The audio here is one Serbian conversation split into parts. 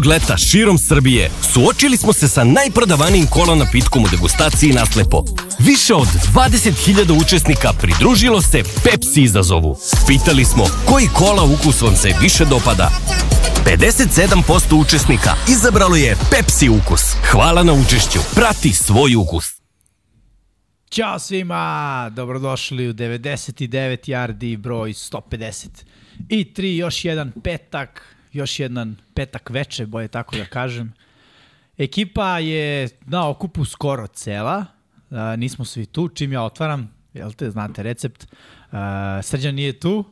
Ovog leta širom Srbije suočili smo se sa najprodavanijim kola napitkom u degustaciji naslepo. Više od 20.000 učesnika pridružilo se Pepsi izazovu. Pitali smo koji kola ukus vam se više dopada. 57% učesnika izabralo je Pepsi ukus. Hvala na učešću. Prati svoj ukus. Ćao svima, dobrodošli u 99 yardi broj 150. I tri, još jedan petak, još jedan petak veče, bolje tako da kažem. Ekipa je na okupu skoro cela, a, nismo svi tu, čim ja otvaram, jel te, znate recept. A, Srđan nije tu,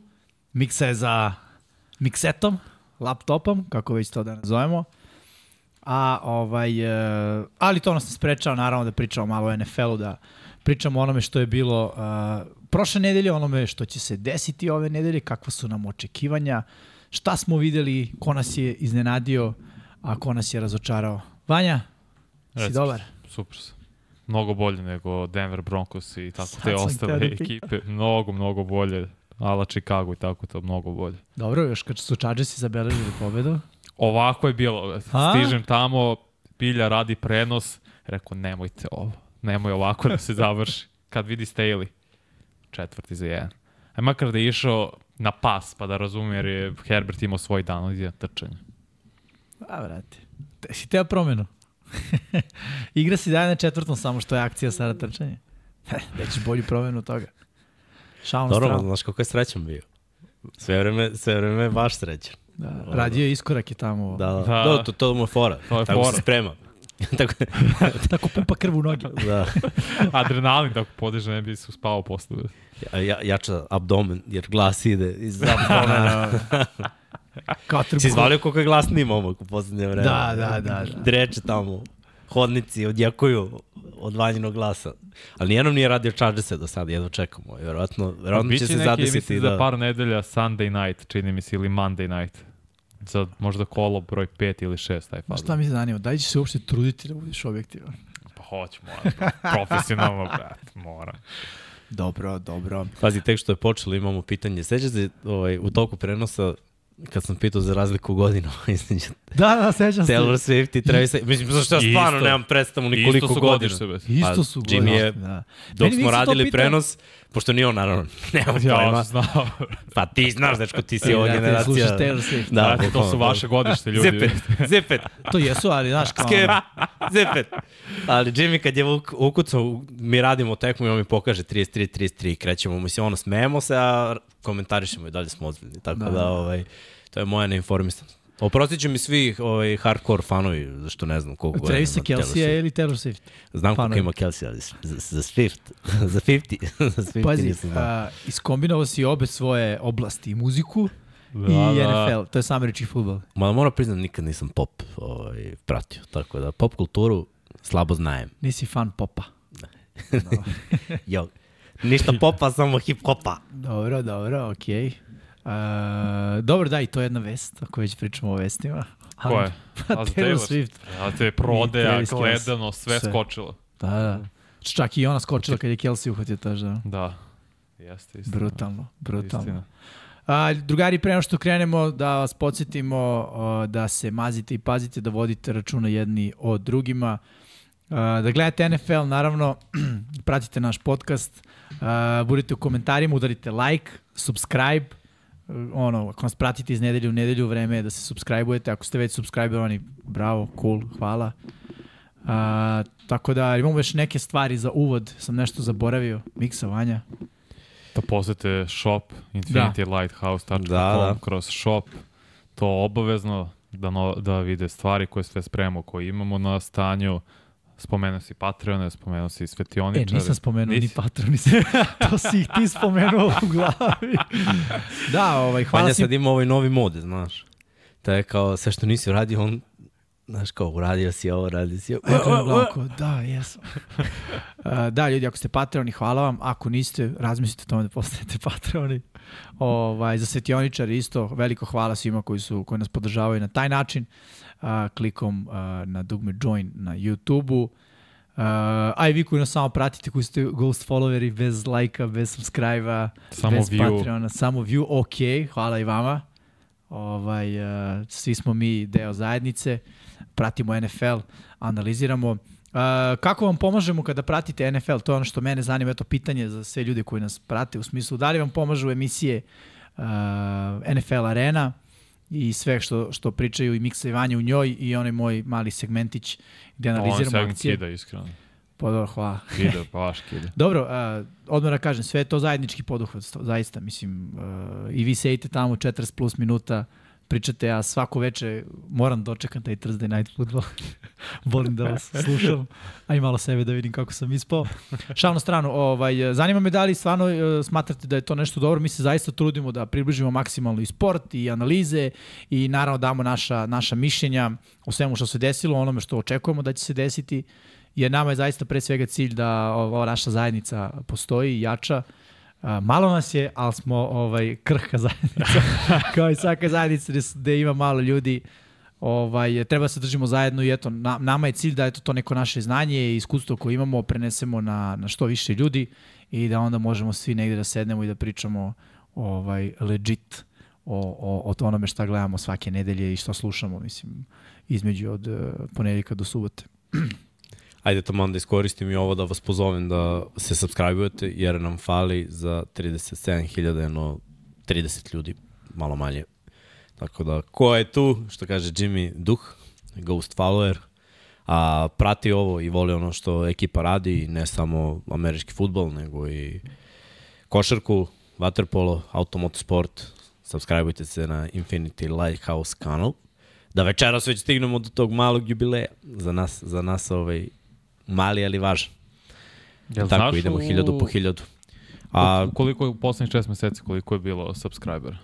miksa je za miksetom, laptopom, kako već to da nazovemo. A, ovaj, e, ali to nas ne sprečava naravno da pričamo malo o NFL-u, da pričamo o onome što je bilo uh, prošle nedelje, onome što će se desiti ove nedelje, kakva su nam očekivanja, šta smo videli, ko nas je iznenadio, a ko nas je razočarao. Vanja, si Reci, dobar? Super sam. Mnogo bolje nego Denver Broncos i tako Sad te ostale da ekipe. Mnogo, mnogo bolje. Ala Chicago i tako to, mnogo bolje. Dobro, još kad su Chargersi zabeležili pobedu. Ovako je bilo. Stižem tamo, Pilja radi prenos. Rekao, nemojte ovo. Nemoj ovako da se završi. Kad vidi Staley. Četvrti za jedan. A makar da je išao na pas, pa da razume, jer je Herbert imao svoj dan od jedan trčanja. A, vrati. Te, si teo promenu? Igra si dalje na četvrtom, samo što je akcija sada trčanje. da ćeš bolju promenu od toga. Šalom Dobro, stranu. znaš kako je srećan bio. Sve vreme, sve vreme je baš srećan. Da, radio je iskorak je tamo. Da, da. Da. da. To, to mu je fora. To je Tako fora. se sprema. Tako, Tako pumpa krv u noge. da. Adrenalin tako podiže, ne bi se uspao posle. Ja, ja, jača abdomen, jer glas ide iz abdomena. Kao trbuho. si izvalio koliko je glasniji momak u poslednje vreme. Da, da, da. da. Dreče tamo, hodnici odjekuju od vanjinog glasa. Ali nijednom nije radio Chargerse do sada, jedno čekamo. Vjerojatno, vjerojatno će se zadesiti mislim, da... za par nedelja Sunday night, čini mi se, ili Monday night. Za možda kolo broj 5 ili 6, taj fazon. šta mi se zanima, da li ćeš se uopšte truditi da budeš objektivan? Pa hoću, moram. Profesionalno, brat, moram. Dobro, dobro. Pazi, tek što je počelo imamo pitanje. Sećate se ovaj, u toku prenosa kad sam pitao za razliku godina između Da, da, sećam se. Taylor Swift i Travis Mislim, zašto ja stvarno Isto. nemam predstavu ni koliko Isto su godina. godište, bez. Isto Pa, su Jimmy godine, je- Da. Dok Meni smo radili prenos, pošto ni on naravno, nemam Ja pojma. sam znao. Pa ti znaš, dečko, ti si ova da, ti generacija. slušaš Taylor Swift. Da, Da, to su vaše godište, ljudi. Zipet, zipet, To jesu, ali znaš kao... skep, ono, zipet. Ali Jimmy kad je uk- ukucao, mi radimo tekmu i on mi pokaže 33, 33, krećemo, mislim, ono, smejemo se, a komentarišemo i dalje smo ozbiljni. Tako Da, da, da. ovaj, to je moja neinformisanost. Oprostit će mi svi ovaj, hardcore fanovi, zašto ne znam koliko godina Travisa Swift. ili Taylor Swift? Znam koliko ima Kelsey, ali za, za Swift, za 50, za 50 Pazi, nisam znao. a, iskombinovao si obe svoje oblasti, muziku Da, i da. NFL, to je američki futbol. Ma moram priznat, nikad nisam pop ovaj, pratio, tako da pop kulturu slabo znajem. Nisi fan popa. Jo, ništa popa, samo hip hopa. Dobro, dobro, okej. Okay. Uh, dobro, da, i to je jedna vest, ako već pričamo o vestima. Ko je? Pa A Taylor? Swift. Ja te prodeja, gledano, sve Sve. skočilo. Da, da. Čak i ona skočila kad je Kelsey uhvatio taž, da. Da. Jeste, istina. Brutalno, brutalno. Istina. A, drugari, pre nego što krenemo, da vas podsjetimo o, da se mazite i pazite, da vodite računa jedni o drugima. A, da gledate NFL, naravno, pratite naš podcast, a, budete u komentarima, udarite like, subscribe, ono, ako nas pratite iz nedelje u nedelju, vreme je da se subscribe-ujete. Ako ste već subscribe-ovani, bravo, cool, hvala. A, tako da imamo još neke stvari za uvod, sam nešto zaboravio. Miksa, Vanja. Da posete shop infinitylighthouse.com Da, da. kroz shop. To obavezno da, no, da vide stvari koje sve spremamo, koje imamo na stanju. Spomenuo si Patreone, spomenuo si E, Svetioničare. nisam spomenuo Nisi? ni patroni. to si ih ti spomenuo u glavi. da, ovaj, hvala Vanja si. sad ima ovaj novi mod, znaš. To je kao, sve što nisi uradio, on, znaš kao, uradio si ovo, uradio si ovo. Kako je glavko? Da, jesam. Uh, da, ljudi, ako ste patroni, hvala vam. Ako niste, razmislite o tome da postanete patroni. Ovaj, za svetioničari isto, veliko hvala svima koji, su, koji nas podržavaju na taj način. Uh, klikom uh, na dugme join na YouTube-u. Uh, a i vi koji nas samo pratite, koji ste ghost followeri bez lajka, bez subscribe-a, bez view. Patreona, samo view, ok, hvala i vama. Ovaj, uh, svi smo mi deo zajednice, pratimo NFL, analiziramo. Uh, kako vam pomažemo kada pratite NFL? To je ono što mene zanima, eto pitanje za sve ljude koji nas prate, u smislu da li vam pomažu emisije uh, NFL Arena i sve što, što pričaju i Vanja u njoj i onaj moj mali segmentić gde On analiziramo se akcije. kida, iskreno. Pa dobro, hvala. Kida, pa baš kida. Dobro, uh, odmah da kažem, sve je to zajednički poduhvat, zaista, mislim, uh, i vi sedite tamo 40 plus minuta, pričate, ja svako veče moram da očekam taj Thursday night football. Volim da vas slušam, a i malo sebe da vidim kako sam ispao. Šal na stranu, ovaj, zanima me da li stvarno uh, smatrate da je to nešto dobro, mi se zaista trudimo da približimo maksimalno i sport i analize i naravno damo naša, naša mišljenja o svemu što se desilo, onome što očekujemo da će se desiti jer nama je zaista pre svega cilj da ova naša zajednica postoji i jača. Malo nas je, ali smo ovaj krhka zajednica, kao i svaka zajednica gde, ima malo ljudi. Ovaj, treba da se držimo zajedno i eto, na, nama je cilj da eto, to neko naše znanje i iskustvo koje imamo prenesemo na, na što više ljudi i da onda možemo svi negde da sednemo i da pričamo ovaj legit o, o, o onome šta gledamo svake nedelje i što slušamo, mislim, između od uh, ponedjeljka do subote. Ajde tamo da iskoristim i ovo da vas pozovem da se subscribe-ujete, jer nam fali za 37.000 jedno 30 ljudi, malo manje. Tako da, ko je tu, što kaže Jimmy, duh, ghost follower, a prati ovo i voli ono što ekipa radi, ne samo američki futbol, nego i košarku, waterpolo, automotosport, subscribe-ujte se na Infinity Lighthouse kanal, da večeras već stignemo do tog malog jubileja. Za nas, za nas ovaj, mali, ali važan. Jel Tako, znaš idemo u- hiljadu po hiljadu. A, koliko je u poslednjih šest meseci, koliko je bilo subscriber?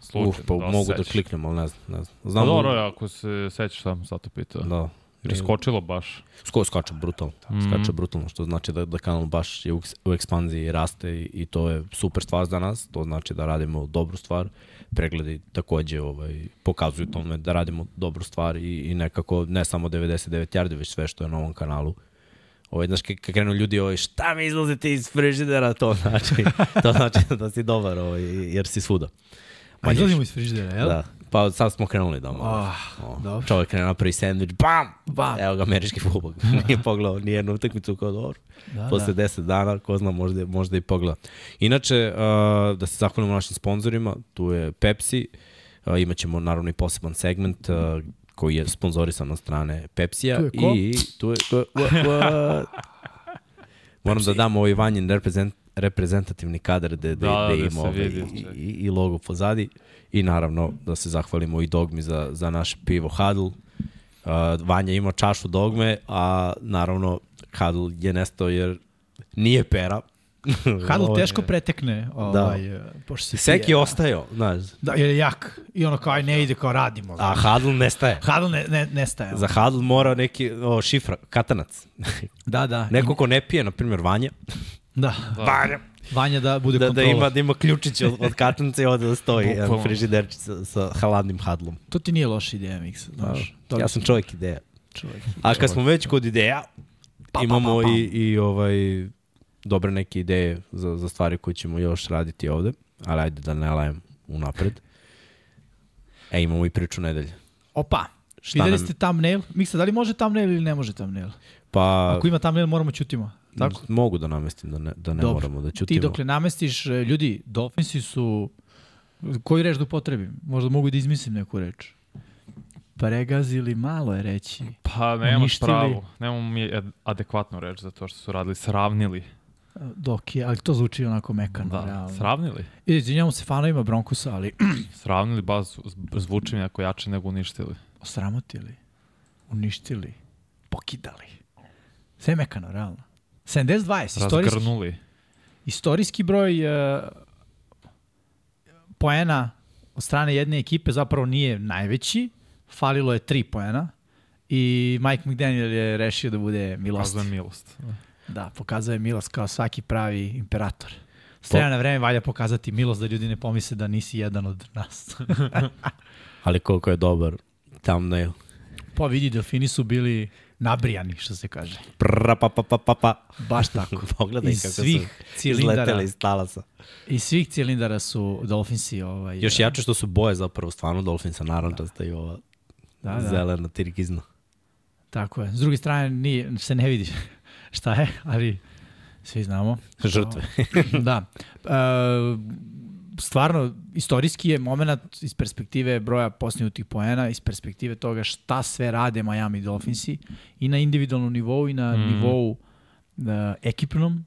Slučajno, uf, pa da mogu da sećaš? kliknem, ali ne znam. Ne znam. Pa Znam, dobro, ako se sećaš sam zato pitao. Da. Da. Jer je skočilo baš. Sko, skače brutalno. Mhm. Skače brutalno, što znači da, da kanal baš je u, u ekspanziji i raste i, i to je super stvar za nas. To znači da radimo dobru stvar. Pregledi takođe ovaj, pokazuju tome da radimo dobru stvar i, i nekako ne samo 99 yardi, već sve što je na ovom kanalu. Ovaj, znaš, kad krenu ljudi, ovaj, šta mi izlazite iz frižidera, to znači, to znači da si dobar, ovaj, jer si svuda. A izlazimo iz frižidera, jel? Da. Pa sad smo krenuli da Ah, o, dobro. Čovjek krene napravi sandvič, bam! Bam. Evo ga američki futbol. Nije pogledao ni jednu utakmicu kao dobro. Da, Posle da. 10 dana, ko zna, možda, možda i pogleda. Inače, uh, da se zahvalimo našim sponzorima, tu je Pepsi, uh, imaćemo naravno i poseban segment uh, koji je sponzorisan od strane Pepsija. Tu je ko? I tu je... Tu je what, what? Moram da dam ovaj vanjen reprezent, reprezentativni kadar gde, gde, Da, gde da ima se ovaj, vidi, i, i, i logo pozadi. I naravno da se zahvalimo i Dogmi za, za naše pivo Hadl. Uh, Vanja ima čašu Dogme, a naravno Hadl je nestao jer nije pera. Hadl je- teško pretekne, ovaj, da. pošto se Seki pije. ostajao, znaš. Da, jer je jak. I ono kao, aj ne ide kao radimo. A Znaš. Hadl nestaje. Hadl ne, ne, nestaje. Za Hadl mora neki o, šifra, katanac. Da, da. Neko ko ne pije, na primjer Vanja, Da. Vanja. Vanja da bude da, da kontrola. ima, da ima ključić od, od katanca i ovde da stoji jedan frižiderčić sa, sa hladnim hadlom. To ti nije loša ideja, Miksa. Znaš. To ja sam čovjek ideja. čovjek. A kad smo već kod ideja, pa, imamo pa, pa. i, i ovaj, dobre neke ideje za, za stvari koje ćemo još raditi ovde, ali ajde da ne lajem unapred. E, imamo i priču nedelje. Opa. Šta Videli nam- ste thumbnail? Miksa, da li može thumbnail ili ne može thumbnail? Pa, Ako ima thumbnail, moramo ćutimo. Tako? mogu da namestim da ne, da ne Dobro. moramo da Ti ćutimo. dokle namestiš, e, ljudi, Dolphinsi su... Koju reč da upotrebim? Možda mogu da izmislim neku reč. Pregazili malo je reći. Pa nemaš Uništili. pravo. Nemamo mi ad- adekvatnu reč za to što su radili. Sravnili. Dok je, ali to zvuči onako mekano. Da, realno. sravnili. I izvinjamo se fanovima Broncosa, ali Sravnili, ba zv- zvuči mi jako jače nego uništili. osramotili, uništili, pokidali. Sve je mekano, realno. 72 je istorijski, Razgrnuli. istorijski broj uh, poena od strane jedne ekipe zapravo nije najveći, falilo je tri poena i Mike McDaniel je rešio da bude milost. Kazuje milost. Da, pokazuje milost kao svaki pravi imperator. S vremena na vreme valja pokazati milost da ljudi ne pomisle da nisi jedan od nas. Ali koliko je dobar thumbnail. pa vidi, delfini su bili nabrijani, što se kaže. Pra, pa, pa, pa, pa, pa. Baš tako. Pogledaj Iz kako svih su cilindara, izleteli iz talasa. iz svih cilindara su Dolphinsi ovaj, Još jače što su boje zapravo stvarno Dolphinsa, narančasta i ova da, da. zelena tirkizna. Tako je. S druge strane, nije, se ne vidi šta je, ali svi znamo. Žrtve. da. E, stvarno, istorijski je moment iz perspektive broja postignutih poena, iz perspektive toga šta sve rade Miami Dolphinsi i na individualnom nivou i na mm. nivou e, ekipnom.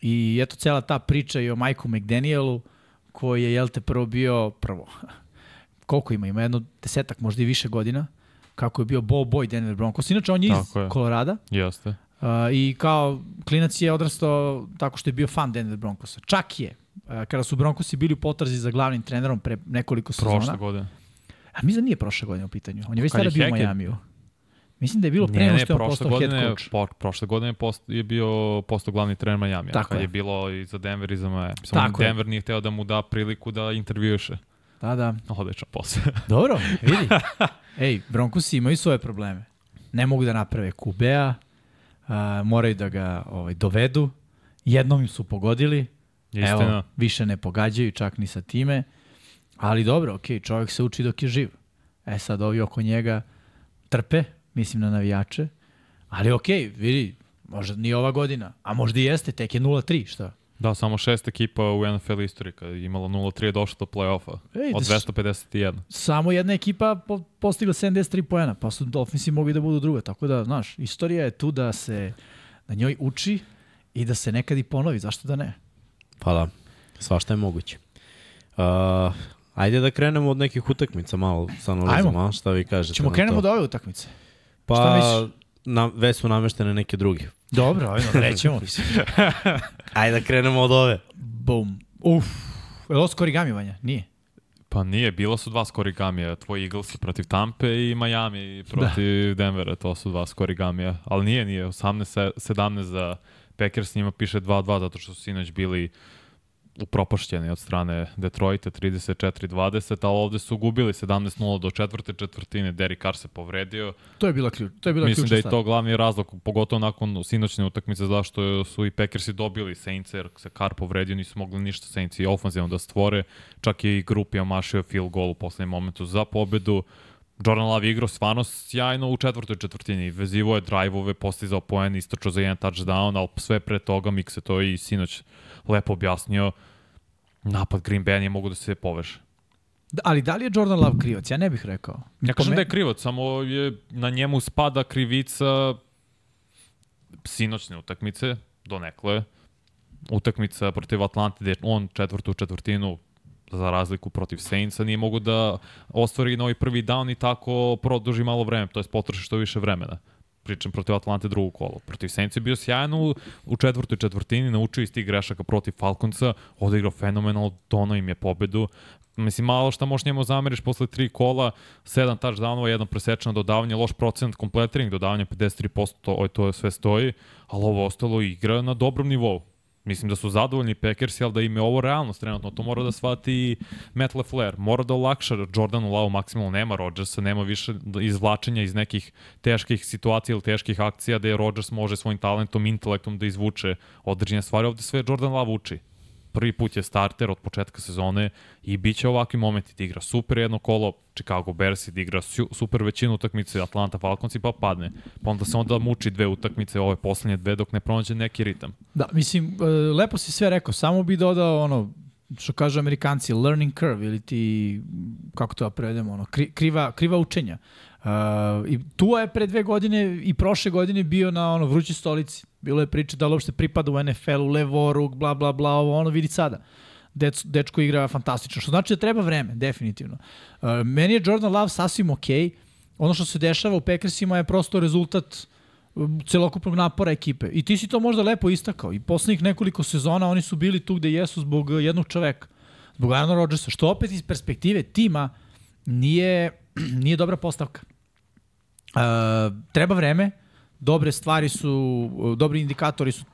I eto cela ta priča i o Majku McDanielu, koji je, jel te, prvo bio, prvo, koliko ima? Ima jedno desetak, možda i više godina, kako je bio ball boy Denver Broncos. Inače, on je iz je. Kolorada. Jeste. Uh, I kao klinac je odrastao tako što je bio fan Denver Broncosa. Čak je, uh, kada su Broncosi bili u potrazi za glavnim trenerom pre nekoliko sezona. Prošle godine. A mislim da nije prošle godine u pitanju. On je već tada je bio u? Majamiju. Mislim da je bilo pre nego što je on postao head godine, coach. po, prošle godine je, post, je bio postao glavni trener Miami. Tako je. je. bilo i za Denver i za Miami. Samo Tako je. Denver nije hteo da mu da priliku da intervjuše. Da, da. Odličan posao. Dobro, vidi. Ej, Broncosi imaju svoje probleme. Ne mogu da naprave QB-a, a, moraju da ga ovaj, dovedu. Jednom im su pogodili, Istina. Evo, više ne pogađaju čak ni sa time. Ali dobro, okej, čovjek se uči dok je živ. E sad ovi oko njega trpe, mislim na navijače. Ali okej, vidi, možda nije ova godina, a možda i jeste, tek je 0-3, šta? Da, samo šest ekipa u NFL istoriji kada je imalo 0-3 je došlo do play-offa. Ej, Od da s- 251. Samo jedna ekipa po, postigla 73 poena, pa su Dolphinsi mogli da budu druga. Tako da, znaš, istorija je tu da se na njoj uči i da se nekad i ponovi, zašto da ne? Pa da, svašta je moguće. Uh, ajde da krenemo od nekih utakmica malo sa analizom, a? Šta vi kažete? Ćemo krenemo to? do ove utakmice. Pa, šta misliš? Na, već su nameštene neke druge. Dobro, ajde, rećemo. Ajde da krenemo od ove. Bum. Uf. Je li ovo skorigami, Vanja? Nije. Pa nije, bilo su dva skorigamija, tvoj Eagles protiv Tampe i Miami protiv da. Denvera, to su dva skorigamija. Ali nije, nije, 18-17 za Packers, njima piše 2-2 zato što su sinoć bili upropašćeni od strane Detroita 34-20, ali ovde su gubili 17-0 do četvrte četvrtine, Derek Carr se povredio. To je bila ključ. To je bila Mislim da je stvar. to glavni razlog, pogotovo nakon sinoćne utakmice, zašto su i Packersi dobili Saints, jer se Carr povredio, nisu mogli ništa Saints i ofanzivno da stvore. Čak je i grupi omašio field goal u poslednjem momentu za pobedu. Jordan Love igrao stvarno sjajno u četvrtoj četvrtini. Vezivo je drive-ove, postizao poen, istračao za jedan touchdown, ali sve pre toga Mik se to i sinoć lepo objasnio. Napad Green Bay nije mogu da se poveže. Da, ali da li je Jordan Love krivac? Ja ne bih rekao. Po kažem da je krivac, samo je na njemu spada krivica sinoćne utakmice, donekle. Utakmica protiv Atlante, gde on četvrtu četvrtinu za razliku protiv Saintsa nije mogu da ostvari novi prvi down i tako produži malo vreme, to je potroši što više vremena. Pričam protiv Atlante drugo kolo. Protiv Saints je bio sjajan u, u četvrtoj četvrtini, naučio iz tih grešaka protiv Falconsa, odigrao fenomenalno, dono im je pobedu. Mislim, malo šta možeš njemu zameriš posle tri kola, sedam touchdownova, jedno presečeno dodavanje, loš procent completing, dodavanje 53%, to, to sve stoji, ali ovo ostalo igra na dobrom nivou. Mislim da su zadovoljni Packersi, ali da im je ovo realnost trenutno. To mora da shvati i Matt LaFleur. Mora da olakša Jordanu Lau maksimalno. Nema Rodgersa, nema više izvlačenja iz nekih teških situacija ili teških akcija gde Rodgers može svojim talentom, intelektom da izvuče određene stvari. Ovde sve Jordan Love uči. Prvi put je starter od početka sezone i bit će ovakvi momenti da igra super jedno kolo, Chicago Bears da igra su, super većinu utakmice, Atlanta Falcons pa padne. Pa onda se onda muči dve utakmice, ove poslednje dve dok ne pronađe neki ritam. Da, mislim, e, lepo si sve rekao, samo bi dodao ono, što kažu amerikanci, learning curve ili ti, kako to da prevedemo, ono, kri, kriva, kriva učenja. Uh, I Tua je pre dve godine i prošle godine bio na ono vrućoj stolici. Bilo je priče da li uopšte pripada u NFL-u, levoruk, bla, bla, bla, ovo, ono vidi sada. Dec, dečko igra fantastično, što znači da treba vreme, definitivno. Uh, meni je Jordan Love sasvim okej. Okay. Ono što se dešava u Packersima je prosto rezultat um, celokupnog napora ekipe. I ti si to možda lepo istakao. I poslednjih nekoliko sezona oni su bili tu gde jesu zbog jednog čoveka. Zbog Aaron Rodgersa. Što opet iz perspektive tima nije, nije dobra postavka. Uh, treba vreme. Dobre stvari su, uh, dobri indikatori su,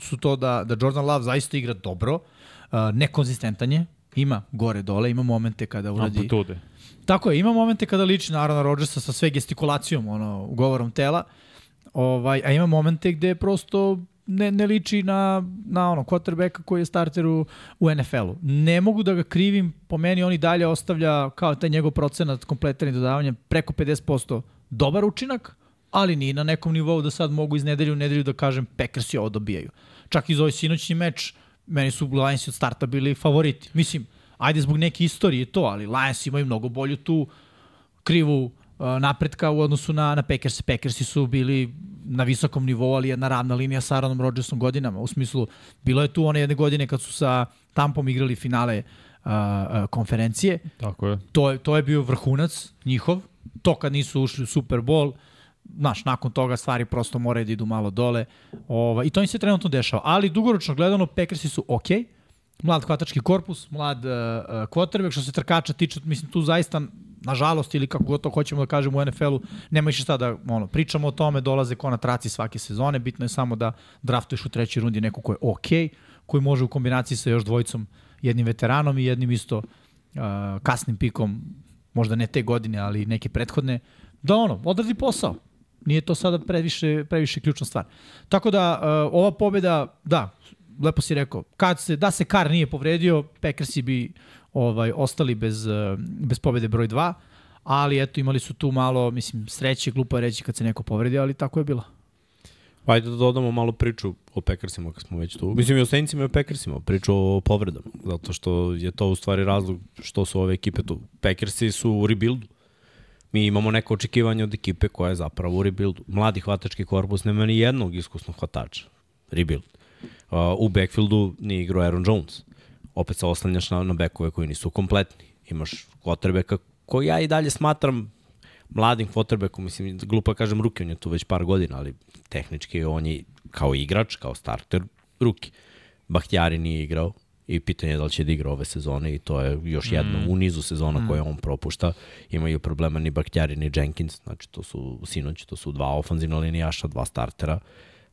su to da, da Jordan Love zaista igra dobro. Uh, nekonzistentan je. Ima gore dole, ima momente kada uradi... Amplitude. Tako je, ima momente kada liči na Arona Rodgersa sa sve gestikulacijom, ono, govorom tela, Ovaj, a ima momente gde prosto ne, ne liči na, na ono, quarterbacka koji je starter u, u NFL-u. Ne mogu da ga krivim, po meni on i dalje ostavlja kao taj njegov procenat kompletiranja i dodavanja preko 50% dobar učinak, ali ni na nekom nivou da sad mogu iz nedelju u nedelju da kažem Packersi ovo dobijaju. Čak i za ovaj sinoćni meč, meni su Lionsi od starta bili favoriti. Mislim, ajde zbog neke istorije to, ali Lions imaju mnogo bolju tu krivu uh, napretka u odnosu na, na Packers. Packersi su bili na visokom nivou, ali jedna ravna linija sa Aaronom Rodgersom godinama. U smislu, bilo je tu one jedne godine kad su sa Tampom igrali finale uh, uh, konferencije. Tako je. To je, to je bio vrhunac njihov. To kad nisu ušli u Super Bowl, znaš, nakon toga stvari prosto moraju da idu malo dole. Ova, I to im se trenutno dešava. Ali dugoročno gledano, Packersi su okej. Okay. Mlad hvatački korpus, mlad uh, što se trkača tiče, mislim, tu zaista nažalost ili kako god to hoćemo da kažemo u NFL-u, nema više šta da ono, pričamo o tome, dolaze ko na traci svake sezone, bitno je samo da draftuješ u trećoj rundi neko ko je okej, koji može u kombinaciji sa još dvojicom, jednim veteranom i jednim isto uh, kasnim pikom, možda ne te godine, ali neke prethodne, da ono, odradi posao. Nije to sada previše, previše ključna stvar. Tako da, uh, ova pobjeda, da, lepo si rekao, kad se, da se Kar nije povredio, Packersi bi ovaj, ostali bez, uh, bez pobjede broj 2, ali eto, imali su tu malo, mislim, sreće, glupo je reći kad se neko povredi, ali tako je bilo. Pa ajde da dodamo malo priču o Packersima kad smo već tu. Mislim i o Saintsima i o Packersima, priču o povredama, zato što je to u stvari razlog što su ove ekipe tu. Packersi su u rebuildu. Mi imamo neko očekivanje od ekipe koja je zapravo u rebuildu. Mladi hvatački korpus nema ni jednog iskusnog hvatača. Rebuild. U backfieldu nije igrao Aaron Jones. Opet se oslanjaš na, na bekove koji nisu kompletni. Imaš quarterbacka koji ja i dalje smatram mladim quarterbackom, mislim, glupo kažem ruki, on je tu već par godina, ali tehnički on je kao igrač, kao starter, ruki. Bahtjari nije igrao i pitanje je da li će da igra ove sezone i to je još jedno mm. u nizu sezona mm. koje on propušta. Imaju problema ni Bahtjari ni Jenkins, znači to su sinoć, to su dva ofanzivna linijaša, dva startera.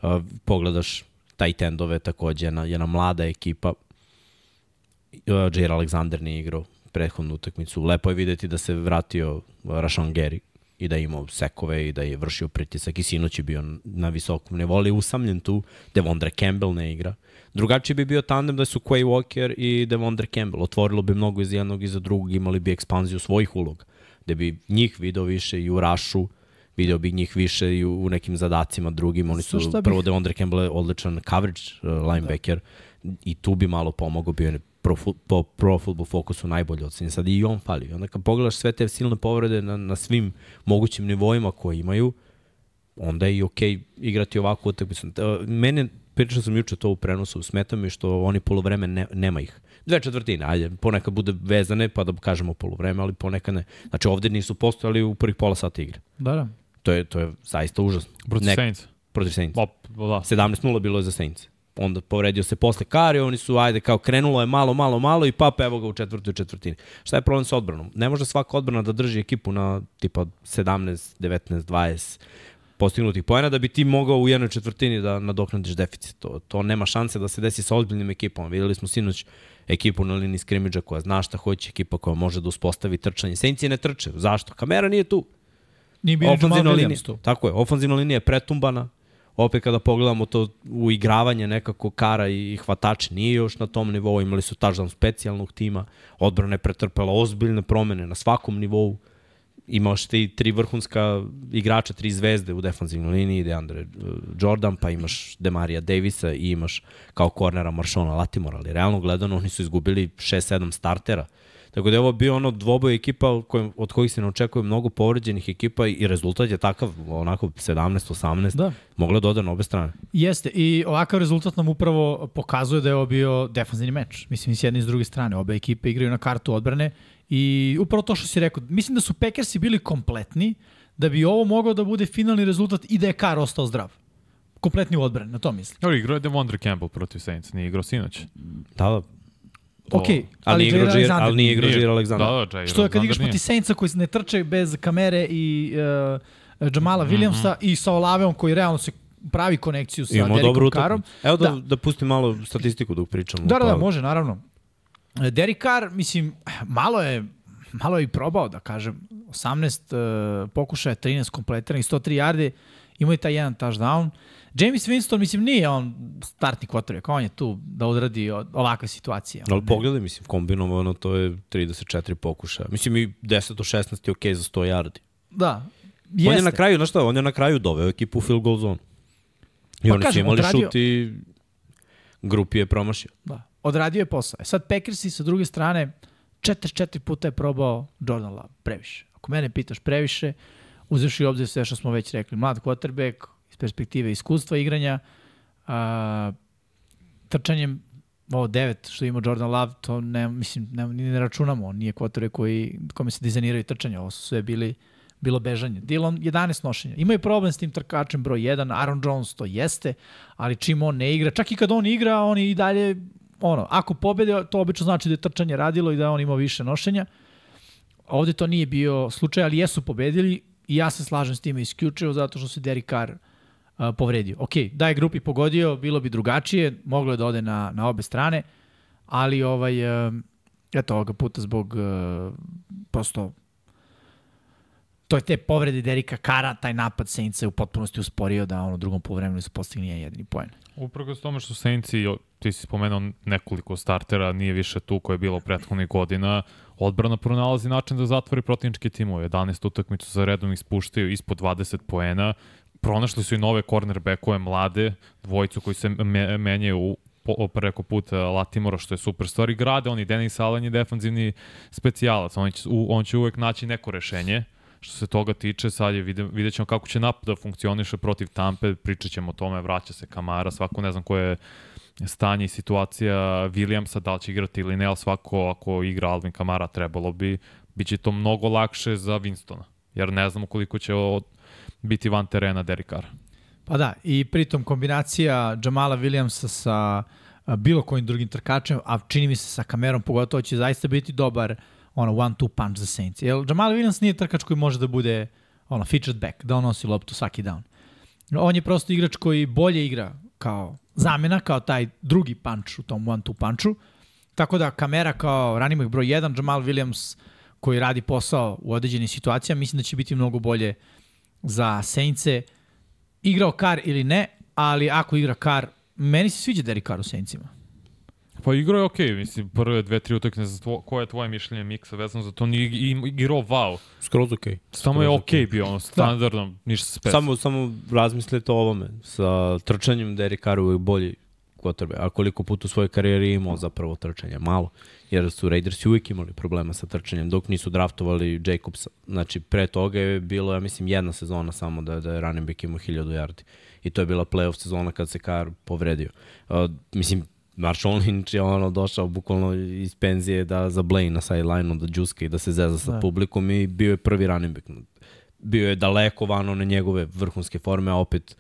Uh, pogledaš taj tendove takođe jedna, jedna mlada ekipa. Uh, Jair Alexander nije igrao prethodnu utakmicu. Lepo je videti da se vratio Rashan Gary i da je imao sekove i da je vršio pritisak i sinoć je bio na visokom nivou, ali usamljen tu. Devondre Campbell ne igra. Drugačiji bi bio tandem da su Quay Walker i Devondre Campbell. Otvorilo bi mnogo iz jednog i za drugog, imali bi ekspanziju svojih uloga, da bi njih video više i u rašu, video bi njih više i u nekim zadacima drugim. Oni su, prvo Devondre Campbell je odličan coverage uh, linebacker da. i tu bi malo pomogao, bio je pro, po pro football fokusu najbolje oceni. Sad i on fali. Onda kad pogledaš sve te silne povrede na, na svim mogućim nivoima koje imaju, onda je i okej okay igrati ovakvu utakmicu. Mene, pričao sam juče to u prenosu, smeta mi što oni polovreme ne, nema ih. Dve četvrtine, ajde, ponekad bude vezane, pa da kažemo polovreme, ali ponekad ne. Znači ovde nisu postojali u prvih pola sata igre. Da, da. To je, to je zaista užasno. Protiv Saints. Protiv Saints. Op, da. 17-0 bilo je za Saints onda povredio se posle Kari, oni su, ajde, kao krenulo je malo, malo, malo i pap evo ga u četvrtoj četvrtini. Šta je problem sa odbranom? Ne može svaka odbrana da drži ekipu na tipa 17, 19, 20 postignutih pojena da bi ti mogao u jednoj četvrtini da nadoknadiš deficit. To, to nema šanse da se desi sa ozbiljnim ekipom. Videli smo sinoć ekipu na liniji skrimidža koja zna šta hoće, ekipa koja može da uspostavi trčanje. Senci ne trče. Zašto? Kamera nije tu. Nije bio Jamal Williams tu. Tako je, ofanzivna linija je pretumbana, opet kada pogledamo to uigravanje nekako Kara i hvatači nije još na tom nivou, imali su taždan specijalnog tima, odbrana je pretrpela ozbiljne promene na svakom nivou, imaš ti tri vrhunska igrača, tri zvezde u defanzivnoj liniji, Deandre uh, Jordan, pa imaš Demarija Davisa i imaš kao kornera Maršona Latimora, ali realno gledano oni su izgubili 6-7 startera Tako da je ovo bio ono dvoboj ekipa od kojih se ne očekuje mnogo povređenih ekipa i rezultat je takav, onako 17-18, da. mogla da ode na obe strane. Jeste, i ovakav rezultat nam upravo pokazuje da je ovo bio defanzivni meč. Mislim, i s jedne i s druge strane. Obe ekipe igraju na kartu odbrane i upravo to što si rekao, mislim da su Packersi bili kompletni, da bi ovo mogao da bude finalni rezultat i da je Kar ostao zdrav kompletni u odbrani, na to mislim. Ali igrao je Devondre Campbell protiv Saints, nije igrao sinoć. Da, da, Ok, ali, ali, Jair Alexander. Ali nije igrao Jair Alexander. Da, da, Jair Što je kad igraš proti Saintsa koji ne trče bez kamere i uh, Jamala Williamsa mm -hmm. i sa Olaveom koji realno se pravi konekciju sa Imamo Derikom Karom. Evo da, da, da pustim malo statistiku dok pričamo. Da, da, da, može, naravno. Derek Carr, mislim, malo je malo je i probao, da kažem. 18 uh, pokušaja, 13 kompletiranih, 103 yarde. Imao je taj jedan touchdown. James Winston, mislim, nije on startni quarterback, on je tu da odradi ovakve situacije. Ali pogledaj, mislim, kombinovano to je 34 pokušaja. Mislim i 10 od 16 je okej za 100 yardi. Da, Jeste. On je na kraju, znaš šta, on je na kraju doveo ekipu u field goal zone. I Pa oni su kažem, imali odradio- šut i grupi je promašio. Da. Odradio je posao. E sad Packersi sa druge strane 44 puta je probao Jordan Love. Previše. Ako mene pitaš previše, uzevši obzir sve što smo već rekli. Mlad quarterback iz perspektive iskustva igranja, a, trčanjem ovo devet što ima Jordan Love, to ne, mislim, ne, ne računamo. Nije quarterback koji, kome se dizajniraju trčanja. Ovo su sve bili bilo bežanje. Dillon 11 nošenja. Imaju problem s tim trkačem broj 1, Aaron Jones to jeste, ali čim on ne igra, čak i kad on igra, on i dalje ono, ako pobede, to obično znači da je trčanje radilo i da on imao više nošenja. Ovde to nije bio slučaj, ali jesu pobedili i ja se slažem s time isključivo zato što se Derek Carr uh, povredio. Ok, da je grupi pogodio, bilo bi drugačije, moglo je da ode na, na obe strane, ali ovaj, uh, eto ovoga puta zbog uh, prosto to je te povrede Derika Kara, taj napad Saintsa je u potpunosti usporio da on u drugom polovremenu su postigli jedini poen. Upravo s tome što Saintsi, ti si spomenuo nekoliko startera, nije više tu koje je bilo prethodnih godina, odbrana pronalazi način da zatvori protivničke timove. 11 utakmicu za redom ispuštaju ispod 20 poena, pronašli su i nove cornerbackove mlade, dvojicu koji se me, menjaju u po, preko puta Latimora, što je super stvar i grade, oni. Denis Allen je defanzivni specijalac, on će, on će uvek naći neko rešenje, Što se toga tiče, sad je vide, vidjet ćemo kako će napad da funkcioniše protiv Tampe, pričat ćemo o tome, vraća se Kamara, svako ne znam koje je stanje i situacija Williamsa, da li će igrati ili ne, ali svako ako igra Alvin Kamara trebalo bi, bit će to mnogo lakše za Winstona, jer ne znamo koliko će od, biti van terena Derek Carr. Pa da, i pritom kombinacija Jamala Williamsa sa bilo kojim drugim trkačem, a čini mi se sa kamerom pogotovo će zaista biti dobar ono one-two punch za Saints. Jer Jamal Williams nije trkač koji može da bude ono, featured back, da on nosi loptu svaki down. On je prosto igrač koji bolje igra kao zamena, kao taj drugi punch u tom one-two punchu. Tako da kamera kao back broj 1, Jamal Williams koji radi posao u određenim situacijama, mislim da će biti mnogo bolje za Saintse. Igrao Kar ili ne, ali ako igra Kar, meni se sviđa Derek Carr u Saintsima. Pa igrao je okej, okay. mislim, prve dve, tri utakmice, tvo, koje je tvoje mišljenje Miksa vezano za to, nije ig- igrao wow. Skroz okej. Samo je Skroz okej okay bio, ono, standardno, da. ništa specijalno. Samo, samo razmislite o ovome. Sa trčanjem Derek Carr uvek bolji quarterback. A koliko puta u svojoj karijeri imao zapravo trčanje? Malo. Jer su Raidersi uvijek imali problema sa trčanjem dok nisu draftovali Jacobsa. Znači, pre toga je bilo, ja mislim, jedna sezona samo da, da je running back imao 1000 yardi. I to je bila playoff sezona kad se Carr povredio. Uh, mislim, Marshall Lynch je ono došao bukvalno iz penzije da za Blaine na sideline-u da džuska i da se zeza sa Da. publikom i bio je prvi running back. Bio je daleko van one njegove vrhunske forme, a opet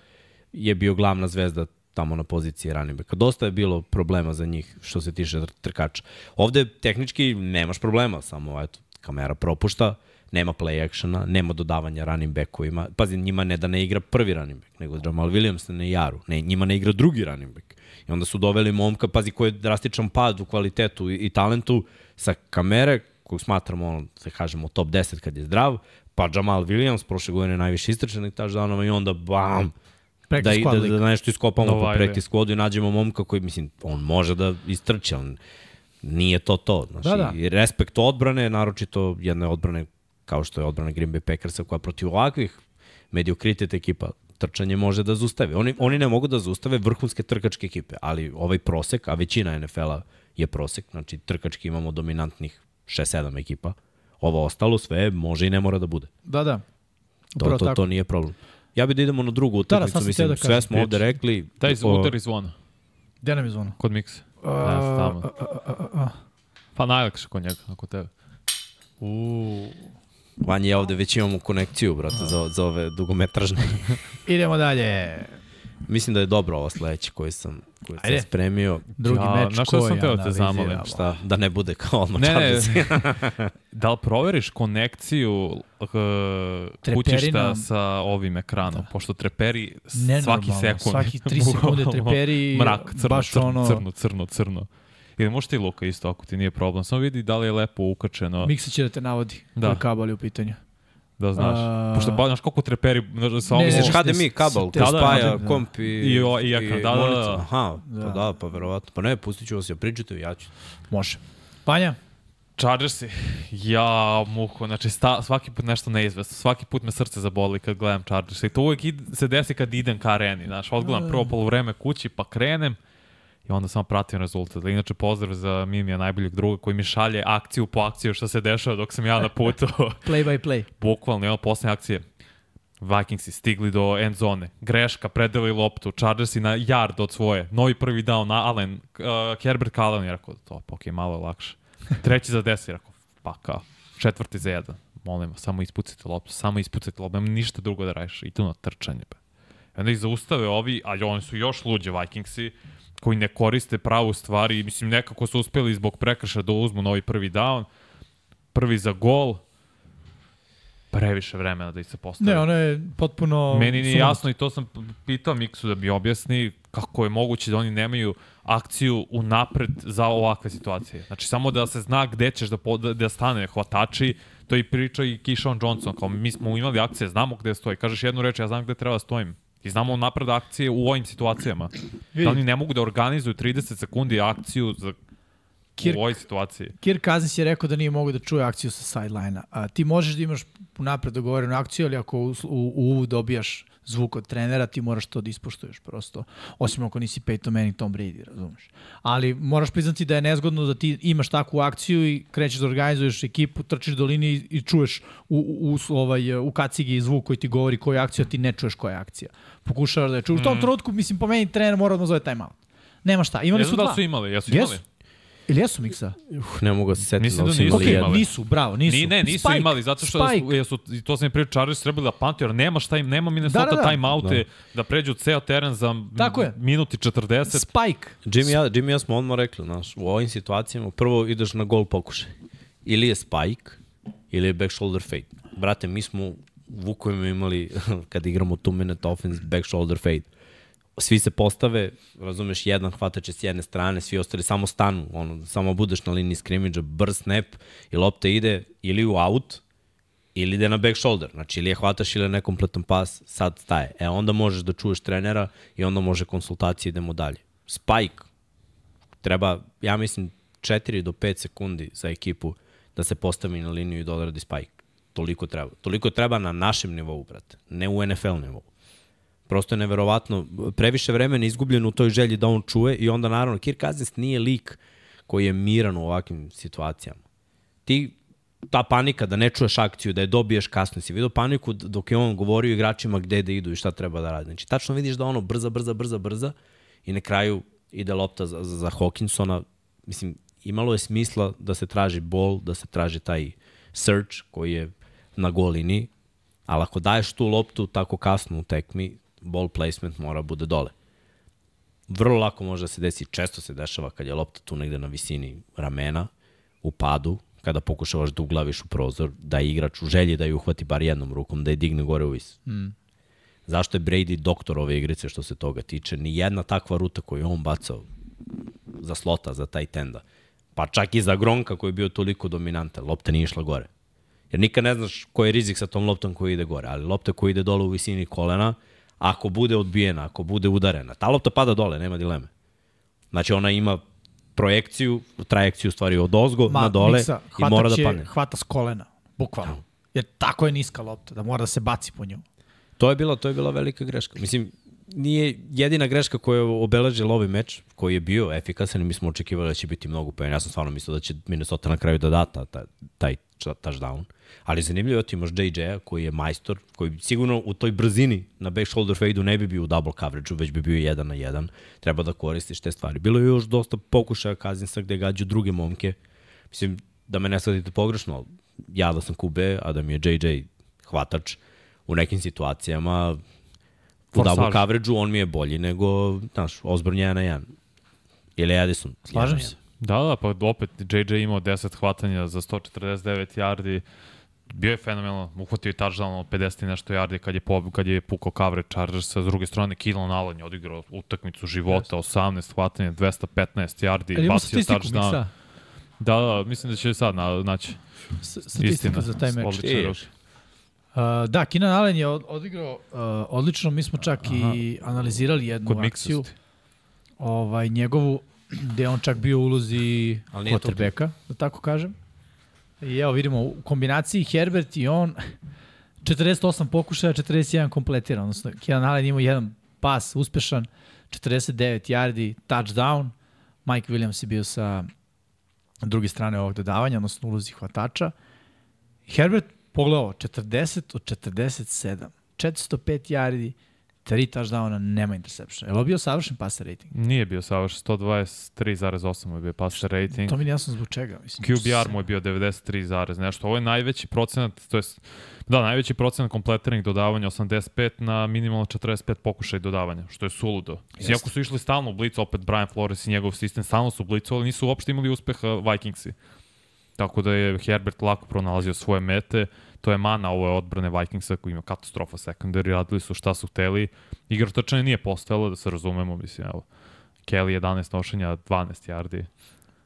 je bio glavna zvezda tamo na poziciji running backa. Dosta je bilo problema za njih što se tiče tr- trkača. Ovde tehnički nemaš problema, samo eto, kamera propušta, nema play actiona, nema dodavanja running backovima. Pazi, njima ne da ne igra prvi running back, nego Jamal Williams ne Jaru. Ne, njima ne igra drugi running back. I onda su doveli momka, pazi, koji je drastičan pad u kvalitetu i, i talentu sa kamere, koju smatramo, ono, da kažemo, top 10 kad je zdrav, pa Jamal Williams, prošle godine najviše istrčanih touchdownova i onda bam, Practice da, squad da, league. da nešto iskopamo Nova po practice squadu i nađemo momka koji, mislim, on može da istrče, on nije to to. Znači, Da, da. I respekt odbrane, naročito jedne odbrane kao što je odbrana Green Bay Packersa koja protiv ovakvih mediokritet ekipa trčanje može da zaustavi. Oni, oni ne mogu da zaustave vrhunske trkačke ekipe, ali ovaj prosek, a većina NFL-a je prosek, znači trkački imamo dominantnih 6-7 ekipa, ovo ostalo sve može i ne mora da bude. Da, da. To, Upravo to, tako. to nije problem. Ja bih da idemo na drugu Da, da, utakmicu, sad sam mislim, da sve smo ovde rekli. Daj o- udar iz zvona, Gde nam je zvono? kod Miksa. Uh. Pa najlakše kod njega, ako tebe. Uuu. Vanja ja ovde već imamo konekciju, brate, za, za ove dugometražne. Idemo dalje. mislim da je dobro ovo sledeće koji sam, koji sam Ajde. spremio. Drugi Ja, meč šta koji sam teo da te zamolim? Šta, da ne bude kao odmah Ne, ne, da li proveriš konekciju uh, kućišta sa ovim ekranom? Da. Pošto treperi svaki sekund. svaki tri sekunde treperi, Mrak, crno, baš crno, ono- crno, crno, crno. Ili možeš ti Luka isto ako ti nije problem. Samo vidi da li je lepo ukačeno. Miksa će da te navodi. Da. Da. Kabali u pitanju. Da znaš. A- Pošto ba, znaš koliko treperi, znaš, sa ne, Misliš ne, HDMI ne, kabel, koji da, spaja da. komp i, I o- i ekran, da, da, da. Aha, Da. pa da, pa verovatno. Pa ne, pustit ću vas, ja pričate, ja ću. Može. Vanja? Chargersi, ja muko, znači sta, svaki put nešto neizvesno, svaki put me srce zaboli kad gledam Chargers i to uvijek id, se desi kad idem ka areni, znaš, odgledam prvo polovreme kući pa krenem i onda samo pratim rezultat. Inače, pozdrav za Mimija, najboljeg druga, koji mi šalje akciju po akciju što se dešava dok sam ja na putu. Play by play. Bukvalno, ono poslednje akcije. Vikingsi stigli do end zone. Greška, predali loptu. Chargersi na yard od svoje. Novi prvi down, Allen, uh, Herbert Allen je rekao, to, ok, malo je lakše. Treći za 10, je rekao, pa kao. Četvrti za jedan. Molim vas, samo ispucite loptu, samo ispucite loptu, nema ništa drugo da radiš. I tu na trčanje. Be. I onda ih zaustave ovi, ali oni su još luđe Vikingsi, koji ne koriste pravu stvar i mislim nekako su uspeli zbog prekrša da uzmu novi prvi down, prvi za gol, previše vremena da ih se postave. Ne, ono je potpuno... Meni nije jasno i to sam pitao Miksu da mi objasni kako je moguće da oni nemaju akciju unapred za ovakve situacije. Znači, samo da se zna gde ćeš da, po, da, stane hvatači, to i priča i Kishon Johnson, kao mi smo imali akcije, znamo gde stoji. Kažeš jednu reč, ja znam gde treba da stojim. I znamo napred akcije u ovim situacijama. Vidi. Da oni ne mogu da organizuju 30 sekundi akciju za, Kirk- u ovoj situaciji. Kirk Cousins je rekao da nije mogu da čuje akciju sa sideline-a. Ti možeš da imaš napred dogovorenu akciju, ali ako u, u, u dobijaš zvuk od trenera, ti moraš to da ispoštuješ prosto. Osim ako nisi Peyton Manning, Tom Brady, razumeš. Ali moraš priznati da je nezgodno da ti imaš takvu akciju i krećeš da organizuješ ekipu, trčiš do linije i- čuješ u, u, u, ovaj, u kacigi zvuk koji ti govori koja je akcija, a ti ne čuješ koja je akcija. Pokušavaš da je čuješ. U tom trenutku, mislim, po meni trener mora da zove timeout. Nema šta. Imali Ne su da dva. li su imali, jesu Jesu. Ili jesu miksa? Uh, ne mogu da se setiti Mislim da da su nisu imali Ok, jedan. imali. nisu, bravo, nisu. Ni, ne, nisu Spike, imali, zato što Spike. su, jesu, i to sam im pričao, Chargers su trebali da panti, jer nema šta im, nema Minnesota Da, da, da. timeoute da. da pređu ceo teren za Tako je. minuti 40. Spike. Jimmy, ja, Jimmy, ja smo odmah rekli, znaš, u ovim situacijama prvo ideš na gol pokušaj. Ili je spike, ili je back shoulder fade. Brate, mi smo Vukovima imali, kad igramo two minute offense, back shoulder fade. Svi se postave, razumeš, jedan hvatač je s jedne strane, svi ostali samo stanu, ono, samo budeš na liniji skrimidža, brz snap i lopta ide ili u out, ili ide na back shoulder. Znači, ili je hvataš ili je nekompletan pas, sad staje. E, onda možeš da čuješ trenera i onda može konsultacije, idemo dalje. Spike, treba, ja mislim, 4 do 5 sekundi za ekipu da se postavi na liniju i da odradi spike. Toliko treba. Toliko treba na našem nivou, brate. Ne u NFL nivou. Prosto je neverovatno. Previše vremena je izgubljeno u toj želji da on čuje i onda naravno Kirk Cousins nije lik koji je miran u ovakvim situacijama. Ti ta panika da ne čuješ akciju, da je dobiješ kasno. Si vidio paniku dok je on govorio igračima gde da idu i šta treba da radi. Znači, tačno vidiš da ono brza, brza, brza, brza i na kraju ide lopta za, za, za Hawkinsona. Mislim, imalo je smisla da se traži bol, da se traži taj search koji je na golini, ali ako daješ tu loptu tako kasno u tekmi, ball placement mora bude dole. Vrlo lako može da se desi, često se dešava kad je lopta tu negde na visini ramena, u padu, kada pokušavaš da uglaviš u prozor, da je igrač u želji da je uhvati bar jednom rukom, da je digne gore u vis. Mm. Zašto je Brady doktor ove igrice što se toga tiče? Ni jedna takva ruta koju je on bacao za slota, za taj tenda, pa čak i za Gronka koji je bio toliko dominantan, lopta nije išla gore. Jer nikad ne znaš koji je rizik sa tom loptom koji ide gore, ali lopta koja ide dole u visini kolena, ako bude odbijena, ako bude udarena, ta lopta pada dole, nema dileme. Znači ona ima projekciju, trajekciju u stvari od ozgo Ma, na dole Miksa, i mora da hvatač je- padne. Hvata s kolena, bukvalno. Jer tako je niska lopta, da mora da se baci po nju. To je bila, to je bila velika greška. Mislim, nije jedina greška koja je obeležila ovaj meč, koji je bio efikasan i mi smo očekivali da će biti mnogo poena. Ja sam stvarno mislio da će Minnesota na kraju da da ta, ta, taj touchdown. Ali zanimljivo je ti imaš JJ-a koji je majstor, koji sigurno u toj brzini na back shoulder fade-u ne bi bio u double coverage-u, već bi bio jedan na jedan. Treba da koristiš te stvari. Bilo je još dosta pokušaja Kazinsa gde gađu druge momke. Mislim, da me ne shvatite pogrešno, ja da sam QB, a da mi je JJ hvatač, u nekim situacijama u double coverage-u on mi je bolji nego, znaš, Osborn 1 na 1. Ili Edison. Slažem 1 na se. 1. Da, da, pa opet JJ imao 10 hvatanja za 149 yardi. Bio je fenomenalno, uhvatio je touchdown od 50 i nešto yardi kad je, po, kad je pukao coverage Chargersa. S druge strane, Keelan Allen je odigrao utakmicu života, 18 hvatanja, 215 yardi, ima bacio statistiku, touchdown. Miksa? Da, da, mislim da će sad na, naći. S- Statistika Istina. za taj meč. Uh, da, Keenan Allen je od, odigrao uh, odlično, mi smo čak Aha. i analizirali jednu Kod akciju, ovaj, njegovu, gde on čak bio u ulozi quarterbacka, da tako kažem. I evo vidimo, u kombinaciji Herbert i on, 48 pokušaja, 41 kompletira, odnosno Keenan Allen imao jedan pas uspešan, 49 yardi, touchdown, Mike Williams je bio sa druge strane ovog dodavanja, odnosno ulozi hvatača. Herbert pogledao 40 od 47, 405 yardi, 3 touchdowna, nema interceptiona. Je li ovo bio savršen passer rating? Nije bio savršen, 123,8 mu je bio passer rating. To mi jasno zbog čega. Mislim, QBR mu je bio 93 zarez nešto. Ovo je najveći procenat, to jest, da, najveći procenat kompletiranih dodavanja 85 na minimalno 45 pokušaj dodavanja, što je suludo. Mislim, Iako su išli stalno u blicu, opet Brian Flores i njegov sistem stalno su u blicu, ali nisu uopšte imali uspeha Vikingsi. Tako da je Herbert lako pronalazio svoje mete. To je mana ove odbrane Vikingsa koji ima katastrofa secondary, radili su šta su hteli. Igra trčanja nije postojala, da se razumemo, mislim, evo. Kelly 11 nošenja, 12 yardi.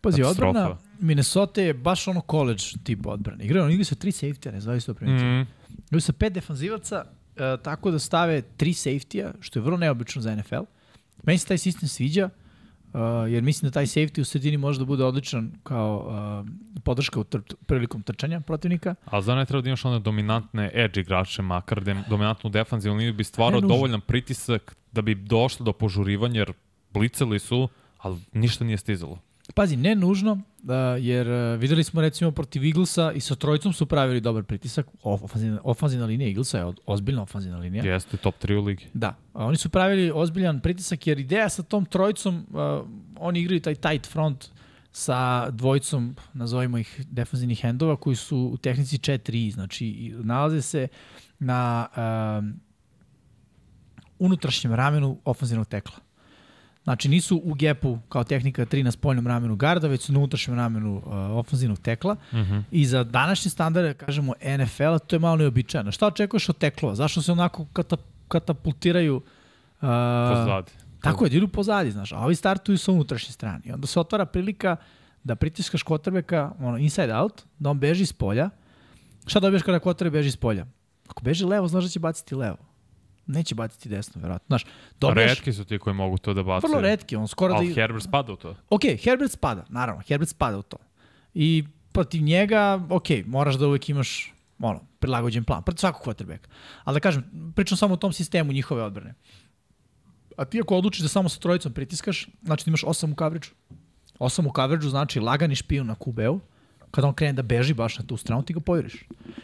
Pazi, katastrofa. odbrana Minnesota je baš ono college tip odbrane. Igraju, oni igraju sa tri safety-a, ne zvaju se to primetiti. Mm. Igraju sa pet defanzivaca, e, tako da stave tri safety-a, što je vrlo neobično za NFL. Meni se taj sistem sviđa, uh, jer mislim da taj safety u sredini može da bude odličan kao uh, podrška u tr prilikom trčanja protivnika. A za ne treba da imaš one dominantne edge igrače, makar de, dominantnu defanzivnu liniju bi stvarao dovoljan pritisak da bi došlo do požurivanja, jer blicali su, ali ništa nije stizalo. Pazi, ne nužno, uh, jer uh, videli smo recimo protiv Eaglesa i sa trojicom su pravili dobar pritisak. Ofanzivna, ofanzivna linija Eaglesa je ozbiljna ofanzivna linija. Jeste top 3 u ligi. Da, oni su pravili ozbiljan pritisak jer ideja sa tom trojicom, uh, oni igraju taj tight front sa dvojicom, nazovimo ih defanzivnih hendova, koji su u tehnici 4 znači nalaze se na um, unutrašnjem ramenu ofanzivnog tekla. Znači nisu u gepu kao tehnika 3 na spoljnom ramenu garda, već su na unutrašnjem ramenu uh, ofanzivnog tekla. Mm -hmm. I za današnje standarde, kažemo, NFL-a, to je malo neobičajno. Šta očekuješ od teklova? Zašto se onako kata, katapultiraju uh, Pozadi. Tako je, da idu pozadi, znaš, a ovi startuju sa unutrašnje strane. I onda se otvara prilika da pritiskaš kvotrbeka ono, inside out, da on beži iz polja. Šta dobiješ kada kvotrbe beži iz polja? Ako beži levo, znaš da će baciti levo. Neće baciti desno, verovatno. Znaš, dobiješ Redki su ti koji mogu to da bacaju. vrlo redki, on skoro da... Ali Herbert spada u to. Ok, Herbert spada, naravno, Herbert spada u to. I protiv njega, ok, moraš da uvek imaš ono, prilagođen plan, protiv svakog quarterbacka. Ali da kažem, pričam samo o tom sistemu njihove odbrane. A ti ako odlučiš da samo sa trojicom pritiskaš, znači da imaš 8 u coverage. 8 u coverage znači lagani špijun na QB-u, kada on krene da beži baš na tu stranu, ti ga povjeriš.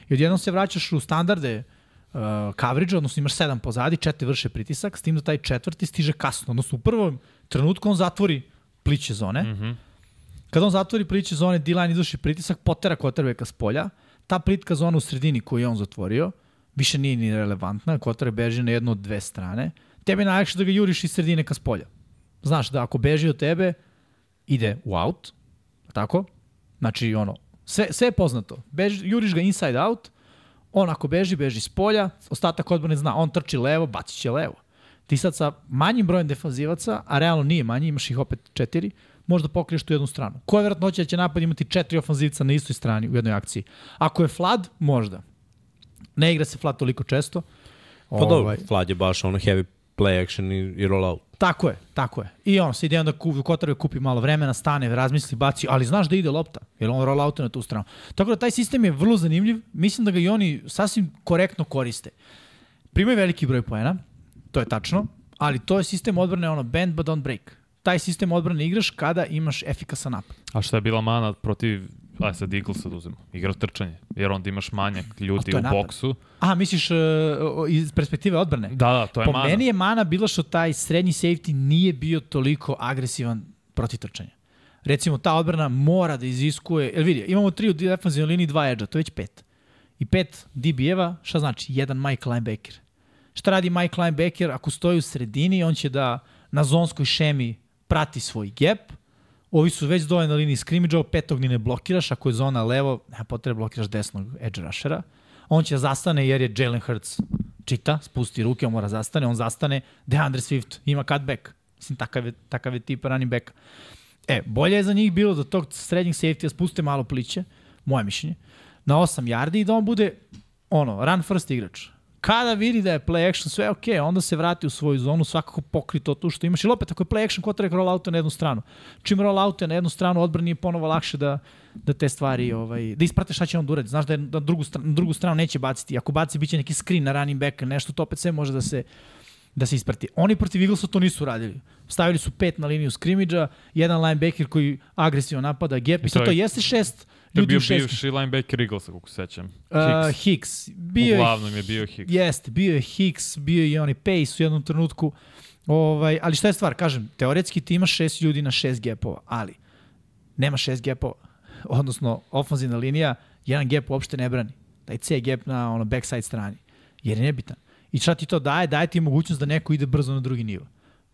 I odjednom se vraćaš u standarde uh, coverage, odnosno imaš 7 pozadi, četiri vrše pritisak, s tim da taj četvrti stiže kasno. Odnosno u prvom trenutku on zatvori pliće zone. Mm. -hmm. Kada on zatvori pliće zone, D-line izvrši pritisak, potera kvotrbeka s polja. Ta plitka zona u sredini koju je on zatvorio, više nije ni relevantna, kvotar beži na jednu od dve strane. Tebe je najlakše da ga juriš iz sredine ka s polja. Znaš da ako beži od tebe, ide u out, tako? Znači, ono, sve, sve je poznato. Beži, juriš ga inside out, on ako beži, beži s polja, ostatak odbrane zna, on trči levo, bacit će levo. Ti sad sa manjim brojem defanzivaca, a realno nije manji, imaš ih opet četiri, možda pokriješ tu jednu stranu. Koja je vjerojatnoća da će napad imati četiri ofanzivca na istoj strani u jednoj akciji? Ako je Flad, možda. Ne igra se Flad toliko često. Pa dobro, Vlad je baš ono heavy play action i, i roll out. Tako je, tako je. I on se ide onda kupi, Kotarve kupi malo vremena, stane, razmisli, baci, ali znaš da ide lopta, jer on roll out na tu stranu. Tako da taj sistem je vrlo zanimljiv, mislim da ga i oni sasvim korektno koriste. Primaju veliki broj poena, to je tačno, ali to je sistem odbrane ono bend but don't break. Taj sistem odbrane igraš kada imaš efikasan napad. A šta je bila mana protiv, aj sad Eaglesa da uzemo, igra trčanje, jer onda imaš manjak A ljudi u napad. boksu. Aha, misliš uh, iz perspektive odbrane? Da, da, to je po mana. meni je mana bila što taj srednji safety nije bio toliko agresivan protiv trčanja. Recimo, ta odbrana mora da iziskuje, jer vidi, imamo tri u defensivnoj liniji, dva edge to je već pet. I pet DB-eva, šta znači? Jedan Mike linebacker. Šta radi Mike linebacker ako stoji u sredini, on će da na zonskoj šemi prati svoj gap, Ovi su već dovoljno na liniji skrimidža, petog ni ne blokiraš, ako je zona levo, nema potrebe blokiraš desnog edge rushera. On će zastane jer je Jalen Hurts čita, spusti ruke, on mora zastane, on zastane, DeAndre Swift ima cutback. Mislim, takav je, takav je tip running back. E, bolje je za njih bilo da tog srednjeg safety-a spuste malo pliće, moje mišljenje, na 8 yardi i da on bude ono, run first igrač. Kada vidi da je play action sve ok, onda se vrati u svoju zonu, svakako pokri to tu što imaš. I opet, ako je play action, quarterback roll out na jednu stranu. Čim roll out na jednu stranu, odbrani je ponovo lakše da, da te stvari, ovaj, da isprate šta će on da uradi. Znaš da je na drugu, stranu, na drugu stranu neće baciti. Ako baci, bit će neki screen na running back, nešto, to opet sve može da se, da se isprati. Oni protiv Eaglesa to nisu radili. Stavili su pet na liniju skrimidža, jedan linebacker koji agresivno napada gap. I sad to to je- jeste šest To je bio bivši linebacker Eaglesa, kako se sećam. Uh, Hicks. Hicks. Bio Uglavnom je bio Hicks. Jeste, bio je Hicks, bio je i onaj Pace u jednom trenutku. Ovaj, ali šta je stvar? Kažem, teoretski ti imaš šest ljudi na šest gapova, ali nema šest gapova. Odnosno, ofanzivna linija, jedan gap uopšte ne brani. Taj C gap na ono backside strani. Jer je nebitan. I šta ti to daje? Daje ti mogućnost da neko ide brzo na drugi nivo.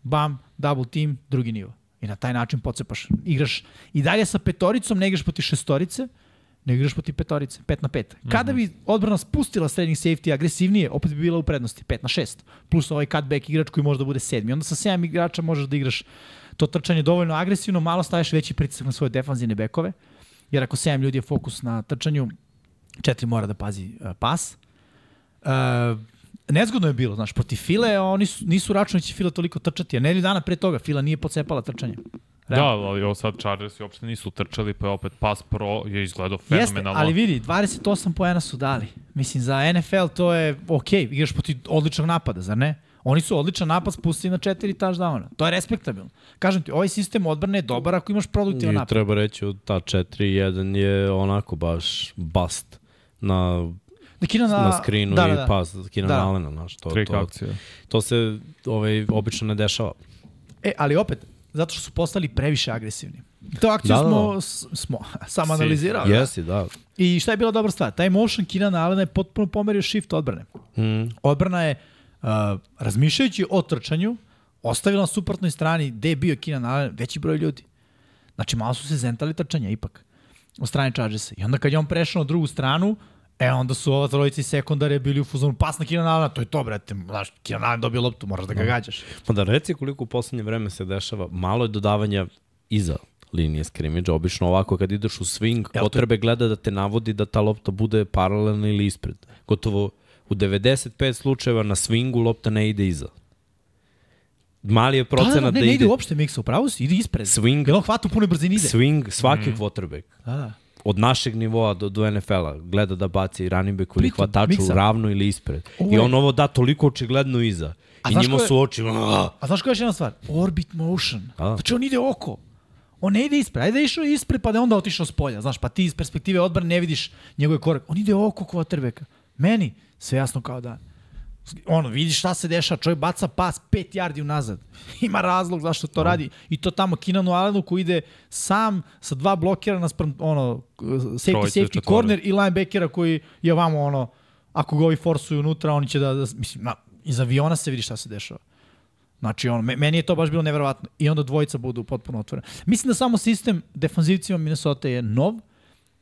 Bam, double team, drugi nivo. I na taj način pocepaš. Igraš i dalje sa petoricom, ne igraš poti šestorice, ne igraš poti petorice, 5 na 5. Kada bi odbrana spustila srednjih safety agresivnije, opet bi bila u prednosti, 5 na 6. Plus ovaj cutback igrač koji može da bude sedmi. Onda sa 7 igrača možeš da igraš to trčanje dovoljno agresivno, malo staješ veći pritisak na svoje defanzivne bekove, jer ako 7 ljudi je fokus na trčanju, četiri mora da pazi uh, pas. Uh, nezgodno je bilo, znaš, protiv File, oni su, nisu računali će Fila toliko trčati, a nedelju dana pre toga Fila nije pocepala trčanje. Da, ali ovo sad Chargersi uopšte nisu trčali, pa je opet Pass Pro je izgledao Jeste, fenomenalno. ali vidi, 28 poena su dali. Mislim, za NFL to je ok, igraš protiv odličnog napada, zar ne? Oni su odličan napad spustili na četiri touchdowna. To je respektabilno. Kažem ti, ovaj sistem odbrane je dobar ako imaš produktivan I napad. treba reći ta 4-1 je onako baš bust na, Da Kina na, na screenu da, i da, da. pas Kina Da. da. Allena, znaš, to, Trik to, akcija. to se ovaj, obično ne dešava. E, ali opet, zato što su postali previše agresivni. To akciju Da, da, smo, da. smo sam analizirali. Jesi, da. I šta je bila dobra stvar? Taj motion Kina Alena je potpuno pomerio shift odbrane. Mm. Odbrana je, uh, razmišljajući o trčanju, ostavila na suprotnoj strani gde je bio Keenan Allen veći broj ljudi. Znači, malo su se zentali trčanja ipak od strane Chargersa. I onda kad je on prešao na drugu stranu, e, onda su ova trojica iz sekundare bili u fuzonu pas na Keenan Allena, to je to, brate. Znaš, Keenan Allen dobio loptu, moraš da ga gađaš. Pa da reci koliko u poslednje vreme se dešava, malo je dodavanja iza linije skrimidža, obično ovako kad ideš u swing, to je- potrebe gleda da te navodi da ta lopta bude paralelna ili ispred. Gotovo u 95 slučajeva na swingu lopta ne ide iza. Mali je Da, da, procenat da, da, ne, ne ide ide uopšte miksa, upravo si, ide ispred. Swing. Jer on hvata u punoj brzini ide. swing svaki mm. quarterback Da, da. Od našeg nivoa do, do NFL-a gleda da baci running back ili hvataču miksa. ravno ili ispred. Ovo I je- on ovo da toliko očigledno iza. A I njima je- su oči... "Ah." A znaš koja je još jedna stvar? Orbit motion. Da. Znači on ide oko. On ne ide ispred. Ajde da je išao ispred pa da je onda otišao s polja. Znaš, pa ti iz perspektive odbrane ne vidiš njegove korak. On ide oko quarterbacka. Meni sve jasno kao dan. Ono, vidiš šta se dešava, čovjek baca pas 5 yardi unazad. Ima razlog zašto to radi. I to tamo Kinanu Allenu koji ide sam sa dva blokera naspram ono, safety, Trojice, safety corner i linebackera koji je vamo ono, ako ga ovi forsuju unutra, oni će da, da mislim, na, iz aviona se vidi šta se dešava. Znači, ono, me- meni je to baš bilo neverovatno. I onda dvojica budu potpuno otvorene. Mislim da samo sistem defanzivcima Minnesota je nov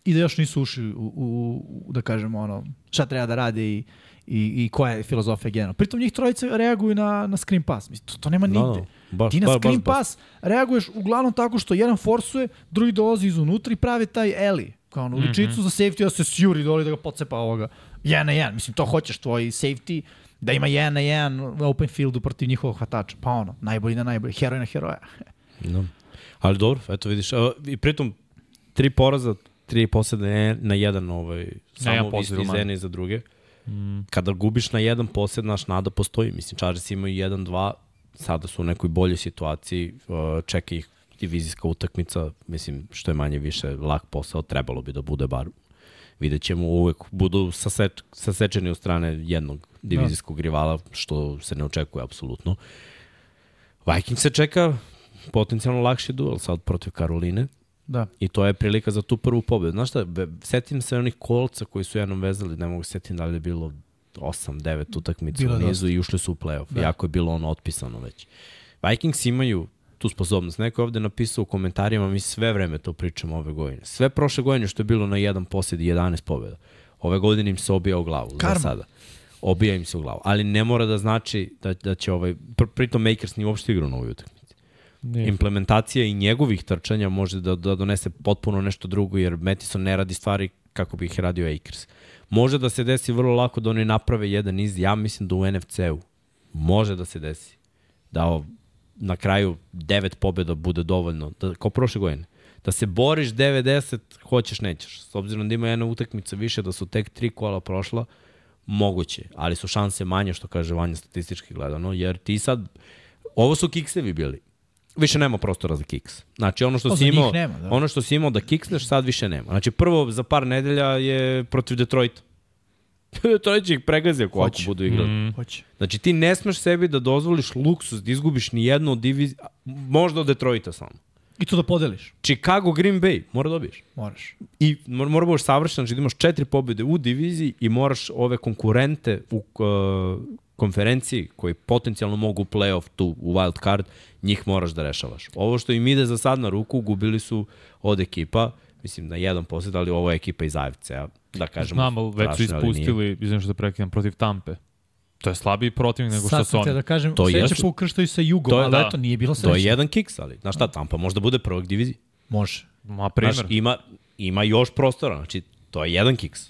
i da još nisu ušli u, u, u da kažemo, ono, šta treba da rade i, i, i koja je filozofija generalno. Pritom njih trojica reaguju na, na screen pass. Mislim, to, to nema Da, nigde. da, baš, Ti na baš, baš, screen baš. pass reaguješ uglavnom tako što jedan forsuje, drugi dolazi izunutra i pravi taj alley kao ono, uličicu mm -hmm. za safety, da se sjuri doli da ga pocepa ovoga. Jedan na jedan. Mislim, to hoćeš, tvoj safety, da ima jedan na jedan u open fieldu protiv njihovog hvatača. Pa ono, najbolji na najbolji, heroj na heroja. Da. Ali dobro, eto vidiš. A, I pritom, tri poraza, tri posede na jedan, ovaj, samo isti iz manje. jedne i za druge. Mm. Kada gubiš na jedan posed, naš nada postoji. Mislim, Chargers imaju 1-2, sada su u nekoj boljoj situaciji, uh, čeka ih divizijska utakmica, mislim, što je manje više lak posao, trebalo bi da bude bar vidjet ćemo uvek budu saseč, sasečeni od strane jednog divizijskog rivala, što se ne očekuje apsolutno. Vikings se čeka potencijalno lakši duel sad protiv Karoline Da. i to je prilika za tu prvu pobedu. Znaš šta, be, setim se onih kolca koji su jednom vezali, ne mogu se setim da li je bilo 8-9 utakmica Bilo u nizu i ušli su u playoff, Da. jako je bilo ono otpisano već. Vikings imaju tu sposobnost. Neko je ovde napisao u komentarima, mi sve vreme to pričamo ove godine. Sve prošle godine što je bilo na jedan posjed i 11 pobjeda. Ove godine im se obija u glavu Karma. za sada. Obija im se u glavu. Ali ne mora da znači da, da će ovaj... Pr pritom Makers nije uopšte igrao na ovoj utakmici. Nije. Implementacija i njegovih trčanja može da, da donese potpuno nešto drugo, jer Metison ne radi stvari kako bi ih radio Akers. Može da se desi vrlo lako da oni naprave jedan niz, ja mislim da u NFC-u može da se desi. Da o, na kraju devet pobjeda bude dovoljno, da, kao prošle godine. Da se boriš 90, hoćeš, nećeš. S obzirom da ima jedna utakmica više, da su tek tri kola prošla, moguće, ali su šanse manje, što kaže Vanja statistički gledano, jer ti sad, ovo su kiksevi bili. Više nema prostora za kiks. Znači ono što O, si imao, nema, da. ono što si imao da kiksneš, sad više nema. Znači prvo za par nedelja je protiv Detroita. Detroit će ih pregazio ako, ako Hoće. budu igrali. Mm. Hoće. Znači ti ne smeš sebi da dozvoliš luksus da izgubiš ni jednu od divizija, možda od Detroita samo. I to da podeliš. Chicago, Green Bay, mora dobiješ. Moraš. I mora, mora budeš savršen, znači da imaš četiri pobjede u diviziji i moraš ove konkurente u uh, konferenciji koji potencijalno mogu u playoff tu u wild card, njih moraš da rešavaš. Ovo što im ide za sad na ruku, gubili su od ekipa, mislim na jedan posjed, ali ovo je ekipa iz AFC-a, da kažemo. Znam, ali već su ispustili, izvim što da prekidam, protiv Tampe. To je slabiji protivnik nego što su oni. da kažem, To sledeće jesu. po ukrštaju sa Jugom, To je ali da. eto, nije bilo To je sreće. jedan kiks, ali znaš šta, Tampa možda bude prvog divizije. Može. Ma, primer. Znaš, ima, ima još prostora, znači to je jedan kiks.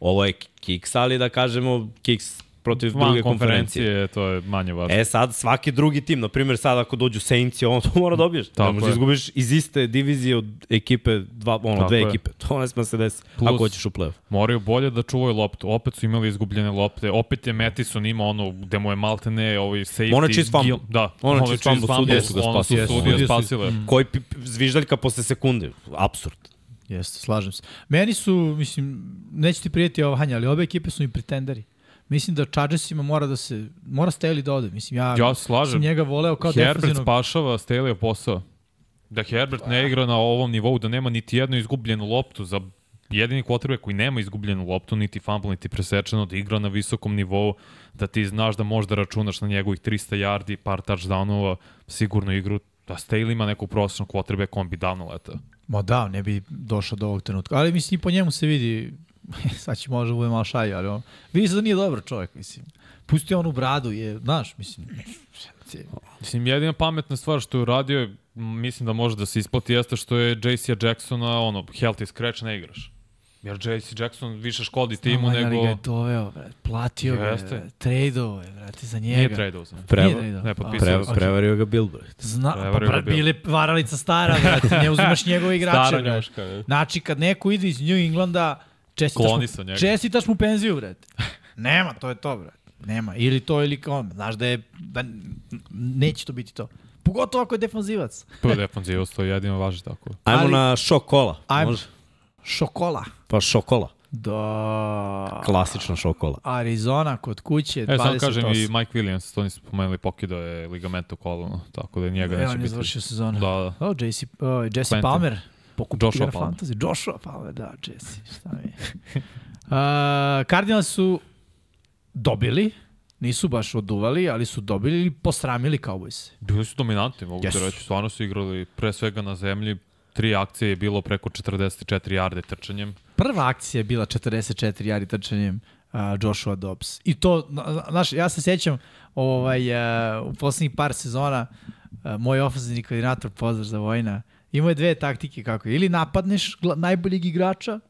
Ovo je kiks, ali da kažemo kiks protiv Van druge konferencije. konferencije, to je manje važno. E sad, svaki drugi tim, na primjer sad ako dođu Saints, on to mora dobiješ. Tako ne možeš da izgubiš iz iste divizije od ekipe, dva, ono, Tako dve je. ekipe. To ne sme se desi, Plus- ako hoćeš u play-off. Moraju bolje da čuvaju loptu. Opet su imali izgubljene lopte. Opet je Metison imao ono gde mu je maltene ovaj safety. Ono je čist fumble. Gil- Da. Ono je čist fumble, sudije su ga ono spasile. Sudije Sudije su- spasile. Koji pi, zviždaljka posle sekunde. Absurd. Jeste, slažem se. Meni su, mislim, neće ti prijeti ova Hanja, ali obe ekipe su mi pretenderi. Mislim da Chargersima mora da se, mora Staley da ode. Mislim, ja, Ja slažem. sam njega voleo kao Herbert defensivnog. spašava Staley posao. Da Herbert ne igra na ovom nivou, da nema niti jednu izgubljenu loptu za jedini quarterback koji nema izgubljenu loptu, niti fumble, niti presečeno, da igra na visokom nivou, da ti znaš da možeš da računaš na njegovih 300 yardi, par touchdownova, sigurno igru, da Staley ima nekog prosječnog quarterback, on bi davno letao. Ma da, ne bi došao do ovog trenutka. Ali mislim i po njemu se vidi, sad će možda bude malo šaj, ali on, vidi se da nije dobar čovjek, mislim. Pusti onu bradu, je, znaš, mislim, Mislim, jedina pametna stvar što je uradio, mislim da može da se isplati, jeste što je JC Jacksona, ono, healthy scratch ne igraš. Jer JC Jackson više škodi timu Znamo, ali nego... ga je doveo, bre, platio ga, Jeste. je, tradeovo je, brate, za njega. Nije tradeo za Preva, Nije tradeo. Ne, potpisao Pre, sam. prevario ga Bilbert. Zna, pa, Prevario bio. bili varalica stara, brate, ne uzimaš njegove igrače, Stara je. Znači, kad neko ide iz New Englanda, čestitaš Kloni mu, njega. čestitaš mu penziju, brate. Nema, to je to, brate. Nema. Ili to, ili kao, znaš da je, da neće to biti to. Pogotovo ako je defanzivac. Prvo defanzivu to jedino važi tako. Ajmo Ali- na šok kola. Ajmo. Može? Šokola. Pa šokola. Da. Klasična šokola. Arizona kod kuće, E, 28. samo kažem i Mike Williams, to nisu spomenuli, pokidao je ligament u kolonu, tako da njega E, neće on je biti. završio sezonu. Da, da. O, JC, o, Jesse Clinton. Palmer. Pokup Joshua Palmer. Fantasy. Joshua Palmer, da, Jesse. Šta mi je. uh, Cardinals su dobili, nisu baš oduvali, ali su dobili ili posramili Cowboys. Bili su dominantni, mogu Jesu. da reći. Stvarno su igrali pre svega na zemlji. Tri akcije je bilo preko 44 jarde trčanjem. Prva akcija je bila 44 jari trčanjem uh, Joshua Dobbs. I to, na- znaš, ja se sjećam ovaj, uh, u poslednjih par sezona uh, moj ofenzivni koordinator, pozdrav za Vojna, imao je dve taktike kako je. Ili napadneš najboljeg igrača,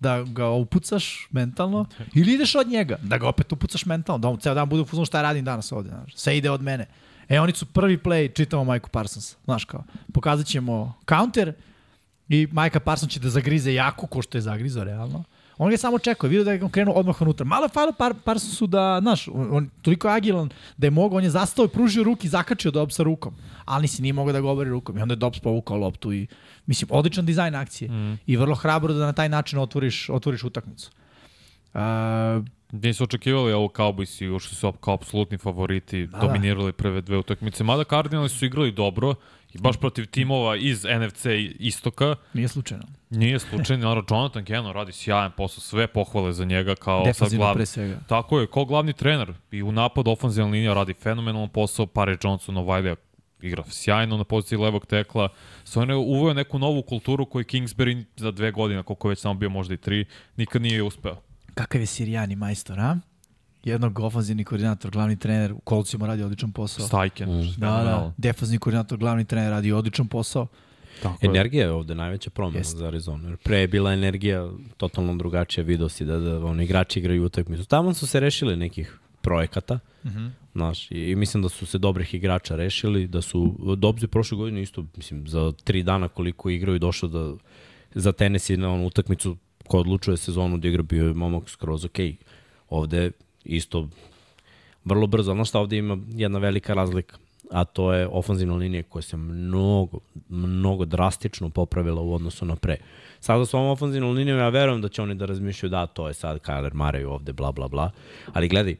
da ga upucaš mentalno, ili ideš od njega, da ga opet upucaš mentalno, da on ceo dan bude u fuzonu šta radim danas ovde, znaš, sve ide od mene. E, oni su prvi play, čitamo Majku Parsons, znaš kao, pokazat ćemo counter i Majka Parsons će da zagrize jako, ko što je zagrizo, realno. On ga je samo čekao, vidio da je on krenuo odmah unutra. Malo je falo par, Parsonsu da, znaš, on, on toliko je agilan da je mogao, on je zastao i pružio ruki, zakačio Dobbs sa rukom, ali nisi nije mogao da ga obori rukom. I onda je Dobbs povukao loptu i, mislim, odličan dizajn akcije. Mm. I vrlo hrabro da na taj način otvoriš, otvoriš utakmicu. Uh, Nisu očekivali ovo Cowboys i ušli su kao apsolutni favoriti, Da, dominirali prve dve utakmice. Mada Cardinali su igrali dobro i baš protiv timova iz NFC istoka. nije slučajno. Nije slučajno, naravno Jonathan Cannon radi sjajan posao, sve pohvale za njega kao sad Defensivno glavni. pre svega. Tako je, kao glavni trener i u napadu ofenzivna linija radi fenomenalan posao, Pare Johnson Ovajlija igra sjajno na poziciji levog tekla. Sve on je uveo neku novu kulturu koju Kingsbury za dve godine, koliko već samo bio možda i tri, nikad nije uspeo. Kakav je Sirijani majstor, a? Jednog ofenzivni koordinator, glavni trener, u Kolcima radi odličan posao. Stajken. Da, da, defanzivni koordinator, glavni trener radi odličan posao. Tako je. Energija je ovde najveća promena Jeste. za Arizonu. Jer pre je bila energija totalno drugačija, vidio si da, da oni igrači igraju utakmicu. Tamo su se rešili nekih projekata, mm Mhm. -hmm. znaš, i, i mislim da su se dobrih igrača rešili, da su Dobzi prošle godine isto, mislim, za tri dana koliko igraju došao da za tenis i na onu utakmicu ko odlučuje sezonu da igra bio je momak skroz. Okay. Ovde isto vrlo brzo. Ono što ovde ima jedna velika razlika, a to je ofanzivna linija koja se mnogo, mnogo drastično popravila u odnosu na pre. Sada s ovom ofanzivnom linijom ja verujem da će oni da razmišljaju da to je sad Kyler Murray ovde, bla, bla, bla. Ali gledaj,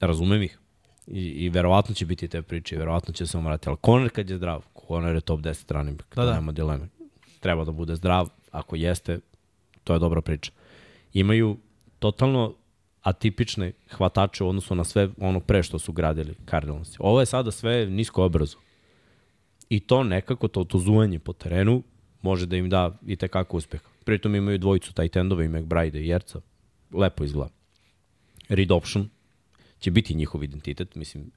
razumem ih. I, I verovatno će biti te priče, verovatno će se on vratiti. Ali Conor kad je zdrav, Conor je top 10 running back, Da, da, da. da. nema dileme. Treba da bude zdrav, ako jeste, to je dobra priča. Imaju totalno atipične hvatače u odnosu na sve ono pre što su gradili Cardinals. Ovo je sada sve nisko obrazo. I to nekako, to, zuvanje po terenu, može da im da i tekako uspeha. Pritom imaju dvojicu endova i McBride i Jerca. Lepo izgleda. Read option će biti njihov identitet, mislim,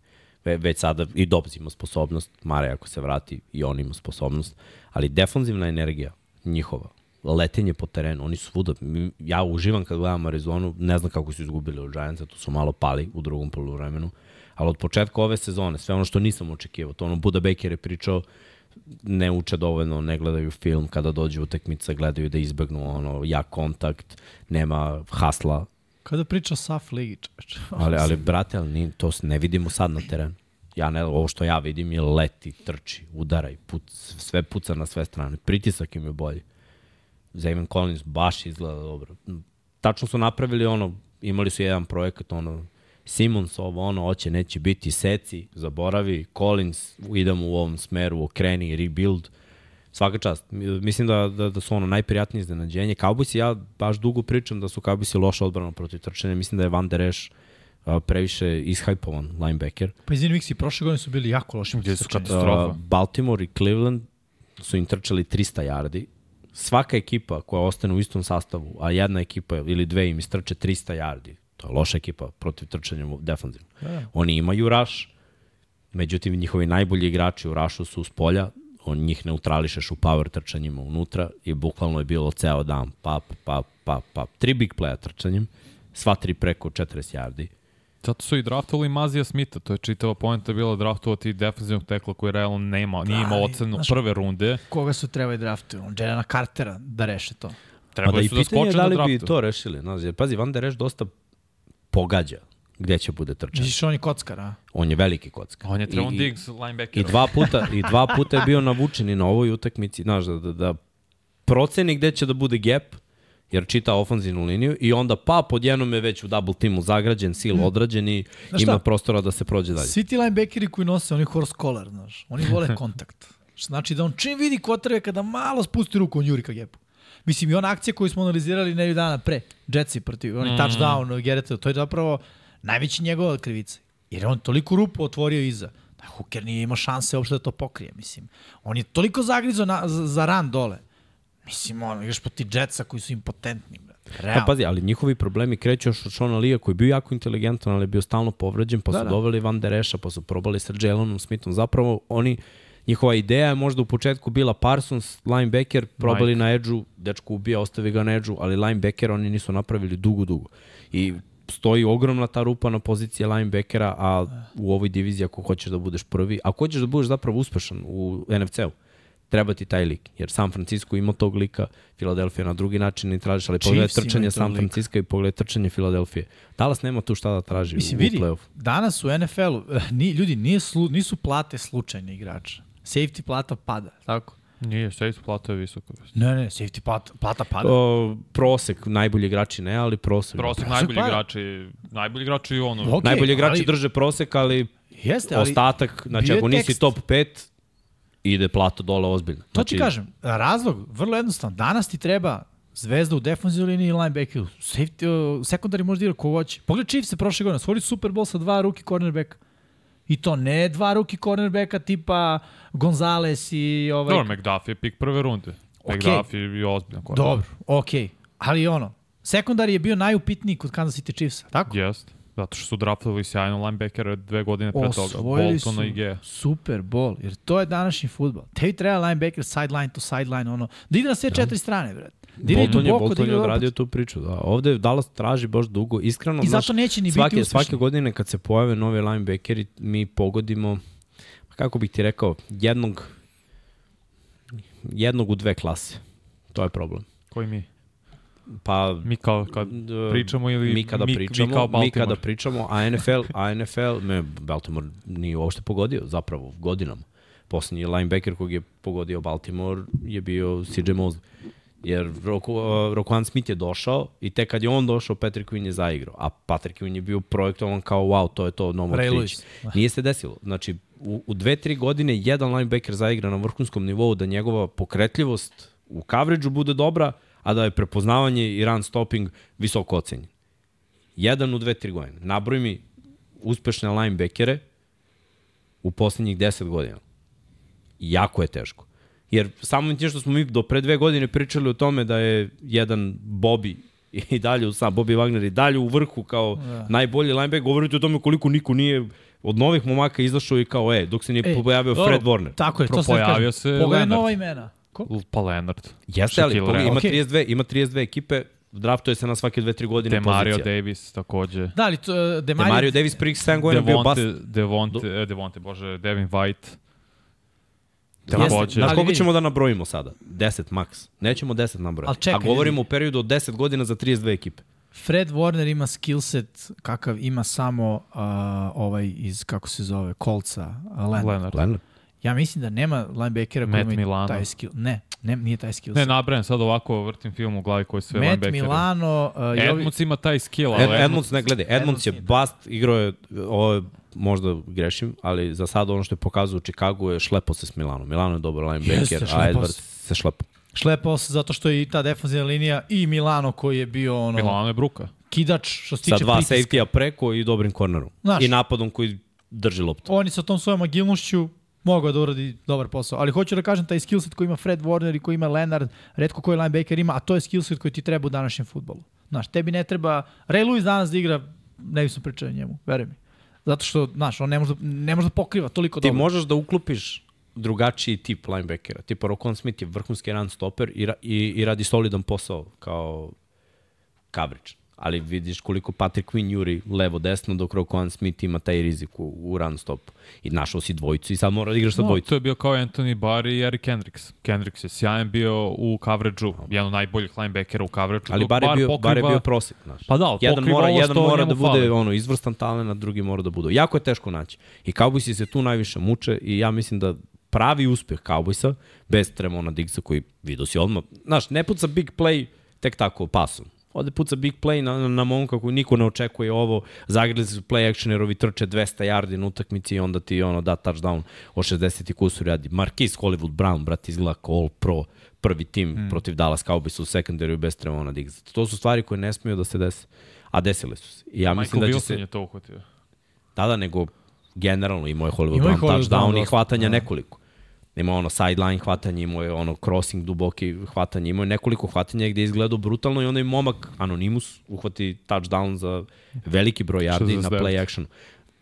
ve, već sada i Dobbs ima sposobnost, Mare ako se vrati i on ima sposobnost, ali defanzivna energija njihova, letenje po terenu, oni su svuda, ja uživam kad gledam Arizonu, ne znam kako su izgubili od Giantsa, tu su malo pali u drugom poluvremenu, ali od početka ove sezone, sve ono što nisam očekivao, to ono Buda Baker je pričao, ne uče dovoljno, ne gledaju film kada dođe utakmica, gledaju da izbegnu ono, jak kontakt, nema hasla, Kada priča Saf Ligi, čoveče. Ali, ali brate, ali ni, to ne vidimo sad na terenu. Ja ne, ovo što ja vidim je leti, trči, udaraj, puc, sve puca na sve strane. Pritisak im je bolji. Zayman Collins baš izgleda dobro. Tačno su napravili ono, imali su jedan projekat, ono, Simons ovo, ono, hoće, neće biti, seci, zaboravi, Collins, idemo u ovom smeru, okreni, rebuild, svaka čast. Mi- Mislim da, da, da su ono najprijatnije iznenađenje. Cowboys ja baš dugo pričam da su Cowboys loša odbrana protiv trčanja. Mislim da je Van Der Esch previše ishajpovan linebacker. Pa izvini Miksi, prošle godine su bili jako loši. Gde su trčanje. katastrofa. Uh, Baltimore i Cleveland su im trčali 300 yardi. Svaka ekipa koja ostane u istom sastavu, a jedna ekipa ili dve im istrče 300 yardi, to je loša ekipa protiv trčanja defanzivno. Da. Oni imaju rush, međutim njihovi najbolji igrači u rushu su s polja, on njih neutrališeš u power trčanjima unutra i bukvalno je bilo ceo dan pap, pap, pap, pap. Tri big playa trčanjem, sva tri preko 40 yardi. Zato su i draftovali Mazija Smitha, to je čitava poenta bila draftovati defensivnog tekla koji realno nema, nije imao ocenu znaš- prve runde. Koga su trebali draftuju? Jelena Cartera da reše to. Trebali da i su da pitanje je skoče da na li bi draftu. to rešili. Znaš, jer, pazi, Van Der Esch dosta pogađa gde će bude trčan. Misliš on je kockar, a? On je veliki kocka. On je Trevon Diggs, linebacker. I dva puta, i dva puta je bio navučen i na ovoj utakmici, znaš, da, da, da proceni gde će da bude gap, jer čita ofanzivnu liniju i onda pa pod jednom je već u double teamu zagrađen, sil odrađen i Znaš ima šta? prostora da se prođe dalje. Svi ti linebackeri koji nose, oni horse collar, znaš, oni vole kontakt. Znači da on čim vidi kotrve kada malo spusti ruku, on juri ka gepu. Mislim, i ona akcija koju smo analizirali nedelju dana pre, Jetsi protiv, on je touchdown, Gereta, to je zapravo najveći njegova krivica. Jer je on toliko rupu otvorio iza. Da Hooker nije imao šanse uopšte da to pokrije, mislim. On je toliko zagrizo na, za, za ran dole. Mislim, on, igraš proti Jetsa koji su impotentni, brate. Realno. Pa pazi, ali njihovi problemi kreću još od Shona Lija koji je bio jako inteligentan, ali je bio stalno povređen, pa Da, su da. doveli Van Der Esha, pa su probali sa Jalonom Smithom. Zapravo oni, njihova ideja je možda u početku bila Parsons, linebacker, probali Mike. na edžu, dečko ubija, ostavi ga na edžu, ali linebacker oni nisu napravili dugo, dugo. I stoji ogromna ta rupa na poziciji linebackera, a u ovoj diviziji ako hoćeš da budeš prvi, ako hoćeš da budeš zapravo uspešan u NFC-u, treba ti taj lik. Jer San Francisco ima tog lika, Filadelfija na drugi način ne tražiš, ali pogledaj trčanje San. Francisco i pogledaj trčanje Filadelfije. Dallas nema tu šta da traži Mislim, u, vidi, u play-off. danas u NFL-u, ni, ljudi, nije slu, nisu plate slučajne igrača. Safety plata pada, tako? Nije, safety plata je visoko. Ne, ne, safety plata, plata pada. O, prosek, najbolji igrači ne, ali prosek. Prosek Pa, najbolji pa- igrači, najbolji igrači i ono. Ok, Najbolji igrači ali- drže prosek, ali Jeste, ali ostatak, znači ako nisi tekst. top 5, ide plata dole ozbiljno. to Znači, ti kažem, razlog, vrlo jednostavan. Danas ti treba zvezda u defensivnoj liniji i linebackeru. Safety, uh, sekundari može da igra ko hoće. Pogledaj Chiefs se prošle godine, osvojili Super Bowl sa dva ruki cornerbacka. I to ne dva ruki cornerbacka tipa Gonzales i ovaj... Dobro, McDuffie je pik prve runde. Okej. McDuffie je ozbiljan korak. Dobro, okej. Okay. Ali ono, sekundari je bio najupitniji kod Kansas City Chiefsa, tako? Jest. Zato što su draftovali sjajno linebackera dve godine pre toga. Osvojili su i Gea. Super Bowl, jer to je današnji futbol. Tebi treba linebacker sideline to sideline, ono, da ide na sve četiri strane, bre. Da ide Bolton je, duboko, da Bolton ide je odradio tu priču. Da. Ovde Dallas traži baš dugo. Iskreno, I zato znaš, neće ni biti svake, uspešni. svake godine kad se pojave novi linebackeri, mi pogodimo, kako bih ti rekao, jednog, jednog u dve klase. To je problem. Koji mi? Pa Mi kao kad pričamo ili mi kada mi- mi pričamo, kao mi, kada pričamo, a NFL, a NFL, me Baltimore nije uopšte pogodio zapravo godinama. Poslednji linebacker kog je pogodio Baltimore je bio CJ Mosley. Jer Roku, uh, Rokuan Smith je došao i tek kad je on došao, Patrick Quinn je zaigrao. A Patrick Quinn je bio projektovan kao wow, to je to, no more. Nije se desilo. Znači, u, u dve, tri godine jedan linebacker zaigra na vrhunskom nivou da njegova pokretljivost u coverage bude dobra, a da je prepoznavanje i run stopping visoko ocenjen. Jedan u dve, tri godine. Nabroj mi uspešne linebackere u poslednjih 10 godina. Jako je teško. Jer samo tim što smo mi do pre dve godine pričali o tome da je jedan Bobby i dalje, sam Bobby Wagner i dalje u vrhu kao da. najbolji linebacker, govorite o tome koliko niko nije od novih momaka izašao i kao, e, dok se nije E, pojavio Fred Warner. Tako je, to se Pojavio kažem. se Pogledaj nova imena. Ko? Pa Leonard. Jeste, ali ima, Okej. 32, ima 32 ekipe, draftuje se na svake 2-3 godine Demario pozicija. Davis takođe. Da, ali to, uh, Demario, Demario, Davis prvih 7 godina bio bast. Devonte, Devonte, e, Devonte, bože, Devin White. Takođe. Znaš Ali koliko ćemo da nabrojimo sada? 10 max. Nećemo 10 nabrojati. Čekaj, A govorimo o periodu od 10 godina za 32 ekipe. Fred Warner ima skillset kakav ima samo uh, ovaj iz, kako se zove, kolca, uh, Leonard. Leonard. Leonard. Ja mislim da nema linebackera koji ima Milano. taj skill. Ne, ne, nije taj skill. Ne, nabrajem sad ovako, vrtim film u glavi koji sve Matt. Milano, uh, i ovi, Edmunds ima taj skill, ali Ed, Edmunds, Edmunds, ne gledaj, Edmunds je nije bast, igrao je, ovo je, možda grešim, ali za sada ono što je pokazao u Chicagu je šlepo se s Milanom. Milano je dobar linebacker, Jeste, a Edwards se. šlepo. šlepao se zato što je i ta defanzivna linija i Milano koji je bio ono, Milano je bruka. kidač što se Sa tiče dva pritiska. safety-a preko i dobrim kornerom. Znaš. I napadom koji drži loptu. Oni sa tom svojom agilnošću mogao da uradi dobar posao. Ali hoću da kažem, taj skillset koji ima Fred Warner i koji ima Leonard, redko koji linebacker ima, a to je skillset koji ti treba u današnjem futbolu. Znaš, tebi ne treba... Ray Lewis danas da igra, ne bi sam pričao njemu, veruj mi. Zato što, znaš, on ne može, ne može da pokriva toliko Ti dobro. možeš da uklopiš drugačiji tip linebackera. Tipa Rokon Smith je vrhunski run stopper i, ra, i, i radi solidan posao kao coverage. Ali vidiš koliko Patrick Quinn juri levo-desno, dok Rokon Smith ima taj rizik u, u run stopu. I našao si dvojicu i sad mora da igraš sa No, dvojicom. to je bio kao Anthony Barr i Eric Kendricks. Kendricks je sjajan bio u coverage-u, jedan od najboljih linebackera u coverage-u. Ali dok bar je bio, pokriva- bar je bio prosek, znaš. Pa da, ali jedan mora, ovo jedan mora da bude fali. ono izvrstan talent, a drugi mora da bude. Jako je teško naći. I Cowboysi se tu najviše muče i ja mislim da pravi uspeh Cowboysa, bez Tremona Diggsa koji vidio si odmah, znaš, ne puca big play tek tako pasom. Ode puca big play na, na, momka koji niko ne očekuje ovo, zagrali su play action jer ovi trče 200 yardi na utakmici i onda ti ono da touchdown o 60 i kusur radi. Marquise Hollywood Brown, brat, izgleda kao all pro prvi tim mm. protiv Dallas Cowboysa u sekundariju bez Tremona Diggsa. To su stvari koje ne smiju da se dese. A desile su se. I ja mislim Michael da će Wilson se... je to uhvatio. Da, da, nego generalno imao je Hollywood Brown touchdown i dosta, hvatanja da. nekoliko. Ima ono sideline hvatanje, imao je ono crossing duboki hvatanje, imao je nekoliko hvatanja gde je izgledao brutalno i onda je momak Anonymous uhvati touchdown za veliki broj yardi na 69. play actionu.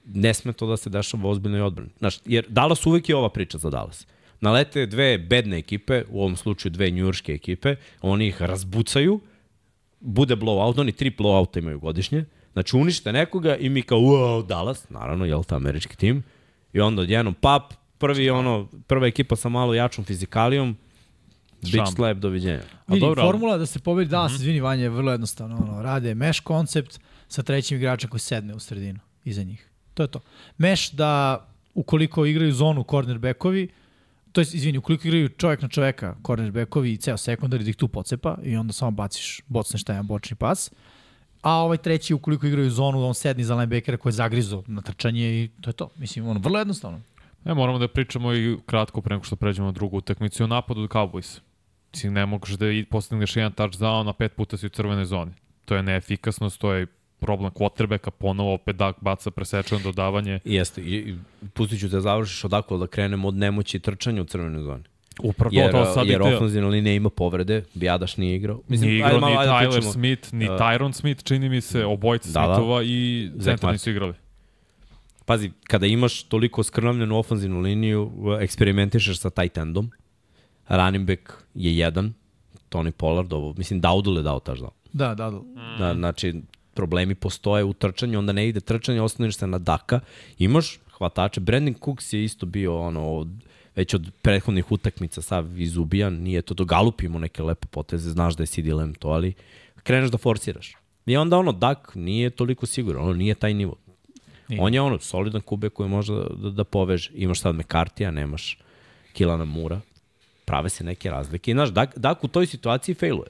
Ne sme to da se dešava u ozbiljnoj odbrani. Znaš, jer Dallas uvek je ova priča za Dallas. Nalete dve bedne ekipe, u ovom slučaju dve njujorske ekipe, oni ih razbucaju, bude blowout, oni tri blowouta imaju godišnje, znači unište nekoga i mi kao, wow, Dallas, naravno, jel ta američki tim, i onda odjednom pap, prvi ono, prva ekipa sa malo jačom fizikalijom, bitch Šamp. slap, doviđenja. Vidi, dobro, ali- formula da se pobedi Dallas, mm -hmm. izvini Vanja, je vrlo jednostavno. Ono, rade mesh koncept sa trećim igračem koji sedne u sredinu iza njih. To je to. Mesh da ukoliko igraju zonu cornerbackovi, to je, izvini, ukoliko igraju čovjek na čoveka, cornerbackovi i ceo sekundari da ih tu pocepa i onda samo baciš, bocneš taj jedan bočni pas. A ovaj treći, ukoliko igraju zonu, on sedni za linebackera koji je zagrizo na trčanje i to je to. Mislim, ono, vrlo jednostavno. E, moramo da pričamo i kratko pre nego što pređemo na drugu utakmicu o napadu od Cowboys. Mislim, ne možeš da i postigneš jedan touchdown, a pet puta si u crvenoj zoni. To je neefikasnost, to je problem quarterbacka, ponovo opet Dak baca presečeno dodavanje. I jeste, i, i pustit ću te da završiš odakle da krenemo od nemoći i trčanja u crvenoj zoni. Upravo jer, to, sad jer i ofenzivna linija ima povrede, Bijadaš nije igrao. Nije igrao ajde ni malo, ajde da Tyler pričamo. Smith, ni Uh, Tyron Smith, čini mi se, obojica Da, da. Smithova i Zach centar Martin. nisu igrali. Pazi, kada imaš toliko skrnavljenu ofenzivnu liniju, eksperimentišeš sa tight endom. Running back je jedan, Tony Pollard, ovo, mislim, Daudul je dao touchdown. Da, da, da. Da, znači, problemi postoje u trčanju, onda ne ide trčanje, ostaneš se na daka. Imaš hvatače, Brandon Cooks je isto bio ono, od, već od prethodnih utakmica sav izubijan, nije to do Galup imao neke lepe poteze, znaš da je CD Lamb to, ali kreneš da forsiraš. I onda ono, Dak nije toliko siguran, ono nije taj nivo. Nije. On je ono, solidan kube koji može da, da, da poveže. Imaš sad McCartija, nemaš Kilana Mura, prave se neke razlike. I znaš, Dak, Dak u toj situaciji failuje.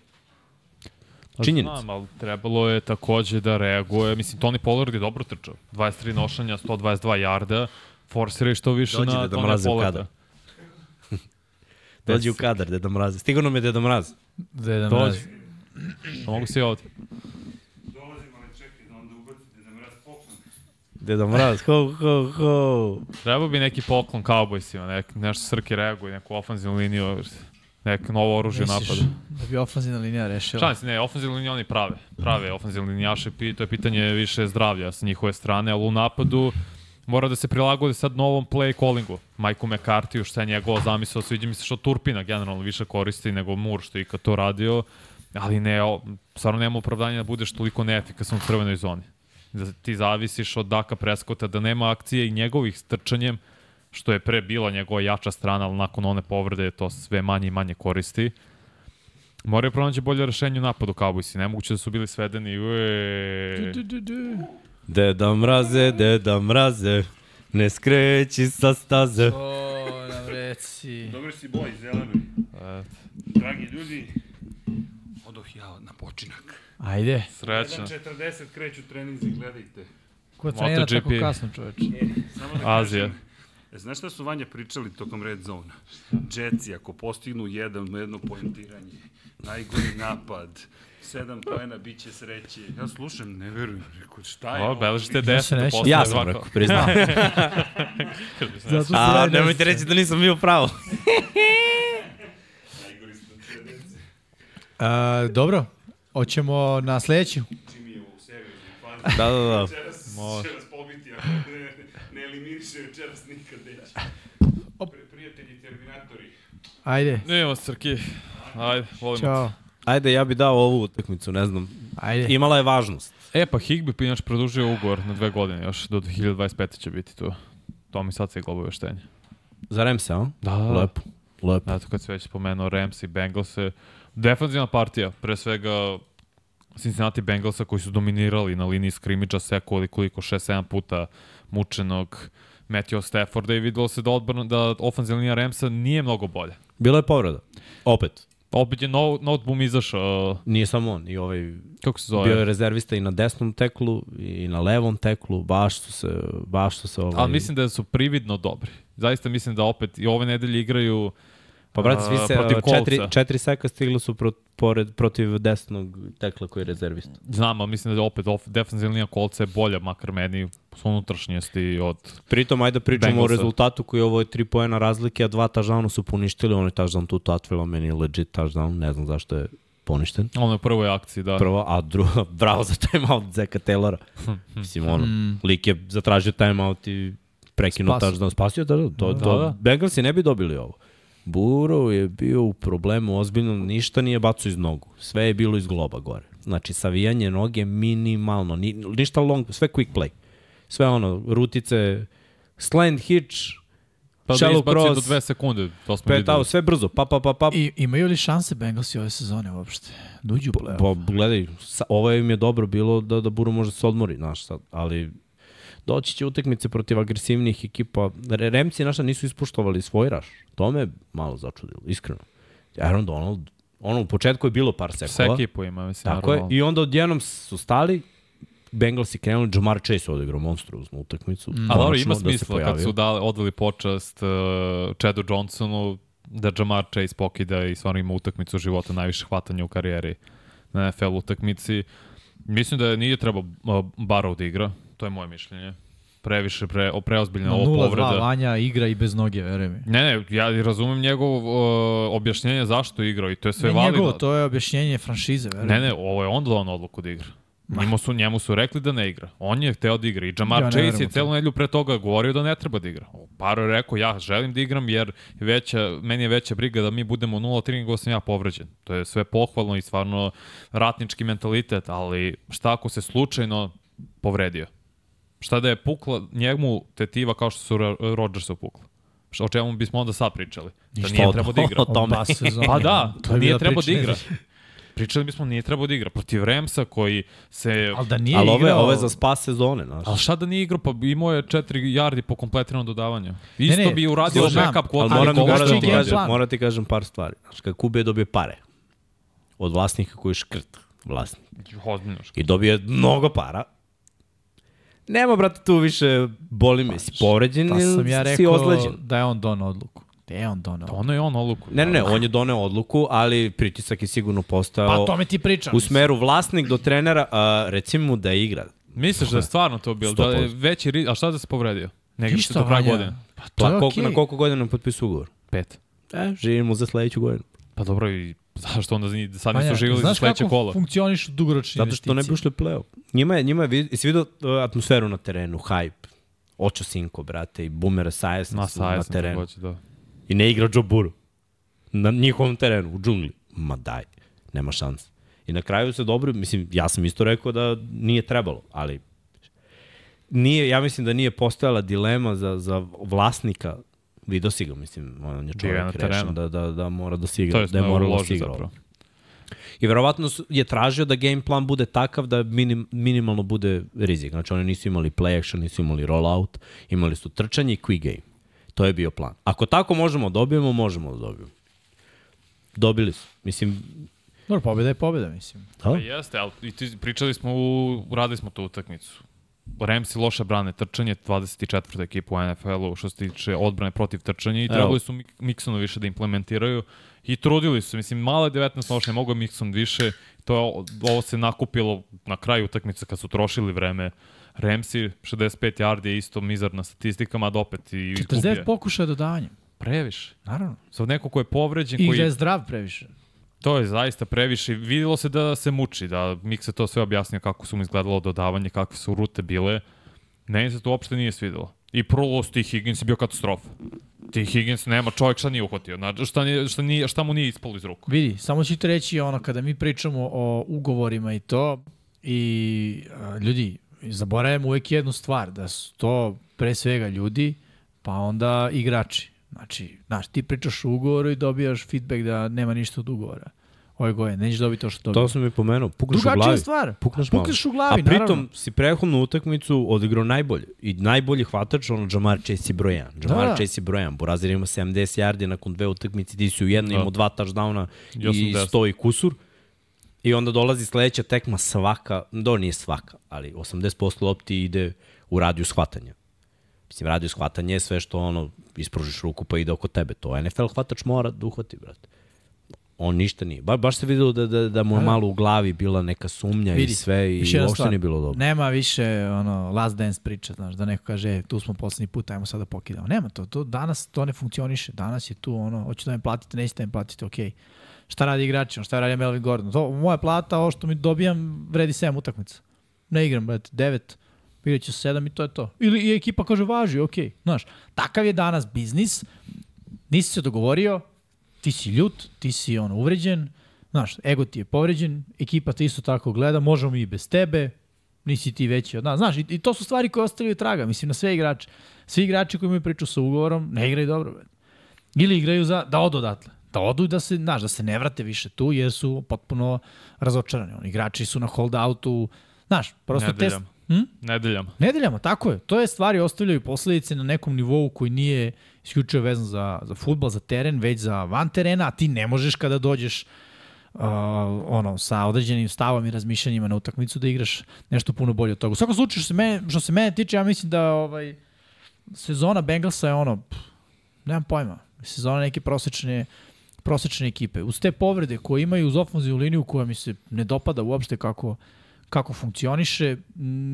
Činjenica. Znam, ali trebalo je takođe da reaguje. Mislim, Tony Pollard je dobro trčao. 23 nošanja, 122 jarda. Forsiraj što više Dođi na da da Tony mraze u Pollarda. kadar. Dođi u kadar, Deda Mraz. Stigao nam je Deda Mraz. Deda. Mraz. Pa mogu si i ovde. Dolazim, ali čekaj da onda ubacite da me raz poklon. Deda Mraz, ho, ho, ho. Treba bi neki poklon Cowboysima, nek, nešto Srki reaguje, neku ofenzivnu liniju, neko novo oružje napadu. da bi ofenzivna linija rešila? Se, ne, ofenzivne linije oni prave. Prave ofenzivne linijaše, to je pitanje više zdravlja sa njihove strane, ali u napadu mora da se prilagode sad novom play callingu. Majku McCarthy, što je njegova zamisao, sviđa mi se što Turpina generalno više koristi nego Moore što je ikad to radio, ali ne, o, stvarno nema opravdanja da budeš toliko neefikasan u crvenoj zoni. Da ti zavisiš od Daka Preskota, da nema akcije i njegovih strčanjem, što je pre bila njegova jača strana, ali nakon one povrede to sve manje i manje koristi. Moraju pronaći bolje rešenje u napadu Cowboysi. Nemoguće da su bili svedeni. Deda Mraze, Deda Mraze, ne skreći sa staze. O, nam reci. Dobro si boj, zelenovi. E, Dragi ljudi, odoh ja na počinak. Ajde. Srećno. 1.40 kreću treninzi, gledajte. Ko trenira tako MotoGP. kasno, čoveč? Samo da Azija. kažem, e, znaš šta su Vanja pričali tokom Red Zone? Jetsi, ako postignu jedan, jedno poentiranje, najgori napad, sedam poena, bit će sreće. Ja slušam, ne verujem. Rekao, šta je O, ovo? beležite se 10 neće. posle Ja sam ovako. rekao, priznam. Zato se A, ne nemojte reći da nisam bio pravo. Na. A, dobro, hoćemo na sledeću. Jimmy je u seriju. Pazi, Da, da, da. večeras Može. će nas pobiti, ako ne, ne eliminiše večeras nikad neće. Pri, prijatelji Terminatori. Ajde, Nemo Srki. Ajde, volimo. te. čao. Ajde, ja bi dao ovu utakmicu, ne znam. Ajde. Imala je važnost. E, pa Higby pa inače produžio ugovor na dve godine još, do 2025. će biti tu. To mi sad se globo veštenje. Za Remse, a? Da, da. Lepo, lepo. Eto, kad se već spomenuo Rams i Bengals, defanzivna partija, pre svega Cincinnati Bengalsa koji su dominirali na liniji skrimidža sekovali koliko 6-7 puta mučenog Matthew Stafforda i videlo se da, odbrana, da ofenzivna linija Ramsa nije mnogo bolja. Bila je povreda. Opet. Opet je no, Noteboom izašao, Nije samo on, i ovaj kako se zove? bio je rezervista i na desnom teklu i na levom teklu, baš su se, baš su se ovaj... Ali mislim da su prividno dobri. Zaista mislim da opet i ove nedelje igraju Pa brate, svi se, protiv četiri, Coltsa. četiri seka stigli su pro, pored, protiv desnog tekla koji je rezervista. Znam, ali mislim da je opet defensivna linija kolca je bolja, makar meni, s unutrašnjosti od... Pritom, ajde da pričamo Bengalsa. o rezultatu koji je ovo je tri poena razlike, a dva touchdowna su poništili, onaj touchdown tu tatvila, meni je legit touchdown, ne znam zašto je poništen. Ono je u prvoj akciji, da. Prvo, a drugo, bravo za timeout Zeka Taylora. Mislim, ono, lik je zatražio timeout i prekinuo Spasio. touchdown. Spasio touchdown. To, Da, to, da. Bengalsi ne bi dobili ovo. Burrow je bio u problemu ozbiljno, ništa nije bacio iz nogu. Sve je bilo iz globa gore. Znači, savijanje noge minimalno, ni, ništa long, sve quick play. Sve ono, rutice, slant hitch, Pa da shallow izbaci cross, do dve sekunde, to smo pet videli. out, sve brzo, pa, pa, pa, pa. I, imaju li šanse Bengalsi ove sezone uopšte? Duđu u play-off. Pa gledaj, sa, ovo im je dobro bilo da, da Buru može da se odmori, znaš sad, ali doći će utakmice protiv agresivnih ekipa. Re- Remci naša nisu ispuštovali svoj raš. To me malo začudilo, iskreno. Aaron Donald, ono u početku je bilo par Sve sekova. ekipu ima, mislim, Tako je. I onda odjednom su stali, Bengalsi krenuli, Jamar Chase odigrao monstruoznu utakmicu. A dobro, ima da smisla kad pojavio. su dali, odveli počast uh, Chadu Johnsonu da Jamar Chase pokida i stvarno ima utakmicu života, najviše hvatanja u karijeri na NFL utakmici. Mislim da nije treba uh, Barrow da igra, to je moje mišljenje. previše, pre, preozbiljna Na ovo 0-2 povreda. Vanja igra i bez noge, veruj mi. Ne, ne, ja razumem njegovo uh, objašnjenje zašto je igrao i to je sve Ne validno. njegovo, to je objašnjenje franšize, veruj Ne, ne, ovo je on donao odluku da igra. Njemu su, njemu su rekli da ne igra. On je hteo da igra. I Jamar Ja Chase je celu nedelju pre toga govorio da ne treba da igra. Paro je rekao, ja želim da igram jer veća, meni je veća briga da mi budemo 0-3 nego sam ja povređen. To je sve pohvalno i stvarno ratnički mentalitet, ali šta ako se slučajno povredio? Šta da je pukla njemu tetiva kao što su Ro- Rodgersu pukla? O čemu bismo onda sad pričali? Da nije trebao da igra. o tome. Pa da, To je nije trebao da igra. Pričali bismo nije trebao da igra protiv Remsa koji se... Ali da nije Ali ovo je, igrao... ovo je za spas sezone, znaš. Ali šta da nije igrao? Pa imao je 4 yardi po kompletiranom dodavanju. Isto ne, bi uradio znam, backup Ali kvota. moram, koga moram, što da je ti game kažem, moram ti kažem par stvari. Znaš, kad Kube je dobio pare od vlasnika koji je škrt vlasnik i dobio mnogo para, nema, brate, tu više boli me, si povređen Pa sam ili ja si rekao ozleđen. da je on donao odluku. Da je on donao odluku. Ono je on odluku. Ne, ne, ne, on je doneo odluku, ali pritisak je sigurno Pa postao o tome ti pričam. u smeru vlasnik do trenera, a, recimo mu da igra. Misliš da je stvarno to bilo? Da je 100%. veći. A šta da se povredio? Ne Ništa, do kraja Vanja. godine. Pa to Pa je koliko, okej. na koliko godina potpisu ugovor? Pet. E, živimo za sledeću godinu. Pa dobro i zašto onda sad nisu živjeli za znaš sledeće kako kola? funkcioniš dugoročni Zato što ne bi ušli u play-off. Njima je, njima je, jesi vidio uh, atmosferu na terenu, hype, Ocho Cinco, brate, i Boomer Sajes Na na, terenu. takođe, da. I ne igra Joe Burrow. Na njihovom terenu, u džungli. Ma daj, nema šanse. I na kraju se dobro, mislim, ja sam isto rekao da nije trebalo, ali nije, ja mislim da nije postojala dilema za, za vlasnika Vidio si ga, mislim, on je čovjek terenu. rešen da, da, da mora da se igra, To je da je moralo da igra. zapravo. I verovatno je tražio da game plan bude takav da minim, minimalno bude rizik. Znači oni nisu imali play action, nisu imali rollout, imali su trčanje i quick game. To je bio plan. Ako tako možemo da dobijemo, možemo da dobijemo. Dobili su. Mislim, Dobro, pobjeda je pobjeda, mislim. da? Pa jeste, ali i ti, pričali smo, u, uradili smo tu utakmicu. Ramsi loše brane trčanje, 24. ekipa u NFL-u što se tiče odbrane protiv trčanja i trebali su Miksonu više da implementiraju i trudili su. Mislim, mala je 19 nošnja, mogo je Mikson više. To je, ovo se nakupilo na kraju utakmice kad su trošili vreme. Ramsi, 65 yardi je isto mizarna statistika, mada opet i 49 izgubio. pokušaja dodavanja. Previše. Naravno. Za neko ko je povređen, I koji... da je zdrav previše. To je zaista previše. Videlo se da se muči, da Mik se to sve objasnio kako su mu izgledalo dodavanje, kakve su rute bile. Meni se to uopšte nije svidelo. I prvo T. Higgins je bio katastrofa. T. Higgins nema čovjek šta nije uhvatio. Šta, nije, šta, nije, šta mu nije ispalo iz ruku. Vidi, samo ću ti reći ono, kada mi pričamo o ugovorima i to, i a, ljudi, zaboravimo uvek jednu stvar, da su to pre svega ljudi, pa onda igrači. Znači, znaš, ti pričaš o ugovoru i dobijaš feedback da nema ništa od ugovora. Ove godine, nećeš dobiti to što To dobijaš. sam mi pomenuo. Pukneš u Drugačija glavi. stvar. Pukneš, Pukneš u glavi, A pritom naravno. si prehodnu utakmicu odigrao najbolje. I najbolji hvatač, ono, Jamar Chase je broj 1. Jamar Da. Chase je broj 1. Burazir ima 70 yardi nakon dve utakmice, ti si u jednoj Da. imao dva touchdowna I i 80. 100 i kusur. I onda dolazi sledeća tekma svaka, do nije svaka, ali 80% lopti ide u radiju shvatanja. Mislim, radiju shvatanja je sve što ono, ispružiš ruku pa ide oko tebe. To NFL hvatač mora da uhvati, brate. On ništa nije. Ba, baš se videlo da, da, da mu je Da. malo u glavi bila neka sumnja i sve i uopšte nije bilo dobro. Nema više ono last dance priče, znaš, da neko kaže, e, tu smo poslednji put, ajmo sada pokidamo. Nema to, to danas to ne funkcioniše. Danas je tu ono, hoćete da mi platite, nećete da mi platite, okej. Šta radi igrač, šta radi Melvin Gordon? To, moja plata, ovo što mi dobijam, vredi 7 utakmica. Ne igram, brate, 9, igrat ću 7 i to je to. Ili i ekipa kaže, važi, okej. Znaš, takav je danas biznis, nisi se dogovorio, ti si ljut, ti si ono uvređen, znaš, ego ti je povređen, ekipa te isto tako gleda, možemo mi i bez tebe, nisi ti veći od nas. Znaš, i, i to su stvari koje ostavljaju traga, mislim, na sve igrače. Svi igrači koji imaju priču sa ugovorom, ne igraju dobro. Bre. Ili igraju za, da odu odatle. Da odu i da se, znaš, da se ne vrate više tu, jer su potpuno razočarani. Oni igrači su na holdoutu, znaš, prosto. Nedeljama. Hm? Nedeljama. Nedeljama, tako je. To je stvari ostavljaju posledice na nekom nivou koji nije isključivo vezan za, za futbol, za teren, već za van terena, a ti ne možeš kada dođeš uh, ono, sa određenim stavom i razmišljanjima na utakmicu da igraš nešto puno bolje od toga. U svakom slučaju, što se mene, što se mene tiče, ja mislim da ovaj, sezona Bengalsa je ono, pff, nemam pojma, sezona neke prosečne prosečne ekipe. Uz te povrede koje imaju uz ofenzivnu liniju koja mi se ne dopada uopšte kako kako funkcioniše,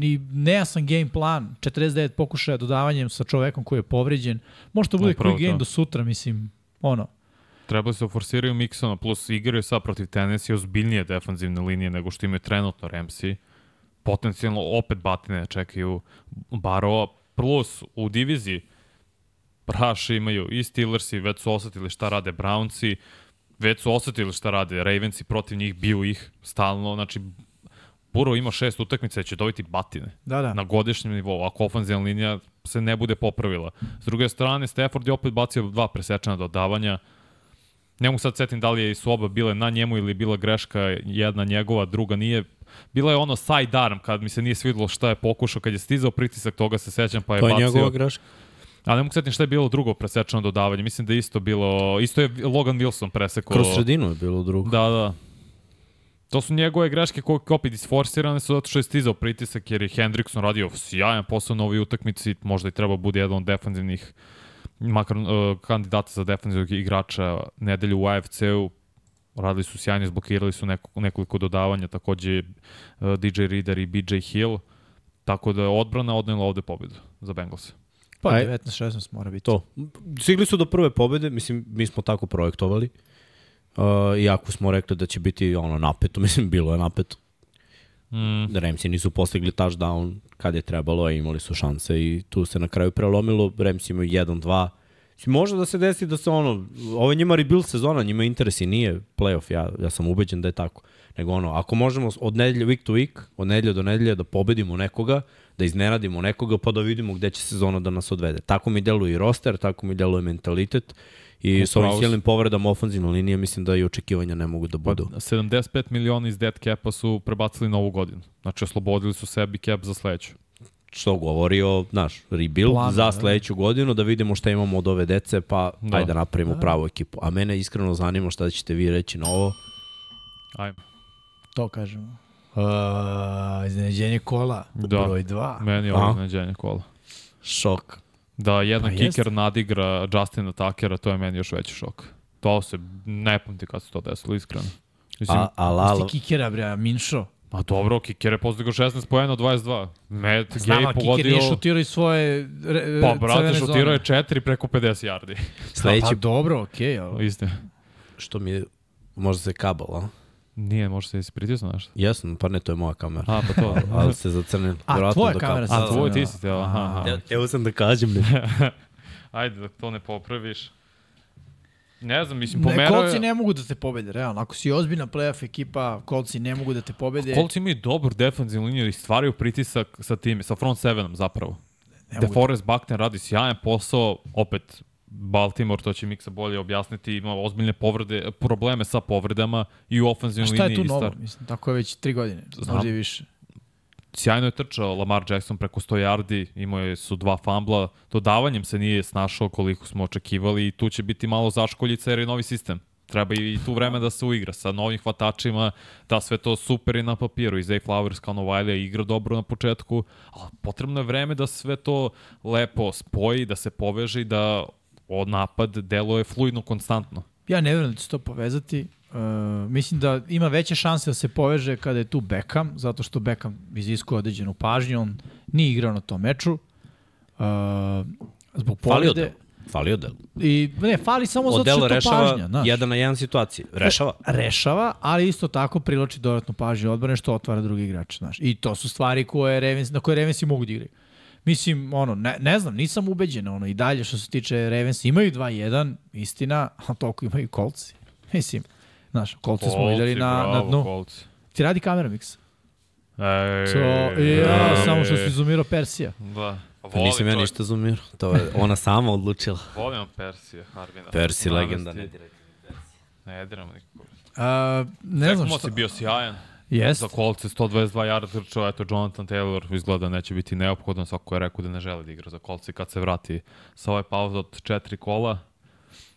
ni nejasan game plan, 49 pokušaja dodavanjem sa čovekom koji je povređen, može to bude Upravo koji game do sutra, mislim, ono, Trebali se forsiraju Miksona, plus igraju sad protiv Tennessee ozbiljnije defanzivne linije nego što imaju trenutno Ramsey. Potencijalno opet batine čekaju Barova, plus u diviziji Praši imaju i Steelersi, već su osetili šta rade Brownsi, već su osetili šta rade Ravensi, protiv njih biju ih stalno, znači Burrow ima šest utakmica će dobiti batine da, da. na godišnjem nivou, ako ofenzivna linija se ne bude popravila. S druge strane, Stafford je opet bacio dva presečena dodavanja. Ne mogu sad setim da li je i su oba bile na njemu ili je bila greška jedna njegova, druga nije. Bila je ono side arm kad mi se nije svidelo šta je pokušao, kad je stizao pritisak toga se sećam pa je To je bacio. njegova greška. Ali ne mogu setim šta je bilo drugo presečeno dodavanje. Mislim da je isto bilo, isto je Logan Wilson presekao. Kroz sredinu je bilo drugo. Da, da. To su njegove greške koje opet isforsirane su zato što je stizao pritisak jer je Hendrickson radio sjajan posao na ovoj utakmici, možda i treba bude jedan od defanzivnih makar uh, kandidata za defanzivnog igrača nedelju u AFC-u. Radili su sjajno, zblokirali su neko, nekoliko dodavanja, takođe uh, DJ Reader i BJ Hill. Tako da je odbrana odnela ovde pobedu za Bengals. Pa Aj. 19-16 mora biti. To. Stigli su do prve pobede, mislim, mi smo tako projektovali. Uh, iako smo rekli da će biti ono napeto, mislim, bilo je napeto. Mm. Remsi nisu postigli touchdown kad je trebalo, a imali su šanse i tu se na kraju prelomilo. Remsi imaju 1-2. Mislim, Može da se desi da se ono, ovo njima rebuild sezona, njima interes i nije playoff, ja, ja sam ubeđen da je tako. Nego ono, ako možemo od nedelje week to week, od nedelje do nedelje da pobedimo nekoga, da iznenadimo nekoga, pa da vidimo gde će sezona da nas odvede. Tako mi deluje i roster, tako mi deluje mentalitet i s ovim silnim povredama ofenzivne linije mislim da i očekivanja ne mogu da Pa, budu. 75 miliona iz dead capa su prebacili na ovu godinu. Znači, oslobodili su sebi cap za sledeću. što govori o, znaš, rebuild Plan, za da. sledeću godinu, da vidimo šta imamo od ove dece, pa Da. ajde da napravimo da. pravu ekipu. A mene iskreno zanima šta ćete vi reći na ovo. Ajme. To kažemo. Uh, iznenađenje kola, Da. broj 2. Meni je ovo iznenađenje kola. Šok. Da jedan Pa pa jest. kiker nadigra Justina Takera, to je meni još veći šok. To se ne pamti kad se to desilo, iskreno. Mislim, A, a Lala, Ti kikera, bre, a Minšo. a dobro, kiker je postigao 16 pojena od 22. Matt Znam, Gay ali kiker pogodio... nije šutirao i svoje re, Pa, brate, šutirao je 4 preko 50 yardi. sledeći, Pa dobro, okej, okay, ali... Istina. što mi je, možda se kabel, a? Nije, može se ispritisno nešto. Jesam, pa ne, to je moja kamera. A, pa to. Ali se zacrne. A, tvoja do kamera se A, tvoj zacrnila. ti si teo, aha, aha. Evo- Evo sam da kažem. Ne. Ajde, dok to ne popraviš. Ne znam, mislim, Ne, pomerao kolci je... ne mogu da te pobede, realno. Ako si ozbiljna playoff ekipa, kolci ne mogu da te pobede. Kolci imaju dobru defensivnu liniju i stvaraju pritisak sa time, sa front sevenom zapravo. Ne De mogu Forest Buckner radi sjajan posao, opet Baltimore, to će Miksa bolje objasniti, ima ozbiljne povrede, probleme sa povredama i u A ofenzivnoj šta liniji. je tu novo? star- Mislim, tako je već tri godine. Znam. Možda i više. Sjajno je trčao Lamar Jackson preko 100 yardi, imao je su dva fambla, dodavanjem se nije snašao koliko smo očekivali i tu će biti malo zaškoljica jer je novi sistem. Treba i tu vreme da se uigra sa novim hvatačima, da sve to super je na papiru. I Zay Flowers kao Novajlija igra dobro na početku, ali potrebno je vreme da sve to lepo spoji, da se poveže i da od napad deluje fluidno konstantno. Ja ne verujem da će se to povezati. Uh, mislim da ima veće šanse da se poveže kada je tu Beckham, zato što Beckham iziskuje određenu pažnju, on nije igrao na tom meču. Uh, zbog Fali povrede. odel. Fali odel. I ne, fali samo zato što je to rešava pažnja. Znaš. jedan na jedan situaciji. Rešava. Rešava, ali isto tako privlači dodatnu pažnju odbrane što otvara drugi igrač. Znaš. I to su stvari koje Ravens, na koje Ravensi mogu da igraju. Mislim, ono, ne, ne znam, nisam ubeđen, ono, i dalje što se tiče Ravens, imaju 2-1, istina, a toliko imaju kolci. Mislim, znaš, kolci smo videli na, na bravo, dnu. Kolci. Ti radi kamera mix? Ej, So, ja, ej, samo što si zoomirao Persija. Da. Pa nisam ja ništa zoomirao. To je ona sama odlučila. Volim Persije, Harvina. Persi legenda. Ne diramo nikako. A, ne znam Tekmo šta. si bio sjajan. Jest. Za kolce 122 yarda trčao, eto Jonathan Taylor izgleda neće biti neophodan, svako je rekao da ne želi da igra za kolce kad se vrati sa ovaj pauza od četiri kola.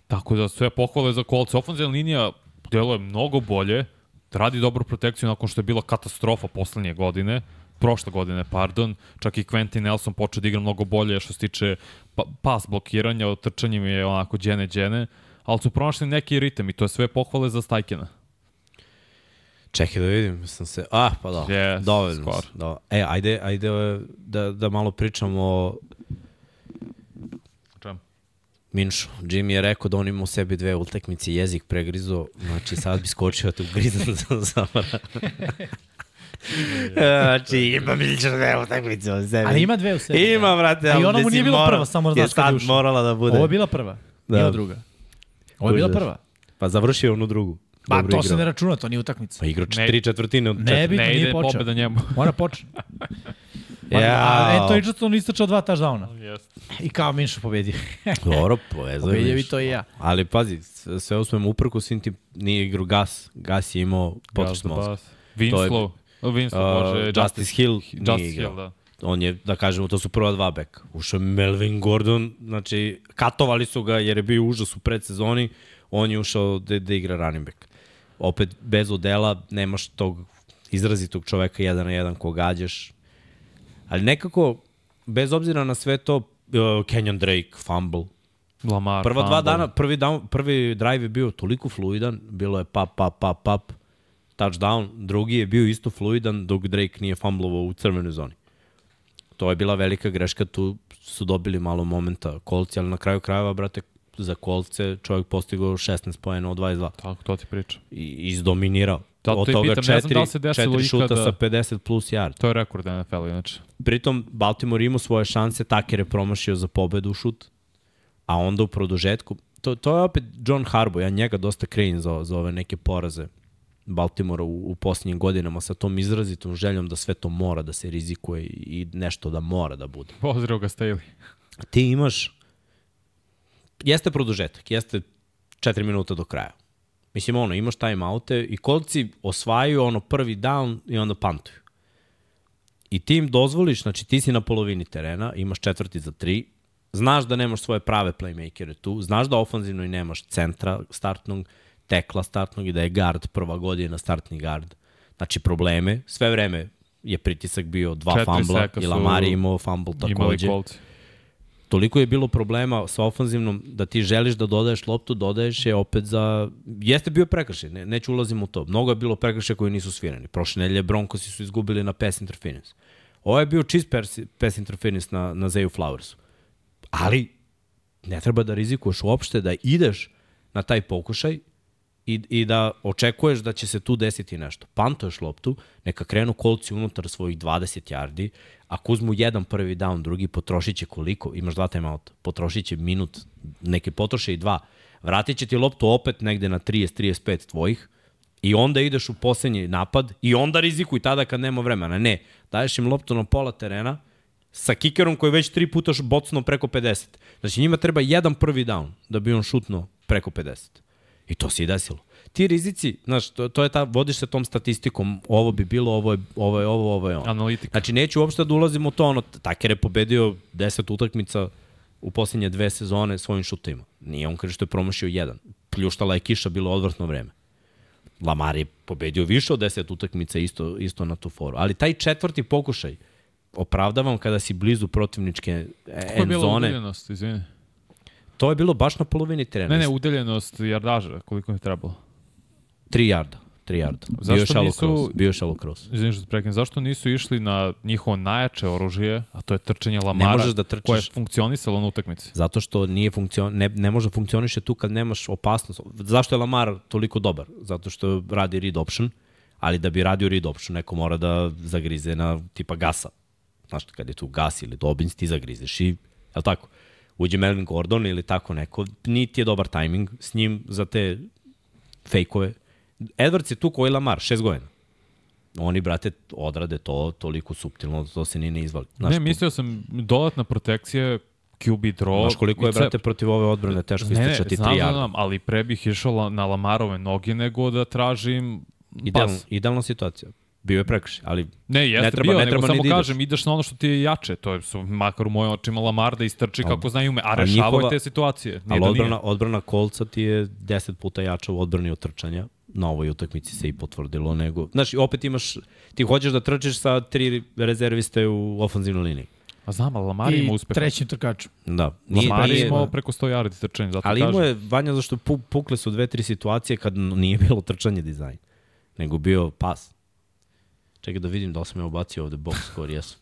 Tako da sve pohvale za kolce. Ofenzivna linija deluje mnogo bolje, radi dobru protekciju nakon što je bila katastrofa poslednje godine, prošle godine, pardon, čak i Quentin Nelson počeo da igra mnogo bolje što se tiče pa, pas blokiranja, trčanjem je onako džene džene, ali su pronašli neki ritem i to je sve pohvale za Stajkena. Čekaj da vidim, sam se... Ah, pa da, Yes, dovoljno. skoro. Da. E, ajde, ajde da, da malo pričamo o Čem? Minšu. Jimmy je rekao da on ima u sebi dve utakmice jezik pregrizo, znači sad bi skočio da te ugrizam za zamara. znači, ima Minša dve utakmice u sebi. Ali ima dve u sebi. Ima, brate. A i ali ona mu mislim, nije bila prva, samo da znaš kad je ušla. morala da bude. Ovo je bila prva. Da. Nije druga. Ovo je bila prva. Pa završio je onu drugu. Pa Dobro to igrao. se ne računa, to nije utakmica. Pa igrao Ne- tri četvrtine od Ne četiri. bitno, Ne nije ide počeo. pobeda njemu. Mora počne. Ja. A Anthony Richardson istračao dva touchdowna. Jeste. I kao Minšu pobedio. Dobro, povezao je Pobedio i to i ja. Ali pazi, sve usmemo uprko svim tim, nije igrao Gas. Gas je imao Gas mozga. Winslow. Winslow, može. Uh, Justice Hill nije Justice igrao. Hill, da. On je, da kažemo, to su prva dva beka. Ušao je Melvin Gordon, znači, katovali su ga jer je bio užas u predsezoni, on je ušao da, da igra running back. Opet, bez odela, nemaš tog izrazitog čoveka jedan na jedan ko gađaš. Ali nekako, bez obzira na sve to, uh, Kenyon Drake, fumble, Lamar. Prva dva dana, prvi, down, prvi drive je bio toliko fluidan, bilo je pap, pap, pap, pap, touchdown, drugi je bio isto fluidan dok Drake nije fumblovao u crvenoj zoni. To je bila velika greška, tu su dobili malo momenta kolci, ali na kraju krajeva, brate, za kolce čovjek postigao 16 pojena od 22 Tako, to ti pričam. i izdominirao. Zato od i toga pitam, ne znam četiri, da li se desilo četiri šuta ikada- sa 50 plus yard. To je rekord NFL, inače. Pritom, Baltimore imao svoje šanse, Tucker je promašio za pobedu u šut, a onda u produžetku, to, to je opet John Harbaugh, ja njega dosta krivim za, za ove neke poraze Baltimora u, u posljednjim godinama sa tom izrazitom željom da sve to mora da se rizikuje i nešto da mora da bude. Pozdrav ga Staley. Ti imaš, jeste produžetak, jeste 4 minuta do kraja. Mislim, ono, imaš timeoute i kolci osvajaju ono prvi down i onda pantuju. I ti im dozvoliš, znači ti si na polovini terena, imaš četvrti za tri, znaš da nemaš svoje prave playmakere tu, znaš da ofanzivno i nemaš centra startnog, tekla startnog i da je guard prva godina startni guard. Znači probleme, sve vreme je pritisak bio dva Četiri fumbla seka i Lamar imao fumble Imali takođe kolci. Toliko je bilo problema sa ofanzivnom da ti želiš da dodaješ loptu, dodaješ je opet za... Jeste bio prekršaj, ne, neću ulazim u to. Mnogo je bilo prekršaja koji nisu svirani. Prošle nedelje Broncosi su izgubili na pass interference. Ovo je bio čist pass, interference na, na Zayu Flowersu. Ali ne treba da rizikuješ uopšte da ideš na taj pokušaj i, i da očekuješ da će se tu desiti nešto. Pantuješ loptu, neka krenu kolci unutar svojih 20 yardi, ako uzmu jedan prvi down, drugi potrošit će koliko, imaš dva timeouta, potrošit će minut, neke potroše i dva, vratit će ti loptu opet negde na 30-35 tvojih, I onda ideš u poslednji napad i onda rizikuj tada kad nema vremena. Ne, daješ im loptu na pola terena sa kikerom koji već tri puta bocno preko 50. Znači njima treba jedan prvi down da bi on šutno preko 50. I to se i desilo. Ti rizici, znaš, to, to je ta, vodiš se tom statistikom, ovo bi bilo, ovo je ovo, je, ovo, ovo je ono. Analitika. Znači, neću uopšte da ulazim u to, ono, Taker je pobedio 10 utakmica u posljednje dve sezone svojim šutima. Nije on kaže što je promašio jedan. Pljuštala je kiša, bilo odvrtno vreme. Lamar je pobedio više od 10 utakmica isto, isto na tu foru. Ali taj četvrti pokušaj opravdavam kada si blizu protivničke Kako je end bila zone. izvini? To je bilo baš na polovini terena. Ne, ne, udaljenost jardaža, koliko je trebalo. 3 yarda. 3 yarda. Bio Zašto shallow nisu- cross. Bio je shallow cross. Izvini što te prekinem, zašto nisu išli na njihovo najjače oružje, a to je trčanje Lamara, možeš da trčiš- koje je funkcionisalo na utakmici? Zato što nije funkcion, ne, ne može funkcioniše tu kad nemaš opasnost. Zašto je Lamar toliko dobar? Zato što radi read option, ali da bi radio read option, neko mora da zagrize na tipa gasa. Znaš, kad je tu gas ili Dobbins, ti zagrizeš i, je li tako? Uđe Melvin Gordon ili tako neko, niti je dobar tajming s njim za te fejkove. Edwards je tu koji Lamar, šest godina. Oni, brate, odrade to toliko suptilno, to se ni ne izvali. Znaš, ne, mislio sam dodatna protekcija, QB draw. Znaš koliko je, brate, protiv ove odbrane teško Ne, ne, istrčati znam, 3 znam, ali pre bih išao na Lamarove noge nego da tražim Idealna, pas. idealna situacija. Bio je prekršaj, ali Ne, jeste ne treba, bio, ne nego treba samo ni da ideš. kažem, ideš na ono što ti je jače. To je su, makar u mojim očima Lamar da istrči kako znaju ume, a rešavaju te situacije. Nije ali da odbrana, nije. odbrana kolca ti je 10 puta jača u odbrani od trčanja. Na ovoj utakmici se i potvrdilo nego... Znaš, i opet imaš, ti hoćeš da trčiš sa tri rezerviste u ofanzivnoj liniji. A znam, ali Lamar ima I uspeha. trećim trkačom. Da. Nije, Lamar je nije, imao preko 100 yardi trčanja, zato ali kažem. imao je, Vanja, zašto pu, pukle su dve, tri situacije kad nije bilo trčanje dizajn. nego bio pas. Čekaj da vidim da li sam ja ubacio ovde box score, jesu.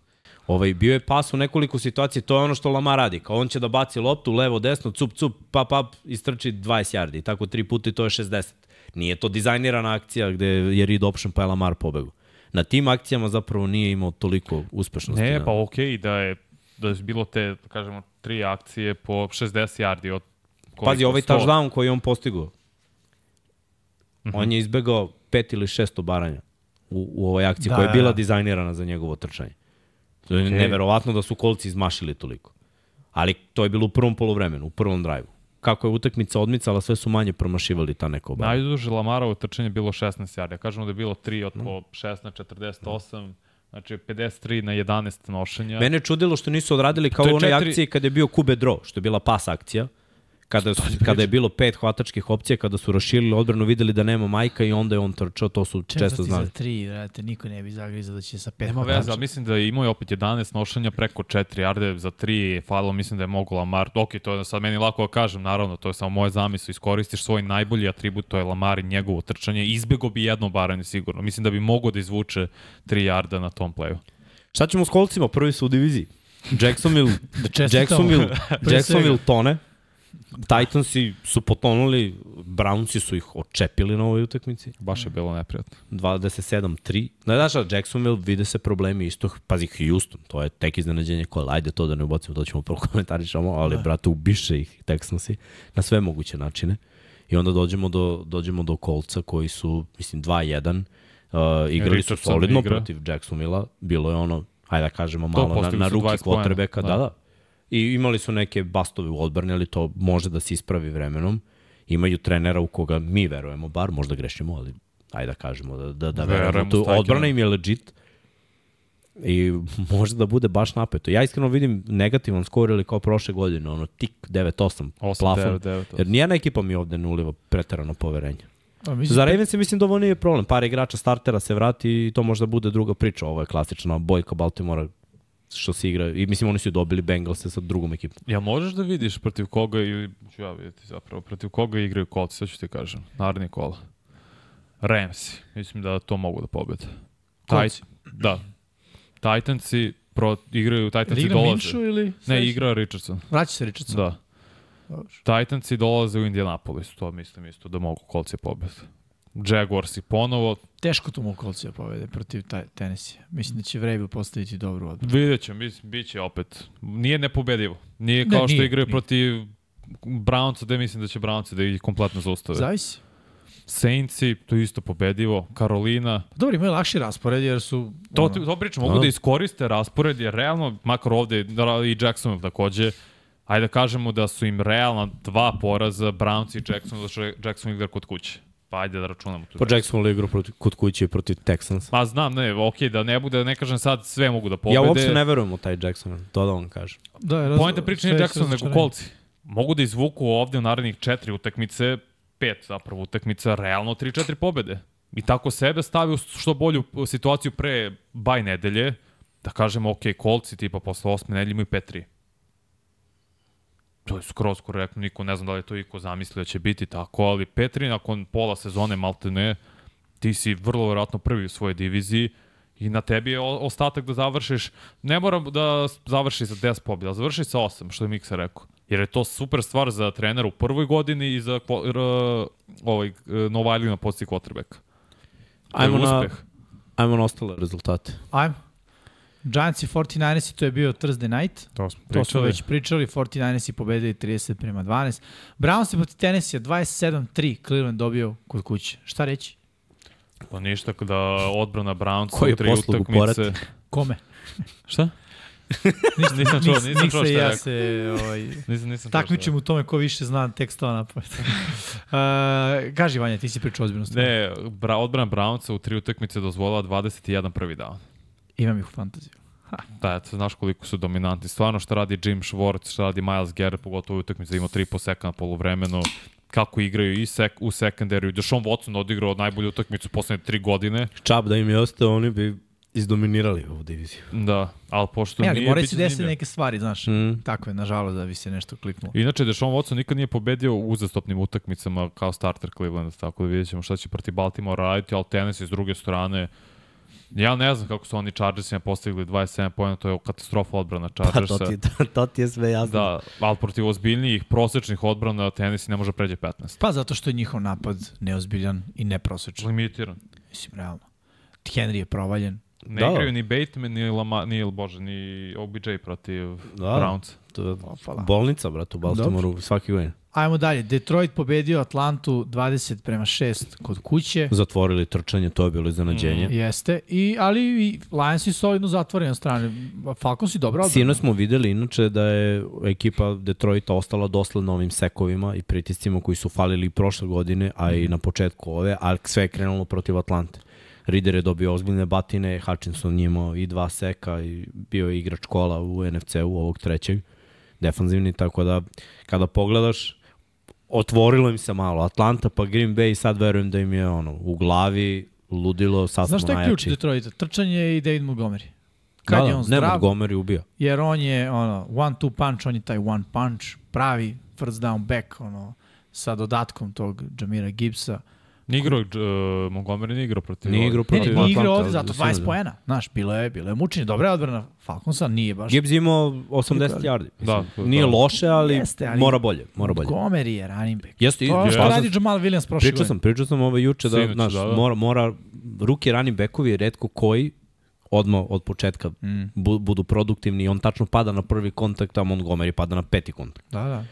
Ovaj, bio je pas u nekoliko situacija, to je ono što Lamar radi. Kao on će da baci loptu levo, desno, cup, cup, pap, pap, istrči 20 yardi. I tako tri puta i to je 60. Nije to dizajnirana akcija gde je read option pa je Lamar pobegu. Na tim akcijama zapravo nije imao toliko uspešnosti. Ne, pa okej da je da je bilo te, da kažemo, tri akcije po 60 yardi od? Pazi, ovaj 100? touchdown koji on postigao, Mhm. on je izbegao pet ili šest obaranja u, u ovoj akciji Da, koja je da, bila da. dizajnirana za njegovo trčanje. To je neverovatno da su kolci izmašili toliko. Ali to je bilo u prvom polovremenu, u prvom drive Kako je utakmica odmicala, sve su manje promašivali ta neka obaranja. Najduže Lamarovo trčanje je bilo 16 yardi. Kažemo da je bilo 3 od po 16, 48, znači 53 na 11 nošenja. Mene je čudilo što nisu odradili kao u onoj četiri- akciji kada je bio Kube Draw, što je bila pas akcija. Kada, su, kada je bilo pet hvatačkih opcija, kada su raširili odbranu, videli da nema majka i onda je on trčao, to su često Često znali. za tri, vrate, niko ne bi zagrizao da će sa pet. Nema veze, mislim da je imao je opet 11 nošenja preko 4 yarde za 3 falilo, mislim da je mogu Lamar. Ok, to je sad meni lako da kažem, naravno, to je samo moje zamisli, iskoristiš svoj najbolji atribut, to je Lamar i njegovo trčanje, izbego bi jedno baranje sigurno. Mislim da bi mogo da izvuče 3 yarda na tom playu. Šta ćemo s kolcima? Prvi su u diviziji. Jacksonville, Da. Jacksonville, Jacksonville tone. Titansi su potonuli, Brownsi su ih očepili na ovoj utakmici. Baš je bilo neprijatno. 27-3. Ne znaš, a Jacksonville vide se problemi isto. Pazi, Houston, to je tek iznenađenje koje, ajde to da ne ubacimo, to ćemo prvo komentarišamo, ali da. brate, ubiše ih Texansi na sve moguće načine. I onda dođemo do, dođemo do kolca koji su, mislim, 2-1. Uh, igrali su Richardson solidno igra. protiv Jacksonville-a. Bilo je ono, hajde da kažemo, malo na, na su ruki 20 poena, kvotrbeka. Da. da. da, I imali su neke bastove u odbrani, ali to može da se ispravi vremenom. Imaju trenera u koga mi verujemo, bar možda grešimo, ali ajde da kažemo da, da, da verujemo. Verujemo Tu, odbrana im je legit i može da bude baš napeto. Ja iskreno vidim negativan skor ili kao prošle godine, ono tik 9-8 8, plafon. 9, 9, Jer nijedna ekipa mi ovde ne uliva preterano poverenje. A, mislim, Za Ravens mislim da ovo nije problem. Par igrača startera se vrati i to možda bude druga priča. Ovo je klasična bojka Baltimora što se igra. I mislim oni su dobili Bengalse sa drugom ekipom. Ja možeš da vidiš protiv koga i ću ja vidjeti zapravo protiv koga igraju kolci, sad ću ti kažem. Naredni kola. Ramsi. Mislim da to mogu da pobede. Coltsi? da. Titansi pro, igraju, Titansi igra dolaze. Minšu ili... Ne, igra Richardson. Vraća se Richardson. Da. Dobro. Titansi dolaze u Indianapolis, to mislim isto da mogu kolci pobede. Jaguarsi ponovo, Teško tu mogu kolcija pobede protiv taj, Tennessee. Mislim da će Vrabel postaviti dobru odbranu. vidjet ćemo, mislim, bit će opet. Nije nepobedivo. Nije Ne, kao što nije, igraju nije. protiv Brownsa, da mislim da će Brownsi da ih kompletno zaustave. Zavisi. Saintsi, to je isto pobedivo. Karolina, Dobro, imaju lakši raspored jer su... To, ono, to pričam, mogu Da. da iskoriste raspored, jer realno, makar ovde da, i Jacksonville takođe, ajde da kažemo da su im realno dva poraza, Browns i Jacksonville, zato što Jacksonville igra kod kuće. Pa ajde da računamo tu. Po Jacksonville igra protiv, kod kuće protiv Texans. Ma znam, ne, okej, da ne bude, da ne kažem sad sve mogu da pobede. Ja uopšte ne verujem u taj Jacksonville, to da vam kažem. Da, je raz... Pojenta priča nije Jackson, nego kolci. Mogu da izvuku ovde u narednih četiri utakmice, pet zapravo utakmica, realno 3-4 pobede. I tako sebe stavi u što bolju situaciju pre baj nedelje, da kažemo, ok, kolci tipa posle osme nedelje imaju 5-3. To je skroz korektno, niko ne znam da li je to iko zamislio da će biti tako, ali 5-3 nakon pola sezone malte ne, ti si vrlo verovatno prvi u svojoj diviziji i na tebi je ostatak da završiš, ne moram da završiš sa 10 pobjeda, završi sa 8, što je Miksa rekao. Jer je to super stvar za trenera u prvoj godini i za kvo, r, ovaj, e, Novajlina posti je Ajmo na, ajmo na ostale rezultate. Ajmo. Giants i 49ersi, to je bio Thursday night. To smo To smo već pričali, 49ersi pobedili 30 prema 12. Browns i protiv Tennessee 27-3, Cleveland dobio kod kuće. Šta reći? Pa ništa kada odbrana Brownsa u tri utakmice. porati? Kome? Šta? Ništa, nisam čuo, nisam čuo i šta je ja rekao. se ovaj, Nisam, nisam takmičimo u tome ko više zna tekstova na pamet. uh, kaži Vanja, ti si pričao ozbiljno. Ne, bra, odbrana Brownsa u tri utakmice dozvolila 21 prvi down. Imam ih u fantaziju. Da, eto, znaš koliko su dominantni. Stvarno šta radi Jim Schwartz, šta radi Miles Garrett, pogotovo u utakmici da ima 3,5 seka na poluvremenu, kako igraju i sek, u sekundariju. Deshaun Watson odigrao najbolju utakmicu poslednje tri godine. Čab da im je ostao, oni bi izdominirali ovu diviziju. Da, ali pošto Ne, ali nije... moraju se desiti neke stvari, znaš. Mm. Tako je, nažalost, da bi se nešto kliknulo. Inače, Deshaun Watson nikad nije pobedio u uzastopnim utakmicama kao starter Clevelanda, tako da vidjet ćemo šta će protiv Baltimore raditi, ali Tennessee s druge strane, ja ne znam kako su oni Chargersima postigli 27 pojena, to je katastrofa odbrana Pa to Chargersa. ti, to, to ti je sve jasno. Da, ali protiv ozbiljnijih prosečnih odbrana Tennessee ne može pređe 15. Pa zato što je njihov napad neozbiljan i neprosečan. Limitiran. Mislim, realno. Henry je provaljen. Ne Da. igraju ni Bateman, ni, Lama, ni, bože, ni OBJ protiv Da. Browns. To je bolnica, brate, u Baltimoru svaki godin. Ajmo dalje. Detroit pobedio Atlantu 20 prema 6 kod kuće. Zatvorili trčanje, to je bilo iznenađenje. Mm. Jeste, I, ali i Lions i solidno zatvoreni na strane. Falcons i dobro odbrana. Sino smo videli inače da je ekipa Detroita ostala dosledna ovim sekovima i pritiscima koji su falili i prošle godine, a i na početku ove, a sve je krenulo protiv Atlante. Rider je dobio ozbiljne batine, Hutchinson je imao i dva seka i bio je igrač kola u NFC-u ovog trećeg, defanzivni, tako da kada pogledaš, otvorilo im se malo. Atlanta pa Green Bay, sad verujem da im je ono, u glavi ludilo, sad Znaš smo šta je ključ. Detroita? Trčanje i David Montgomery. Kad da, je on Ne, zdrav, Montgomery ubija. jer on je ono, one two punch, on je taj one punch, pravi first down back, ono, sa dodatkom tog Jamira Gibbsa. Nije igrao, uh, Montgomery nije igrao protiv... Nije igrao Ne, protiv ne, nije igrao ovde, zato da se ne 20 znam. poena. Znaš, bilo je, bilo je mučenje. Dobra je odbrana Falconsa, nije baš. Gibbs imao 80 yardi. Da, Da, Nije da. loše, ali, Jeste, ali mora bolje. Mora bolje. Montgomery je running back. Jeste, To je što radi. Jamal Williams prošle Pričao godine. sam, pričao sam ovo juče da, Sinoć, znaš, da, da. mora, mora, ruki running backovi redko koji odmah od početka Mm. bu, budu produktivni i on tačno pada na prvi kontakt, a Montgomery pada na peti kontakt. Da, da.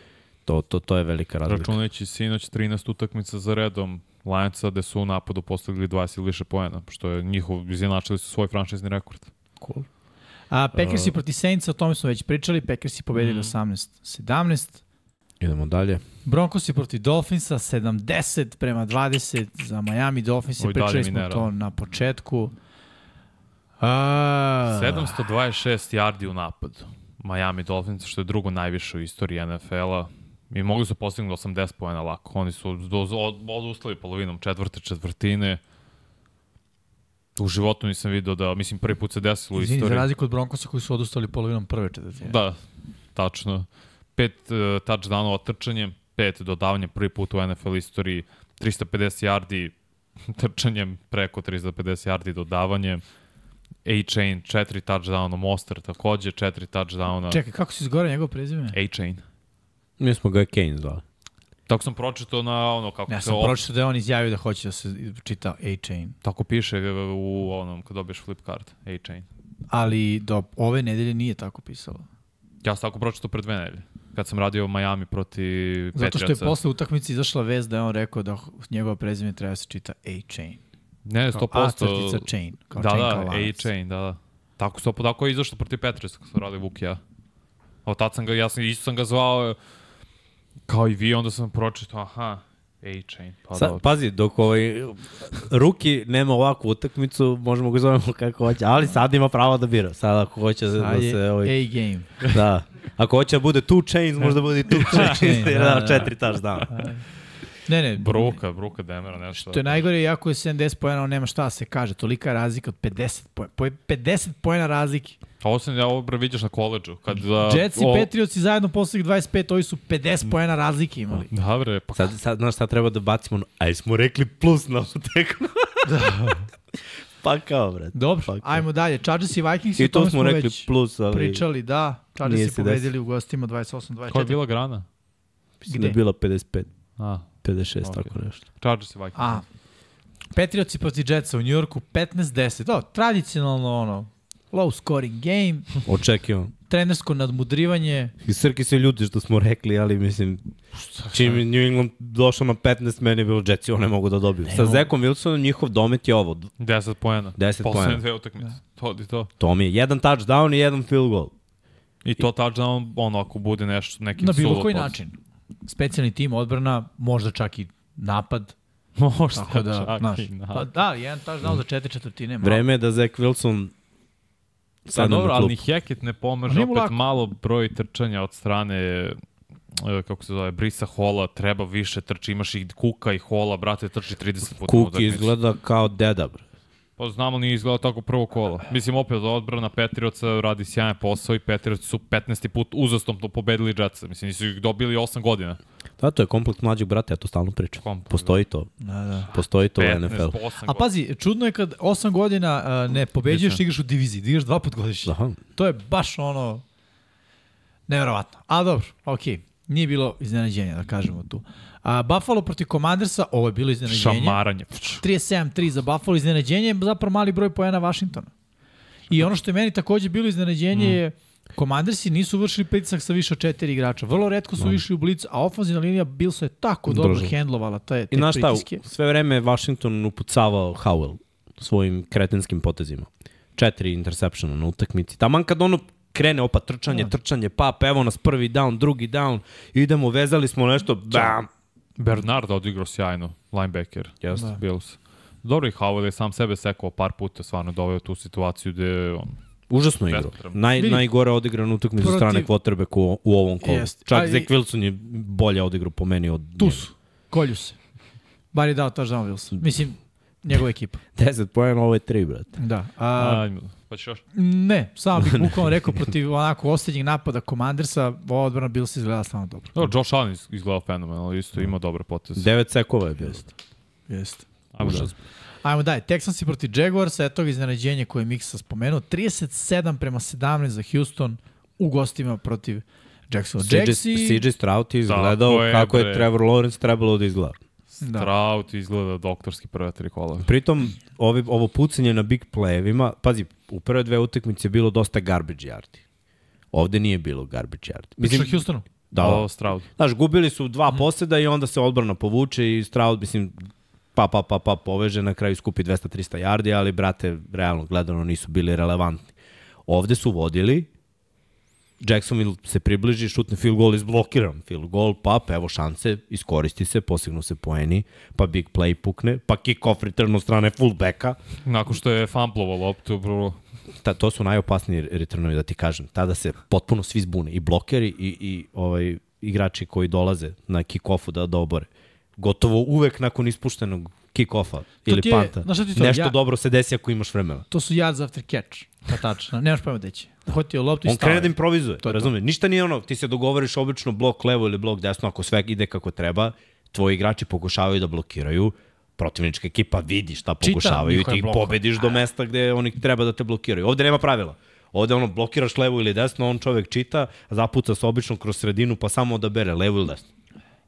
To, to, to je velika razlika. Računajući sinoć 13 utakmica za redom Lionsa gde su u napadu postigli 20 ili više poena, što je njihov, izjednačili su svoj franšizni rekord. Cool. A Packersi proti Saintsa, o tome smo već pričali. Packersi pobedili Mm. 18-17. Idemo dalje. Broncosi protiv Dolphinsa 70 prema 20 za Miami Dolphins. Oj, Pričali smo to na početku. A, 726 yardi u napadu. Miami Dolphins, što je drugo najviše u istoriji NFL-a. I mogli su postignuti 80 pojena lako. Oni su odustali polovinom četvrte četvrtine. U životu nisam video da, mislim, prvi put se desilo u Izvini, za istoriji. razliku od Broncosa koji su odustali polovinom prve četvrtine. Da, tačno. Pet uh, touchdownova trčanjem, pet dodavanja prvi put u NFL istoriji, 350 yardi trčanjem, preko 350 yardi dodavanjem, A-Chain, četiri touchdowna, Monster takođe, četiri touchdowna, Čekaj, kako si izgore njegov prezime? A-Chain. Mi smo ga Kane zvali. Tako sam pročitao na ono kako Ja se sam op- pročitao da je on izjavio da hoće da se čita A-Chain. tako piše u onom kad dobiješ flip card, A-Chain. Ali do ove nedelje nije tako pisalo. Ja sam tako pročitao pre dve nedelje. Kad sam radio Miami protiv Zato što je posle utakmice izašla vest da je on rekao da njegovo prezime treba da se čita A-Chain. Ne, Kao 100%. A crtica chain. Kao da, chain da, kao. A-Chain, da, da. Tako, su, tako je izašlo protiv Patriotsa kad su radili Vuk i ja. Od tad sam ga, ja sam, isto sam ga zvao kao i vi, onda sam pročitao, aha, A-Chain. Pa Sa, dobro. pazi, dok ovaj, Ruki nema ovakvu utakmicu, možemo ga zovemo kako hoće, ali sad ima pravo da bira. Sad ako hoće da, Sad da je se... Ovaj, A-game. da. Ako hoće da bude two chains, možda bude i two chains. chain, da, da, da, da. četiri touchdowna. Ne, ne. Bruka, Bruka Demera, nešto. To je najgore, iako je 70 pojena, on nema šta da se kaže. Tolika razlika od 50 pojena. Po 50 pojena razlike. A ovo sam, ja ovo vidiš na koleđu. Kad, da, Jets i Patriotsi zajedno postigli 25, ovi su 50 pojena razlike imali. Da, bre, pa Sad, sad, znaš, sad treba da bacimo, aj smo rekli plus na ovu tekmu. pa kao, brate. Dobro, Pa kao. ajmo dalje. Chargers i Vikings, I o to tome smo rekli već plus, ali pričali, da. Chargers se i pobedili u gostima 28-24. koja je bila grana? mislim da je bila 55, A, 56, Ok. tako nešto. Chargers i Vikings. A, Patriotsi protiv Jetsa u Njujorku 15-10. Da, tradicionalno ono, low scoring game, Očekivam. trenersko nadmudrivanje. I Srki se ljuti što smo rekli, ali mislim, čim je New England došao na 15, meni je bilo Jetsi, one mogu da dobiju. Sa Zekom Wilsonom njihov domet je ovo. 10 poena. 10 Poslednje poena. dve utakmice. To ti to. To mi je jedan touchdown i jedan field goal. I to touchdown, ono, ako bude nešto, neki Na bilo koji način. Specijalni tim, odbrana, možda čak i napad. Možda Tako da, čak znaš, i na- pa da, jedan touchdown za četiri četvrtine. malo. Vreme je da Zek Wilson Sad sad dobro, na ali ni Hackett ne pomaže, opet lako. malo broj trčanja od strane e, kako se zove, Brisa Hola, treba više trči, imaš i Kuka i Hola, brate, trči 30 puta utakmici. izgleda kao deda, bre. Pa znamo, nije izgledao tako prvo kolo. Mislim, opet odbrana Petrioca radi sjajan posao i Petrioci su 15. put uzastopno pobedili Jetsa. Mislim, nisu ih dobili 8 godina. Da, to je komplekt mlađeg brata, ja to stalno pričam. Komplekt, Postoji to. Da, da. Postoji to u 15 NFL. po 8 A pazi, čudno je kad 8 godina uh, ne pobeđuješ, igraš u diviziji, da igraš dva put godišnje. Aha. To je baš ono nevjerovatno. A dobro, okej. Okay. Nije bilo iznenađenja, da kažemo tu. A, Buffalo protiv Commandersa, ovo je bilo iznenađenje. Šamaranje. 37-3 za Buffalo, iznenađenje je zapravo mali broj poena Washingtona. I ono što je meni takođe bilo iznenađenje mm. je Commandersi nisu vršili pritisak sa više od četiri igrača. Vrlo redko su išli u blic, a ofenzivna linija Bilsa je tako dobro Držao. hendlovala te, te I znaš šta, sve vreme Washington upucavao Howell svojim kretinskim potezima. Četiri interseptiona na utakmici. Taman kad ono krene opa trčanje, Da. trčanje, pap, evo nas prvi down, drugi down, idemo, vezali smo nešto, bam, Bernard odigrao sjajno, linebacker. Jeste. Da. Bills. Dobro i Howell je sam sebe sekao par puta, stvarno doveo tu situaciju gde on, Užasno igrao. Naj, Vidi. najgore odigranu utakmicu Protiv- strane quarterbacku u, u ovom kolu. Jeste. Čak A i- Zach Wilson je bolje odigrao po meni od Tu su, kolju se. Bar je dao touchdown Wilson. Mislim, njegova ekipa. 10 pojena, ovo je 3, brate. Da. A, Ajmo, pa ćeš još? ne, samo bih bukvalno rekao protiv onako osrednjeg napada Commandersa, ova odbrana Bills izgleda stvarno dobro. Dobro, Josh Allen iz- izgledao fenomenalno, isto ima dobre poteze. 9 sekova je bio. Jeste. Ajmo da. Ajmo daj, Texansi protiv Jaguarsa, eto ga iznenađenje koje je Miksa spomenuo. 37 prema 17 za Houston u gostima protiv Jacksonville. CJ, Jaxi, CJ Stroud izgledao je, kako je. Trevor Lawrence trebalo da izgleda. Da. Trout izgleda doktorski prve tri kola. Pritom, ovi, ovo pucanje na big playevima, pazi, u prve dve utakmice je bilo dosta garbage yardi. Ovde nije bilo garbage yardi. Mislim, o Houstonu. da, O. Stroud. Znaš, gubili su dva poseda i onda se odbrana povuče i Stroud, mislim, pa, pa, pa, pa, poveže, na kraju skupi 200-300 yardi, ali, brate, realno gledano nisu bili relevantni. Ovde su vodili, Jacksonville se približi, šutne field goal, izblokiran field goal, pa, pa evo šanse, iskoristi se, postignu se poeni, pa big play pukne, pa kick-off return od strane fullbacka, Nakon što je fumblovao loptu, bro, ta, to su najopasniji returnovi, da ti kažem. Tada se potpuno svi zbune, i blokeri, i, i ovaj, igrači koji dolaze na kick-offu da, da obore. Gotovo uvek nakon ispuštenog kick-offa ili je- panta. znaš to, Nešto ja- dobro se desi ako imaš vremena. To su yards after catch. Pa tačno. Nemaš pojma gde će. Uhvatio loptu i On stavio. krene da improvizuje, To je to. razumije. Ništa nije ono, ti se dogovoriš obično blok levo ili blok desno, ako sve ide kako treba, tvoji igrači pokušavaju da blokiraju, protivnička ekipa vidi šta pokušavaju i ti blokove. pobediš do mesta gde oni treba da te blokiraju. Ovde nema pravila. Ovde ono, blokiraš levo ili desno, on čovek čita, zapuca se obično kroz sredinu, pa samo odabere levo ili desno.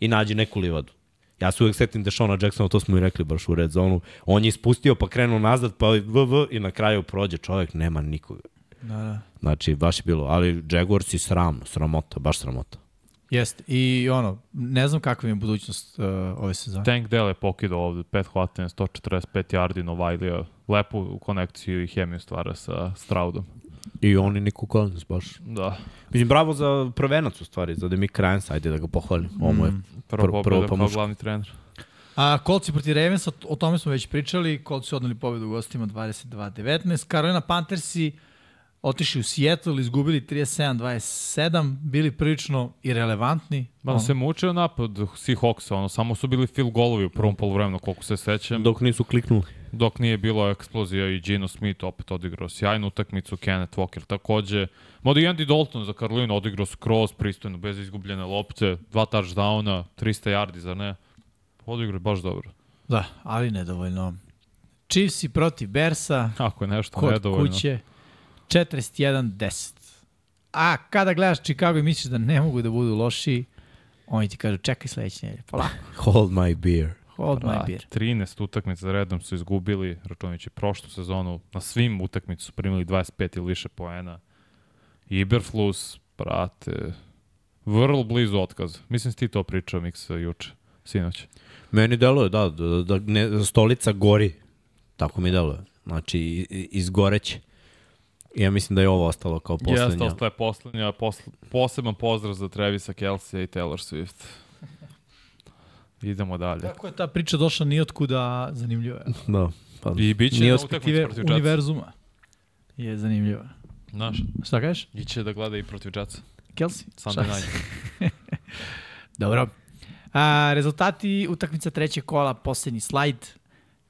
I nađe neku livadu. Ja se uvek setim Dešona Jacksona, to smo i rekli baš u red zonu. On je ispustio pa krenuo nazad, pa vv i na kraju prođe čovek, nema nikoga. Da, da. Znači, baš je bilo, ali Jaguars i sramno, sramota, baš sramota. Jeste. I ono, ne znam kakva je budućnost uh, ove sezone. Tank Dell je pokidao ovde, pet hvatanja, 145 yardi Novajlija, lepu konekciju i hemiju stvara sa Stroudom. I on i Nico Collins, baš. Da. Mislim, bravo za prvenac u stvari, za Demi Krajens, ajde da ga pohvalim. Ovo mu je Prvo Prvo- prvo kao pomoć. glavni trener. A Kolci protiv Ravensa, o tome smo već pričali. Kolci su odnali pobedu u gostima 22-19. Carolina Panthersi otišli u Seattle, izgubili 37-27, bili prilično irelevantni. Ma Ono, se mučio napad Seahawksa, ono, samo su bili field golovi u prvom polovremenu, koliko se sećam. dok nisu kliknuli. Dok nije bilo eksplozija i Gino Smith opet odigrao sjajnu utakmicu, Kenneth Walker takođe. Mada i Andy Dalton za Karolinu odigrao skroz pristojno, bez izgubljene lopte, dva touchdowna, 300 yardi, zar ne? Odigrao je baš dobro. Da, ali nedovoljno. Chiefs i protiv Bersa, Ako je nešto kod nedovoljno. kuće, 41-10. A kada gledaš Chicago i misliš da ne mogu da budu loši, oni ti kažu čekaj sledeće nedelje, polako, Hold my beer. hold my Brat, beer. 13 utakmica za redom su izgubili, računajući prošlu sezonu, na svim utakmicu su primili 25 ili više poena. Iberflus, brate, vrlo blizu otkaza. Mislim, si ti to pričao, Miksa, juče, sinoć. Meni deluje, da, da, da ne, stolica gori. Tako mi deluje. Znači, izgoreće. Ja mislim da je ovo ostalo kao Jeste, poslednja. ostaje poslednja, posl poseban pozdrav za Trevisa Kelsija i Taylor Swift. Idemo dalje. Kako je ta priča došla nijotkuda, zanimljivo je. Da. Pa, I bit će Perspektive protiv Jetsa. univerzuma je zanimljiva. Znaš, Šta kažeš? iće da gleda i protiv Jetsa. Kelsey? Sunday Šta? night. Dobro. A, rezultati utakmica trećeg kola, poslednji slajd.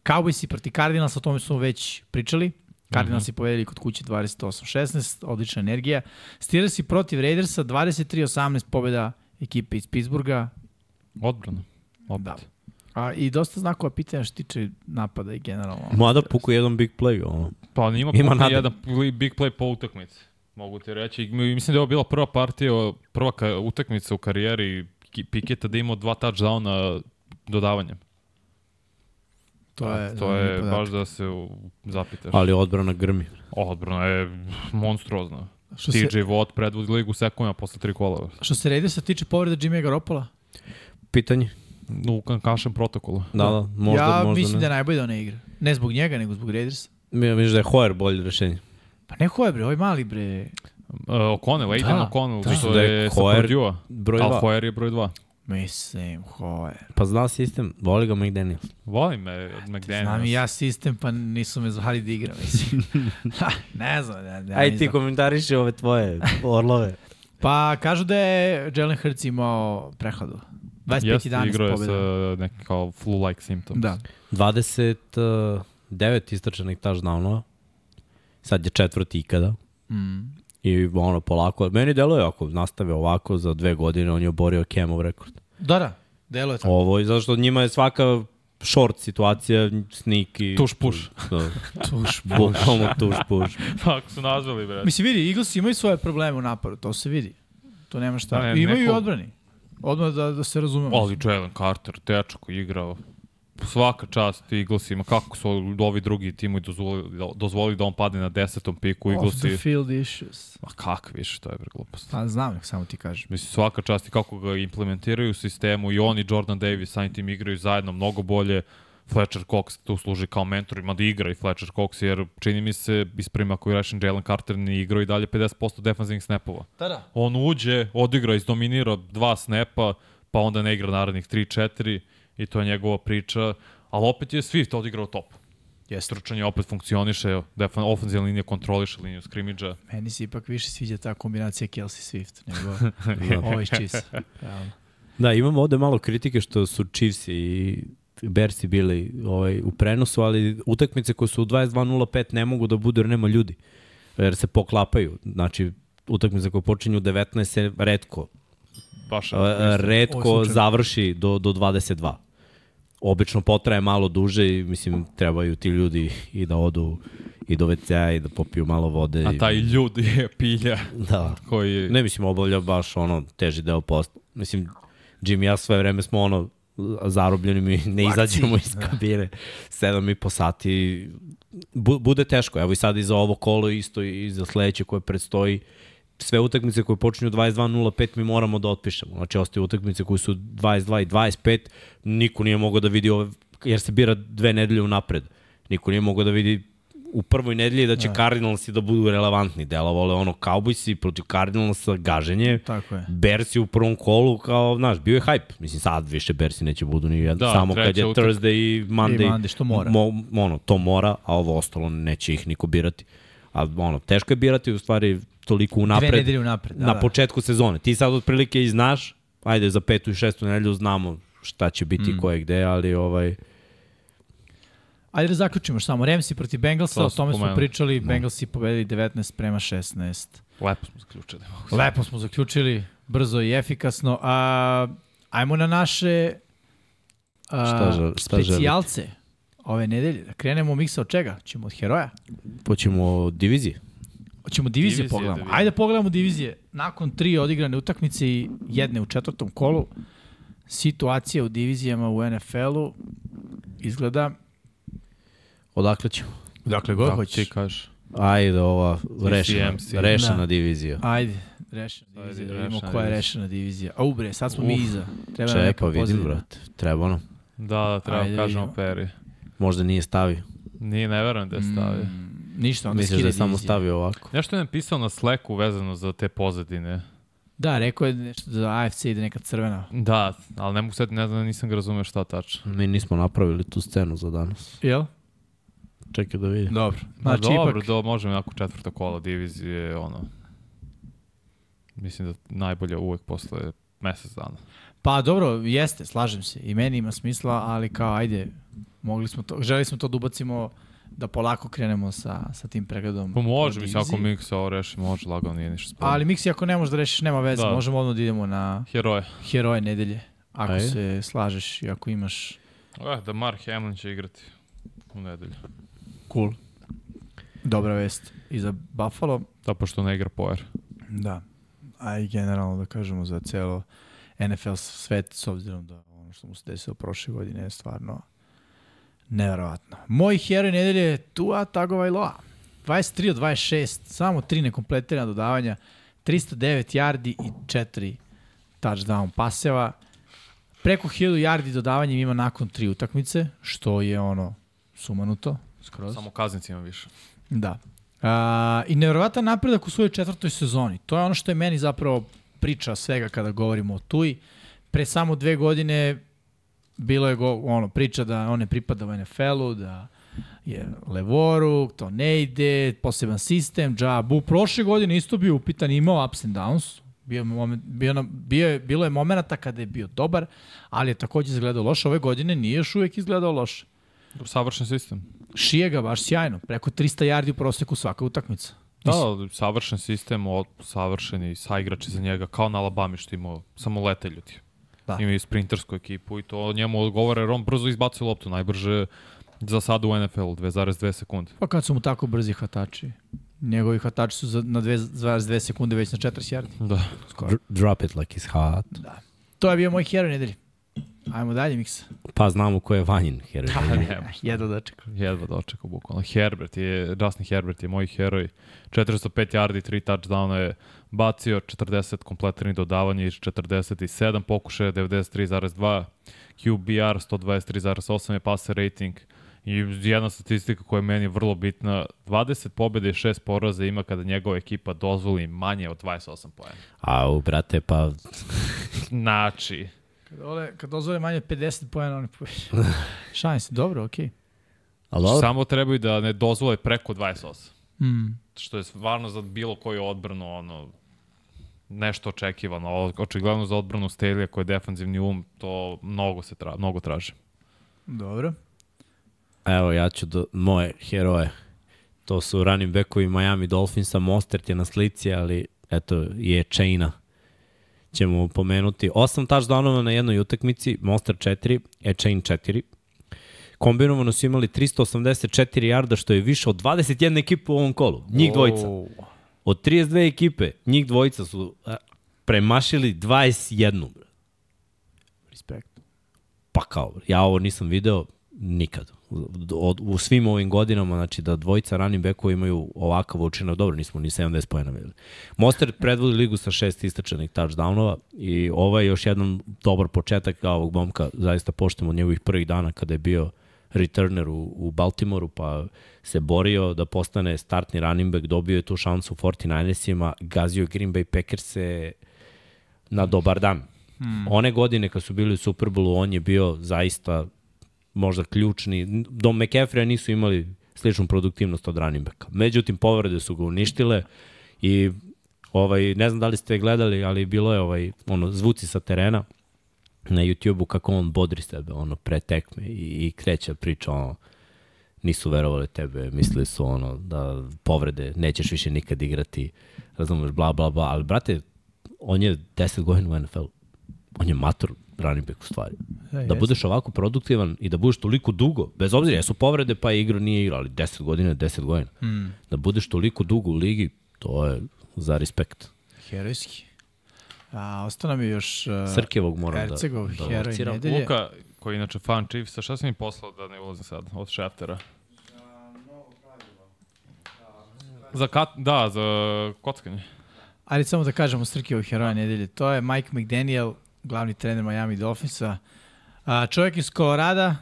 Cowboysi proti Cardinals, o tome smo već pričali. Cardinalsi mm -hmm. povedeli kod kuće 28-16, odlična energija. Steelersi protiv Raidersa, 23-18 pobjeda ekipe iz Pittsburgha. Odbrana. Opet. Da. A, I dosta znakova pitanja što tiče napada i generalno. Mada puku jedan big play, ono. Pa ima, Ima ima nade. jedan big play po utakmici. Mogu ti reći. I Mislim da je ovo bila prva partija, prva utakmica u karijeri Piketa da je imao dva touchdowna dodavanjem. To je, to je baš da se zapitaš. Ali odbrana grmi. Odbrana je monstruozna. Što se, TJ Watt predvodi ligu sekundima posle tri kola. što se Raidersa tiče povreda Jimmy Garoppolo, Pitanje? U kankašem protokolu. Da, da, možda, ja možda mislim ne. da je najbolje da ne igra. Ne zbog njega, nego zbog Raidersa. Mi misliš da je Hoyer bolje rešenje? Pa ne hoje bre, ovaj mali bre. Uh, O'Connell, Aiden Da, O'Connell, da. što Da je, je sa Hoyer Purdue-a. Broj Ali 2. Hoyer je broj 2. Mislim, hoje. Pa zna sistem, voli ga McDaniels. Volim me McDaniels. Znam i ja sistem, pa nisu me zvali da igram, mislim. Ne znam, ne, ne, Aj ti znam. komentariši ove tvoje orlove. Pa kažu da je Jalen Hurts imao prehladu. 25 Jeste, 11 igrao je sa neki kao flu-like symptoms. Da. 29 istračanih touchdownova. Sad je četvrti ikada. Mm. I ono, polako. Meni deluje ako nastave ovako za dve godine, on je oborio Kemov rekord. Da, da, delo je tako. Ovo, i zato što njima je svaka short situacija, sneak i... Tuš push. Da, Tuš, bukvalno tuš puš. Tako su nazvali, bre. Mislim, vidi, Eagles imaju svoje probleme u napadu, to se vidi. To nema šta. Da, ne, imaju i neko- odbrani. Odmah da, da se razumemo. Ali Jalen Carter, je igrao svaka čast Eaglesima, kako su ovi drugi timovi dozvolili, dozvolili da on padne na desetom piku Off the Eaglesi. field issues. Ma kak više, to je bre glupost. Pa znam, samo ti kažem. Mislim, svaka čast i kako ga implementiraju u sistemu i on i Jordan Davis samim tim igraju zajedno mnogo bolje. Fletcher Cox tu služi kao mentor, ima da igra i Fletcher Cox, jer čini mi se, ispravim ako je rešen, Jalen Carter ne igrao i dalje 50% defanzivnih snapova. Da, da. On uđe, odigra, izdominira dva snepa, pa onda ne igra narednih 3-4 i to je njegova priča, ali opet je Swift odigrao top. Jeste. Trčanje opet funkcioniše, defan, ofenzivna linija kontroliše liniju skrimidža. Meni se ipak više sviđa ta kombinacija Kelsey Swift nego ovaj iz Chiefs. Realno. Da, imamo ovde malo kritike što su Chiefs i Bersi bili ovaj, u prenosu, ali utakmice koje su u 22.05 ne mogu da budu jer nema ljudi, jer se poklapaju. Znači, utakmice koje počinju u 19 se redko, Baš, redko završi do, do 22. Obično potraje malo duže i mislim trebaju ti ljudi i da odu i do WC-a i da popiju malo vode. a taj ljud je pilja Da. koji. Ne mislim obavlja baš ono teži deo posla. Mislim, Jim i ja sve vreme smo ono zarobljeni mi ne izađemo iz kabine. Sedam i po sati. Bu, bude teško. Evo i sad i za ovo kolo isto i za sledeće koje predstoji. Sve utakmice koje počinju 22.05 mi moramo da otpišemo. Znači ostaju utakmice koje su 22 i 25. Niko nije mogao da vidi ove, jer se bira dve nedelje unapred. Niko nije mogao da vidi u prvoj nedelji da će da. Cardinalsi da budu relevantni. Delovalo je ono Cowboysi protiv Cardinalsa, gaženje. Tako je. Bersi u prvom kolu kao, znaš, bio je hype. Mislim, sad više Bersi neće budu ni jedan. Da, samo kad je utak- Thursday i Monday. I Monday, što mora. Mo, ono, to mora, a ovo ostalo neće ih niko birati. A ono, teško je birati u stvari toliko unapred. Dve nedelje unapred. Da, na da. početku sezone. Ti sad otprilike i znaš, ajde za petu i šestu nedelju znamo šta će biti mm. ko je gde, ali ovaj... Ajde da zaključimo još samo. Ramsey protiv Bengalsa, To o tome smo pomenuli. pričali. Bengalsi pobedili 19 prema 16. Lepo smo zaključili. mogu Lepo smo zaključili, brzo i efikasno. A, ajmo na naše a, Šta žel- šta specijalce ove nedelje. Da krenemo miksa od čega? Ćemo od heroja? Poćemo od divizije. Hoćemo divizije, Divizije pogledamo. da. Ajde pogledamo divizije. Nakon tri odigrane utakmice i jedne u četvrtom kolu, situacija u divizijama u NFL-u izgleda... Odakle ćemo? Dakle, Kako ti kažeš? Ajde, ova rešena, rešena Da. divizija. Ajde, rešena divizija. Ajde, Da vidimo rešena koja je rešena divizija. Au bre, sad smo mi Uf, iza. Treba nam Čekaj, neka vidim, pozadina. brate. Treba nam. Da, da, treba Ajde, Ajde, kažemo vidimo. Peri. Možda nije stavio. Nije, ne verujem da je stavio. Mm. Ništa, onda Misliš da je samo stavio ovako? Nešto je napisao na Slacku vezano za te pozadine. Da, rekao je nešto za AFC ide neka crvena. Da, ali ne mogu sad, ne znam, nisam ga razumeo šta tačno. Mi nismo napravili tu scenu za danas. Jel? Čekaj da vidim. Dobro. Znači, Znači, dobro, ipak, do, možemo jako četvrto kola divizije, ono, mislim da najbolja uvek posle mesec dana. Pa dobro, jeste, slažem se. I meni ima smisla, ali kao, ajde, mogli smo to, želi smo to da ubacimo da polako krenemo sa, sa tim pregledom. Pa može, mislim, ako diviziji. mi se ovo reši, može lagano, nije ništa sporno. Ali Miksi, ako ne možeš da rešiš, nema veze. Da. Možemo odmah da idemo na Heroje. heroje nedelje. Ako Ajde. se slažeš i ako imaš Eh, da Mark Hamlin će igrati u nedelju. cool. Dobra vest. I za Buffalo, Da, pošto ne igra Poer. da. A i generalno da kažemo za celo NFL svet, s obzirom da ono što mu se desilo prošle godine je stvarno neverovatno. Moj heroj nedelje je Tua Tagovailoa. 23 od 26, samo 3 nekompletirana dodavanja, 309 yardi i 4 touchdown paseva. Preko 1000 yardi dodavanjem ima nakon tri utakmice, što je ono sumanuto skroz. Samo kaznici ima više. Da. A, I nevjerovatan napredak u svojoj četvrtoj sezoni. To je ono što je meni zapravo priča svega kada govorimo o Tuji. Pre samo dve godine bilo je go, ono, priča da on ne pripada u NFL-u, da je levoru, to ne ide, poseban sistem, džabu. Prošle godine isto bio upitan, imao ups and downs, bio, moment, bio, na, bio je, bilo je momenta kada je bio dobar, ali je takođe izgledao loše. Ove godine nije još uvek izgledao loše. Savršen sistem. Šije ga baš sjajno, preko 300 yardi u proseku svaka utakmica. Da, da, savršen sistem, savršeni saigrači za njega, kao na Alabami što imao samo lete ljudi. Da. Ima i sprintersku ekipu i to njemu odgovara jer on brzo izbacuje loptu, najbrže za sada u NFL-u, 2,2 sekunde. Pa kad su mu tako brzi hvatači. Njegovi hvatači su za, na 2,2 sekunde već na 40 yardi. Da. Skoro. Dr- Drop it like it's hot. To je bio moj heroj nedelji. Ajmo dalje, Miksa. Pa znamo ko je Vanjin heroj. Nema. Jedno da čekam. Jedva dočekao bukvalno. Herbert je, Justin Herbert je moj heroj. 405 yardi, 3 touchdowna je bacio, 40 kompletiranih dodavanja iz 47 pokušaja, 93,2 QBR, 123,8 je passer rating. I jedna statistika koja je meni vrlo bitna, 20 pobjede i 6 poraza ima kada njegova ekipa dozvoli manje od 28 poena. Au, brate, pa Znači, Kad, dole, kad dozvole manje od 50 pojena, oni poveći. Šalim se, dobro, okej. Okay. ali dobro, samo trebaju da ne dozvole preko 28. Mm. što je stvarno za bilo koju odbranu ono nešto očekivano. O- Očigledno za odbranu Stelija koji je defanzivni um, to mnogo se tra, mnogo traži. Dobro. evo ja ću do moje heroje. To su running backovi Miami Dolphinsa, Mostert je na slici, ali eto je Chaina ćemo pomenuti. Osam touchdownova na jednoj utakmici, Monster 4, E-Chain 4. Kombinovano su imali 384 jarda, što je više od 21 ekipa u ovom kolu. Njih dvojica. Oh. Od 32 ekipe, njih dvojica su premašili 21. bre. Respekt. Pa kao, ja ovo nisam video nikad. Od, u svim ovim godinama, znači da dvojica running backova imaju ovakav učinak, dobro, nismo ni 70 pojena videli. Monster predvodi ligu sa šest istračenih touchdownova i ovo je još jedan dobar početak ovog momka, zaista poštemo od njegovih prvih dana kada je bio returner u, u Baltimoru, pa se borio da postane startni running back, dobio je tu šansu u 49ersima, gazio Green Bay Packers-e na dobar dan. Hmm. One godine kad su bili u Superbowlu, on je bio zaista možda ključni. Do McAfee nisu imali sličnu produktivnost od running backa. Međutim, povrede su ga uništile i ovaj, ne znam da li ste gledali, ali bilo je ovaj, ono, zvuci sa terena na YouTube-u kako on bodri sebe ono, pre tekme i, i kreće priča ono, nisu verovali tebe, mislili su ono da povrede, nećeš više nikad igrati, razumeš, bla, bla, bla, ali brate, on je 10 godina u NFL. On je mator running back u stvari. Da, Da budeš ovako produktivan i da budeš toliko dugo, bez obzira, jesu povrede pa je igro nije igrao, ali 10 godina je 10 godina. Mm. Da budeš toliko dugo u ligi, to je za respekt. Herojski. A, ostao nam je još uh, Srkevog moram da, Hercegov da heroj lociram. nedelje. Luka, koji je inače fan Chiefsa, šta si mi poslao da ne ulazim sad, od Šeftera? Za kat, da, za kockanje. Ali samo da kažemo Srkevog heroja nedelje. To je Mike McDaniel, glavni trener Miami Dolphinsa. A, čovjek iz Kolorada,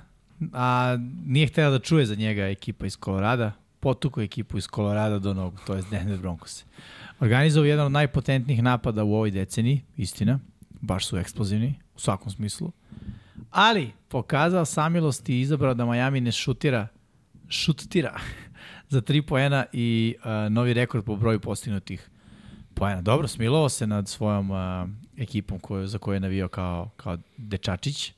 a nije hteo da čuje za njega ekipa iz Kolorada. Potuko ekipu iz Kolorada do nogu, to je Denver Broncos. Organizovao jedan od najpotentnijih napada u ovoj deceniji, istina. Baš su eksplozivni, u svakom smislu. Ali, pokazao samilost i izabrao da Miami ne šutira, šutira za 3 poena i uh, novi rekord po broju postignutih poena. Dobro, smilovao se nad svojom uh, ekipom koju, za koju je navio kao, kao dečačić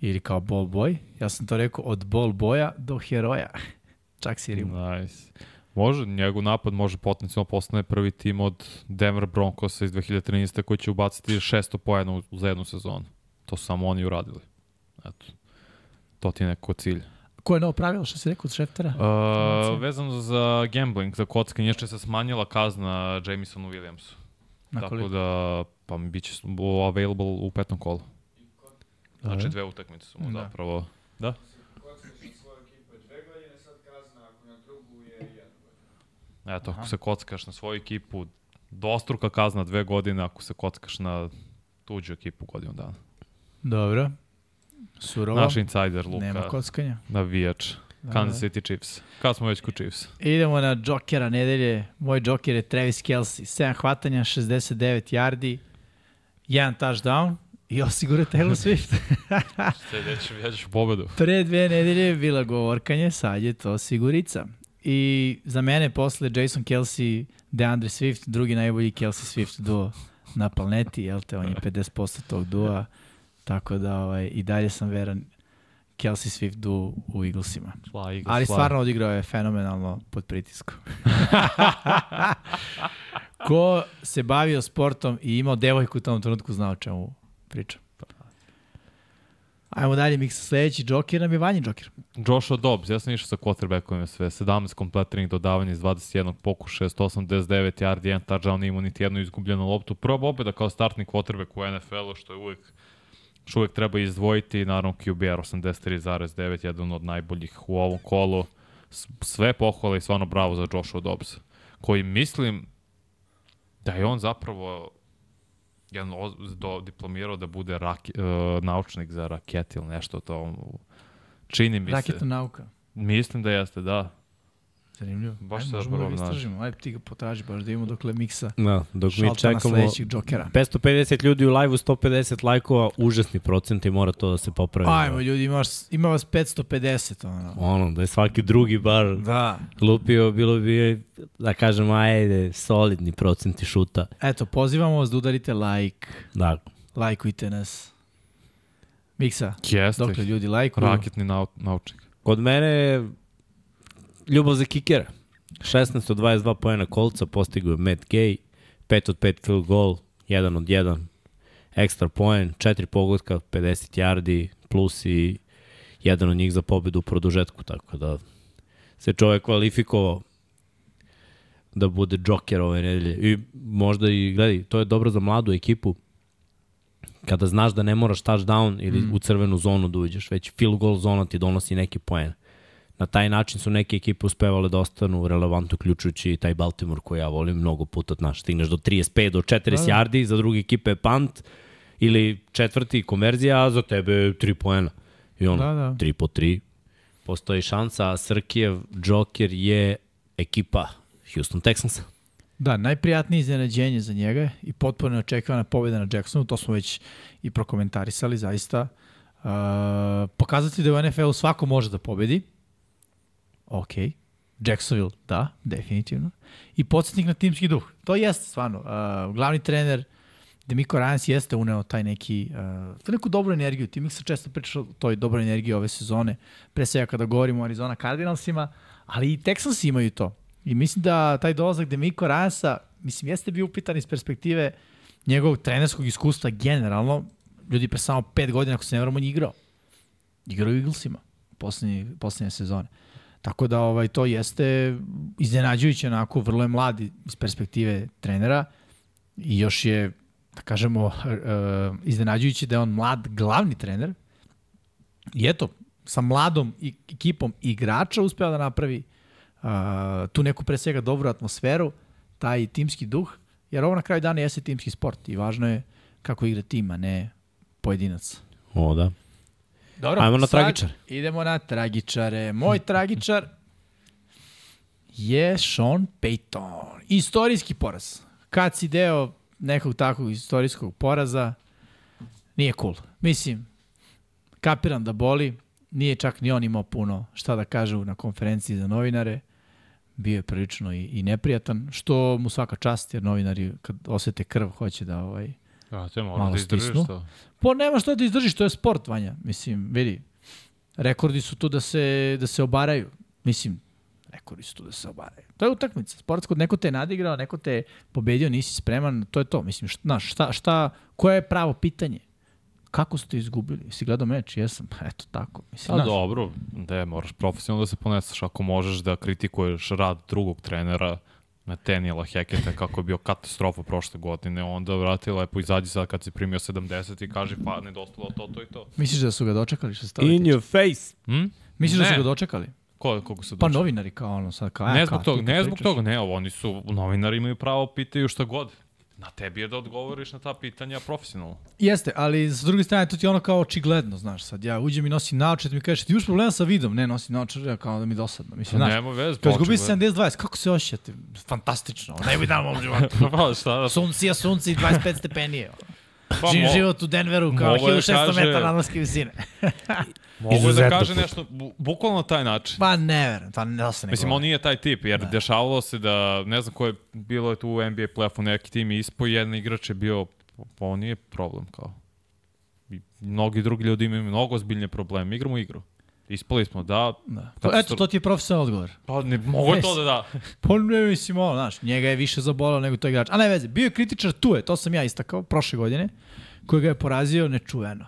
ili kao ball boy. Ja sam to rekao od ball boja do heroja. Čak si rimu. Nice. Može, njegov napad može potencijalno postane prvi tim od Denver Broncosa iz 2013. koji će ubaciti 600 pojena za jednu sezonu. To su samo oni uradili. Eto. To ti je neko cilj. Ko je novo pravilo, što si rekao od Šeftera? Uh, vezano za gambling, za kockanje, još se smanjila kazna Jamesonu Williamsu. Na Tako koliko? da, pa mi biće available u petom kolu. Znači Dobro. dve utakmice su mu Da. zapravo. Da? Eto, ako se kockaš na svoju ekipu, dostruka kazna dve godine ako se kockaš na tuđu ekipu godinu dana. Dobro. Surovo. Naš insider Luka, Nema kockanja. navijač. Kansas City Chiefs. Kad smo već kod Chiefs? Idemo na džokera nedelje. Moj džoker je Travis Kelsey. 7 hvatanja, 69 yardi, jedan touchdown i osigura Taylor Swift. Sledeći već u pobedu. Pre dve nedelje je bila govorkanje, sad je to sigurica. I za mene posle Jason Kelsey, DeAndre Swift, drugi najbolji Kelsey Swift duo na planeti, jel te, on je 50% tog dua, tako da ovaj, i dalje sam veran Kelsey Swift duo u Eaglesima. Fly, Eagles, Ali stvarno odigrao je fenomenalno pod pritiskom. Ko se bavio sportom i imao devojku u tom trenutku znao čemu pričam. Ajmo dalje, Miksa. Sledeći džoker nam je Vanji džoker. Joshua Dobbs, ja sam išao sa quarterbackovima sve, 17 kompletiranih dodavanja iz 21 pokušaja, 189 yardi, jedan touchdown, nije niti jednu izgubljenu loptu. Prva pobjeda kao startni quarterback u NFL-u, što je uvek što uvek treba izdvojiti, naravno QBR 83,9, jedan od najboljih u ovom kolu. Sve pohvale i stvarno bravo za Joshua Dobbs, koji mislim da je on zapravo jedan oz- do, diplomirao da bude rake, uh, naučnik za rakete ili nešto to. Čini mi se. Raketna nauka. Mislim da jeste, da. Zanimljivo. Baš Ajde, možemo da ga istražimo. Ajde, ti ga potraži baš da imamo dokle Miksa Da, dok mi čekamo džokera. 550 ljudi u live-u, 150 lajkova, užasni procent i mora to da se popravi. Ajmo, ljudi, ima, vas- ima vas 550. Ono. Ono, da je svaki drugi bar Da. lupio, bilo bi, da kažem, ajde, solidni procenti šuta. Eto, pozivamo vas da udarite like. Da, Lajkujte nas. Miksa, Jeste. dokle ljudi lajkuju. Raketni nau, naučnik. Kod mene je ljubav za kikera. 16 od 22 pojena kolca postigao je Matt Gay, 5 od 5 field goal, 1 od 1 ekstra poen, 4 pogotka, 50 yardi, plus i jedan od njih za pobedu u produžetku, tako da se čovek kvalifikovao da bude džoker ove nedelje. I možda i, gledaj, to je dobro za mladu ekipu, kada znaš da ne moraš touchdown ili mm. u crvenu zonu da uđeš, već field goal zona ti donosi neki poen. Na taj način su neke ekipe uspevale da ostanu relevantno, uključujući taj Baltimore koji ja volim mnogo puta, znaš, stigneš do 35, do 40 da, da. yardi, za druge ekipe je punt, ili četvrti konverzija, a za tebe 3 poena. I ono, Da, da. 3 po 3. Postoji šansa, a Srkijev Joker je ekipa Houston Texansa. Da, najprijatnije iznenađenje za njega je i potpuno neočekivana pobjeda na Jacksonu, to smo već i prokomentarisali, zaista. Uh, pokazati da u NFL-u svako može da pobedi. Ok. Jacksonville, da, definitivno. I podsjetnik na timski duh. To jeste stvarno. Uh, glavni trener Demiko Ryans jeste uneo taj neki, uh, neku dobru energiju. Ti se često priča o toj dobroj energiji ove sezone, pre svega kada govorimo o Arizona Cardinalsima, ali i Texansi imaju to. I mislim da taj dolazak Demiko Ryansa, mislim, jeste bio upitan iz perspektive njegovog trenerskog iskustva generalno. Ljudi pre samo pet godina, ako se ne vramo, on je igrao. Igrao u Eaglesima poslednje, poslednje sezone. Tako da ovaj to jeste iznenađujuće onako, vrlo je mladi iz perspektive trenera i još je, da kažemo, uh, iznenađujuće da je on mlad glavni trener. I eto, sa mladom ekipom igrača uspeo da napravi uh, tu neku pre svega dobru atmosferu, taj timski duh, jer ovo na kraju dana jeste timski sport i važno je kako igra tim, a ne pojedinac. O, da. Dobro, Ajmo na sad tragičare. Idemo na tragičare. Moj tragičar je Sean Payton. Istorijski poraz. Kad si deo nekog takvog istorijskog poraza, nije cool. Mislim, kapiram da boli, nije čak ni on imao puno šta da kaže na konferenciji za novinare. bio je prilično i, i neprijatan, što mu svaka čast, jer novinari kad osete krv hoće da ovaj, Ja, te Malo da izdržiš to. Pa nema što da izdržiš, to je sport, Vanja. Mislim, vidi, rekordi su tu da se, da se obaraju. Mislim, rekordi su tu da se obaraju. To je utakmica. Sportsko, neko te je nadigrao, neko te je pobedio, nisi spreman, to je to. Mislim, šta, znaš, šta, šta, koje je pravo pitanje? Kako ste izgubili? Si gledao meč? Jesam. Pa eto tako. Mislim, Pa znaš, dobro, da moraš profesionalno da se poneseš ako možeš da kritikuješ rad drugog trenera na Tenijela Heketa kako je bio katastrofa prošle godine, onda vrati lepo izađi sad kad si primio 70 i kaži pa nedostalo to, to i to. Misliš da su ga dočekali što toga In tiče? your face. Hm? Misliš da su Ne. ga dočekali? Ko, koliko su Pa došli? novinari kao ono sad kao... Ne a, zbog toga, ne zbog toga, ne, ovo, oni su, novinari imaju pravo pitaju šta god. Na tebi je da odgovoriš na ta pitanja profesionalno. Jeste, ali s druge strane to ti je ono kao očigledno, znaš, sad ja uđem i nosim naočar, ti mi kažeš, ti imaš problema sa vidom, ne, nosim naočar, ja kao da mi dosadno, mislim, znaš, Nema veze. Kad izgubi očigledno. 70-20, kako se osjećate? Fantastično, najbolji dan u mom životu. pa šta da... Sunci, a sunci, 25 stepenije. Pa, Živim mo- život u Denveru kao mogu da 1600 kaže- metara nadmorske visine. Mogu da Izuzetno kaže put. nešto, bu, bukvalno na taj način. Pa ne verujem, to ne se ne Mislim, on nije taj tip, jer dešavalo se da, ne znam ko je, bilo je tu u NBA playoffu neki tim i ispo i jedan igrač je bio, pa on nije problem kao. I mnogi drugi ljudi imaju mnogo ozbiljne probleme. Igramo igru. Ispali smo, da. Da. Kako Eto, to ti je profesionalni odgovor. Pa ne, mogo je to da da. Pa ne mislim ovo, znaš, njega je više zabolao nego to igrač. A ne veze, bio je kritičar tu je, to sam ja istakao prošle godine, koji ga je porazio nečuveno.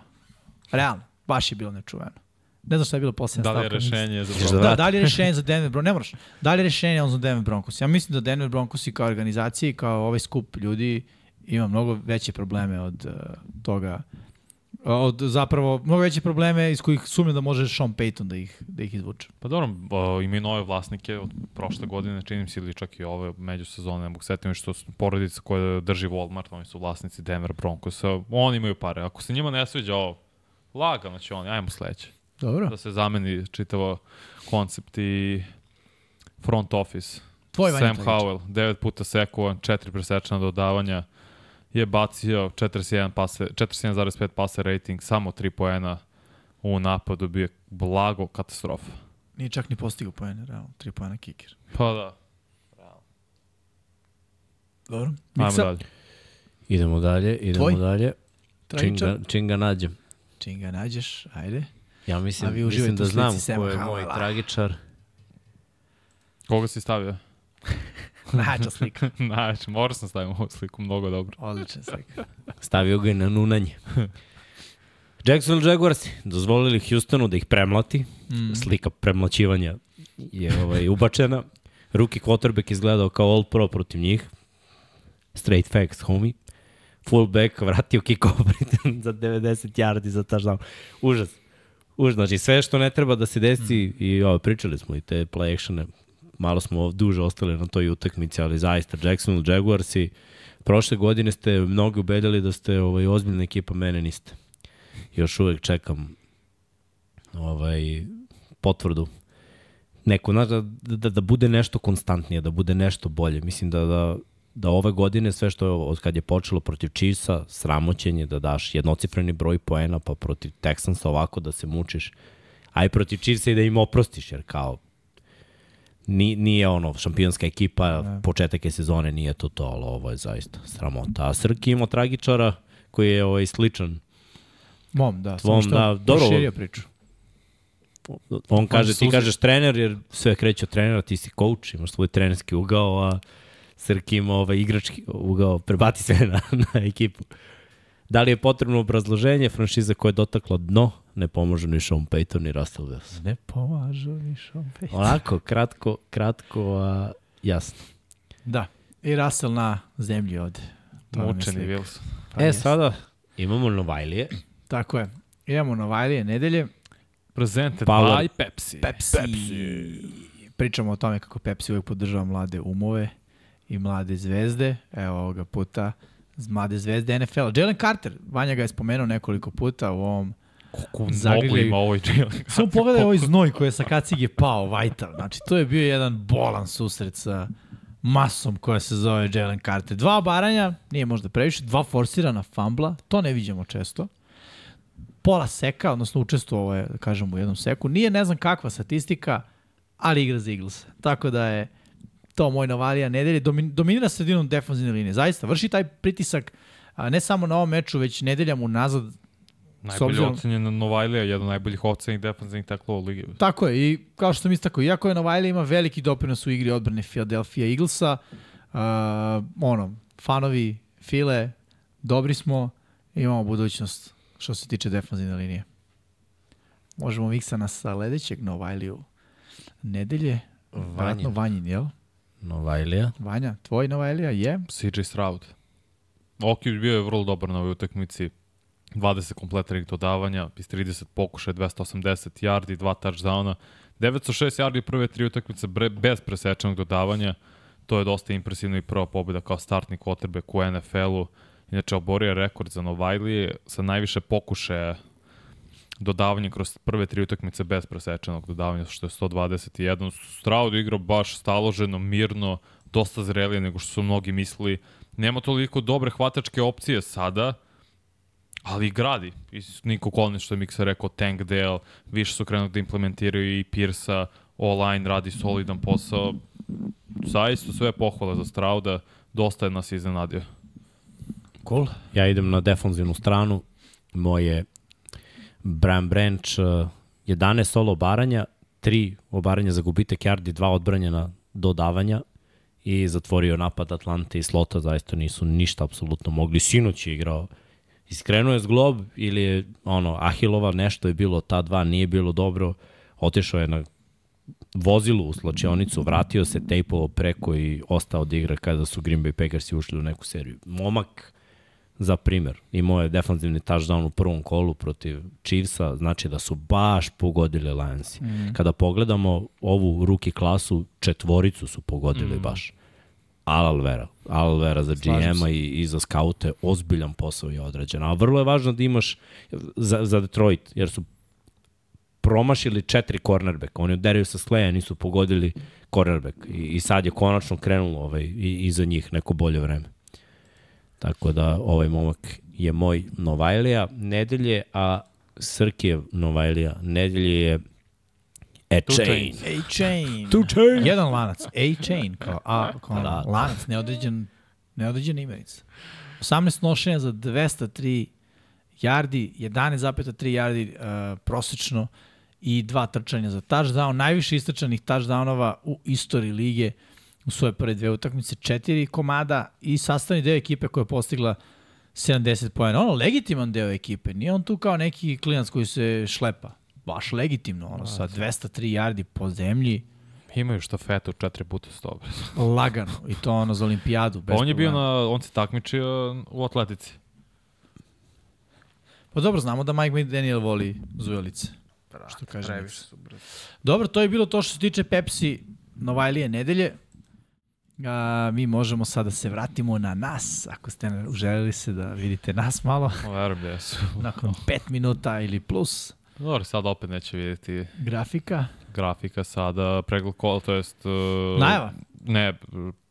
Realno, baš je bilo nečuveno. Ne znam šta je bilo posljedna Da li je stavka. mislim. rešenje za Ćeš da? Da, li je rešenje za Denver Broncos? Ne moraš. Da li je rešenje on za Denver Broncos? Ja mislim da Denver Broncos i kao organizacija i kao ovaj skup ljudi ima mnogo veće probleme od uh, toga od zapravo mnogo veće probleme iz kojih sumnjam da može Sean Payton da ih, da ih izvuče. Pa dobro, o, ima i nove vlasnike od prošle godine, čini mi se ili čak i ove međusezone, ne mogu setiti što su porodica koja drži Walmart, oni su vlasnici Denver Broncosa, oni imaju pare. Ako se njima ne sviđa ovo, lagano će oni, ajmo sledeće. Dobro. Da se zameni čitavo koncept i front office. Tvoj Sam. Howell, 9 puta sekuo, 4 presečna dodavanja, je bacio 41 pase, 41,5 pase rating, samo 3 poena u napadu, bio je blago katastrofa. Nije čak ni postigao poene, realno. Tri poena kiker. Pa da. Dobro. Ajmo Miksa, dalje. Idemo dalje, idemo Tvoj? dalje. Čim ga, čim ga nađem. Čim ga nađeš, ajde. Ja mislim, vi mislim da znam ko je moj tragičar. Koga si stavio? Najča slika. Najveće, morao sam staviti ovu sliku, mnogo dobro. Odlična slika. Stavio ga je na nunanje. Jacksonville Jaguars dozvolili Houstonu da ih premlati. Mm. Slika premlaćivanja je ovaj, ubačena. Ruki quarterback izgledao kao All Pro protiv njih. Straight facts, homie. Fullback vratio kick-off za 90 yardi za touchdown. Užas. Užas. Znači sve što ne treba da se desi mm. i ovo, pričali smo i te play actione. Malo smo duže ostali na toj utakmici, ali zaista Jacksonville Jaguarsi prošle godine ste mnogi ubedili da ste ovaj, ozbiljna ekipa, mene niste. Još uvek čekam ovaj, potvrdu neku, znaš, da, da, da bude nešto konstantnije, da bude nešto bolje. Mislim da, da, da ove godine sve što je od kad je počelo protiv Chiefsa, sramoćenje, da daš jednocifreni broj poena, pa protiv Texansa ovako da se mučiš, a i protiv Chiefsa i da im oprostiš, jer kao ni, nije ono šampionska ekipa, ne. početak je sezone, nije to to, ali ovo je zaista sramota. A Srki imao tragičara koji je ovaj, sličan Mom, da. Tvom, samo što da, dobro. proširio priču. On kaže, ti kažeš trener, jer sve kreće od trenera, ti si coach, imaš svoj trenerski ugao, a Srki ima ovaj igrački ugao, prebati sve na, na ekipu. Da li je potrebno obrazloženje? Franšiza koja je dotakla dno, ne pomažu ni Sean Payton ni Russell Wilson. Ne pomažu ni Sean Payton. Onako, kratko, kratko, a jasno. Da. I Russell na zemlji od. Mučeni. Wilson. Pa e, jest. sada imamo Novajlije. Tako je. Idemo na Vajlije nedelje. Presented Power. by Pepsi. Pepsi. Pepsi. Pričamo o tome kako Pepsi uvek podržava mlade umove i mlade zvezde. Evo ovoga puta z- mlade zvezde NFL-a. Jalen Carter, Vanja ga je spomenuo nekoliko puta u ovom Koliko mnogo ima ovoj Jalen. Samo pogledaj ovaj znoj koji je sa kacige pao, Vajtal. Znači, to je bio jedan bolan susret sa masom koja se zove Jalen Carter. Dva baranja, nije možda previše, dva forsirana fambla, to ne vidimo često. Pola seka, odnosno učestvovao je, da kažem, u jednom seku. Nije ne znam kakva statistika, ali igra za Eagles. Tako da je to moj Novalija nedelje, domin, dominira sredinom defanzivne linije. Zaista, vrši taj pritisak a, ne samo na ovom meču, već nedeljama unazad. Najbolje obzirom- ocenjen Novajlija, jedan od najboljih ocenjenih defensivnih teklova u ligi. Tako je, i kao što sam istakao, iako je Novajlija ima veliki doprinos u igri odbrane Philadelphia Eaglesa, uh, ono, fanovi File, dobri smo, imamo budućnost što se tiče defanzivne linije. Možemo miksa na sledećeg Novajliju nedelje. Vratno Vanjin, jel? Novajlija. Vanja, tvoj Novajlija je? CJ Stroud. Okić bio je vrlo dobar na ovoj utakmici. 20 kompletnih dodavanja, iz 30 pokušaja, 280 yardi, 2 touchdowna, 906 yardi prve tri utakmice bez presečenog dodavanja. To je dosta impresivno i prva pobjeda kao startni quarterback u NFL-u. Inače, oborio je rekord za Novajlije sa najviše pokušaja dodavanja kroz prve tri utakmice bez presečenog dodavanja, što je 121. Stroud igrao baš staloženo, mirno, dosta zrelije nego što su mnogi mislili. Nema toliko dobre hvatačke opcije sada, ali gradi. I Niko Collins, što je Miksa rekao, Tank Dale, više su krenuli da implementiraju i Pirsa, online radi solidan posao. Zaista sve pohvale za Strauda, dosta je nas iznenadio. Cool. Ja idem na defanzivnu stranu. Moje Bram Branch, uh, 11 solo obaranja, 3 obaranja za gubitak yardi, 2 odbranjena dodavanja i zatvorio napad Atlante i Slota, zaista nisu ništa apsolutno mogli. Sinoć je igrao iskrenuo je zglob ili je ono Ahilova nešto je bilo ta dva nije bilo dobro otišao je na vozilu u slačionicu, vratio se, tejpovao preko i ostao da igra kada su Green Bay Packersi ušli u neku seriju. Momak za primer, imao je defanzivni touchdown u prvom kolu protiv Chiefsa, znači da su baš pogodili Lionsi. Mm. Kada pogledamo ovu ruki klasu, četvoricu su pogodili mm. baš. Alal vera. Alal vera za GM-a i, i za skaute. Ozbiljan posao je odrađen. A vrlo je važno da imaš za, za Detroit, jer su promašili četiri cornerback. Oni udaraju sa sleja, nisu pogodili cornerback. I, I sad je konačno krenulo ovaj, i, i za njih neko bolje vreme. Tako da ovaj momak je moj Novajlija nedelje, a Srkijev Novajlija nedelje je. A-Chain. Two chain. Jedan lanac. A-Chain. Kao, a, kao Da. da. lanac, neodređen, neodređen imenica. 18 nošenja za 203 yardi, 11,3 yardi uh, prosečno i dva trčanja za touchdown. Najviše istrčanih touchdownova u istoriji lige u svoje prve dve utakmice. Četiri komada i sastavni deo ekipe koja je postigla 70 pojena. Ono, legitiman deo ekipe. Nije on tu kao neki klinac koji se šlepa. Baš legitimno, ono, sa 203 yardi po zemlji, Imaju štafetu četiri puta 100. lagano. I to ono za olimpijadu. Bez Pa on je bio problema. na, on se takmičio u atletici. Pa dobro, znamo da Mike McDaniel voli zujelice. Što kaže Previše Miksa. su brzo. Dobro, to je bilo to što se tiče Pepsi Novajlije nedelje. A, mi možemo sada se vratimo na nas, ako ste želeli se da vidite nas malo, Verujem da jesu. nakon 5 minuta ili plus Dobro, sad opet neće vidjeti grafika. grafika sada, pregled kola, to jest... Uh, Najava. Ne,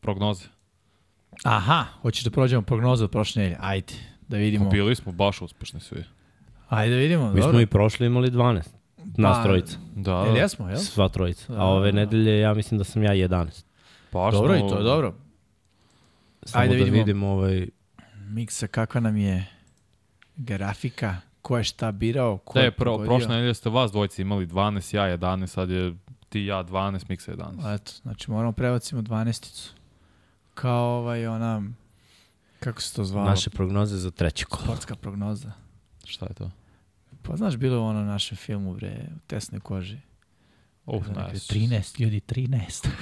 prognoze. Aha, hoćeš da prođemo prognoze od prošle nedelje. Ajde, da vidimo. Bili smo baš uspešni svi. Ajde da vidimo. Mi dobro. smo i prošli imali 12. Nas Pa, trojica. Da, Jel da. jesmo, jel? Sva trojica. Da, A ove da. nedelje ja mislim da sam ja 11. Baš Dobro, i to je dobro. Samo Ajde da vidimo. vidimo ovaj... Miksa, kakva nam je grafika, ko je šta birao, ko Da je pro, pogodio. prošle nedelje ste vas dvojice imali 12, ja 11, sad je ti i ja 12, Miksa 11. Eto, znači moramo prebacimo 12-icu. Kao ovaj ona, kako se to zvalo? Naše prognoze za treće kolo. Sportska prognoza. Šta je to? Pa znaš, bilo je ono našem filmu, bre, u tesnoj koži. Uf, ne. 13, ljudi, 13.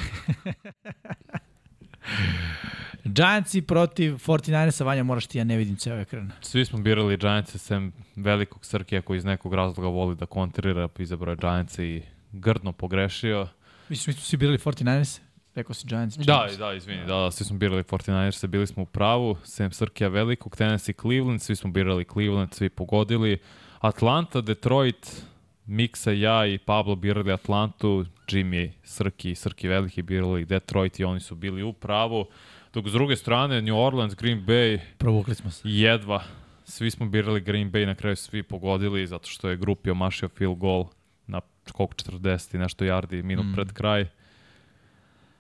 Giantsi protiv 49ersa, Vanja, moraš ti, ja ne vidim ceo ekran. Svi smo birali Giants sem velikog Srkija koji iz nekog razloga voli da kontrira, pa izabrao je Giants i grdno pogrešio. Mislim, mi smo svi birali 49ersa? Rekao si Giants. Da, da, izvini, da, da, svi smo birali 49ers, bili smo u pravu, sem Srkija velikog, Tennessee, Cleveland, svi smo birali Cleveland, svi pogodili. Atlanta, Detroit, Miksa, ja i Pablo birali Atlantu, Jimmy, Srki, Srki veliki birali Detroit i oni su bili u pravu. Dok s druge strane, New Orleans, Green Bay, Provukli smo se. jedva. Svi smo birali Green Bay, na kraju svi pogodili, zato što je grupi omašio field goal na koliko 40 i nešto yardi minut mm. pred kraj.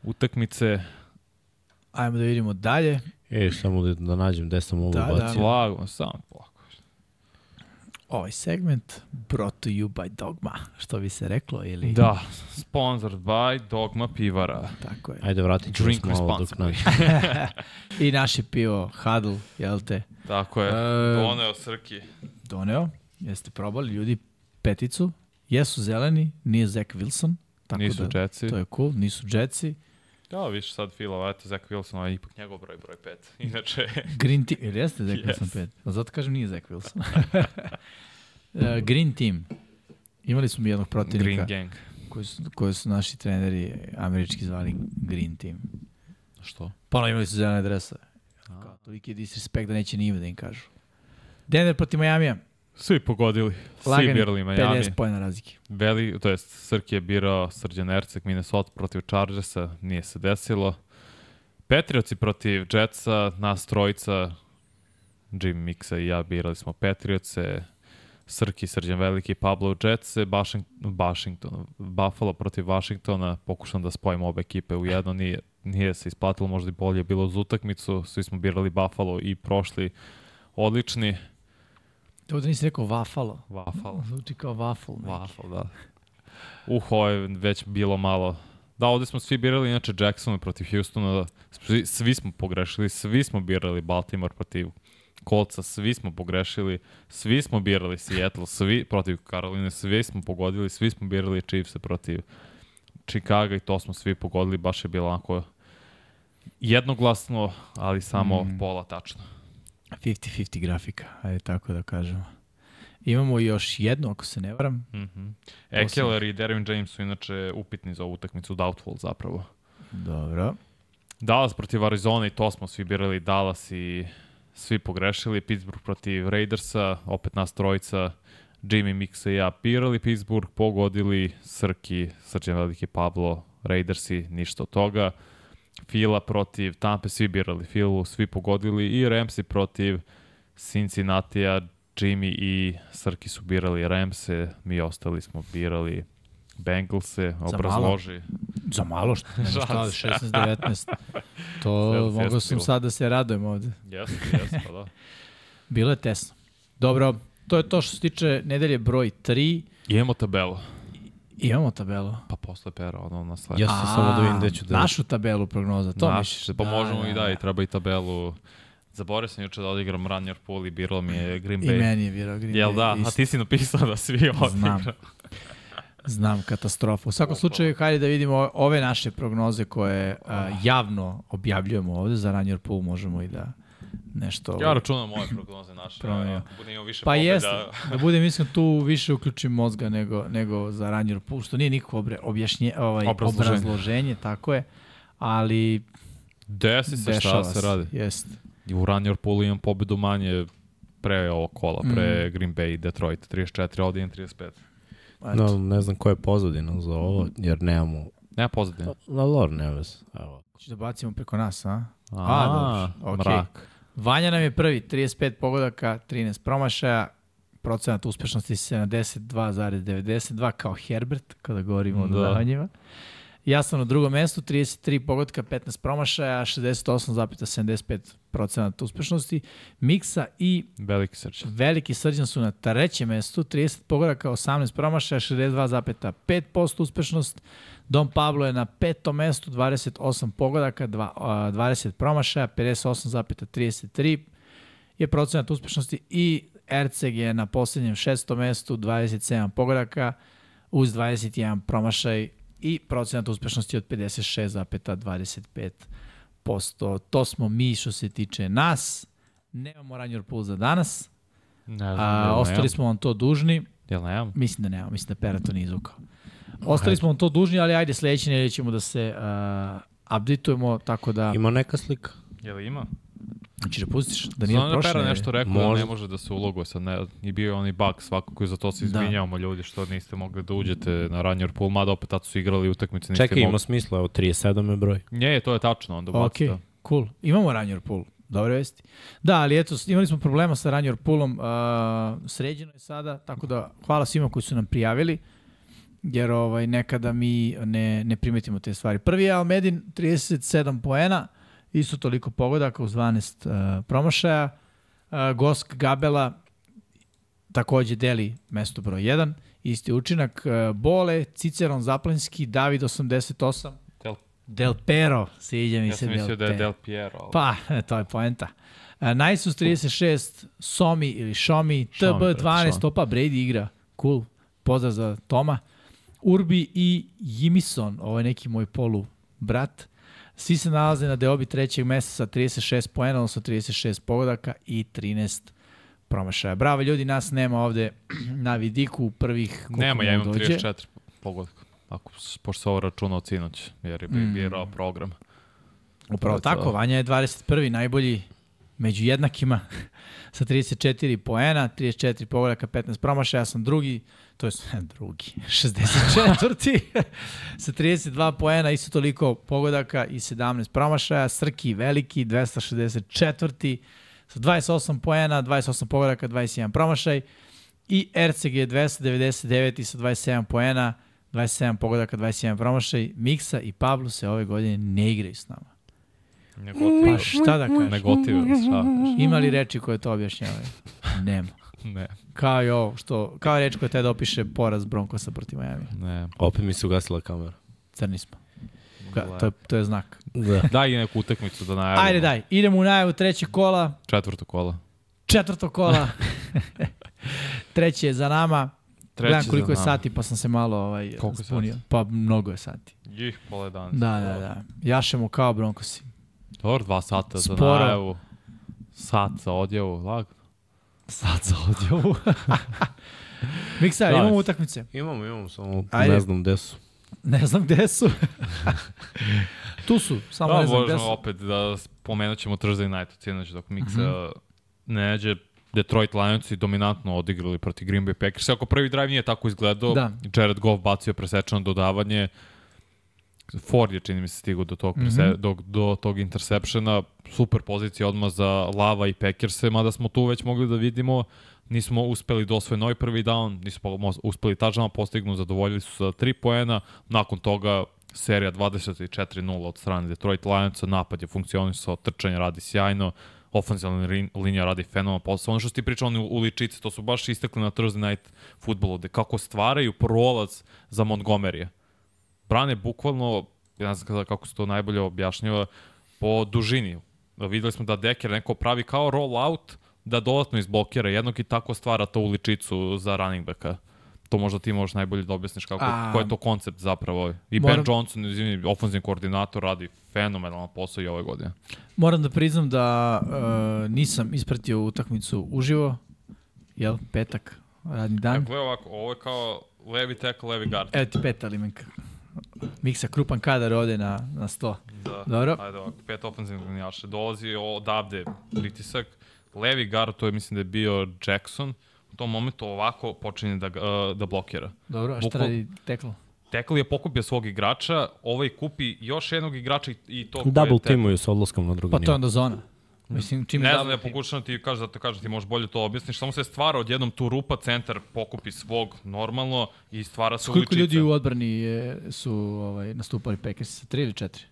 utakmice. Ajmo da vidimo dalje. E, samo da, da nađem gde sam ovo Da, da. ubacio. Blago, samo polako. Ovaj segment brought to you by Dogma, što bi se reklo, ili... Da, sponsored by Dogma Pivara. Tako je. Ajde, vratit ću Drink vas malo dok nađem. I naše pivo Huddle, jel te, Tako je, E, doneo Srki. doneo. Jeste probali ljudi peticu. Jesu zeleni, nije Zach Wilson. Tako Nisu da, Jetsi. To je cool, nisu Jetsi. Da, više sad Fila, eto, Zach Wilson, ovaj ipak njegov broj, broj 5. Inače, Green Team, ili jeste Zach Yes. Wilson 5? A zato kažem nije Zach Wilson. Uh, Green Team. Imali smo mi jednog protivnika Green Gang. koji su, koji su naši treneri američki zvali Green Team. Što? Pa ono imali su zelene dresa. Kao, toliki je disrespekt da neće ni ime da im kažu. Denver protiv Majamija. Svi pogodili, svi Lagani birali Miami. 50 pojena razlike. Veli, to jest Srki je birao Srđan Erceg, Minnesota protiv Chargersa, nije se desilo. Patriotsi protiv Jetsa, nas trojica, Jim Mixa i ja birali smo Patriotse, Srki, Srđan Veliki, Pablo Jetsa, Washington, Washington, Buffalo protiv Washingtona, pokušam da spojim obe ekipe u jedno, nije, nije se isplatilo, možda i bolje bilo uz utakmicu, svi smo birali Buffalo i prošli odlični. To da nisi rekao Vafalo. Buffalo. Zvuči kao neki. Waffle, da. Uh, ovo je već bilo malo... Da, ovde smo svi birali, inače Jacksona protiv Houstona, svi, svi smo pogrešili, svi smo birali Baltimore protiv Kolca, svi smo pogrešili, svi smo birali Seattle, svi protiv Karoline, svi smo pogodili, svi smo birali Chiefs protiv Chicago i to smo svi pogodili, baš je bilo onako jednoglasno, ali samo Mm. pola tačno. 50-50 grafika, ajde tako da kažemo. Imamo još jednu, ako se ne varam. Mm -hmm. Ekeler i Derwin James su inače upitni za ovu utakmicu, doubtful zapravo. Dobro. Dallas protiv Arizona i to smo svi birali Dallas i svi pogrešili. Pittsburgh protiv Raidersa, opet nas trojica, Jimmy Mixa i ja birali Pittsburgh, pogodili Srki, Srđan Veliki Pablo, Raidersi, ništa od toga. Fila protiv Tampe, svi birali Filu, svi pogodili i Ramsey protiv Cincinnati-a, Jimmy i Srki su birali Ramse, mi ostali smo birali Bengalse, malo. obrazloži. Za malo što nema šta, Šans. 16-19. To mogao jest sam bilo. sad da se radujem ovde. Jeste, jeste, pa da. Bilo je tesno. Dobro, to je to što se tiče nedelje broj 3. Imamo tabelu. Imamo tabelu. Pa posle pera, ono na sledeće. Ja sam samo da vidim gde ću da... Našu tabelu prognoza, to Naš, misliš? pa možemo i da, i treba i tabelu. Zaboravio sam juče da odigram Runner Pool i biralo mi je Green I Bay. meni je birao Green Jel Bay, da? A isto. ti si napisao da svi odigram. Znam. Znam, katastrofa. U svakom slučaju, hajde da vidimo ove naše prognoze koje a, javno objavljujemo ovde. Za Ranjer Pool možemo i da nešto... Ja računam moje prognoze naše. Promenio. Ako budem imao više Pa pobjeda. jeste, da budem iskren, tu više uključim mozga nego, nego za Ranjer Pool, što nije nikako obre, objašnje, ovaj, Obrazloženje. obrazloženje, tako je, ali Desi se šta se radi. Jeste. I u Runner Poolu imam pobedu manje pre ovog kola, pre Mm. Green Bay i Detroit. 34, ovdje imam 35. Eto. No, ne znam ko je pozadina za ovo, jer nemamo... Nema pozadine. Na lor ne vez. Evo. Da bacimo preko nas, a? A, dobro, okej. mrak. Vanja nam je prvi, 35 pogodaka, 13 promašaja, procenat uspešnosti 72,92 kao Herbert, kada govorimo o Da. dodavanjima. Ja sam na drugom mestu, 33 pogodka, 15 promašaja, 68,75 procenat uspešnosti. Miksa i Veliki srč. Veliki srđan su na trećem mestu, 30 pogodaka, 18 promašaja, 62,5% uspešnost. Dom Pablo je na petom mestu, 28 pogodaka, dva- a, 20 promašaja, 58,33 je procenat uspešnosti i Erceg je na poslednjem šestom mestu, 27 pogodaka uz 21 promašaj i procenat uspešnosti od 56,25%. To smo mi što se tiče nas. Nemamo Ranjor Pool za danas. Ne znam, A, ostali smo vam to dužni. Jel nemam? Mislim da nema, mislim da Pera to nije izvukao. Ostali smo to dužni, ali ajde sledeće nedelje ćemo da se uh, updateujemo, tako da... Ima neka slika? Jel ima? Znači da pustiš da nije Znam da prošle Pera nešto rekao da Možda. ne može da se uloguje sad ne, i bio je onaj bug svakako i za to se Da. izvinjavamo ljudi što niste mogli da uđete na Runner Pool, mada opet tad su igrali utakmice. niste Čekaj, ima mogli. smisla, evo 37 je broj. Nje, to je tačno, onda Ok, bacite. cool. Imamo Ranjor Pool. Dobre vesti. Da, ali eto, imali smo problema sa Ranjor Poolom. Uh, sređeno je sada, tako da hvala svima koji su nam prijavili. Jer ovaj, nekada mi ne, ne primetimo te stvari. Prvi je Almedin, 37 poena, isto toliko pogodaka uz 12 uh, promašaja. Uh, Gosk Gabela takođe deli mesto broj 1, isti učinak. Uh, Bole, Ciceron Zaplinski, David 88, Del, Del Pero, sviđa mi ja se sam mislio da je. Del Piero. ali- Pa, e, to je poenta. Uh, Nisus 36, Somi ili Šomi, TB 12, Šomi. opa, Brady igra, cool, pozdrav za Toma. Urbi i Jimison, ovo je neki moj polu brat. Svi se nalaze na deobi trećeg meseca, 36 poena, odnosno 36 pogodaka i 13 promašaja. Bravo ljudi, nas nema ovde na vidiku prvih koliko Nema, ja imam dođe. 34 pogodka. Ako, pošto se ovo računao od sinoć, jer je mm. birao program. Upravo to. tako, Vanja je 21. najbolji među jednakima sa 34 poena, 34 pogodaka, 15 promašaja, ja sam drugi, to je drugi, 64. sa 32 poena, isto toliko pogodaka i 17 promašaja, Srki veliki, 264. sa 28 poena, 28 pogodaka, 21 promašaj i RCG 299 sa 27 poena, 27 pogodaka, 21 promašaj. Miksa i Pablo se ove godine ne igraju s nama. Ne gotivio. Pa šta da kažeš? Ne gotivio, šta? Ima li reči koje to objašnjavaju? Nema. Ne, Kao i ovo, što, kao reč koja te da opiše poraz Broncosa protiv Miami. ne. Opet mi se ugasila kamera. Crni smo. Ka, to, je, to je znak. Da. Daj i neku utakmicu da najavimo. Ajde, daj. Idemo u najavu trećeg kola, Četvrto kola. četvrto kola. Treće je za nama. Treći Gledam za koliko je sati, pa sam se malo ovaj, Koliko spunio. sati? Pa mnogo je sati. Njih pola dana. Da, da, da. Jašemo kao Broncosi. Dobro, dva sata za Sporo. najavu. Sat za odjavu, lagno. Sad za odjovu. Miksa, Da. imamo utakmice. Imamo, imamo, samo Ajde. ne znam gde su. Ne znam gde su. tu su, samo Da, ne znam gde su. opet da spomenut ćemo Thursday night, sinoć dok Miksa mm -hmm. ne nađe Detroit Lionsi dominantno odigrali protiv Green Bay Packers. Ako prvi drive nije tako izgledao, Da. Jared Goff bacio presečeno dodavanje, Ford je čini mi se stigao do tog, mm. -hmm. do, do tog intersepšena, super pozicija odmah za Lava i Packerse, mada smo tu već mogli da vidimo, nismo uspeli da osvoje novi prvi down, nismo mo- uspeli tačama postignu, zadovoljili su sa 3 poena, nakon toga serija 24-0 od strane Detroit Lionsa, napad je funkcionisao, trčanje radi sjajno, ofenzivna lin- linija radi fenomenalno posao. Ono što ti pričao, oni uličice, to su baš istekli na Thursday night futbolu, gde kako stvaraju prolaz za Montgomerya. Brane bukvalno, ja ne znam kako se to najbolje objašnjava, po dužini. Videli smo da Deker neko pravi kao roll out, da dodatno izblokira jednog i tako stvara to uličicu za running backa. To možda ti možeš najbolje da objasniš kako, A- koji je to koncept zapravo. I Moram- Ben Johnson, izvini, ofenzivni koordinator, radi fenomenalan posao i ove godine. Moram da priznam da uh, nisam ispratio utakmicu uživo. Jel, petak, radni dan. Dakle, ovako, ovo je kao levi tackle, levi guard. Evo ti peta limenka. Miksa krupan kadar ode na, na sto. Da. Dobro. Ajde ovako, pet ofenzivnih linijaša. Dolazi odavde pritisak. Levi guard, to je mislim da je bio Jackson. U tom momentu ovako počinje da, uh, da blokira. Dobro, a šta Bukval- radi teklo? Tekl je pokupio svog igrača, ovaj kupi još jednog igrača i- to... Double teamuju sa odlaskom na drugi Pa to je onda zona. Mislim, čim Ne znam, ja pokušam ti kažem da te kažem, ti možeš bolje to objasniš. Samo se stvara odjednom tu rupa, centar pokupi svog normalno i stvara se Koliko uličica. ljudi u odbrani je, su ovaj, nastupali Packers? Tri ili četiri?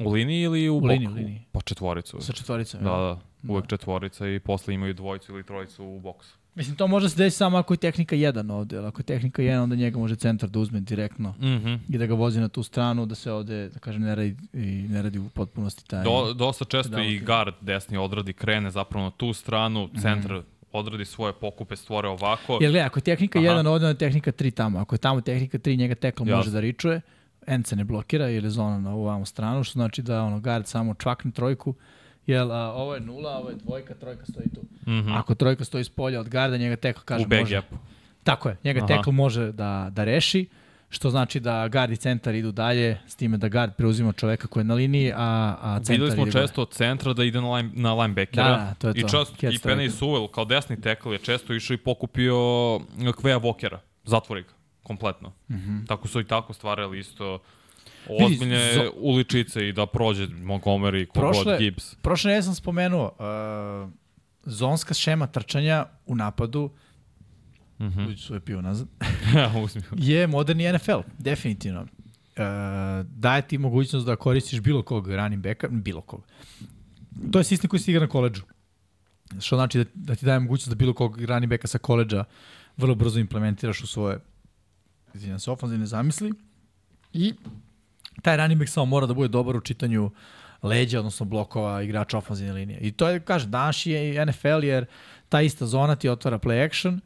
U liniji ili u, U boku? liniji, u liniji. Pa četvoricu. Sa četvoricom. Da, da, uvek četvorica i posle imaju dvojicu ili trojicu u boksu. Mislim, to može se desiti samo ako je tehnika 1 ovde. ali Ako je tehnika 1, onda njega može centar da uzme direktno Mhm. i da ga vozi na tu stranu, da se ovde, da kažem, ne radi, i ne radi u potpunosti taj... Do, dosta često Da, i guard desni odradi, krene zapravo na tu stranu, Mhm. centar odradi svoje pokupe, stvore ovako. Jer gledaj, ako je tehnika Aha. 1 ovde, onda je tehnika 3 tamo. Ako je tamo tehnika 3, njega tekl može Jasno. da ričuje, end se ne blokira jer je zona na ovu vamo stranu, što znači da ono guard samo čvakne trojku, jer a, ovo je nula, ovo je dvojka, trojka stoji tu. Mhm. Ako trojka stoji s polja od garda, njega tekl kaže u može. gapu. Tako je, njega Aha. tekl može da, da reši, što znači da guard i centar idu dalje, s time da guard preuzima čoveka koji je na liniji, a, a centar Videli smo često od centra da ide na, line, na linebackera. Da, da, to je I to. čast, i. Penny Sewell kao desni tackle je često išao i pokupio Kveja Walkera. Zatvori ga, kompletno. Mm -hmm. Tako su i tako stvarali isto ozbiljne Mhm. zo- uličice i da prođe Montgomery, kogod Gibbs. Prošle nedelje sam spomenuo, uh, zonska šema trčanja u napadu mm -hmm. svoje pivo nazad, Ja, je moderni NFL, definitivno. Uh, daje ti mogućnost da koristiš bilo kog running backa, bilo kog. To je sistem koji se igra na koleđu. Što znači da, da ti daje mogućnost da bilo kog running backa sa koleđa vrlo brzo implementiraš u svoje izvinjam se, ofenzivne zamisli. I taj running back samo mora da bude dobar u čitanju leđa, odnosno blokova igrača ofenzivne linije. I to je, kaže, danas je NFL, jer ta ista zona ti otvara play action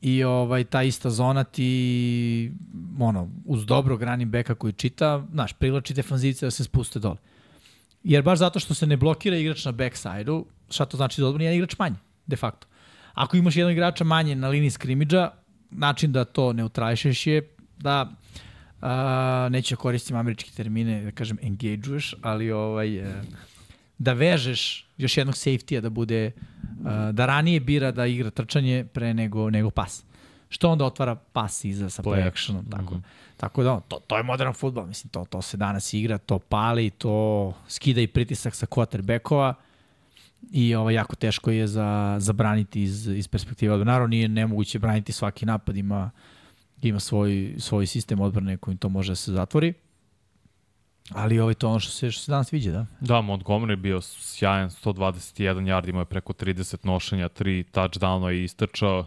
i ovaj ta ista zona ti ono uz dobrog running backa koji čita, znaš, privlači defanzivce da se spuste dole. Jer baš zato što se ne blokira igrač na backside-u, šta to znači da odbrani jedan igrač manje, de facto. Ako imaš jednog igrača manje na liniji skrimidža, način da to neutrališeš je da a, neću da koristim američke termine, da kažem engageuješ, ali ovaj, e, da vežeš još jednog safety-a da bude, a, da ranije bira da igra trčanje pre nego, nego pas. Što onda otvara pas iza sa play, actionom. Tako, mm -hmm. tako da, to, to je modern futbol, mislim, to, to se danas igra, to pali, to skida i pritisak sa quarterbackova i ovaj, jako teško je za, za braniti iz, iz perspektive odbrana. Naravno, nije nemoguće braniti svaki napad, ima, ima svoj, svoj sistem odbrane kojim to može da se zatvori. Ali ovaj, to ono što se, što se danas viđe, da? Da, Montgomery je bio sjajan, 121 yard, imao je preko 30 nošenja, 3 touchdowna i istrčao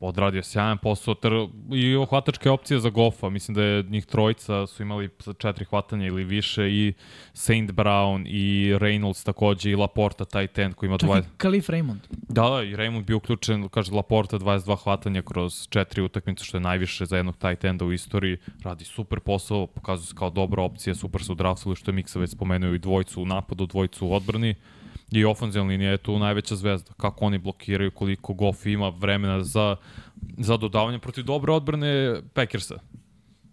odradio sjajan posao tr, i hvatačke opcije za Goffa. Mislim da je njih trojica su imali četiri hvatanja ili više i Saint Brown i Reynolds takođe i Laporta taj ten koji ima Čak 20... i Kalif Raymond. Da, da, i Raymond bio uključen, kaže Laporta 22 hvatanja kroz četiri utakmice, što je najviše za jednog tight enda u istoriji. Radi super posao, pokazuje se kao dobra opcija, super su draftili, što je Miksa već spomenuo i dvojcu u napadu, dvojcu u odbrani. I ofenzivna linija je tu najveća zvezda. Kako oni blokiraju, koliko Goff ima vremena za, za dodavanje protiv dobre odbrane Packersa.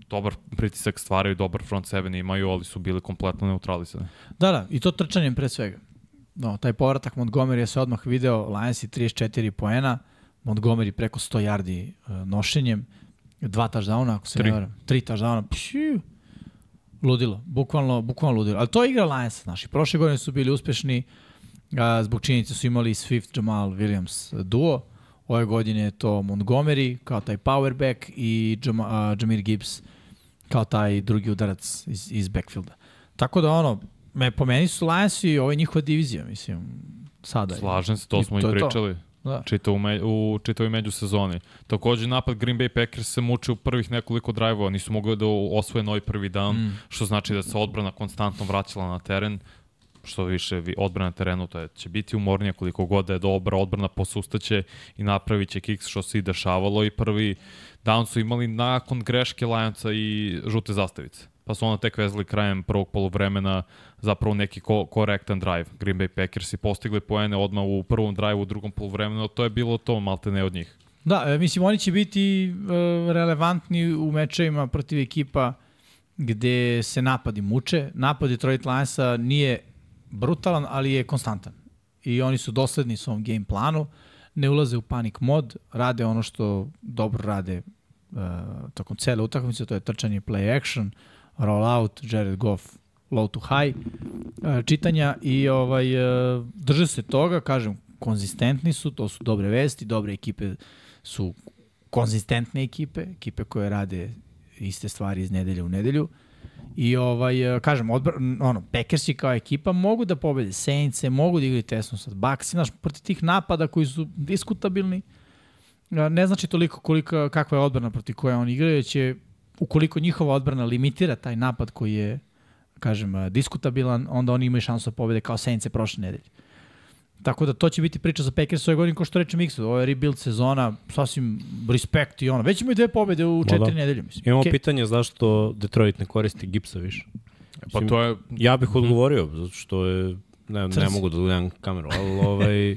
Dobar pritisak stvaraju, dobar front seven imaju, ali su bili kompletno neutralisani. Da, da, i to trčanjem pre svega. No, taj povratak Montgomery je se odmah video, Lions i 34 poena, Montgomery preko 100 yardi uh, nošenjem, dva touchdowna, ako se Tri. ne varam. Tri touchdowna, pšiu, ludilo, bukvalno, bukvalno ludilo. Ali to je igra Lions, znaš, i prošle godine su bili uspešni, a, zbog činjenice su imali Swift, Jamal, Williams duo, ove godine je to Montgomery kao taj powerback i Jam, a, Jamir Gibbs kao taj drugi udarac iz, iz backfielda. Tako da ono, me, po meni su Lions i ovo je njihova divizija, mislim, sada. Slažem se, to I smo i to to. pričali. Da. čita u, me, u čitavoj međusezoni. Takođe, napad Green Bay Packers se muče u prvih nekoliko drajvova, nisu mogli da osvoje novi prvi dan, mm. što znači da se odbrana konstantno vraćala na teren, što više vi- odbrana na terenu, to je, će biti umornija koliko god da je dobra odbrana, posustaće i napravit će kiks što se i dešavalo i prvi down su imali nakon greške Lionsa i žute zastavice. Pa su onda tek vezali krajem prvog polovremena zapravo neki ko korektan drive. Green Bay Packers i postigli poene odmah u prvom drive u drugom polovremenu, to je bilo to malte ne od njih. Da, e, mislim, oni će biti e, relevantni u mečevima protiv ekipa gde se napadi muče. Napad Detroit Lionsa nije brutalan, ali je konstantan. I oni su dosledni svom game planu, ne ulaze u panik mod, rade ono što dobro rade uh, tokom cele utakmice, to je trčanje play action, roll out, Jared Goff low to high uh, čitanja i ovaj uh, drže se toga, kažem, konzistentni su, to su dobre vesti, dobre ekipe su konzistentne ekipe, ekipe koje rade iste stvari iz nedelje u nedelju. I ovaj, eh, kažem, odbr, ono, Packersi kao ekipa mogu da pobede Saints, mogu da igraju tesno sa Bucks, znaš, protiv tih napada koji su diskutabilni, eh, ne znači toliko koliko, kakva je odbrana protiv koje oni igraju, će, ukoliko njihova odbrana limitira taj napad koji je, kažem, eh, diskutabilan, onda oni imaju šansu da pobede kao Saints prošle nedelje. Tako da to će biti priča za Packers ove godine, ko što reče Miksu, ovo je rebuild sezona, sasvim respekt i ono. Već imaju dve pobede u četiri da. nedelje, mislim. Imamo Okej. pitanje zašto Detroit ne koristi Gipsa više. Pa to je, Ja bih odgovorio, zato što je, ne, ne Crci. mogu da gledam kameru, ali ovaj,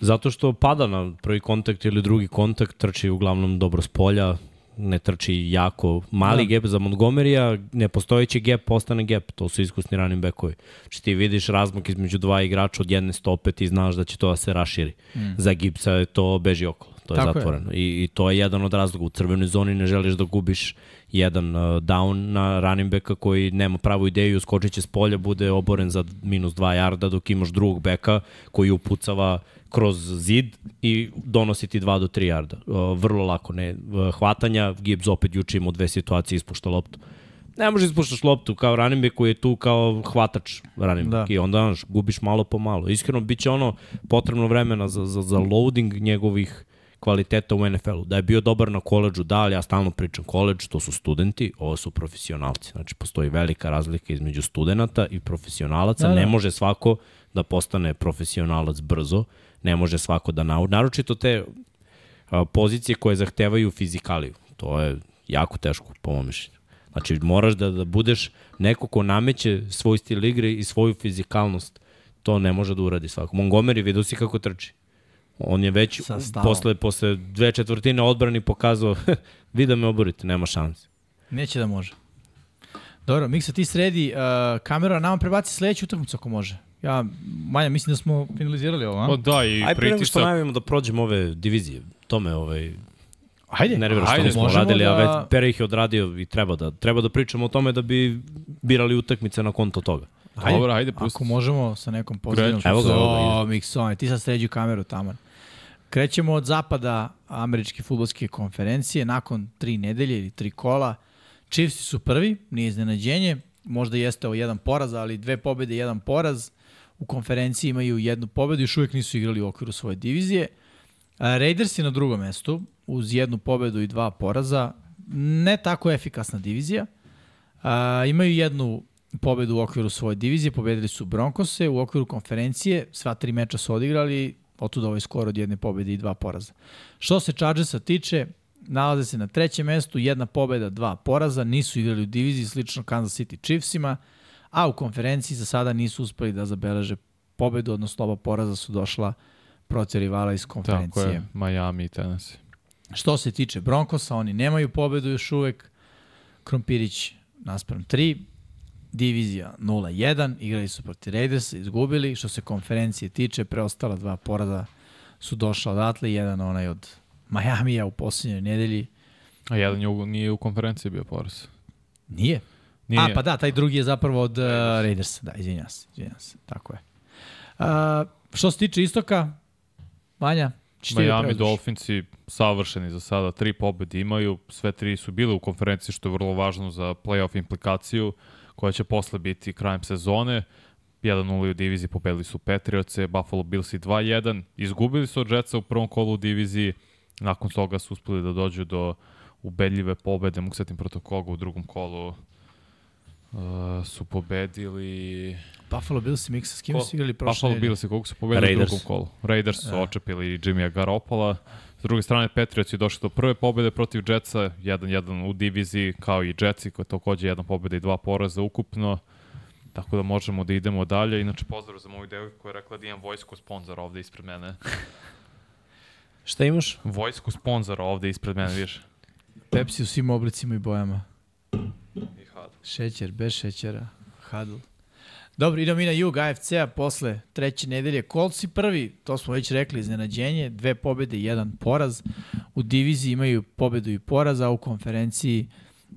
zato što pada na prvi kontakt ili drugi kontakt, trči uglavnom dobro s polja, ne trči jako mali Da. gap za Montgomerya, nepostojeći gap postane gap, to su iskusni running backovi. Znači ti vidiš razmak između dva igrača od jedne stope, ti znaš da će to da se raširi. Mm. Za Gibsa je to beži okolo. To je Tako je. zatvoreno. I, I to je jedan od razloga. U crvenoj zoni ne želiš da gubiš jedan uh, down na running backa koji nema pravu ideju, skočit će s polja, bude oboren za minus 2 jarda, dok imaš drugog beka koji upucava kroz zid i donosi ti 2 do 3 jarda. Uh, vrlo lako. Ne, uh, hvatanja, Gibbs opet juče imao dve situacije, ispušta loptu. Ne možeš ispuštaš loptu kao running back koji je tu kao hvatač running back Da. i onda znaš, gubiš malo po malo. Iskreno, bit će ono potrebno vremena za, za, za loading njegovih kvaliteta u NFL-u. Da je bio dobar na koleđu, da, ali ja stalno pričam koleđ, to su studenti, ovo su profesionalci. Znači, postoji velika razlika između studenta i profesionalaca. Da, Da, da. Ne može svako da postane profesionalac brzo, ne može svako da nauči. Naročito te pozicije koje zahtevaju fizikaliju. To je jako teško, po mom mišljenju. Znači, moraš da, da budeš neko ko nameće svoj stil igre i svoju fizikalnost. To ne može da uradi svako. Montgomery, vidio si kako trči. On je već posle, posle dve četvrtine odbrani pokazao vi da me oborite, nema šanse. Neće da može. Dobro, Miksa, ti sredi uh, kameru, a nama prebaci sledeću utakmicu ako može. Ja, Manja, mislim da smo finalizirali ovo, a? O, da, i Aj pre nego što pritisak. najavimo da prođemo ove divizije, to me ovaj, Ajde, nervira što Ajde, nismo možemo radili, da- a već Pere ih je odradio i treba da, treba da pričamo o tome da bi birali utakmice na konto toga. Ajde, Dobro, ajde, pusti. Ako možemo sa nekom pozivom. Evo ga, O, Mikson, ti sad sređuju kameru tamo. Krećemo od zapada američke futbolske konferencije nakon tri nedelje ili tri kola. Chiefs su prvi, nije iznenađenje. Možda jeste ovo jedan poraz, ali dve pobede i jedan poraz. U konferenciji imaju jednu pobedu, još uvijek nisu igrali u okviru svoje divizije. A, Raiders je na drugom mestu, uz jednu pobedu i dva poraza. Ne tako efikasna divizija. A, imaju jednu pobedu u okviru svoje divizije, pobedili su Broncose, u okviru konferencije, sva tri meča su odigrali, otud ovaj skor od jedne pobede i dva poraza. Što se Chargersa tiče, nalaze se na trećem mestu, jedna pobeda, dva poraza, nisu igrali u diviziji, slično Kansas City Chiefsima, a u konferenciji za sada nisu uspeli da zabeleže pobedu, odnosno oba poraza su došla protiv rivala iz Tako konferencije. je, Miami i Tennessee. Što se tiče Broncosa, oni nemaju pobedu još uvek. Krompirić naspram 3, divizija 0-1, igrali su protiv Raidersa, izgubili. Što se konferencije tiče, preostala dva poraza su došla odatle, jedan onaj od Majamija u posljednjoj nedelji. A jedan je u, nije u konferenciji bio poraz. Nije. Nije. A, pa da, taj drugi je zapravo od uh, Raidersa. Da, izvinjam se, izvinjam se. Tako je. Uh, što se tiče istoka, Vanja, Miami? Dolphinsi savršeni za sada, tri pobede imaju, sve tri su bile u konferenciji, što je vrlo važno za playoff implikaciju, koja će posle biti krajem sezone. 1-0 u diviziji pobedili su Patriotse, Buffalo Billsi 2-1, izgubili su od Jetsa u prvom kolu u diviziji, nakon toga su uspeli da dođu do ubedljive pobede, mogu setim protiv koga u drugom kolu uh, su pobedili Buffalo Bills i Mixa, s kim Ko? su igrali prošle Buffalo? Bills i koliko su pobedili u Raiders. drugom kolu. Raiders su očepili Jimmya Garoppola. S druge strane, Patriots je došli do prve pobede protiv Jetsa, 1-1 u diviziji, kao i Jetsi, koji je takođe jedna pobeda i dva poraza ukupno. Tako da možemo da idemo dalje. Inače, pozdrav za moju devojku koja je rekla da imam vojsku sponzora ovde ispred mene. Šta imaš? Vojsku sponzora ovde ispred mene, vidiš? Pepsi u svim oblicima i bojama. I had. Šećer, bez šećera, hadl. Dobro, idemo mi na jug AFC-a posle treće nedelje. Colts i prvi, to smo već rekli, iznenađenje, dve pobede jedan poraz. U diviziji imaju pobedu i poraz, a u konferenciji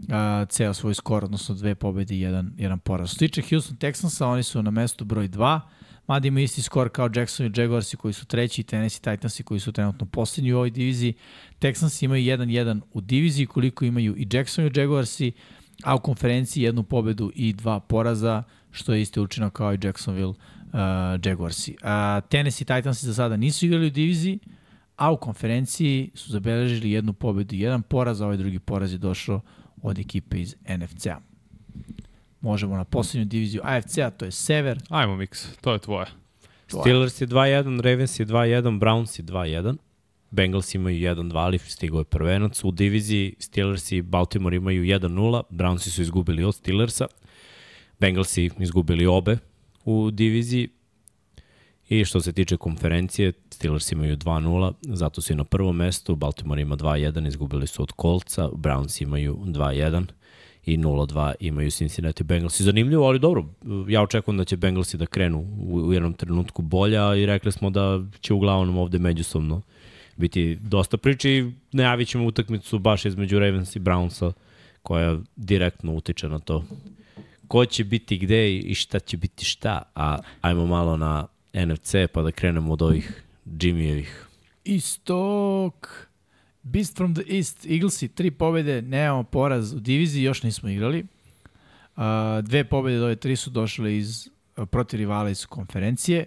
a, ceo svoj skor, odnosno dve pobede i jedan, jedan poraz. Što tiče Houston Texansa, oni su na mestu broj 2, mada imaju isti skor kao Jackson i Jaguarsi koji su treći i Tennessee Titansi koji su trenutno poslednji u ovoj diviziji. Texansi imaju 1-1 u diviziji koliko imaju i Jackson i Jaguarsi, a u konferenciji jednu pobedu i dva poraza, što je isti učinak kao i Jacksonville uh, Jaguarsi. Uh, Tennessee Titansi za sada nisu igrali u diviziji, a u konferenciji su zabeležili jednu pobedu i jedan poraz, a ovaj drugi poraz je došao od ekipe iz NFC-a. Možemo na poslednju diviziju AFC-a, to je Sever. Ajmo, Mix, to je tvoje. Steelers je 2-1, Ravens je 2-1, Browns je 2-1. Bengals imaju 1-2, ali stigao je prvenac. U diviziji Steelers i Baltimore imaju 1-0, Brownsi su izgubili od Steelersa. Bengalsi izgubili obe u diviziji. I što se tiče konferencije, Steelers imaju 2-0, zato su i na prvom mestu, Baltimore ima 2-1, izgubili su od Coltsa, Browns imaju 2-1 i 0-2 imaju Cincinnati Bengalsi. Zanimljivo, ali dobro, ja očekujem da će Bengalsi da krenu u, u jednom trenutku bolja i rekli smo da će uglavnom ovde međusobno biti dosta priče i najavit ćemo utakmicu baš između Ravens i Brownsa koja direktno utiče na to ko će biti gde i šta će biti šta, a ajmo malo na NFC pa da krenemo od ovih Jimmyjevih. Istok. Beast from the East. Eaglesi, tri pobede, nemamo poraz u diviziji, još nismo igrali. Uh, dve pobede od ove tri su došle iz protiv rivala iz konferencije.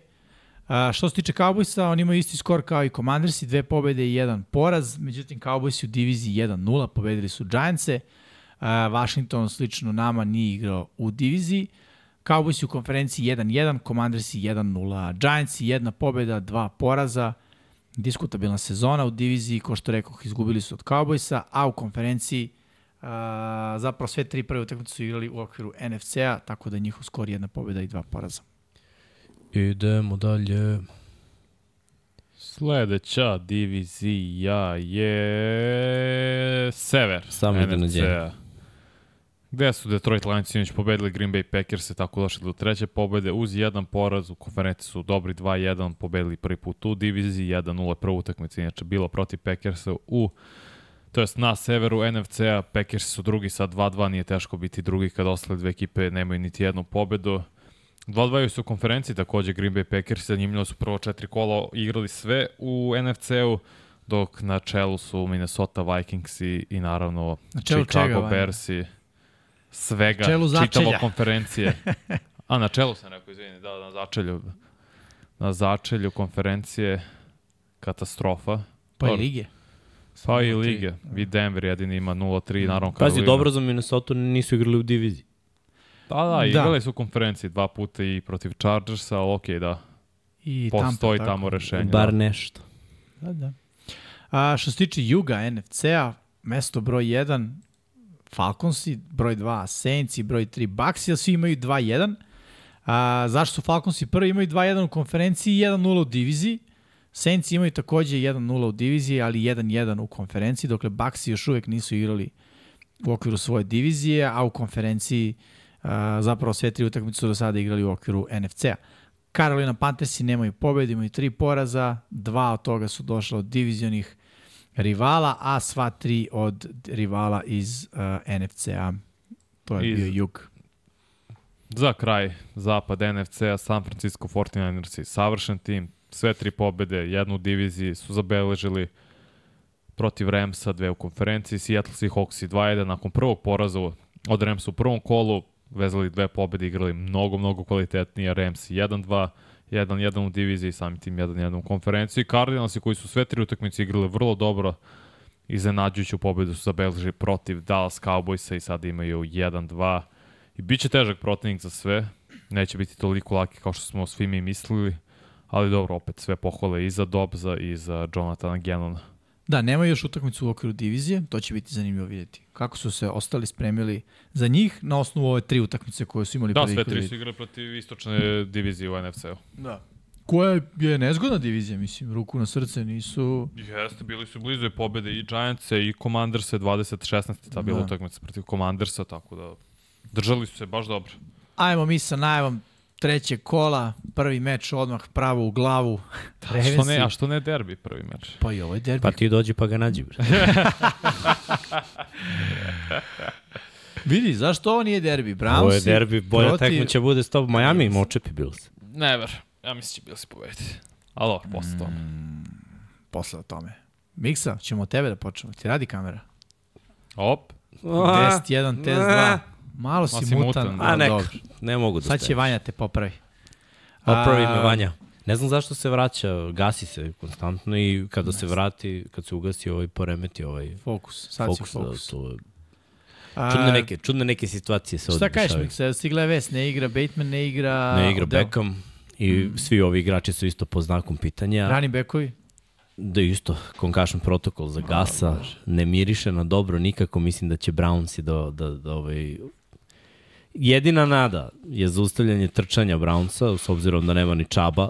Uh, što se tiče Cowboysa, oni imaju isti skor kao i Commandersi, dve pobede i jedan poraz, međutim Cowboysi u diviziji 1-0, pobedili su Giantse. Uh, Washington slično nama nije igrao u diviziji. Cowboysi u konferenciji 1-1, Commandersi 1-0, Giantsi jedna pobeda, dva poraza diskutabilna sezona u diviziji, ko što rekoh, izgubili su od Cowboysa, a u konferenciji uh, zapravo sve tri prve utakmice su igrali u okviru NFC-a, tako da je njihov skor jedna pobjeda i dva poraza. Idemo dalje. Sledeća divizija je Sever. Samo iznenađenje. NFC-a. Gde su Detroit Lions sinoć pobedili Green Bay Packers i tako došli do treće pobede uz jedan poraz u konferenciji su dobri 2-1 pobedili prvi put u diviziji 1-0 prvu utakmicu inače bilo protiv Packersa u to jest na severu NFC-a Packers su drugi sa 2-2 nije teško biti drugi kad ostale dve ekipe nemaju niti jednu pobedu 2-2 su u konferenciji takođe Green Bay Packers zanimljivo su prvo četiri kola igrali sve u NFC-u dok na čelu su Minnesota Vikings i, i naravno Na čelu Chicago čega, Vanja? Bearsi svega, začelja. čitavo konferencije. A, na čelu sam rekao, izvini, da, na začelju. Na začelju konferencije katastrofa. Pa i lige. Pa i lige. Vi Denver jedini ima 0-3, naravno Pazi, dobro za Minnesota nisu igrali u diviziji. Da, da, Da. igrali su konferenciji dva puta i protiv Chargersa, ali okej, da. I Postoji Tampa, tamo tako. rešenje. Bar da. nešto. Da, da. A, što se tiče Juga NFC-a, mesto broj 1 Falconsi, broj 2 Saints i broj 3 Bucks, a svi imaju 2-1. A, zašto su Falconsi prvi imaju 2-1 u konferenciji i 1-0 u diviziji? Saints imaju takođe 1-0 u diviziji, ali 1-1 u konferenciji, dokle Bucks još uvek nisu igrali u okviru svoje divizije, a u konferenciji a, zapravo sve tri utakmice su do sada igrali u okviru NFC-a. Carolina Panthersi nemaju pobjede, imaju tri poraza, dva od toga su došla od divizionih rivala, a sva tri od rivala iz uh, NFC-a. To je Iz- bio jug. Za kraj, zapad NFC-a, San Francisco 49ersi, savršen tim, sve tri pobede, jednu diviziji su zabeležili protiv Ramsa, dve u konferenciji, Seattle Seahawks i 2-1 nakon prvog poraza od Ramsa u prvom kolu, vezali dve pobede, igrali mnogo, mnogo kvalitetnije, Rams 1-2, 1-1 u diviziji, samim tim 1-1 u konferenciji. Cardinalsi koji su sve tri utakmice igrali vrlo dobro, iznenađujuću pobedu su zabeležili protiv Dallas Cowboysa i sada imaju 1-2. I bit će težak protivnik za sve. Neće biti toliko laki kao što smo svi mi mislili. Ali dobro, opet sve pohvale i za Dobza i za Jonathana Gannona. Da, nema još utakmicu u okviru divizije, to će biti zanimljivo vidjeti. Kako su se ostali spremili za njih na osnovu ove tri utakmice koje su imali Da, sve tri vide. su igrali protiv istočne divizije u NFC-u. Da. Koja je nezgodna divizija, mislim, ruku na srce nisu... Jeste, bili su blizu i pobede i Giantse i Commanderse 20-16. Ta bila Da. utakmica protiv Commandersa, tako da držali su se baš dobro. Ajmo mi sa najavom trećeg kola, prvi meč odmah pravo u glavu. A što ne, a što ne derbi prvi meč? Pa i ovo je derbi. Pa ti dođi pa ga nađi. Vidi, zašto ovo nije derbi? Brownsi Ovo je derbi, bolja protiv- tekma će bude s tobom. Miami im očepi Bills. Never. Ja mislim će bili si pobediti. Ali dobro, posle toga. Posle o tome. Miksa, ćemo od tebe da počnemo. Ti radi kamera? Op. Test 1, test 2. Malo si, si mutan. mutan, ali A nek, dobro. ne mogu da Sad će. Vanja te popravi. Opravi me Vanja. Ne znam zašto se vraća, gasi se konstantno i kada se vrati, kad se ugasi ovaj poremeti ovaj Fokus, sad fokus, si fokus. Da, to, A, čudne neke, čudne neke situacije se ovde Šta kažeš, dešavaju. Miksa? Stigla je vest, ne igra Bateman, ne igra... Ne igra Odell. Beckham i svi ovi igrači su isto po znakom pitanja. Rani bekovi? Da isto, concussion protokol za Gasa, ne miriše na dobro nikako, mislim da će Brownsi da, da, da ovaj... Jedina nada je zaustavljanje trčanja Brownsa, s obzirom da nema ni čaba,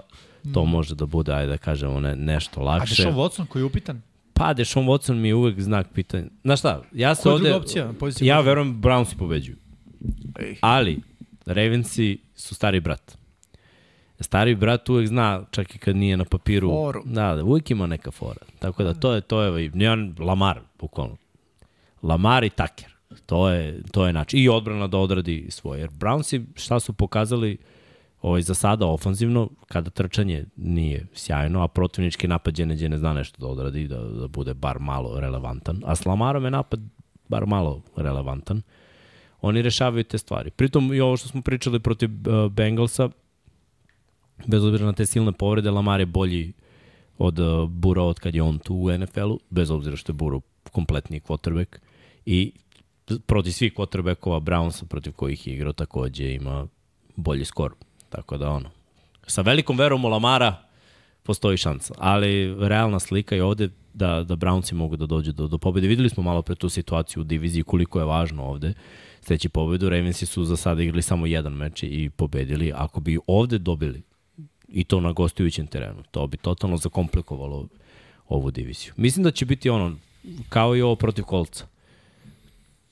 to može da bude, ajde da kažemo, ne, nešto A lakše. Deshaun Watson koji je upitan? Pa, Deshaun Watson mi je uvek znak pitanja. Znaš šta, ja se Koja ovde... druga opcija Ja verujem Brownsi pobeđuju. Ej. Ali, Ravensi su stari brat. Stari brat uvek zna, čak i kad nije na papiru. Foru. Da, da, uvek ima neka fora. Tako da to je, to je, jedan Lamar, bukvalno. Lamar i Tucker. To je, to je način. I odbrana da odradi svoje. Jer Brownsi šta su pokazali ovaj, za sada ofanzivno, kada trčanje nije sjajno, a protivnički napad je neđe ne zna nešto da odradi, da, da bude bar malo relevantan. A s Lamarom je napad bar malo relevantan. Oni rešavaju te stvari. Pritom i ovo što smo pričali protiv uh, Bengalsa, bez obzira na te silne povrede, Lamar je bolji od uh, Bura od kad je on tu u NFL-u, bez obzira što je Buro kompletniji quarterback. I protiv svih quarterbackova Brownsa protiv kojih je igrao takođe ima bolji skor. Tako da ono, sa velikom verom u Lamara postoji šansa. Ali realna slika je ovde da, da Brownsi mogu da dođu do, do pobede. Videli smo malo pre tu situaciju u diviziji koliko je važno ovde steći pobedu. Ravensi su za sada igrali samo jedan meč i pobedili. Ako bi ovde dobili i to na gostujućem terenu, to bi totalno zakomplikovalo ovu diviziju. Mislim da će biti ono, kao i ovo protiv kolca.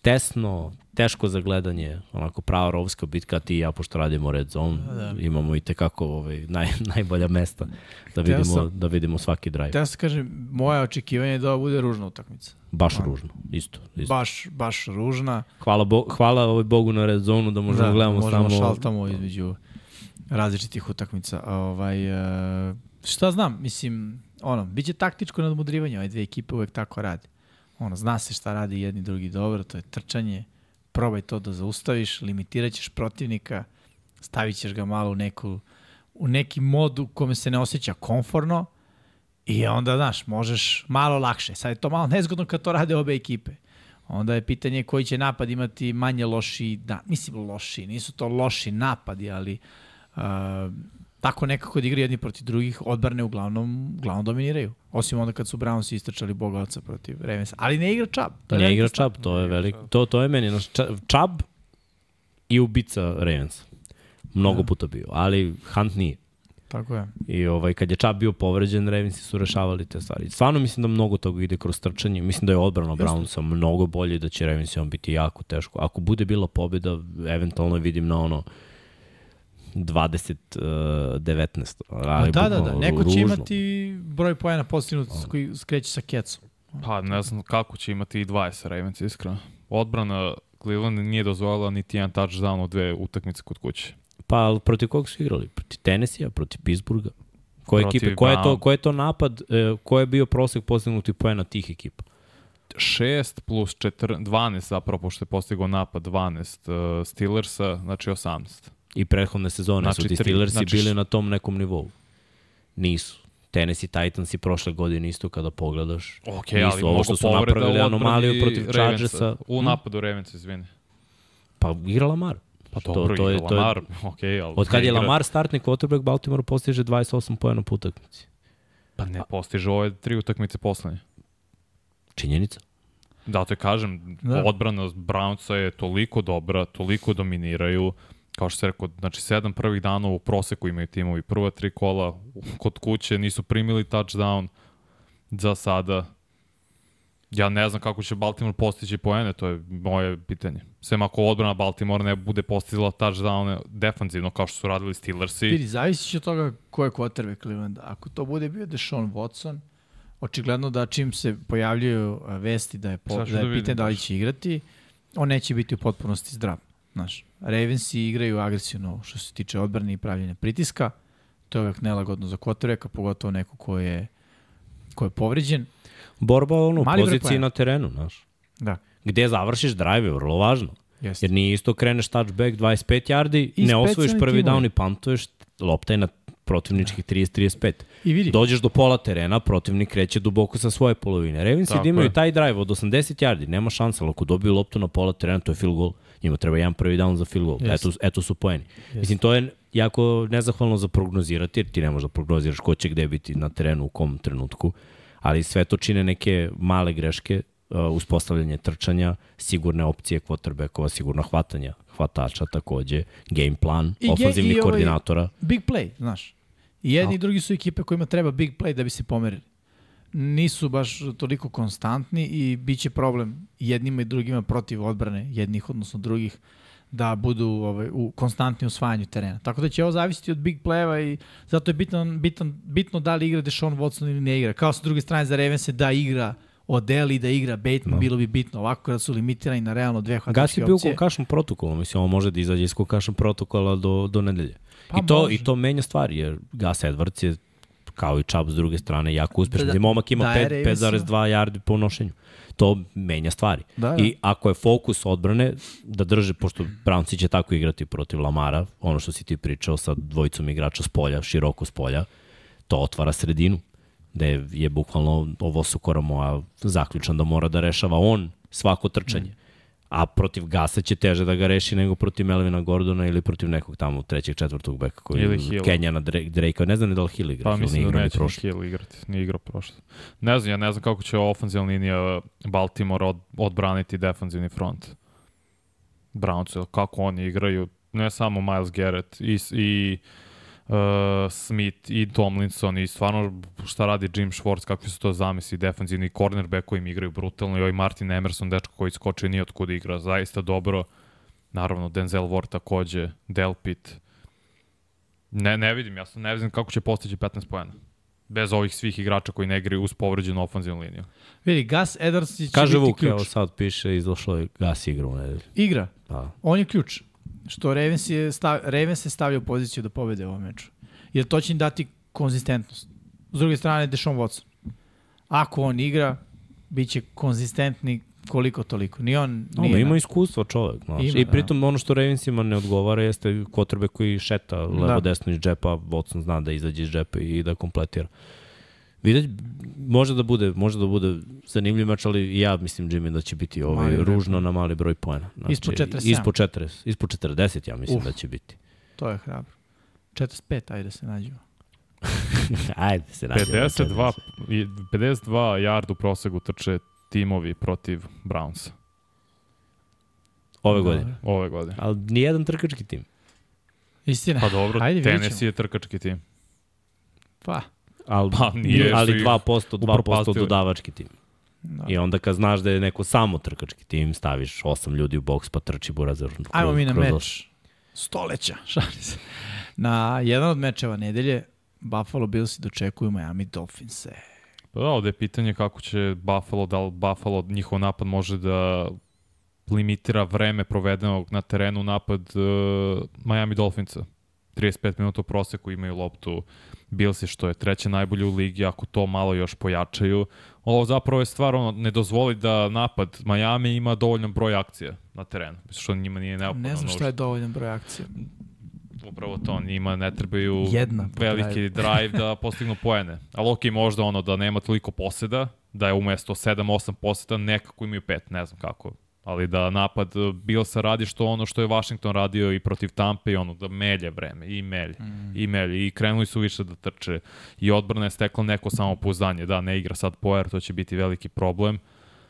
Tesno, teško za gledanje, onako prava rovska bitka, ti i ja, pošto radimo Red Zone, da. imamo i tekako ovaj, naj, najbolja mesta da vidimo, sam, da vidimo svaki drive. Ja sam kažem, moje očekivanje je da ovo bude ružna utakmica. Baš A, ružno, isto. isto. Baš, baš ružna. Hvala, bo, hvala ovaj Bogu na Red Zone da možemo da, gledamo možemo samo... šaltamo između različitih utakmica. Ovaj, uh, šta znam, mislim, ono, bit će taktičko nadmudrivanje, ove dve ekipe uvek tako radi. Ono, zna se šta radi jedni drugi dobro, to je trčanje, probaj to da zaustaviš, limitirat ćeš protivnika, stavit ćeš ga malo u, neku, u neki mod u kome se ne osjeća konforno i onda, znaš, možeš malo lakše. Sad je to malo nezgodno kad to rade obe ekipe. Onda je pitanje koji će napad imati manje loši, da, mislim loši, nisu to loši napadi, ali uh, tako nekako da igra jedni protiv drugih, odbrane uglavnom, uglavnom dominiraju. Osim onda kad su Browns istračali Boga oca protiv Ravensa. Ali ne igra Chubb. To ne igra Chubb, to je velik. To, to je meni. Chubb i ubica Ravens. Mnogo da. puta bio, ali Hunt nije. Tako je. I ovaj, kad je Chubb bio povređen, Ravensi su rešavali te stvari. Stvarno mislim da mnogo toga ide kroz trčanje. Mislim da je odbrano Brownsa mnogo bolje da će Ravensi on biti jako teško. Ako bude bila pobjeda, eventualno vidim na ono 20 uh, 19. Ali da, da, da, neko ružno. će imati broj pojena postignut koji skreće sa kecom. Pa ne znam kako će imati i 20 Ravens, iskreno. Odbrana Cleveland nije dozvolila niti jedan touchdown u dve utakmice kod kuće. Pa, ali protiv kog su igrali? Protiv Tennessee-a, protiv Pittsburgha? Koje protiv ekipe? Ko je, to, ko je to napad? E, ko je bio prosek postignutih pojena tih ekipa? 6 plus 4, 12 zapravo, pošto je postigao napad 12 uh, Steelersa, znači 18. I prethodne sezone znači, su ti Steelersi znači, bili na tom nekom nivou. Nisu. Tennessee Titans i prošle godine isto kada pogledaš. Ok, nisu ali ovo što su napravili anomaliju protiv Chargersa. U hm? napadu Ravensa, izvini. Pa igra Lamar. Pa dobro, to, to je, to Lamar, je, okay, ali... Od kad je igra... Lamar startni quarterback, Baltimore postiže 28 pojena po utakmici. Pa ne postiže ove tri utakmice poslednje. Činjenica. Da, to je kažem, da. odbrana Brownsa je toliko dobra, toliko dominiraju, kao što se rekao, znači sedam prvih dana u proseku imaju timovi. Prva tri kola kod kuće nisu primili touchdown za sada. Ja ne znam kako će Baltimore postići poene, to je moje pitanje. Sem ako odbrana Baltimore ne bude postizala touchdown defanzivno kao što su radili Steelersi. Vidi, zavisi od toga ko je quarterback Cleveland. Ako to bude bio Deshaun Watson, očigledno da čim se pojavljaju vesti da je, po, da je da pitanje da li će igrati, on neće biti u potpunosti zdrav. Znaš, Ravensi igraju agresivno što se tiče odbrane i pravljenja pritiska. To je uvek nelagodno za kvotoreka, pogotovo neko ko je, ko je povređen. Borba ono, Mali poziciji na terenu, znaš. Da. Gde završiš drive je vrlo važno. Jeste. Jer nije isto kreneš touchback 25 yardi, I ne osvojiš prvi down i pantuješ, lopta je na protivničkih 30-35. I vidi. Dođeš do pola terena, protivnik kreće duboko sa svoje polovine. Ravensi da imaju taj drive od 80 yardi, nema šansa, ali ako dobiju loptu na pola terena, to je field goal. Njima treba jedan prvi down za field goal. Yes. Eto, eto su poeni. Yes. Mislim, to je jako nezahvalno za prognozirati, jer ti ne možeš da prognoziraš ko će gde biti na terenu u kom trenutku, ali sve to čine neke male greške, uh, uspostavljanje trčanja, sigurne opcije quarterbackova, sigurno hvatanja hvatača takođe, game plan, I ofenzivnih ovaj koordinatora. Ovaj big play, znaš. I jedni no. i drugi su ekipe kojima treba big play da bi se pomerili nisu baš toliko konstantni i bit će problem jednima i drugima protiv odbrane jednih odnosno drugih da budu ovaj, u konstantnim osvajanju terena. Tako da će ovo zavisiti od big play-eva i zato je bitno, bitno, bitno da li igra Deshaun Watson ili ne igra. Kao sa druge strane za Ravens da igra Odeli da igra Bateman, no. bilo bi bitno. Ovako kada su limitirani na realno dve hvatačke opcije. Gas je bio u kokašnom protokolu, mislim, on može da izađe iz kokašnom protokola do, do nedelje. Pa I, to, može. I to menja stvari, jer Gas Edwards je kao i Chubb s druge strane jako uspešan. Da, da, momak ima 5,2 yardi po nošenju. To menja stvari. Da, da. I ako je fokus odbrane da drže, pošto Brownci će tako igrati protiv Lamara, ono što si ti pričao sa dvojicom igrača s polja, široko s polja, to otvara sredinu da je, je bukvalno ovo su moja zaključan da mora da rešava on svako trčanje. A protiv Gasa će teže da ga reši nego protiv Melvina Gordona ili protiv nekog tamo trećeg, četvrtog beka koji je Kenjana Drake. Ne znam da li Hill igra. Pa mislim da neće prošlo. Hill igrati. Nije igrao prošlo. Ne znam, ja ne znam kako će ofenzivna linija Baltimore od, odbraniti defensivni front. Browns, kako oni igraju. Ne samo Miles Garrett i, i uh, Smith i Tomlinson i stvarno šta radi Jim Schwartz, kakvi su to zamisli, defensivni cornerback koji im igraju brutalno i ovaj Martin Emerson, dečko koji skoči nije otkud igra, zaista dobro. Naravno, Denzel Ward takođe, Delpit. Ne, ne vidim, ja sam ne vidim kako će postići 15 pojena bez ovih svih igrača koji ne igraju uz povređenu ofenzivnu liniju. Vidi, Gus Edwards će Kaže biti Vuk, ključ. evo sad piše, izašlo je Gus igra u nedelju. Igra? Pa. On je ključ što Ravens, je stav, Ravens se stavlja u poziciju da pobede u ovom meču. Jer to će im dati konzistentnost. S druge strane, Deshaun Watson. Ako on igra, bit će konzistentni koliko toliko. Ni on no, nije. Ima iskustvo čovek. Znaš. Ima, I da. pritom da. ono što Ravensima ne odgovara jeste kotrbe koji šeta levo da. desno iz džepa, Watson zna da izađe iz džepa i da kompletira. Videć, može da bude, može da bude zanimljiv mač, ali ja mislim Jimmy da će biti ovaj mali ružno na mali broj poena. Znači, ispod 47. Ispod 40, ispod 40 ja mislim Uf, da će biti. To je hrabro. 45, ajde da se nađemo. ajde se nađemo. 52, 52 yard u prosegu trče timovi protiv Brownsa. Ove godine. Ove godine. Ali nijedan trkački tim. Istina. Pa dobro, Ajde, Tennessee je trkački tim. Pa. Ali, pa, nije ali 2%, 2% dodavački tim. Da. I onda kad znaš da je neko samo trkački tim, staviš osam ljudi u boks pa trči burazar. Ajmo mi na meč. Stoleća, šali se. Na jedan od mečeva nedelje Buffalo Bills dočekuju Miami Dolphins. Pa da, ovde je pitanje kako će Buffalo, da li Buffalo, njihov napad može da limitira vreme provedenog na terenu napad uh, Miami Dolphinsa. 35 minuta u proseku imaju loptu Billsi što je treće najbolje u ligi, ako to malo još pojačaju. Ovo zapravo je stvar, ono, ne dozvoli da napad Miami ima dovoljan broj akcija na terenu, što njima nije neophodno. Ne znam šta je dovoljan broj akcija. Upravo to, njima ne trebaju Jedna veliki drive. drive da postignu poene. Ali ok, možda ono da nema toliko poseda, da je umesto 7-8 poseda, nekako imaju 5, ne znam kako ali da napad Billsa radi što ono što je Washington radio i protiv Tampa i ono da melje vreme i melje mm. i melje. I krenuli su više da trče. I odbrana je stekla neko samopouzdanje. Da ne igra sad Poer to će biti veliki problem.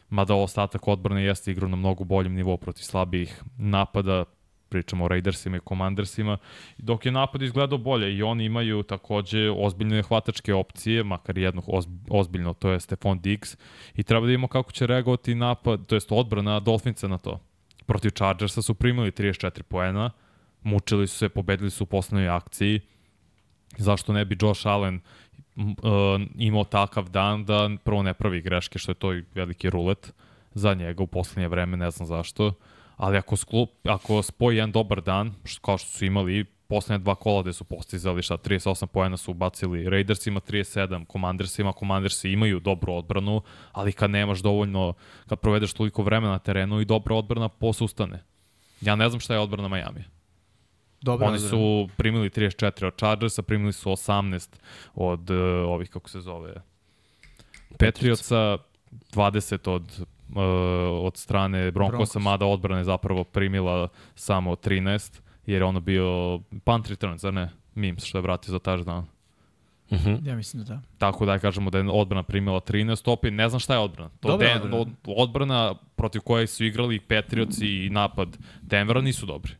Mada ostatak odbrane jeste igrao na mnogo boljem nivou protiv slabijih napada pričamo o Raidersima i Commandersima, dok je napad izgledao bolje i oni imaju takođe ozbiljne hvatačke opcije, makar jednu ozbiljno, to je Stefan Diggs, i treba da vidimo kako će reagovati napad, to jest odbrana Dolfinca na to. Protiv Chargersa su primili 34 poena, mučili su se, pobedili su u poslednjoj akciji, zašto ne bi Josh Allen uh, imao takav dan da prvo ne pravi greške, što je to veliki rulet za njega u poslednje vreme, ne znam zašto ali ako, sklup, ako spoji jedan dobar dan, što, kao što su imali poslednje dva kola gde su postizali šta 38 poena su ubacili Raiders ima 37, Commanders ima Commanders imaju dobru odbranu, ali kad nemaš dovoljno, kad provedeš toliko vremena na terenu i dobra odbrana posustane. Ja ne znam šta je odbrana Miami. Dobra Oni su primili 34 od Chargersa, primili su 18 od uh, ovih, kako se zove, Patriotsa, 20 od uh, od strane Broncosa, Broncos. mada odbrana je zapravo primila samo 13, jer je ono bio punt return, zar ne? Mims što je vratio za touchdown. Uh mhm. -huh. Ja mislim da da. Tako da kažemo da je odbrana primila 13 opet, ne znam šta je odbrana. To Dobra Den, odbrana. odbrana protiv koje su igrali Patriots i napad Denvera nisu dobri.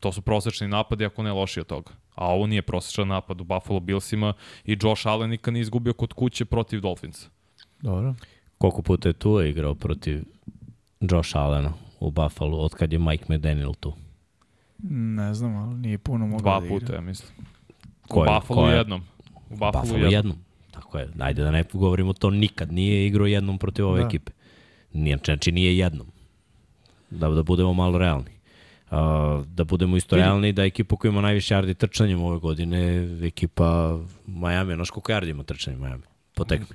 To su prosečni napadi ako ne loši od toga. A ovo nije prosečan napad u Buffalo Billsima i Josh Allen nikad nije izgubio kod kuće protiv Dolphinsa. Dobro. Koliko puta je tu igrao protiv Josh Allena u Buffalo, od kad je Mike McDaniel tu? Ne znam, ali nije puno mogao Dva da igra. puta, ja mislim. Ko U je- Buffalo ko je? jednom. U Buffalo, Buffalo jednom. jednom. Tako je. Ajde da ne govorimo to nikad. Nije igrao jednom protiv ove Da. ekipe. Nije, znači nije jednom. Da, da budemo malo realni. Uh, da budemo isto realni da ekipa koja ima najviše yardi trčanjem ove godine, ekipa Miami, znaš koliko yardi ima trčanje Miami? Po tekmi.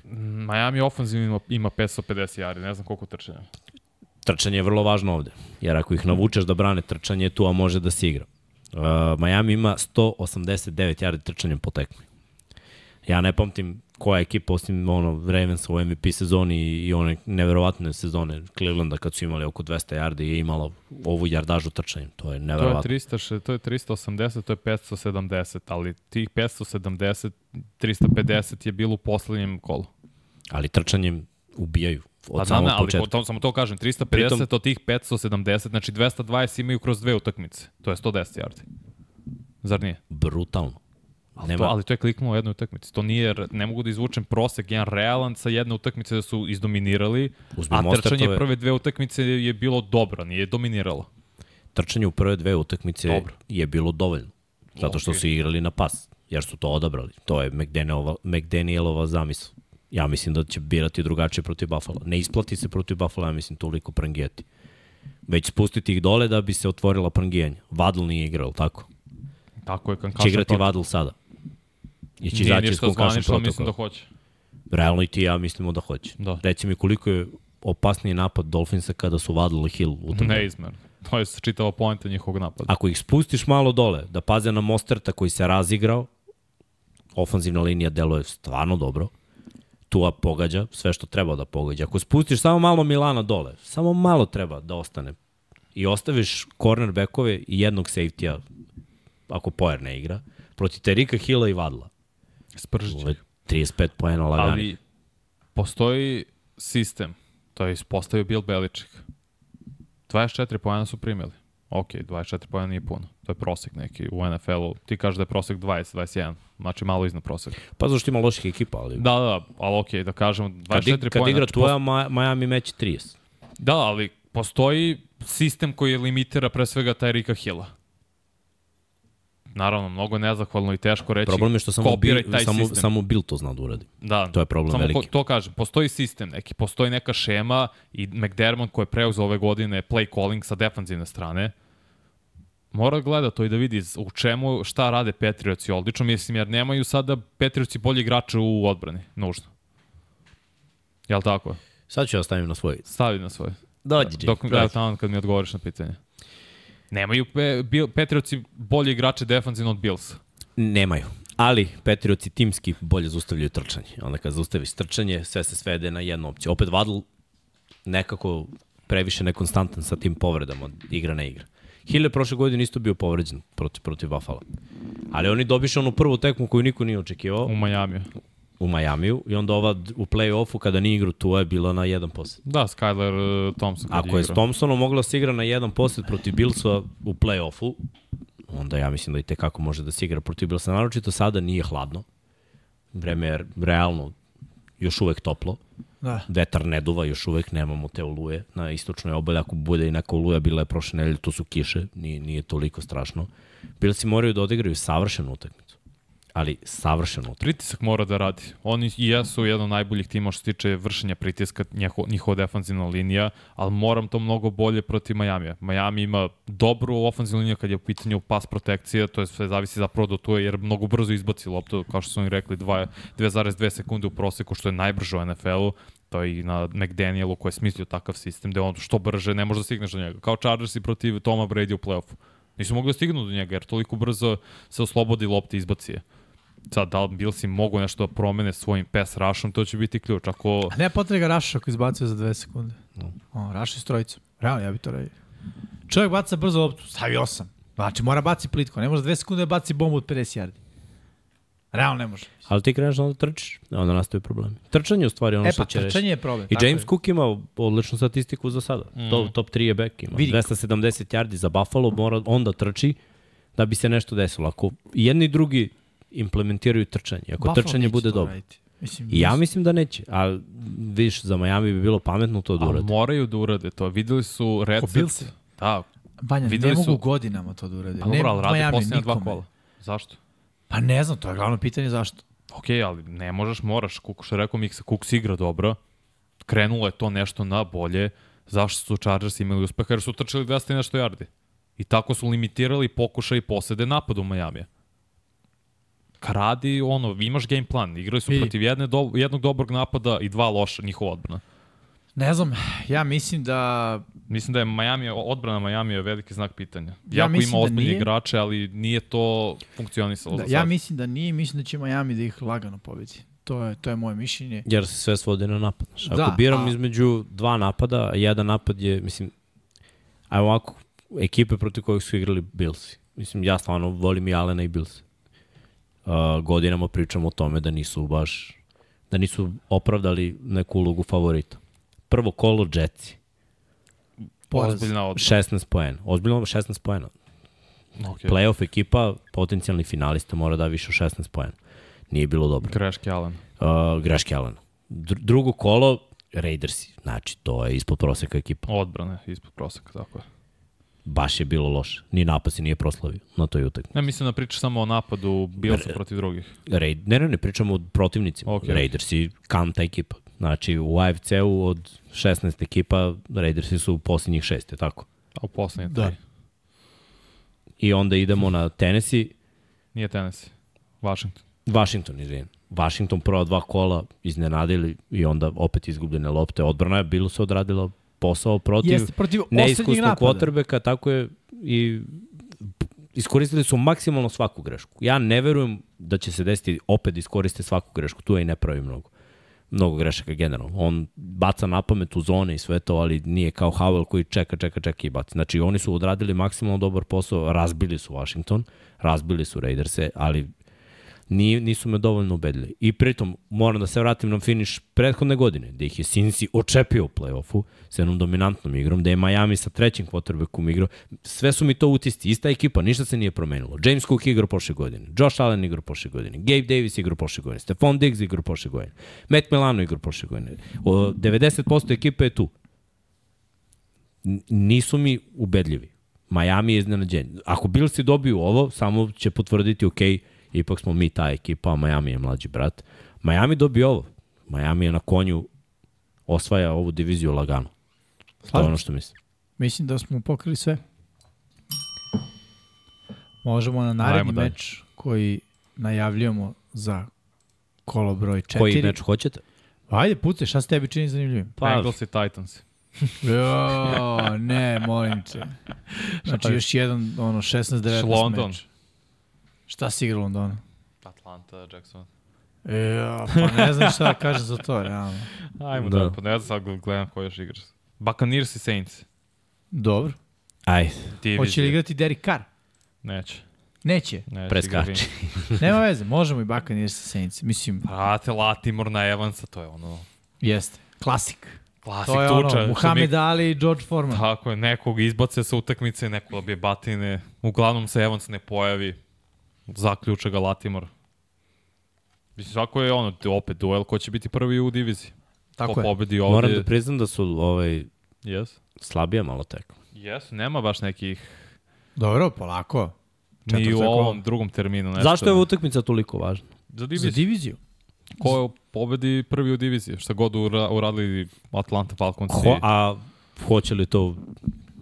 Miami ofenzivno ima, ima 550 yardi, ne znam koliko trčanja. Trčanje je vrlo važno ovde, jer ako ih navučeš da brane trčanje, tu a može da se igra. Uh, Miami ima 189 yardi trčanjem po tekmi. Ja ne pamtim koja ekipa, osim ono, Ravensa u MVP sezoni i, one neverovatne sezone Clevelanda kad su imali oko 200 yardi je imala ovu jardažu trčanjem. To je To je, neverovatno. 300, to je 380, to je 570, ali tih 570, 350 je bilo u poslednjem kolu. Ali trčanjem ubijaju od Pa samog da, ne, ali početka. to, samo to kažem, 350 Pritom- od tih 570, znači 220 imaju kroz dve utakmice. To je 110 yardi. Zar nije? Brutalno. Ali, Nema, to, ali to je kliknulo u jednoj utakmici. To nije, ne mogu da izvučem prosek, jedan realan sa jedne utakmice da su izdominirali, Uzmi a trčanje Mostertove- prve dve utakmice je bilo dobro, nije dominiralo. trčanje u prve dve utakmice Dobro. je bilo dovoljno. Zato što Okej. su igrali na pas, jer su to odabrali. To je McDanielova, zamisla. Ja mislim da će birati drugačije protiv Buffalo. Ne isplati se protiv Buffalo, ja mislim toliko prangijati. Već spustiti ih dole da bi se otvorila prangijanja. Vadl nije igrao, tako? Tako je Će Kankašan igrati. Vadl sada. I će izaći iz konkašan zvanično, mislim protokola. da hoće. Realno i ti ja mislimo da hoće. Da. Reci mi koliko je opasniji napad Dolphinsa kada su Vadl i Hill u tom Neizmerno. To je čitava poenta njihovog napada. Ako ih spustiš malo dole, da paze na Mosterta koji se razigrao, ofanzivna linija deluje stvarno dobro, Tua pogađa sve što treba da pogađa. Ako spustiš samo malo Milana dole, samo malo treba da ostane i ostaviš cornerbackove i jednog safety-a, ako Pojer ne igra, protiv Terika Hilla i Vadla. Spržit će. Ovo je 35 poena lagani. Ali postoji sistem, to je ispostavio Bill Belichick. 24 pojena su primili. Ok, 24 pojena nije puno. To je prosek neki u NFL-u. Ti kažeš da je prosek 20, 21. Znači malo iznad proseka. Pa zašto ima loših ekipa, ali... Da, da, ali ok, da kažemo 24 kad, ig- kad poena. igra znači, Ma- Miami meći 30. Da, ali postoji sistem koji limitira pre svega Tyrika Hilla. Naravno, mnogo nezahvalno i teško reći Problem je što samo, taj samo, sistem. samo Bill to zna da uradi. Da, To je problem samo veliki. Ko, to kažem, postoji sistem neki, postoji neka šema i McDermott koji je preuzeo ove godine play calling sa defanzivne strane, mora da gleda to i da vidi u čemu, šta rade Patriotsi odlično, mislim, jer nemaju sada Patriotsi bolji igrače u odbrani, nužno. Jel tako? Sad ću ja stavim na svoj. Stavi na svoj. Dođi, Dok dođi. ja tamo kad mi odgovoriš na pitanje. Nemaju pe, Bil, Patriotsi bolji igrače defanzivno od Billsa. Nemaju. Ali Patriotsi timski bolje zaustavljaju trčanje. Onda kad zaustaviš trčanje, sve se svede na jednu opciju. Opet Vadl nekako previše nekonstantan sa tim povredama od igra na igra. Hill je prošle godine isto bio povređen protiv, protiv Buffalo. Ali oni dobiše onu prvu tekmu koju niko nije očekivao U Majamiju. U Majamiju i onda ova u play-offu kada nije igrao tu je bila na jedan posed. Da, Skyler uh, Thompson. Ako je s. Thompsonom mogla da se igra na jedan posed protiv Billsa u play-offu, onda ja mislim da i tekako može da se igra protiv Billsa. Naročito sada nije hladno. Vreme je realno još uvek toplo. Da. Vetar ne duva, još uvek nemamo te oluje. Na istočnoj obali, ako bude i neka oluja, bila je prošle nedelje, to su kiše, nije, nije toliko strašno. Bilsi moraju da odigraju savršenu utakmicu. Ali savršenu utakmicu. Pritisak mora da radi. Oni i jesu jedan od najboljih tima što se tiče vršenja pritiska, njiho, njihova defanzivna linija, ali moram to mnogo bolje protiv Majamija. Miami ima dobru ofanzivnu liniju kad je u pitanju pas protekcija, to je sve zavisi zapravo do tu jer mnogo brzo izbaci loptu, kao što su oni rekli, dva- 2,2 sekunde u proseku, što je najbrže u NFL-u. To je i na McDanielu koji je smislio takav sistem gde on što brže ne može da stigneš do njega. Kao Chargersi protiv Toma Brady u play-offu. Nisu mogli da stignu do njega jer toliko brzo se oslobodi lopte i izbaci. Sad, da li Billsi mogu nešto da promene svojim pass rushom, to će biti ključ. Ako, A ne potreba ga Raša ako izbacio za dve sekunde. No. O, Raša s trojicom. Realno, ja bi to radio. Čovjek baca brzo loptu, stavi osam. Znači, mora baci plitko. Ne može za dve sekunde da baci bombu od 50 yardi. Realno ne može. Ali ti kreneš onda trčiš, onda nastaju problemi. Trčanje je u stvari ono E što pa, će rešiti. trčanje je problem. I James je. Cook ima odličnu statistiku za sada. Mm. Top, top 3 je back ima. Vidi. 270 yardi za Buffalo, mora onda trči da bi se nešto desilo. Ako jedni i drugi implementiraju trčanje, ako Buffalo trčanje bude dobro. raditi. Mislim, I ja mislim da neće, ali vidiš, za Miami bi bilo pametno to da ali uradi. moraju da urade to. Videli su. Billsi? Da, Banja, Videli ne mogu su- godinama to da urade. Pa dobro, ali Miami, posljednja dva kola. Zašto? Pa ne znam, to je glavno pitanje zašto. Ok, ali ne možeš, moraš, kako što je rekao Miksa, Cooks igra dobro, krenulo je to nešto na bolje, zašto su Chargers imali uspeha, jer su trčali 200 i nešto yardi. I tako su limitirali pokušaj i posede napada u Majamija. Radi, ono, imaš game plan, igrali su I- protiv jedne do, jednog dobrog napada i dva loša njihova odbrana. Ne znam, ja mislim da Mislim da je Miami, odbrana Miami je veliki znak pitanja. Ja Jako mislim ima da ozbiljne nije. igrače, ali nije to funkcionisalo Da, za ja sad. mislim da nije, mislim da će Miami da ih lagano pobedi. To je, to je moje mišljenje. Jer se sve svodi na napad. Ako Da, biram a- između dva napada, a jedan napad je, mislim, ajmo ovako, ekipe protiv kojih su igrali Billsi. Mislim, ja stvarno volim i Alena i Bills. Uh, godinama pričamo o tome da nisu baš, da nisu opravdali neku ulogu favorita. Prvo kolo Jetsi. Ozbiljna odbrana. 16 poena. Ozbiljno 16 poena. Okay. Playoff ekipa, potencijalni finalista mora da više od 16 poena. Nije bilo dobro. Greške Allen. Uh, greške Alena. Dr drugo kolo, Raidersi. Znači, to je ispod proseka ekipa. Odbrane, ispod proseka, tako je. Baš je bilo loše. Ni napad se nije proslavio na toj utakmici. Ne mislim da pričaš samo o napadu Billsa protiv drugih. Raid, ne, ne, ne, pričamo o protivnicima. Ok, ok. Raidersi, kanta ekipa. Znači, u AFC-u od 16 ekipa, Raidersi su u posljednjih šest, je tako? A u poslednje Da. tri. I onda idemo na Tennessee, Nije Tennessee. Washington. Washington, izvijem. Washington prva dva kola iznenadili i onda opet izgubljene lopte. Odbrana je bilo se odradila posao protiv Jeste protiv neiskusnog kvotrbeka, tako je i iskoristili su maksimalno svaku grešku. Ja ne verujem da će se desiti opet da iskoriste svaku grešku. Tu je i ne pravi mnogo. Mnogo grešaka generalno. On baca na pamet u zone i sve to, ali nije kao Howell koji čeka, čeka, čeka i baci. Znači oni su odradili maksimalno dobar posao, razbili su Washington, razbili su Raiderse, ali Ni, nisu me dovoljno ubedili. I pritom, moram da se vratim na finiš prethodne godine, gde ih je Cincy očepio u play-offu s jednom dominantnom igrom, gde je Miami sa trećim quarterbackom igrao. Sve su mi to utisci. Ista ekipa, ništa se nije promenilo. James Cook igrao prošle godine, Josh Allen igrao prošle godine, Gabe Davis igrao prošle godine, Stephon Diggs igrao prošle godine, Matt Milano igrao prošle godine. O, 90% ekipe je tu. N- nisu mi ubedljivi. Miami je iznenađenje. Ako Billsi dobiju ovo, samo će potvrditi, ok, ipak smo mi ta ekipa, a Miami je mlađi brat. Miami dobio ovo. Miami je na konju osvaja ovu diviziju lagano. To je Slažem ono što mislim. Mislim da smo pokrili sve. Možemo na naredni Ajmo dalje. meč koji najavljujemo za kolo broj 4. Koji meč hoćete? Ajde, puce, šta se tebi čini zanimljivim? Pa, Bengals i Titans. Jo, ne, molim te. Znači, još jedan, ono, 16-19 London. meč. Šta si igra u Londonu? Atlanta, Jackson. Jo, pa ne znam šta da kažem za to, realno. Ajmo Da. da. pa ne znam sad gledam ko još igraš. Buccaneers i Saints. Dobro. Ajde, Divizija. Hoće li igrati Derek Carr? Neće. Neće. Neće preskači. Nema veze, možemo i Buccaneers sa Saints. Mislim, Brate, Latimor na Evansa, to je ono... jeste. Klasik. Klasik To je tuča. ono, Muhammed mi- Ali i George Foreman. Tako je, nekog izbace sa utakmice, nekog dobije batine. Uglavnom se Evans ne pojavi. Zaključa ga Latimor. Mislim, svako je ono, opet duel ko će biti prvi u diviziji. Tako ko je. pobedi ovde. moram da priznam da su ovaj, Yes. slabije malo tek. Yes, nema baš nekih Dobro, polako. ni u je kolo. ovom drugom terminu. Nešto. Zašto je ova utakmica toliko važna? Za Za diviziju. diviziju. Ko pobedi prvi u diviziji? Šta god ura, uradili Atlanta Falcons. Ho, a hoće li to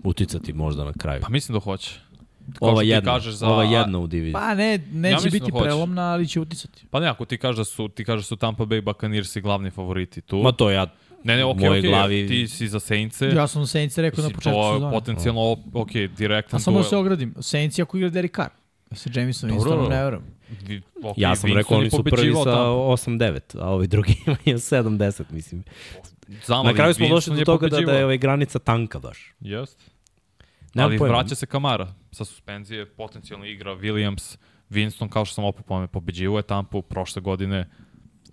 uticati možda na kraju? Pa mislim da hoće. Kao Ova jedna, kažeš za- ova jedna u diviziji. Pa ne, neće mislim biti da hoće. prelomna, ali će uticati. Pa ne, ako ti kažeš da su, ti kažeš da su Tampa Bay Buccaneersi glavni favoriti tu. Ma to ja, ne, ne, okej, mojoj okej, glavi- ti si za Saintse. Ja sam Saints rekao na početku to je sezona. potencijalno, ok, direktan A samo duel. se ogradim. Saints ako igra Derek Carr. Ja se Jameson Dobro. Winston ne verujem. Vi- ok, ja sam Winston rekao oni su prvi sa Tampa. 8-9, a ovi drugi imaju 7-10, mislim. Znam, Na kraju smo došli do toga da, da je ovaj granica tanka baš. Jest. Nemam ali pojma. vraća se Kamara sa suspenzije, potencijalno igra Williams, Winston, kao što sam opet pomenuo, pobeđivo je Tampu prošle godine.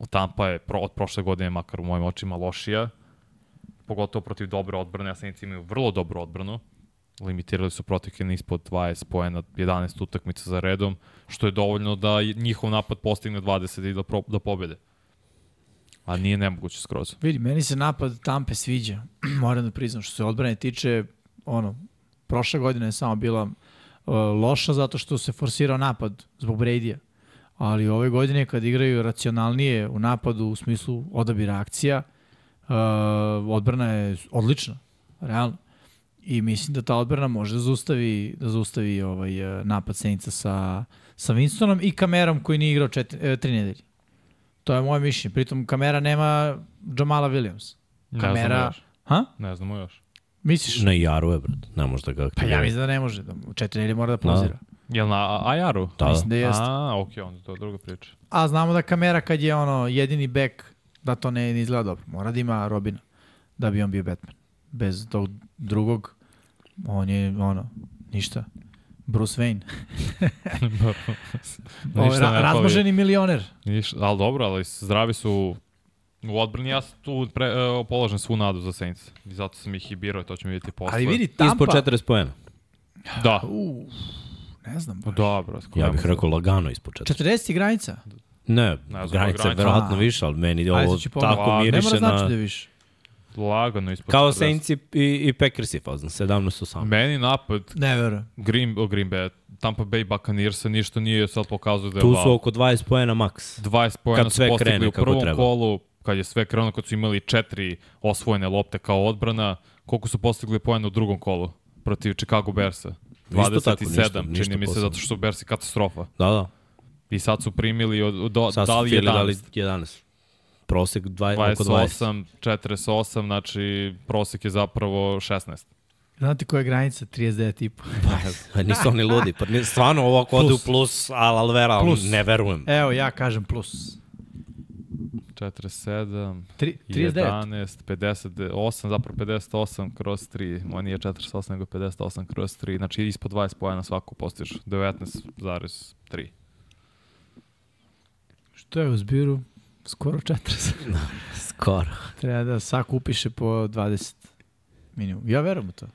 Tampa je pro, od prošle godine, makar u mojim očima, lošija. Pogotovo protiv dobre odbrane, Saints imaju vrlo dobru odbranu. Limitirali su protekle ispod 20 poena, 11 utakmica za redom, što je dovoljno da njihov napad postigne 20 i da, pro, da pobede. A nije nemoguće skroz. Vidi, meni se napad Tampe sviđa. Moram da priznam, što se odbrane tiče, ono, Prošle godine je samo bila uh, loša zato što se forsirao napad zbog Brady-a. Ali ove godine kad igraju racionalnije u napadu u smislu odabira akcija, uh, odbrana je odlična, realno. I mislim da ta odbrana može da zaustavi, da zaustavi ovaj, uh, napad Senica sa, sa Winstonom i kamerom koji nije igrao četiri, e, tri nedelje. To je moje mišljenje. Pritom kamera nema Jamala Williams. Ne znamo Kamera... još. Ha? Ne znamo još. Misliš? Na Jaru je, brate. Ne može da ga Pa aktivira. ja mislim da ne može. Da, u četiri nedelje mora da pauzira. Jel na Ajaru? Da, Mislim da jeste. A, okej, onda to je druga priča. A znamo da kamera kad je ono jedini bek, da to ne, ne izgleda dobro. Mora da ima Robina da bi on bio Batman. Bez tog drugog, on je ono, ništa. Bruce Wayne. Ovo, Ništa ra ne fali. razmoženi milioner. Ništa, ali dobro, ali zdravi su u odbrani. Ja tu pre, uh, položen svu nadu za Saints. I zato sam ih i birao, to ćemo vidjeti posle. Ali vidi, Tampa... Ispod 40 pojena. Da. Uf, ne znam. baš. Dobro. Ja bih rekao lagano ispod 40. 40 granica. Ne, znam, granica je granica. verovatno A. više, ali meni Ajde, ovo pogledati. tako A, ne Ne miriše mora znači na... da je više. Lagano ispod Kao 40. Saints i, i, i Packersi fazno, 17-18. Meni napad Ne verujem. Green, o, Green Bay, Tampa Bay Buccaneers ništa nije sad pokazuje da je Tu su oko 20 pojena maks. 20 pojena su postigli u prvom treba. kolu, kad je sve krenulo, kad su imali četiri osvojene lopte kao odbrana, koliko su postigli pojena u drugom kolu protiv Chicago Bearsa? Isto tako, 27, ništa- ništa čini mi se, zato što su Bearsi katastrofa. Da, da. I sad su primili od, od Sad su dali Fili 11. dali 11. Prosek 20, oko 20. 28, 48, znači prosek je zapravo 16. Znate koja je granica? 39 i po. Pa nisu oni ludi. Pa stvarno ovo ako ode u Plus. plus, al Alvera, Plus. ne verujem. Evo, ja kažem plus. 47, Tri, 39. 11, 58, zapravo 58 kroz 3. Moj nije 48, nego 58 kroz 3. Znači ispod 20 pojena svako postiže. 19,3. Što je u zbiru? Skoro 40. Skoro. Treba da sak upiše po 20 minimum. Ja verujem u to.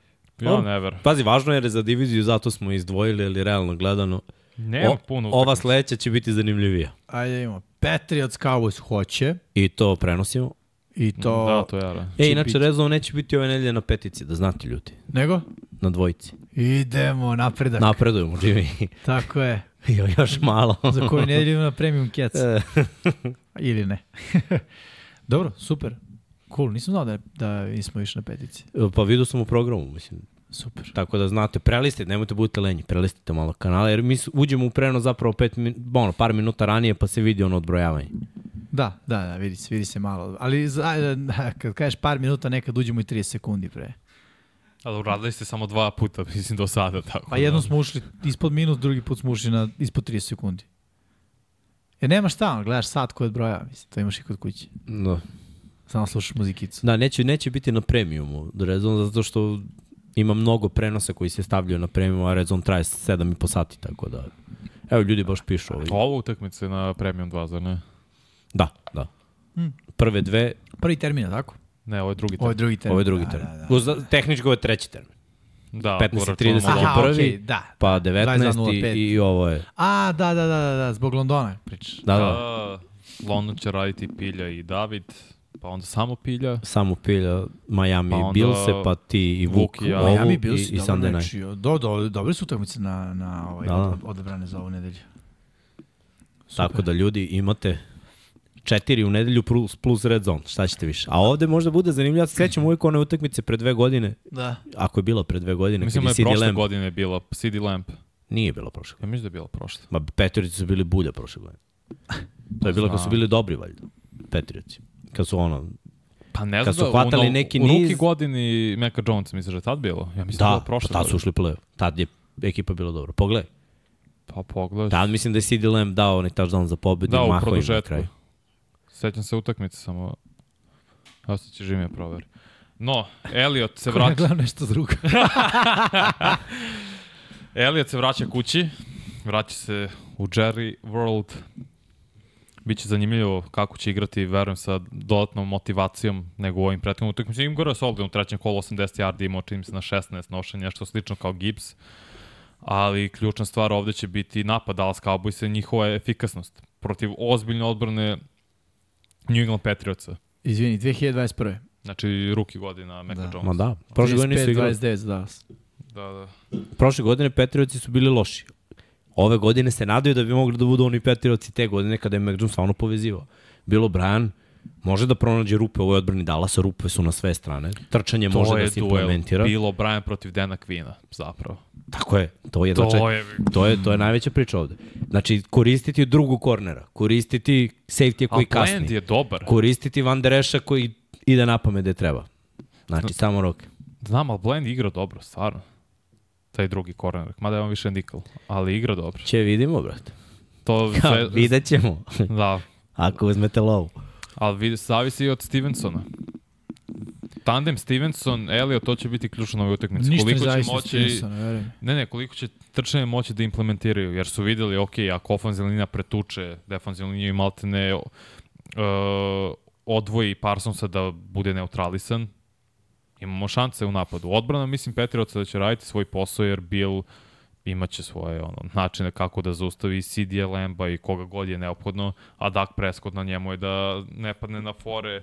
Ja ne ver. Pazi, važno je za diviziju, zato smo izdvojili, ali realno gledano. Nema O- puno Ova sledeća će biti zanimljivija. Ajde imamo. Patriots Cowboys hoće I to prenosimo. i to... Da, to je. Da. E, inače. Rezov neće biti ove nedelje na petici, da znate ljudi. Nego? Na dvojici. Idemo, napredak. Napredujemo, Jimmy. Tako je. Jo, još malo. Za koju nedelju idemo na premium cats. E, Ili ne. Dobro, super. Cool, nisam znao da, da nismo išli na petici. pa vidio sam u programu, mislim. Super. Tako da znate, prelistite, nemojte budete lenji, prelistite malo kanale, jer mi uđemo u prenos zapravo pet min, ono, par minuta ranije, pa se vidi ono odbrojavanje. Da, da, da, vidi se, vidi se malo. Ali za, kad kažeš par minuta, nekad uđemo i 30 sekundi pre. Ali uradili ste samo dva puta, mislim, do sada. Tako Pa jednom smo ušli ispod minut, drugi put smo ušli na ispod 30 sekundi. Jer nema šta, ono, gledaš sat koji odbrojava, mislim, to imaš i kod kuće. Da. Samo slušaš muzikicu. Da, neće, neće biti na premiumu, Rezon, zato što ima mnogo prenosa koji se stavljaju na premium, a Rezon traje 7,5 sati, tako da... Evo, ljudi baš pišu ovaj. Ovo utakmice na Premium 2, zar ne? Da, da. Hmm. Prve dve, Prvi termin, je tako? Ne, ovo je drugi Ovo je termin. drugi termin. ovo je drugi da, termin. Da, da. Uz, tehnički ovo je treći termin. Da, 15 ako i 30 računamo je Aha, prvi, okej, da. Pa 19 22:05. i, i ovo je... A, da, da, da, da, da, zbog Londona pričaš. Da, da. Da, London će raditi Pilja i David, pa onda samo Pilja. Samo pilja Miami Pa Bilse, pa ti i Vuk, Vuk i ja. ovu Miami i, Bills, i dobro Sunday night. Do, do, dobri su utakmice na, na ovaj, Da, da, od, odabrane za ovu nedelju. Tako da ljudi imate četiri u nedelju plus, plus red zone. Šta ćete više? A ovde možda bude zanimljivo. Ja se sećam uvijek one utakmice pre dve godine. Da. Ako je bila pre dve godine. Mislim da je CD prošle Lamb. godine bila CD Lamp. Nije bilo prošle Ja mislim da je bila prošle. Ma Patriotsi su bili bulja prošle godine. To je bilo kad su bili dobri, valjda. Patriotsi. Kad su ono... Pa ne Kad znam su da, hvatali u, neki u ruki niz- godini Meka Jones, misliš da je tad bilo? Ja mislim da, Da, prošle pa tad su ušli u play Tad je ekipa bila dobra. Pogledaj. Pa pogledaj. Tad mislim da je CD Lamb dao onaj touchdown za pobedu Da, u produžetku. Sećam se utakmice samo. Evo sad će Žimija proveri. No, Elliot se Ko vraća. gledam nešto drugo. Elliot se vraća kući. Vraća se u Jerry World. Biće zanimljivo kako će igrati, verujem, sa dodatnom motivacijom nego u ovim prethodnim utakmicama. Im gore Solden u trećem kolu 80 yardi imao čini mi se na 16 nošenja, nešto slično kao Gibbs. Ali ključna stvar ovde će biti napad Dallas Cowboys i njihova efikasnost protiv ozbiljne odbrane New England Patriotsa. Izvini, 2021. Znači, ruki godina Meka Da. Jones. Ma da, prošle godine nisu igrali. 29 za Dallas. Da, da. Prošle godine Petrioci su bili loši. Ove godine se nadaju da bi mogli da budu oni Petrioci te godine kada je Mac Jones stvarno povezivao. Bilo Brian, može da pronađe rupe u ovoj odbrani Dallasa, rupe su na sve strane. Trčanje može To da je se implementira. Bilo Brian protiv Dana Quina, zapravo. Tako je, to je, To to je- to je, to je najveća priča ovde. Znači, koristiti drugu kornera, koristiti safety koji A kasni, je dobar. koristiti Van Der Eša koji ide na pamet gde treba. Znači, samo roke. Znam, ali Bland igra dobro, stvarno. Taj drugi korner. Mada je on više nikl. Ali igra dobro. Će vidimo, brate. To Kao, sve, vidjet ćemo, Da, ako uzmete lovu. ali vidi, zavisi i od Stevensona. Tandem Stevenson, Elio, to će biti ključno na ovoj utakmici. Ništa ne koliko će zavisi od moći, Stevensona, verujem. Ne, ne, koliko će trčanje moći da implementiraju, jer su videli, ok, ako ofenzivna linija pretuče defanzivnu liniju i maltene uh, odvoji Parsonsa da bude neutralisan, imamo šanse u napadu. Odbrana, mislim, Petriovca da će raditi svoj posao, jer Bill imaće svoje ono, načine kako da zaustavi CD Lemba i koga god je neophodno, a Dak Prescott na njemu je da ne padne na fore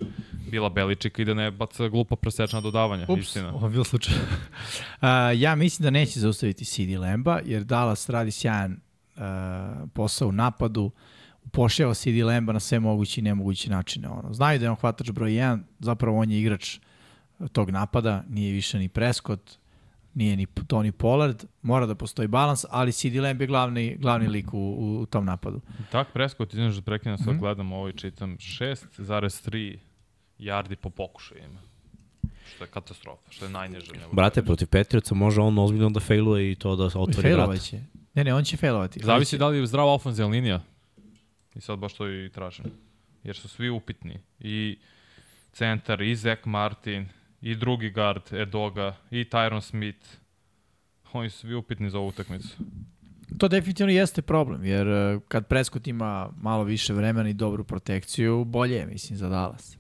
Bila Beličika i da ne baca glupa presečna dodavanja. Ups, istina. ovo je bilo slučaj. uh, ja mislim da neće zaustaviti CD Lemba, jer Dallas radi sjajan uh, posao u napadu, upošljava CD Lemba na sve moguće i nemoguće načine. Ono. Znaju da je on hvatač broj 1, zapravo on je igrač tog napada, nije više ni Prescott, nije ni Tony Pollard, mora da postoji balans, ali CD Lamb je glavni, glavni lik u, u, u tom napadu. Tak Prescott, izvim da prekinem, sad Mhm. gledam ovo i čitam 6,3 yardi po pokušajima. Što je katastrofa, što je najniže. njegovoj Brate, protiv Petrioca može on ozbiljno da failuje i to da otvori vrata. Failovaće. Ne, ne, on će failovati. Zavisi da li je zdrava ofenzivna linija. I sad baš to i tražim. Jer su svi upitni. I centar, i Zach Martin, i drugi guard, Edoga, i Tyron Smith. Oni su svi upitni za ovu utakmicu. To definitivno jeste problem, jer uh, kad Prescott ima malo više vremena i dobru protekciju, bolje je, mislim, za Dallas.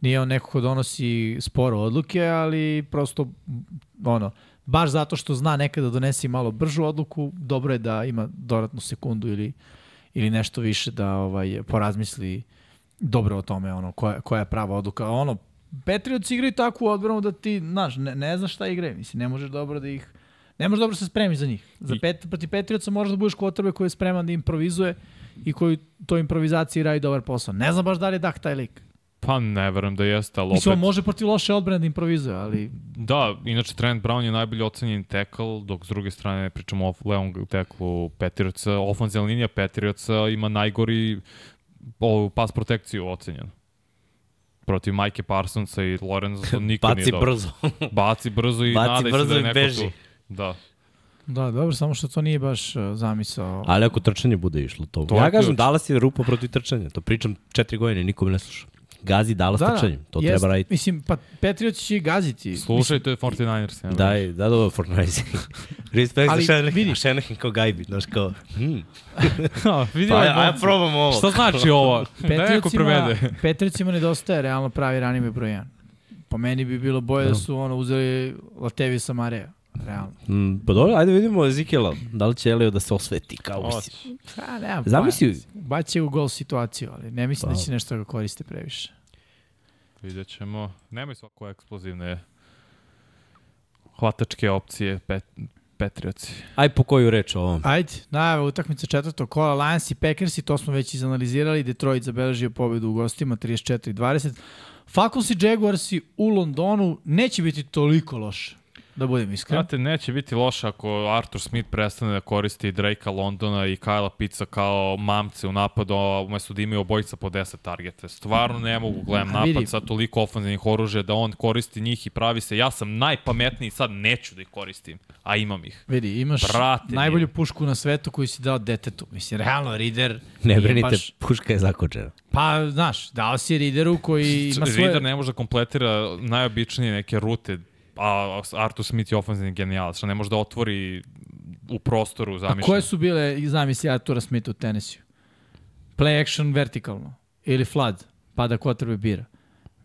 Nije on neko ko donosi sporo odluke, ali prosto, ono, baš zato što zna nekada da donese i malo bržu odluku, dobro je da ima dodatnu sekundu ili, ili nešto više da ovaj porazmisli dobro o tome, ono, koja, koja je prava odluka. Ono, Patriots igraju takvu odbranu da ti, znaš, ne, ne znaš šta igraju, mislim, ne možeš dobro da ih Ne možeš dobro se spremiš za njih. Za pet, protiv Patriotsa možeš da budeš kvotrbe koji je spreman da improvizuje i koji to improvizaciji radi dobar posao. Ne znam baš da li je Dak taj lik. Pa ne verujem da jeste, ali Mislim, opet... može protiv loše odbrane da improvizuje, ali Da, inače Trent Brown je najbolji ocenjen tackle, dok s druge strane pričamo o levom tacklu Petirca. Ofenzivna linija Petirca ima najgori ovu pas protekciju ocenjen. Protiv Mike Parsonsa i Lorenza to nikad Baci nije dobro. brzo. Baci brzo i Baci nadaj brzo se da je i neko beži. tu. Da. da, dobro, samo što to nije baš uh, zamisao. Ali ako trčanje bude išlo to. To ja kažem. Dallas je rupa protiv trčanja. To pričam četiri godine, niko me ne sluša. Gazi Dallas da, trčanjem. To jest. treba raditi. Mislim, pa Patriots će gaziti. Slušajte 49ers. ne Daj, da dobro Fortnite. Respekt Ali za Shanahan. vidi. A Shanahan kao gajbi, znaš kao, hmm. Vidi Pa, ovaj aj, aj momci. probam ovo. Šta znači ovo? Da Patriotsima. Patriotsima nedostaje realno pravi running broj 1. Po meni bi bilo bolje da su ono uzeli Latevisa Mareja. Realno. Mm, pa dobro, ajde vidimo Ezekiela. Da li će Elio da se osveti kao Hoće. usi? A, nemam Zamisli-. Baće u gol situaciju, ali ne mislim da Pa. će nešto da ga koriste previše. Vidjet ćemo. Nemoj svako eksplozivne hvatačke opcije pet, Petrioci. Aj po koju reč o ovom. Ajde, najava utakmica četvrtog kola, Lions i Packers i to smo već izanalizirali, Detroit zabeležio pobedu u gostima 34-20. Falcons i Jaguarsi u Londonu neće biti toliko loše, da budem iskren. Znate, neće biti loše ako Arthur Smith prestane da koristi Drakea Londona i Kyla Pitsa kao mamce u napadu, umesto da imaju obojica po 10 targete. Stvarno ne mogu gledam vidi. napad sa toliko ofenzivnih oružja da on koristi njih i pravi se. Ja sam najpametniji, sad neću da ih koristim, a imam ih. Vidi, imaš Brate, najbolju nije. pušku na svetu koju si dao detetu. Mislim, realno, Rider Ne brinite, baš- puška je zakočena. Pa, znaš, dao si Rideru koji ima svoje... Reader ne može da kompletira najobičnije neke rute, a Arthur Smith je ofenzivni genijalac, što ne može da otvori u prostoru A zamišljeno. koje su bile zamisli Artura Smitha u tenisiju? Play action vertikalno ili flood, pa da kotrbe bira.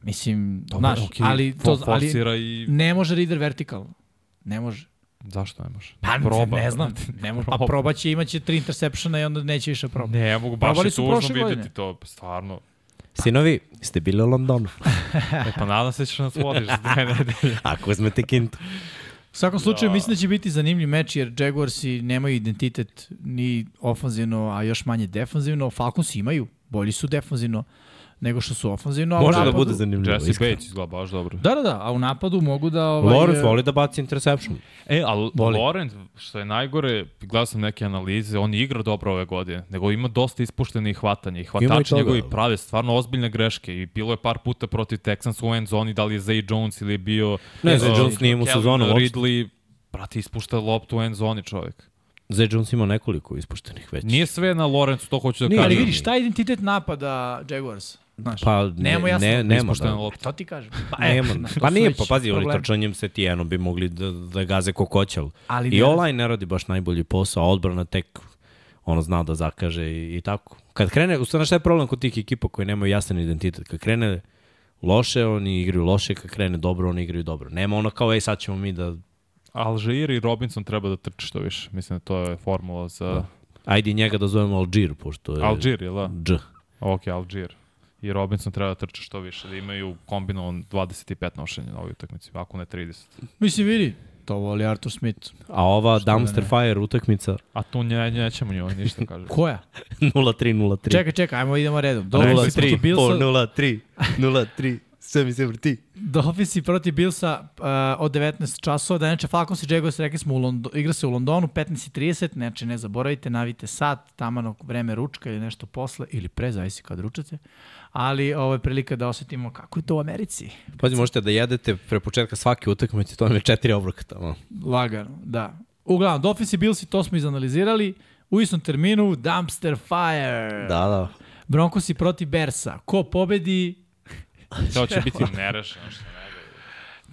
Mislim, Dobro, znaš, okej, ali, to, ali i... ne može Rider vertikalno. Ne može. Zašto ne može? Pa Proba. ne znam. Ne može. Pa Proba. probaće, imaće tri interseptiona i onda neće više proba. Ne mogu, baš je tužno vidjeti godine. to, stvarno. Sinovi, ste bili u Londonu. E, pa nadam se da ćeš nas vodiš za dve nedelje. Ako uzmete kintu. U svakom slučaju, mislim da će biti zanimljiv meč, jer Jaguarsi nemaju identitet ni ofanzivno, a još manje defanzivno. Falconsi imaju, bolji su defanzivno nego što su ofanzivno. Može da napadu- bude zanimljivo. Jesse. Bates izgleda baš dobro. Da, da, da, a u napadu mogu da... Ovaj, Lawrence voli da baci interception. E, ali Voli. Laurent, što je najgore, gledao sam neke analize, on igra dobro ove godine, nego ima dosta ispuštenih hvatanja i hvatači njegovi prave stvarno ozbiljne greške i bilo je par puta protiv Texans u end zoni, da li je Zay Jones ili je bio... Ne, Zay uh, Jones nije imao Calvin sezonu uopšte. Ridley, brate, ispušta loptu u end zoni čovjek. Zay Jones ima nekoliko ispuštenih već. Nije sve na Lorenzu, to hoću da Nije, kažem. Ali vidiš, šta je identitet napada Jaguars? Znaš, Pa ne, Nemamo jasno. ne, nema da. lopta. to ti kažem. Pa, Nema. znaš, to pa nije, pa pazi, oni trčanjem se tijeno bi mogli da, da gaze ko. Ali I ne- online ne radi baš najbolji posao, a odbrana tek ono zna da zakaže i, i tako. Kad krene, u stvari šta je problem kod tih ekipa koji nemaju jasan identitet? Kad krene loše, oni igraju loše, kad krene dobro, oni igraju dobro. Nema ono kao, ej, sad ćemo mi da... Alžir i Robinson treba da trče što više. Mislim da to je formula za... Ajde i njega da zovemo Alžir, pošto je... Alžir, jel da? Dž. Ok, Alžir. I Robinson treba da trče što više, da imaju kombinovan 25 nošenja na ovoj utakmici, ako ne 30. Mislim, vidi, to voli Arthur Smith. A ova Što da Dumpster ne? Fire utakmica A tu nje, nećemo njoj ništa kažem. Koja? 0-3-0-3. Čekaj, čekaj, ajmo idemo redom. Dolphins protiv 0-3, Billsa, 0-3, 0-3, sve mi se vrti. Dolphins protiv Billsa uh, od 19 časova, da neče Falcons i Jaguars, rekli smo, u Londo, igra se u Londonu, 15.30, neče ne zaboravite, navite sat, tamano vreme ručka ili nešto posle, ili pre, zavisi kad ručate, ali ovo je prilika da osetimo kako je to u Americi. Pazi, možete da jedete pre početka svake utakmice, to vam je četiri obroka tamo. Lagano, da. Uglavnom, Dolphins i Billsi, to smo izanalizirali. U istom terminu, Dumpster Fire. Da, da. Broncosi protiv Bersa. Ko pobedi, To će biti nerešeno što ne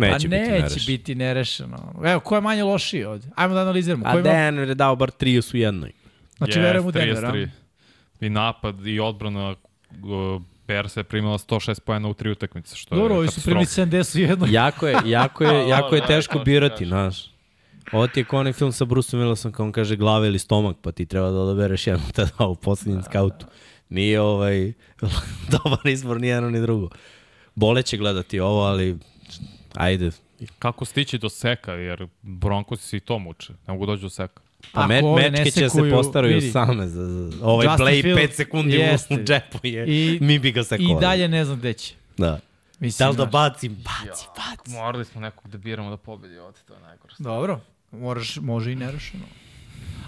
Neće, biti neće nerešeno. biti nerešeno. Evo, ko je manje lošiji ovde? Ajmo da analiziramo. Ko A ima... Denver je dao bar 30 u jednoj. Znači, Yes, verujem u Denver, a? 33. I napad i odbrana uh, Bersa je primila 106 pojena u tri utakmice, što Dobro, je ovi su primili katastrofa. 70 u jednoj. Jako je, jako je, jako je da, teško birati, znaš. Ovo ti je kao onaj film sa Bruceom Willisom kao on kaže glava ili stomak, pa ti treba da odabereš jedno tada u poslednjem skautu. Nije ovaj dobar izbor ni jedno ni drugo. Boleće gledati ovo, ali ajde. Kako stići do seka, jer Broncosi se i to muče. Ne mogu doći do seka. Pa me, mečke će se postaraju vidi. same. Za, za, ovaj Justin play Fields 5 sekundi jeste. u džepu je. I- mi bi ga I sekovali. dalje ne znam gde će. Da. Mislim, Da li da bacim? Baci, baci. Morali smo nekog da biramo da pobedi ovde, to je najgore. Dobro, moraš, može i nerešeno.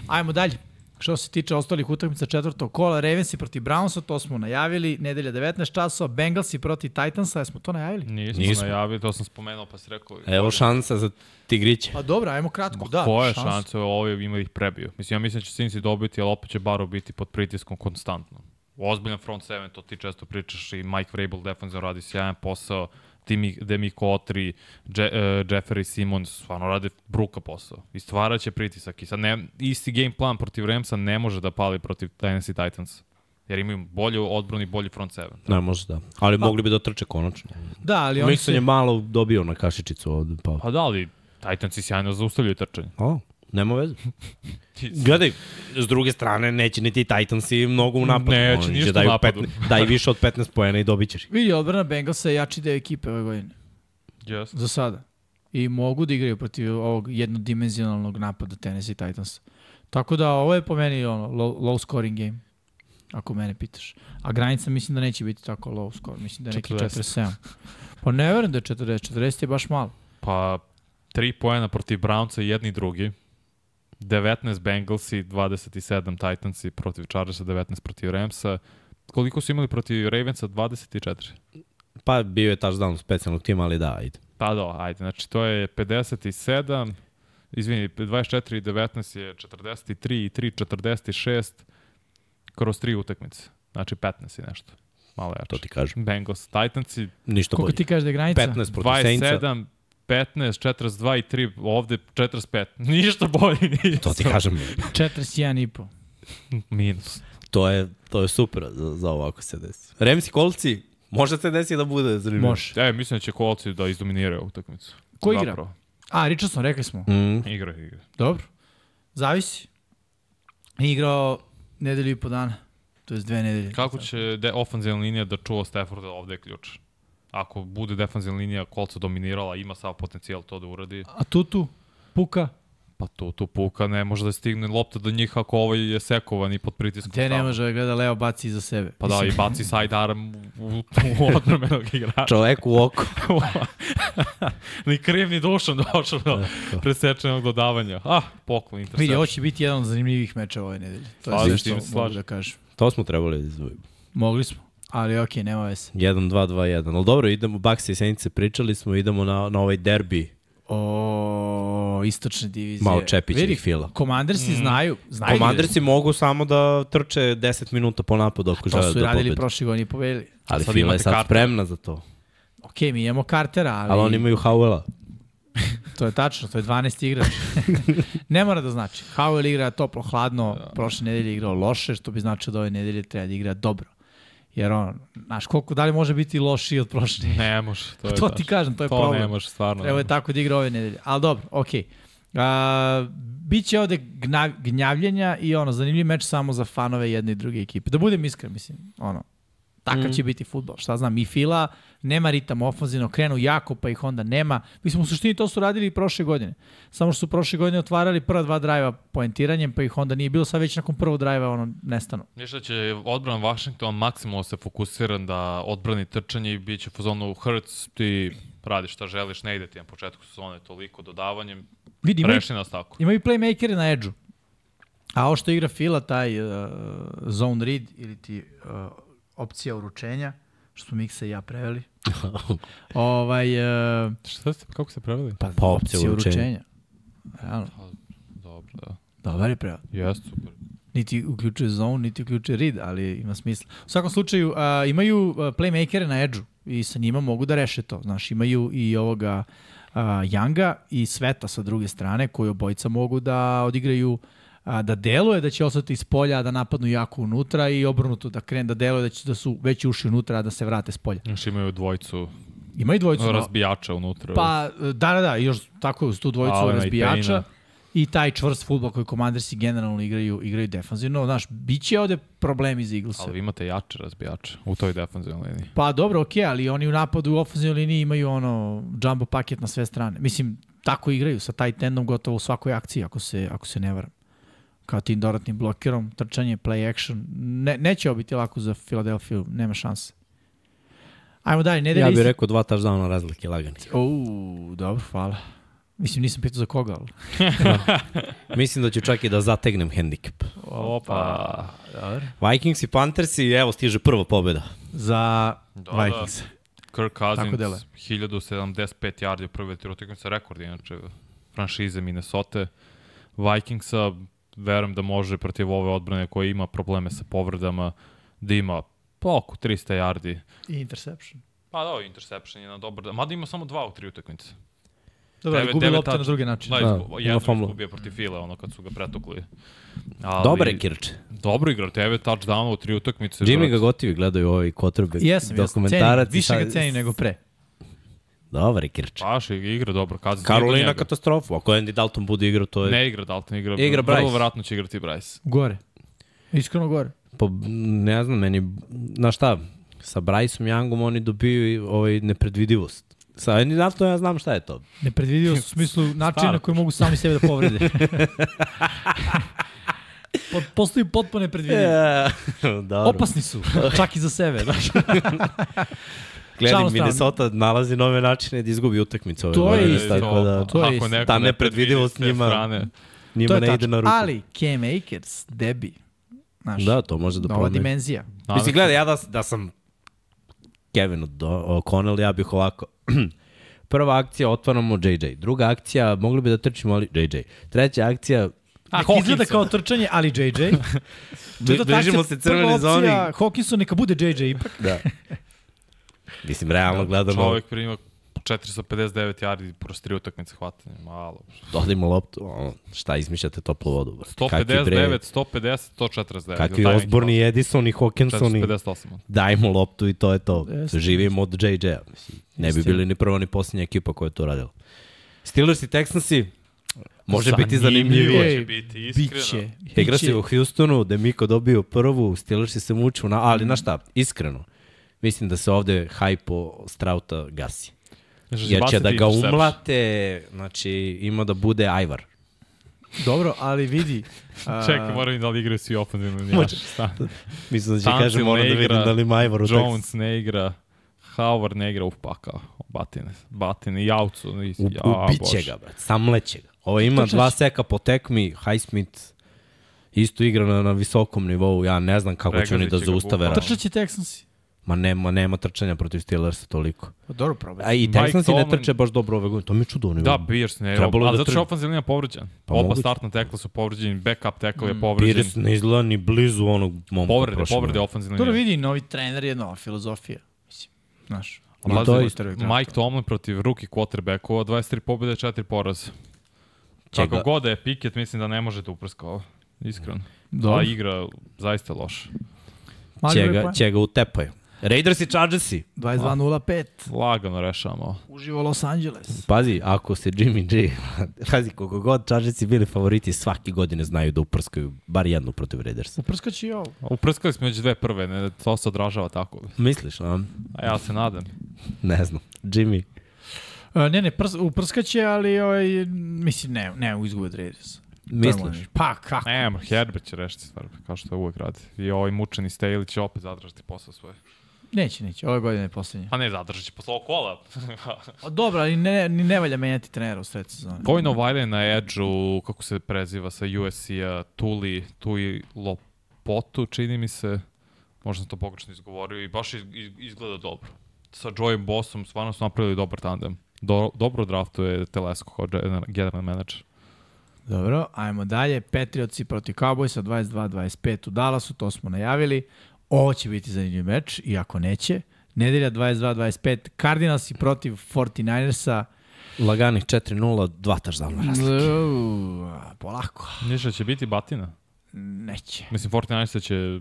Ajmo dalje. Što se tiče ostalih utakmica četvrtog kola, Ravensi protiv Brownsa, to smo najavili, nedelja 19 časova, Bengalsi protiv Titansa, jesmo to najavili? Nismo, Nismo. najavili, to sam spomenuo pa si rekao. Evo šansa za tigriće. Pa dobro, ajmo kratko, da. Koje šansu. šanse ovi ima da ih prebiju? Mislim, ja mislim da će Cincy dobiti, ali opet će Baro biti pod pritiskom konstantno. Ozbiljan front seven, to ti često pričaš i Mike Vrabel defensivno radi sjajan posao, Timi, Demi Kotri, Je, uh, Jeffrey Simmons stvarno rade bruka posao i stvaraće će pritisak i sad ne, isti game plan protiv Ramsa ne može da pali protiv Tennessee Titans jer imaju bolju odbranu i bolji front seven. Ne, može da. Ali mogli bi da trče konačno. Da, ali oni Mixon je se... malo dobio na kašičicu ovde. Pa. Pa da, ali Titansi sjajno zaustavljaju trčanje. O, nema veze. Gledaj, s druge strane, neće ni ti Titansi mnogo u napadu. Neće ništa u daju napadu. 15, daj više od 15 pojena i dobit ćeš. Vidi, odbrana Bengalsa je jači deo ekipe ove godine, Yes. za sada. I mogu da igraju protiv ovog jednodimenzionalnog napada Tennessee Titansa. Tako da ovo je po meni ono, low, low scoring game, ako mene pitaš. A granica mislim da neće biti tako low score, mislim da je neki 40. 47. Pa ne verujem da je 40, 40 je baš malo. Pa, tri poena protiv Brownsa i jedni i drugi. 19 Bengalsi, 27 Titansi protiv Chargersa, 19 protiv Ramsa. Koliko su imali protiv Ravensa? 24. Pa bio je touchdown specijalnog tima, ali da, ajde. Pa da, ajde, znači to je 57, izvini, 24 i 19 je 43 i 3, 46 kroz tri utakmice. Znači 15 i nešto. Malo jače. To ti kažem. Bengals, Titansi, Ništa Koliko bolje. ti kažeš da je granica? 15 protiv Saintsa. 27, 15, 42 i 3, ovde 45. Ništa bolje nije. To ti kažem. 41 i po. Minus. To je, to je super za, za ovako se desi. Remsi kolci, može se desi da bude zanimljivo. Može. E, mislim da će kolci da izdominiraju ovu utakmicu. Ko igra? Zapravo. A, Richardson, rekli smo. Mm, Igra, igra. Dobro. Zavisi. I igrao nedelju i po dana. To je dve nedelje. Kako će de, ofanzivna linija da čuva Stafforda, ovde je ključ. Ako bude defanzivna linija kolca dominirala, ima sav potencijal to da uradi. A Tutu? Puka? Pa tu, tu puka ne može da stigne lopta do njih ako ovaj je sekovan i pod pritiskom. Gde ne može da gleda Leo baci iza sebe? Pa da, i baci side arm u, u, u igrača. Čovek u oko. ni kriv ni dušan došao do presečenog dodavanja. Ah, poklon, Vidi, intercept. ovo će biti jedan od zanimljivih mečeva ove nedelje. To je sve što mogu da kažem. To smo trebali da izdvojimo. Mogli smo, ali okej, nema veze. 1-2-2-1. Ali dobro, idemo, Baksa i Senice pričali smo, idemo na, na ovaj derbi. O, istočne divizije. Malo Čepićevih fila. Komandersi mm. znaju. znaju Komandersi mogu samo da trče 10 minuta po napadu ako To žele su da radili pobedu. prošle godine i pobedili. Ali Sad Fila je sad Cartera. spremna za to. Ok, mi imamo Cartera, ali, Ali oni imaju Howella. to je tačno, to je 12 igrač. ne mora da znači. Howell igra toplo, hladno, prošle nedelje je igrao loše, što bi značilo da ove nedelje treba da igra dobro. Jer on, znaš, koliko da li može biti lošiji od prošle? Ne može. To, je To tačno. ti kažem, to je to problem. ne može, stvarno. Treba je tako da igra ove nedelje. Ali dobro, okej. Okay. biće ovde gnjavljenja i ono, zanimljiv meč samo za fanove jedne i druge ekipe. Da budem iskren, mislim, ono, takav Mm. će biti futbol. Šta znam, i Fila nema ritam ofenzivno, krenu jako, pa ih onda nema. Mislim, u suštini to su radili i prošle godine. Samo što su prošle godine otvarali prva dva drajva poentiranjem, pa ih onda nije bilo, sad već nakon prvog drajva ono, nestanu. Niš da će odbran Washington maksimalno se fokusiran da odbrani trčanje i bit će u fazonu Hurts, ti radiš šta želiš, ne ide ti na početku sezone toliko dodavanjem, Vidi, imaju, reši nas tako. imaju playmakere na edge-u. A ovo što igra Fila, taj uh, zone read ili ti uh, opcija uručenja, što smo Miksa i ja preveli. ovaj, uh, Šta ste, kako ste preveli? pa, Pa, opcija uručenja. Realno, Dobro, da. dobar je prevod. Jeste, super. Niti uključuje zone, niti uključuje read, ali ima smisla. U svakom slučaju, uh, imaju uh, playmakere na edge-u i sa njima mogu da reše to. Znaš, imaju i ovoga uh, Younga i Sveta sa druge strane, koji obojica mogu da odigraju a, da deluje da će ostati iz polja, da napadnu jako unutra i obrnuto da krene da deluje da će da su već ušli unutra, da se vrate s polja. Još imaju dvojicu Ima i dvojicu. no- razbijača unutra. Pa, da, da, da, još tako uz tu dvojicu Alena i razbijača. Payne-a. I taj čvrst futbol koji komandersi generalno igraju, igraju defanzivno. Znaš, bit će ovde problemi za Eaglesa. Ali vi imate jače razbijače u toj defensivnoj liniji. Pa dobro, okej, ali oni u napadu u ofenzivnoj liniji imaju ono jumbo paket na sve strane. Mislim, tako igraju sa taj tendom gotovo u svakoj akciji, ako se, ako se ne varam. Kao tim dodatnim blokerom, trčanje, play action. Ne, neće ovo biti lako za Filadelfiju, nema šanse. Ajmo dalje, nedelja Ja bih isti- rekao dva touchdowna razlike lagani. Uuu, dobro, hvala. Mislim, nisam pitao za koga, ali... Mislim da ću čak i da zategnem hendikep. Opa. Dobro. Vikings i Panthersi, evo stiže prva pobjeda. Za Da, da. Vikings. Kirk Tako Cousins, deluje. 1075 yardi u prvoj utakmici, rekord je inače franšize Minnesota. Vikingsa, verujem da može protiv ove odbrane koja ima probleme sa povredama, da ima po oko 300 yardi. I interception. Pa da, interception je na dobar dan. Mada ima samo dva u tri utakmice. Dobro, Devet- gubi lopte na drugi način. Da, Da, fumble. izgubio protiv File, ono kad su ga pretukli. Ali, Dobar je Kirče. Dobro igra, 9 touchdownova u tri utakmice. Jimmy ga gotivi gledaju ovaj kotrbe Jesam, jesam. dokumentarac. Cenim, više ga cenim nego pre. Dobar je Kirče. Baš igra dobro. Cousins Karolina katastrofu. Ako Andy Dalton bude igrao, to je... Ne igra Dalton, igra, Igra vrlo Bryce. verovatno će igrati Bryce. Gore. Iskreno gore. Pa, ne znam, meni, znaš šta, sa Bryceom Youngom oni dobiju ovaj nepredvidivost. Sa Andy Dalton ja znam šta je to. Nepredvidivo u smislu načina na koji mogu sami sebe da povrede. Po, postoji potpuno nepredvidivo. Dobro. Opasni su, čak i za sebe. Znaš. Stranu. Minnesota nalazi nove načine da izgubi utakmicu ove To je godine, isto. tako da to je isto. Ta ne nepredvidivost njima- strane, njima ne ide na ruku. Ali Cam Akers, Debi. Znaš, Da, to može da nova promeni. dimenzija. Mislim, gledaj, ja da, da sam Kevin od O'Connell, ja bih ovako... Prva akcija, otvaramo JJ. Druga akcija, mogli bi da trčimo, ali JJ. Treća akcija, A, Nek izgleda Hawkinson. kao trčanje, ali JJ. Akcija, se crvene prva zoni. Hawkinson neka bude JJ ipak. Da. Mislim, realno gledamo, Čovek prima 459 yardi kroz tri utakmice hvatanja. Malo. dodajmo loptu, ono, šta izmišljate toplu vodu. bre. Kakvi bre- 159, 150, 149. Kakvi Osborni. Edison i Hawkinson i 458. dajmo loptu i to je to. Jeste. Živimo od JJ-a. Ne bi bili ni prva ni posljednja ekipa koja je to radila. Steelers i Texansi može biti Zanimljivo zanimljivije. Će biti, iskreno. Biće. Igra se u Houstonu, da je Miko dobio prvu, Steelersi se muču, na, ali znaš šta, iskreno, mislim da se ovde hajpo Strauta gasi. jer će da ga umlate, znači ima da bude Ajvar. Dobro, ali vidi. a, Čekaj, moram i da li igraju svi ofenzivni linijaši. Šta? Mislim da će Tansil kažem, moram da vidim igra, da li ima Ajvar u tekstu. Jones ne igra, Howard ne igra, uf pa kao, batine, batine, jaucu. U, ja, ubiće ga, brat, samleće ga. Ovo ima dva seka po tekmi, Highsmith isto igra na, na visokom nivou, ja ne znam kako će oni da zaustave. bukvalno. rat. Trčat će Texansi. Ma nema, nema trčanja protiv Steelersa toliko. Pa dobro, probaj. A i Mike Texansi ne trče baš dobro ove godine. To mi je čudo. Da, Pierce ne Trebalo a da zato što je ofenzivna linija povređen. Pa Oba moguće. startna tekla su povređeni, backup tekla je povređen. Pierce ne izgleda ni blizu onog momka. Povrede, prošle povrede ofenzivne Dobro linije. vidi, novi trener je nova filozofija. Mislim, znaš. Pazi, to je Mike Tomlin protiv rookie quarterbackova, 23 pobjede, 4 poraza. Kako god da je Pickett, mislim da ne može da uprska ovo. Iskreno. Dobro. A igra zaista loše. Mali Će broj ga, poena. će ga utepaju. Raiders i Chargersi. 22.05. Lagano rešavamo. Uživo Los Angeles. Pazi, ako se Jimmy G, pazi, koliko god Chargersi bili favoriti, svake godine znaju da uprskaju bar jednu protiv Raidersa. Uprskaće i ovo. Uprskali smo već dve prve, ne, to se odražava tako. Misliš, a? A ja se nadam. Ne znam. Jimmy. Uh, ne, ne, prs, uprskaće, ali ovaj, mislim, ne, ne, u izgube od Raiders. Misliš? Pa, kako? Ne, Herbert će rešiti stvar, kao što uvek radi. I ovaj mučeni Staley će opet zadržati posao svoj. Neće, neće. Ove godine je poslednje. Pa ne, zadržat će posle ovog kola. A, dobro, ali ne, ni ne valja menjati trenera u sred sezone. Vojno Vajle na edge-u, kako se preziva sa USC-a, Tuli, Tui Lopotu, čini mi se. Možda sam to pogrešno izgovorio i baš iz- iz- izgleda dobro. Sa Joeyem Bossom stvarno su napravili dobar tandem. Do, dobro draftuje Telesko kao general- general manager. Dobro, ajmo dalje. Patriotsi protiv Cowboysa 22-25 u Dallasu, to smo najavili. Ovo će biti zanimljiv meč, iako neće. Nedelja 22-25, Cardinalsi protiv 49ersa. Laganih 4-0, dva touchdowna razlike. Uuu, polako. Ništa će biti batina. Neće. Mislim, 49 će...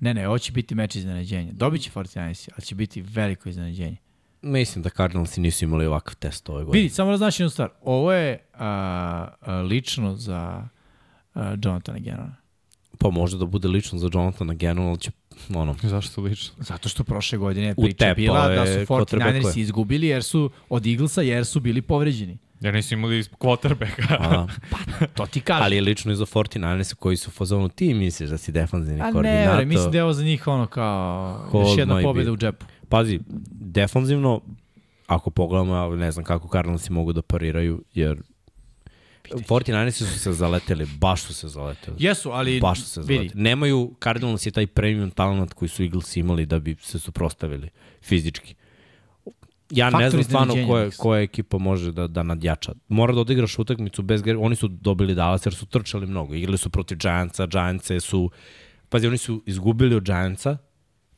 Ne, ne, ovo će biti meč iznenađenja. Dobit će 49ersi, ali će biti veliko iznenađenje. Mislim da Cardinalsi nisu imali ovakav test ove godine. Vidi, samo da znaš jednu stvar. Ovo je a, a, lično za a, Jonathana Gennona. Pa može da bude lično za Jonathana Gannon, ali će, ono, Zašto lično? Zato što prošle godine je priča tepao bila da su quarterbackove. 49ersi izgubili jer su od Eaglesa jer su bili povređeni. Jer nisu imali quarterbacka. a, da. To ti kažem. ali je lično i za 49 koji su u fazonu ti misliš da si defensivni A ne, koordinator. bre, mislim da je ovo za njih ono kao Hold još jedna pobjeda be. u džepu. Pazi, defanzivno, ako pogledamo, ja ne znam kako Cardinalsi mogu da pariraju, jer 49 su se zaleteli, baš su se zaleteli. Jesu, ali Baš su se vidi, zaleteli. Nemaju Cardinals je taj premium talent koji su Eagles imali da bi se suprostavili fizički. Ja Faktor ne znam stvarno koja, koja ekipa može da, da nadjača. Mora da odigraš utakmicu bez gre... Oni su dobili Dallas jer su trčali mnogo. Igrali su protiv Giantsa, Giantse su... Pazi, oni su izgubili od Giantsa,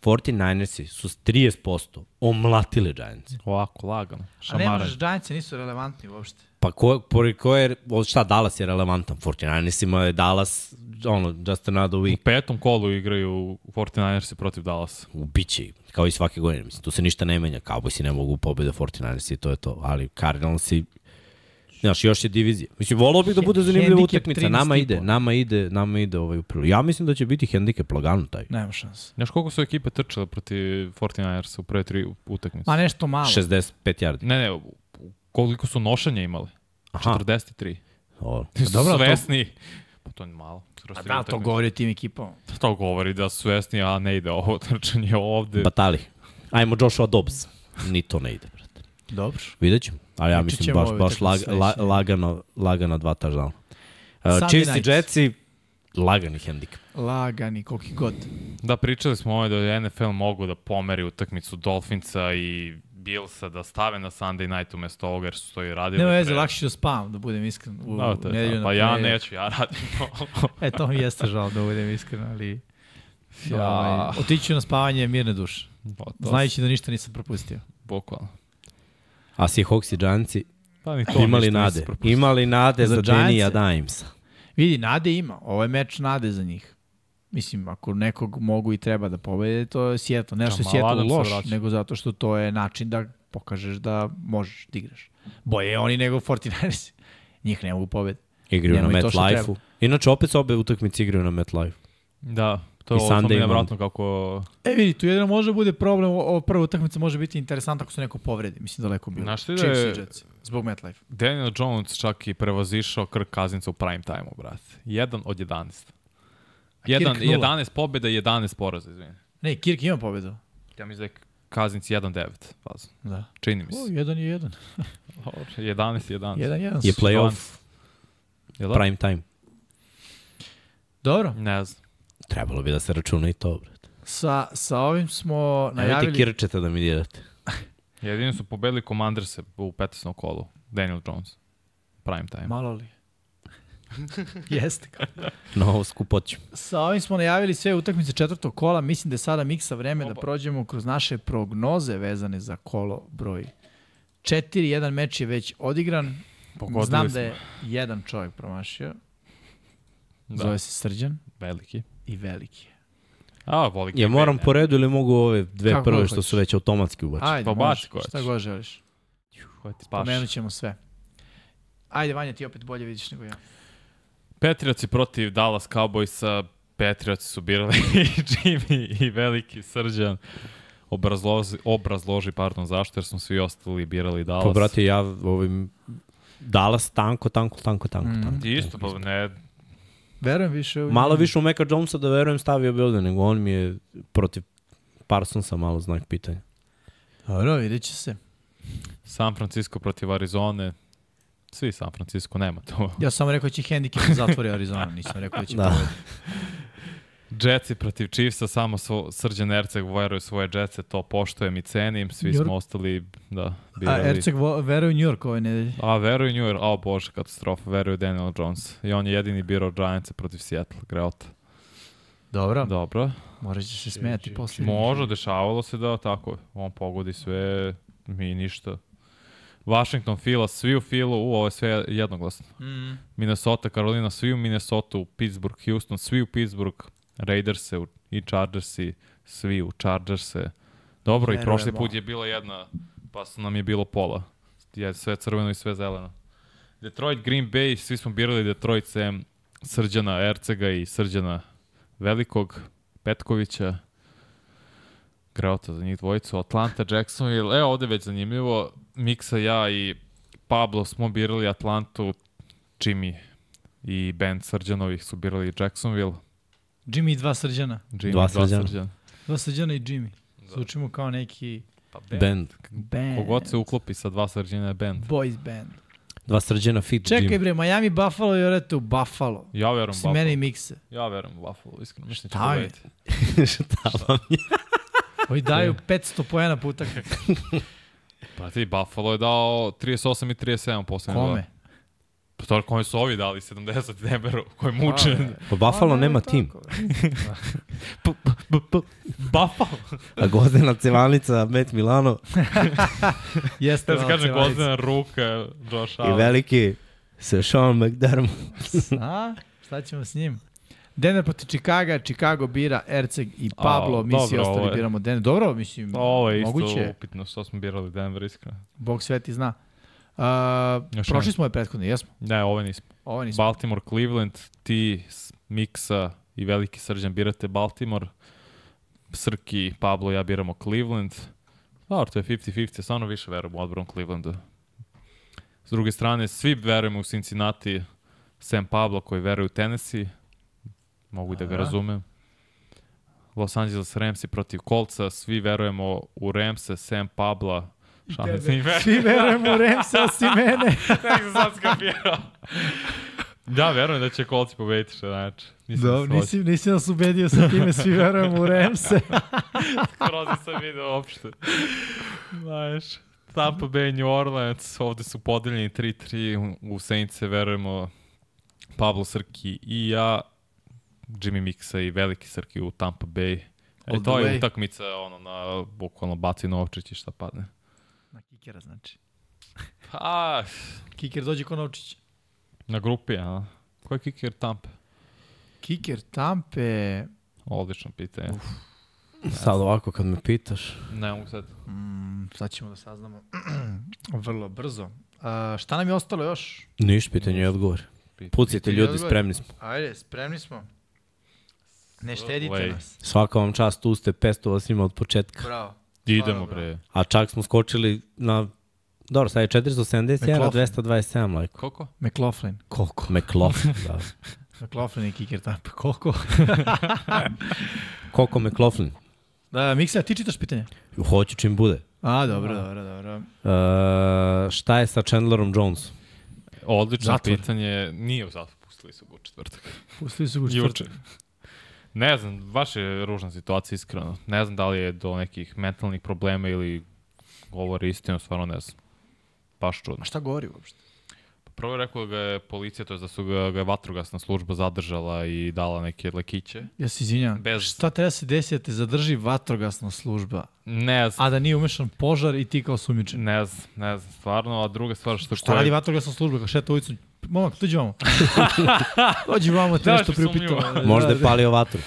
49ersi su s 30% omlatili Giants. Ovako, lagano. a ne Šamaraj. možeš, Giantsi nisu relevantni uopšte. Pa ko, pored ko je, šta Dallas je relevantan? 49ersima je Dallas, ono, just another U week. petom kolu igraju 49ersi protiv Dallasa. Ubiće ih, kao i svake godine. Mislim, tu se ništa ne menja. Cowboysi ne mogu pobede 49ersi i to je to. Ali Cardinalsi, znaš, još je divizija. Mislim, volao bih da bude zanimljiva utakmica. Nama 13,5. ide, nama ide, nama ide ovaj uprilo. Ja mislim da će biti hendikep lagano taj. Nema šanse. Znaš koliko su ekipe trčale protiv 49ersa u prve tri utakmice? Ma nešto malo. 65 yardi. Ne, ne, u- u- koliko su nošanja imali? Aha. 43. Ovo. Ti su dobro, to- svesni. Pa to je malo. kroz A da, to govori o tim ekipama. To govori da su svesni, a ne ide ovo trčanje ovde. Batali. Ajmo Joshua Dobbs. Ni to ne ide, brate. Dobro. Vidjet ćemo. Ali ja mislim baš, baš lag, la, lagano, lagano dva touchdowna. Uh, Sunday Chiefs i nights. Jetsi, lagani hendikep. Lagani, koliki god. Da, pričali smo ovdje da NFL mogu da pomeri utakmicu Dolfinca i Billsa da stave na Sunday night umesto ovoga jer su to i radili. Nema veze, pre- lakše ću da spavam, da budem iskren. U, Da, to je Pa ja neću, ja radim. E, to mi jeste žao da budem iskren, ali... Ja. Ovaj, otići ću na spavanje mirne duše. Pa, to Znajući da ništa nisam propustio. Bukvalno. A Seahawks i Giantsi Pa ni to imali nade. Imali nade Za za, Giantse? Adamsa. Vidi, nade ima. Ovo je meč nade za njih. Mislim, ako nekog mogu i treba da pobede, to je Seattle. Ne što je Da, Seattle Adams se loš, nego zato što to je način da pokažeš da možeš da igraš. Boje oni nego 49ers. Njih ne mogu pobede. Igraju na što MetLife-u. Inače, opet se obe utakmice igraju na MetLife. Da, To je ovo Sunday mi je imamo. vratno kako... E vidi, tu jedino može bude problem, o- ovo prva utakmica može biti interesantna ako se neko povredi, mislim daleko bilo. Znaš ti da je- zbog MetLife. Daniel Jones čak i prevazišao Kirk Cousinsa u prime time-u, brate. Jedan od 11. Jedan, Kirk nula. 11 pobjeda i 11 poraza, izvini. Ne, Kirk ima pobedu. Ja mislim da je Cousins 1-9, fazno. Da. Čini mi O, se. jedan je jedan. 11 11. Jedan, jedan. Je su. playoff, Jel da? prime time. Dobro, Ne znam. Trebalo bi da se računa i to, brate. sa, sa ovim smo Najavili... najavili... kirčete da mi dirate. Jedini su pobedili Commanderse u 15. kolu. Daniel Jones. Prime time. Malo li? Jeste. Na ovo skupoću. Sa ovim smo najavili sve utakmice četvrtog kola. Mislim da je sada miksa vreme da prođemo kroz naše prognoze vezane za kolo broj 4. Jedan meč je već odigran. Pogodili Znam smo. da je jedan čovjek promašio. Da. Zove se Srđan Veliki. i veliki je. A, voliki. Ja moram po redu ili mogu ove dve Kako prve što su već automatski ubačene? Ajde, Pa baci ko šta god želiš. Koji ti paš. Pomenut ćemo sve. Ajde, Vanja, ti opet bolje vidiš nego ja. Patriotsi protiv Dallas Cowboysa. Patriotsi su birali i Jimmy i veliki Srđan. Obrazloži, obrazloži pardon, zašto, jer smo svi ostali birali Dallas. Pa, brate, ja ovim... Dallas tanko, tanko, tanko, tanko, Mhm. tanko. Isto, pa ne, Verujem više u Malo više u Meka Jonesa da verujem stavio bi ovde, nego on mi je protiv Parsonsa malo znak pitanja. Dobro, vidjet će se. San Francisco protiv Arizone. Svi San Francisco, nema to. Ja sam rekao da će hendikep da zatvori Arizona, nisam rekao da će Da. da. pobedi. Jetsi protiv Chiefsa, samo svo, Srđan Erceg veruje u svoje Jetse, to poštojem i cenim, svi New York- smo ostali, da, A birali. Erceg vo- veruje u New York ove nedelje. A, veruje New York, a bože, katastrofa, veruje Daniel Jones. I on je jedini birao Giants protiv Seattle, greota. Dobro, Dobro, morat će se smijati posle. može, dešavalo se da tako, on pogodi sve, mi ništa. Washington, Fila, svi u Filu, u, ovo je sve jednoglasno. Mm. Minnesota, Carolina, svi u Minnesota, Pittsburgh, Houston, svi u Pittsburgh, Raiderse u- i Chargersi, svi u Chargerse. Dobro, i prošli Verujemo. put je bila jedna, pa su nam je bilo pola. Je sve crveno i sve zeleno. Detroit, Green Bay, svi smo birali Detroit sem Srđana Ercega i Srđana Velikog, Petkovića. Greota za njih dvojicu. Atlanta, Jacksonville. Evo ovde već zanimljivo. Miksa, ja i Pablo smo birali Atlantu. Jimmy i Ben Srđanovih su birali Jacksonville. Jimmy i dva srđana. Jimmy, Dva Srđana. Srđana. Dva srđana i Jimmy. Zvučimo kao neki Pa Band. band. Kogod se uklopi sa dva Srđana je band. Boys band. Dva srđana fit Čekaj Jim. bre, Miami Buffalo i orete u Buffalo. Ja verujem Si Buffalo. mene i mikse. Ja verujem Buffalo, iskreno. Mislim da će Šta je? pobediti. Šta vam je? Ovi daju 500 pojena po utakmici. Pa ti, Buffalo je dao 38 i 37 poslednje dva. Kome? Pa to kome su ovi dali 70 Denveru, koji muče. Pa Buffalo nema tim. Buffalo? A Gozdena Cevanica, Met Milano Jeste. Ja se ono kaže cevajica. Gozdana Ruka, Josh i Allen. veliki se Sean McDermott. A? Šta ćemo s njim? Denver protiv Chicago, Chicago bira Erceg i Pablo, A, mi svi dobro, ostali ovo je- biramo Denver. Dobro, mislim, Ovo je isto moguće. upitno što smo birali Denver, iskreno. Bog sveti zna. Uh, Još prošli smo je prethodno, jesmo? Ne, ovo nismo. Ovo nismo. Baltimore, Cleveland, ti, Miksa i veliki srđan birate Baltimore. Srki, Pablo, ja biramo Cleveland. Dobro, to je 50-50, stvarno više verujem u odbranu Clevelanda. S druge strane, svi verujemo u Cincinnati, Sam Pablo koji veruje u Tennessee. Mogu da ga razumem. Los Angeles Ramsi protiv Kolca, svi verujemo u Ramse, Sam Pabla. Šalim se njime. Svi verujemo u Remse, osim mene. Nek sam sad skapirao. Da, verujem da će Kolci pobediti što znači. Nisam složio. nisi, nisi nas ubedio sa time, svi verujemo u Remse. Skroz nisam video uopšte. Znaš, Tampa Bay, New Orleans, ovde su podeljeni 3-3, u Saintse verujemo Pablo Srki i ja, Jimmy Mixa i veliki Srki u Tampa Bay. All E, to je way. utakmica, ono, na, bukvalno baci novčić i šta padne. Na kikera, znači. A, Kiker dođe ko Novčić. na grupi, a? Ko je kicker Tampa? Kiker Tampe, Odlično pitanje. Sad ovako kad me pitaš. Ne mogu sad. mm, sad ćemo da saznamo vrlo brzo. A, šta nam je ostalo još? Niš, pitanje i odgovor. I ljudi, odgovor. spremni smo. Ajde, spremni smo. Ne štedite Lej. nas. Svaka vam čast, tu ste, 500 vas ima od početka. Bravo. Idemo, bre. A čak smo skočili na... Dobro, sad je 471, a McLaughlin. 227 lajko. Koliko? McLaughlin. Koliko? McLaughlin, da. McLaughlin je kicker tamo. Koliko? Koliko McLaughlin? da, Miksa, ti čitaš pitanje? Hoću čim bude. A, dobro, dobro, dobro. Uh, šta je sa Chandlerom Jones? Odlično Zatvor. pitanje. Nije u zatvor, pustili su ga u četvrtak. Pustili su ga u Juče. Ne znam, baš je ružna situacija, iskreno. Ne znam da li je do nekih mentalnih problema ili govori istinu, stvarno ne znam. Baš čudno. A šta govori uopšte? Prvo je rekao da ga je policija, to je da su ga, ga je vatrogasna služba zadržala i dala neke lekiće. Ja se izvinjam. Bez- Šta treba se desiti da te zadrži vatrogasna služba, Ne znam, a da nije umešan požar i ti kao sumničan? ne znam, ne znam, stvarno, a druga stvar što... Šta radi vatrogasna služba? Kao šeta ulicu? Momak, dođi vamo. dođi vamo, te Da, nešto što sumnjivo. priupitamo. Možda je palio vatru.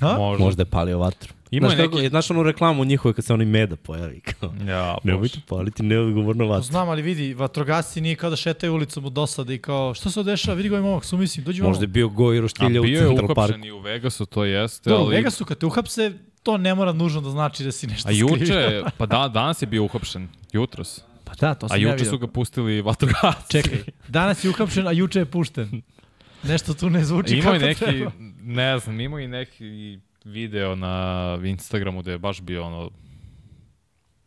A? Možda. Možda je palio vatru. Ima znaš, je kako, neki... znaš onu reklamu njihove kad se oni meda pojavi? Kao, Ja, Nemojte paliti neodgovorno vatru. Znam, ali vidi, vatrogasci nije kao da šetaju ulicom u dosade i kao, šta se dešava, vidi ga ovaj momak, sumislim, dođi vamo. Možda je bio Goji A Roštilja u bio je Central Parku. uhapšen i u Vegasu, to jeste, u ali... Vegasu kad te uhapse, to ne mora nužno da znači da si nešto A skrivio. juče, pa da, danas je bio uhapšen, jutros. Pa da, to A sam ja juče su ga pustili vatrogasci. Čekaj, danas je uhapšen, a juče je pušten. Nešto tu ne zvuči Imao kako je neki, treba. ne znam, imao i neki video na Instagramu gde je baš bio ono,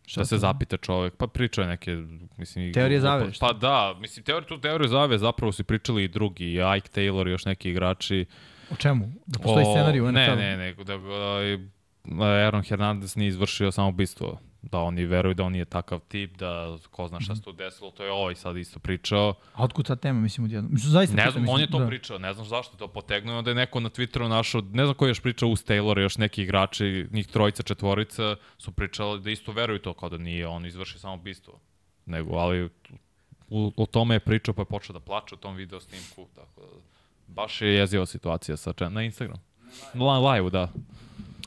šta se to? zapita čovek, pa pričao je neke, mislim... Teorije zavere, šta? Pa da, mislim, teoriju, tu teoriju zavere zapravo su pričali i drugi, i Ike Taylor i još neki igrači. O čemu? Da postoji O- scenarij u Ne, ne, ne, da ga Aaron Hernandez nije izvršio samoubistvo. Da oni veruju da on nije takav tip, da ko zna šta se tu desilo, to je ovaj sad isto pričao. A otkud ta tema, mislim, odjedno? Mislim, zaista Ne znam, on je to da. pričao, ne znam zašto je to potegnuo, onda je neko na Twitteru našao, ne znam ko je još pričao uz Taylora, još neki igrači, njih trojica, četvorica, su pričali da isto veruju to, kao da nije on izvršio samo bistvo. Nego, ali u, o tome je pričao, pa je počeo da plače u tom video snimku, tako da, baš je jeziva situacija sa, na Instagram. Na live, da.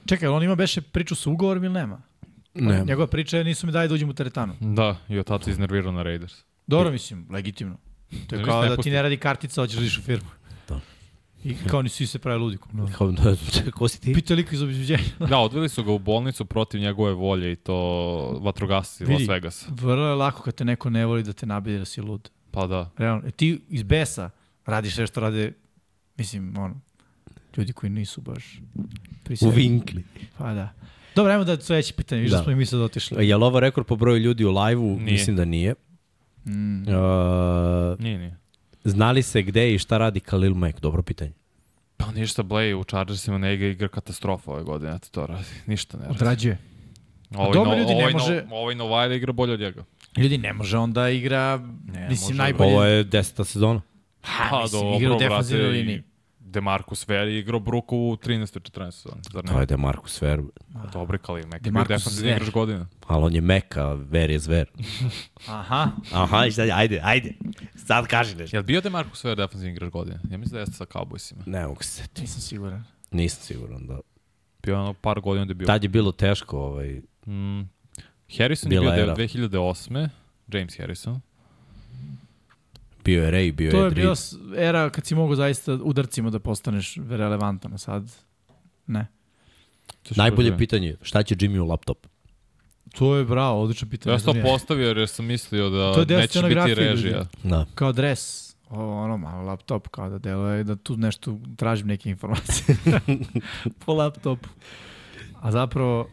Čekaj, on ima beše priču sa ugovorom ili nema? Ne. Njegova priča je nisu mi dali da uđem u teretanu. Da, i od tada se iznervirao na Raiders. Dobro, mislim, legitimno. To je Ne, kao da ti ne radi kartica, hoćeš da u firmu. Da. I kao oni svi se prave ludi. No. Kao, da, čekaj, ko si ti? Pita liko iz obizbeđenja. Da, odveli su ga u bolnicu protiv njegove volje i to vatrogasci Las Vidi. Vegas. Vrlo je lako kad te neko ne voli da te nabije da si lud. Pa da. Realno, e, ti iz besa radiš sve što rade, mislim, ono, ljudi koji nisu baš pri U vinkli. Pa da. Dobro, ajmo da sledeće pitanje, viš da. Da. smo i mi sad otišli. Je li ovo rekord po broju ljudi u live-u? Mislim da nije. Mm. Uh, Nije, nije. znali se gde i šta radi Khalil Mack? Dobro pitanje. Pa ništa, Blay u Chargersima ne igra, igra katastrofa ove godine, eto to radi. Ništa ne radi. Odrađuje. Ovaj, dobro, no, ljudi, ne ovaj, može- no, ovaj Novajda igra bolje od njega. Ljudi, ne može onda igra, Ne, mislim, može. najbolje. Ovo je deseta sezona. Ha, Pa mislim, dobro, igra u i liniji. Demarcus Ware je igrao Bruku u 13. 14. sezoni. Zar To ne? je Demarcus Ver. Dobri Khalil Mack. je bio DeMarcus defensivni igrač godine. Ali on je Meka, Ver je zver. Aha. Aha, i šta, ajde, ajde. Sad kaži nešto. Je li bio Demarcus Ware defensivni igrač godine? Ja mislim da jeste sa Cowboysima. Ne mogu se setiti. Nisam siguran. Nisam siguran da. Bio je ono par godina da je bio. Tad je bilo teško, ovaj, Mm. Harrison Bila je bio era. 2008. James Harrison. Bio je Ray, bio To je je Ed bio Reed. s- era kad si mogu zaista udarcima da postaneš relevantan, a sad ne. To Najbolje biti- pitanje, šta će Jimmy u laptop? To je bravo, odlično pitanje. Ja sam to postavio jer sam mislio da To je neće biti režija. Da. Kao dres, o, ono malo laptop, kao da deluje da tu nešto tražim neke informacije po laptopu. A zapravo,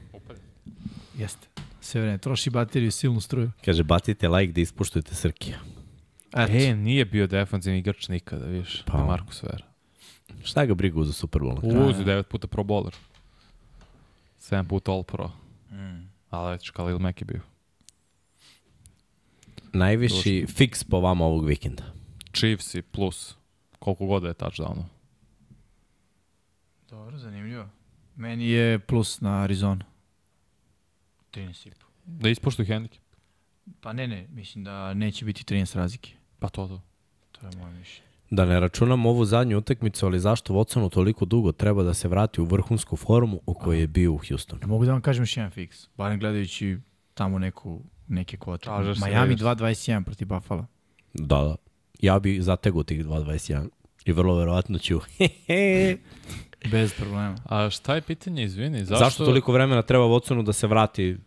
jeste, sve vreme, troši bateriju i silnu struju. Kaže, bacite like da ispuštujete Srkija. Eto, E, nije bio defensivni igrač nikada, viš, Pa. pa. Markus Vera. Šta ga briga za Super Bowl? na kraju? Uzi, devet puta pro bowler. 7 puta all pro. Mm. Ali već Khalil Mack je bio. Najviši fiks po vama ovog vikenda. Chiefs i plus. Koliko god da je touchdownu. Dobro, zanimljivo. Meni je plus na Arizonu. 13,5. Da ispoštuju hendike. Pa ne, ne, mislim da neće biti 13 razlike. Pa to to. To je moje mišljenje. Da ne računam ovu zadnju utakmicu, ali zašto Watsonu toliko dugo treba da se vrati u vrhunsku formu u kojoj je bio u Houstonu? Ja mogu da vam kažem još jedan fiks, barem gledajući tamo neku, neke kvote. Miami Raiders. 2.21 protiv Buffalo. Da, da. Ja bi zategao tih 2.21. I vrlo verovatno ću. Bez problema. A šta je pitanje, izvini? Zašto, Zašto toliko vremena treba Watsonu da se vrati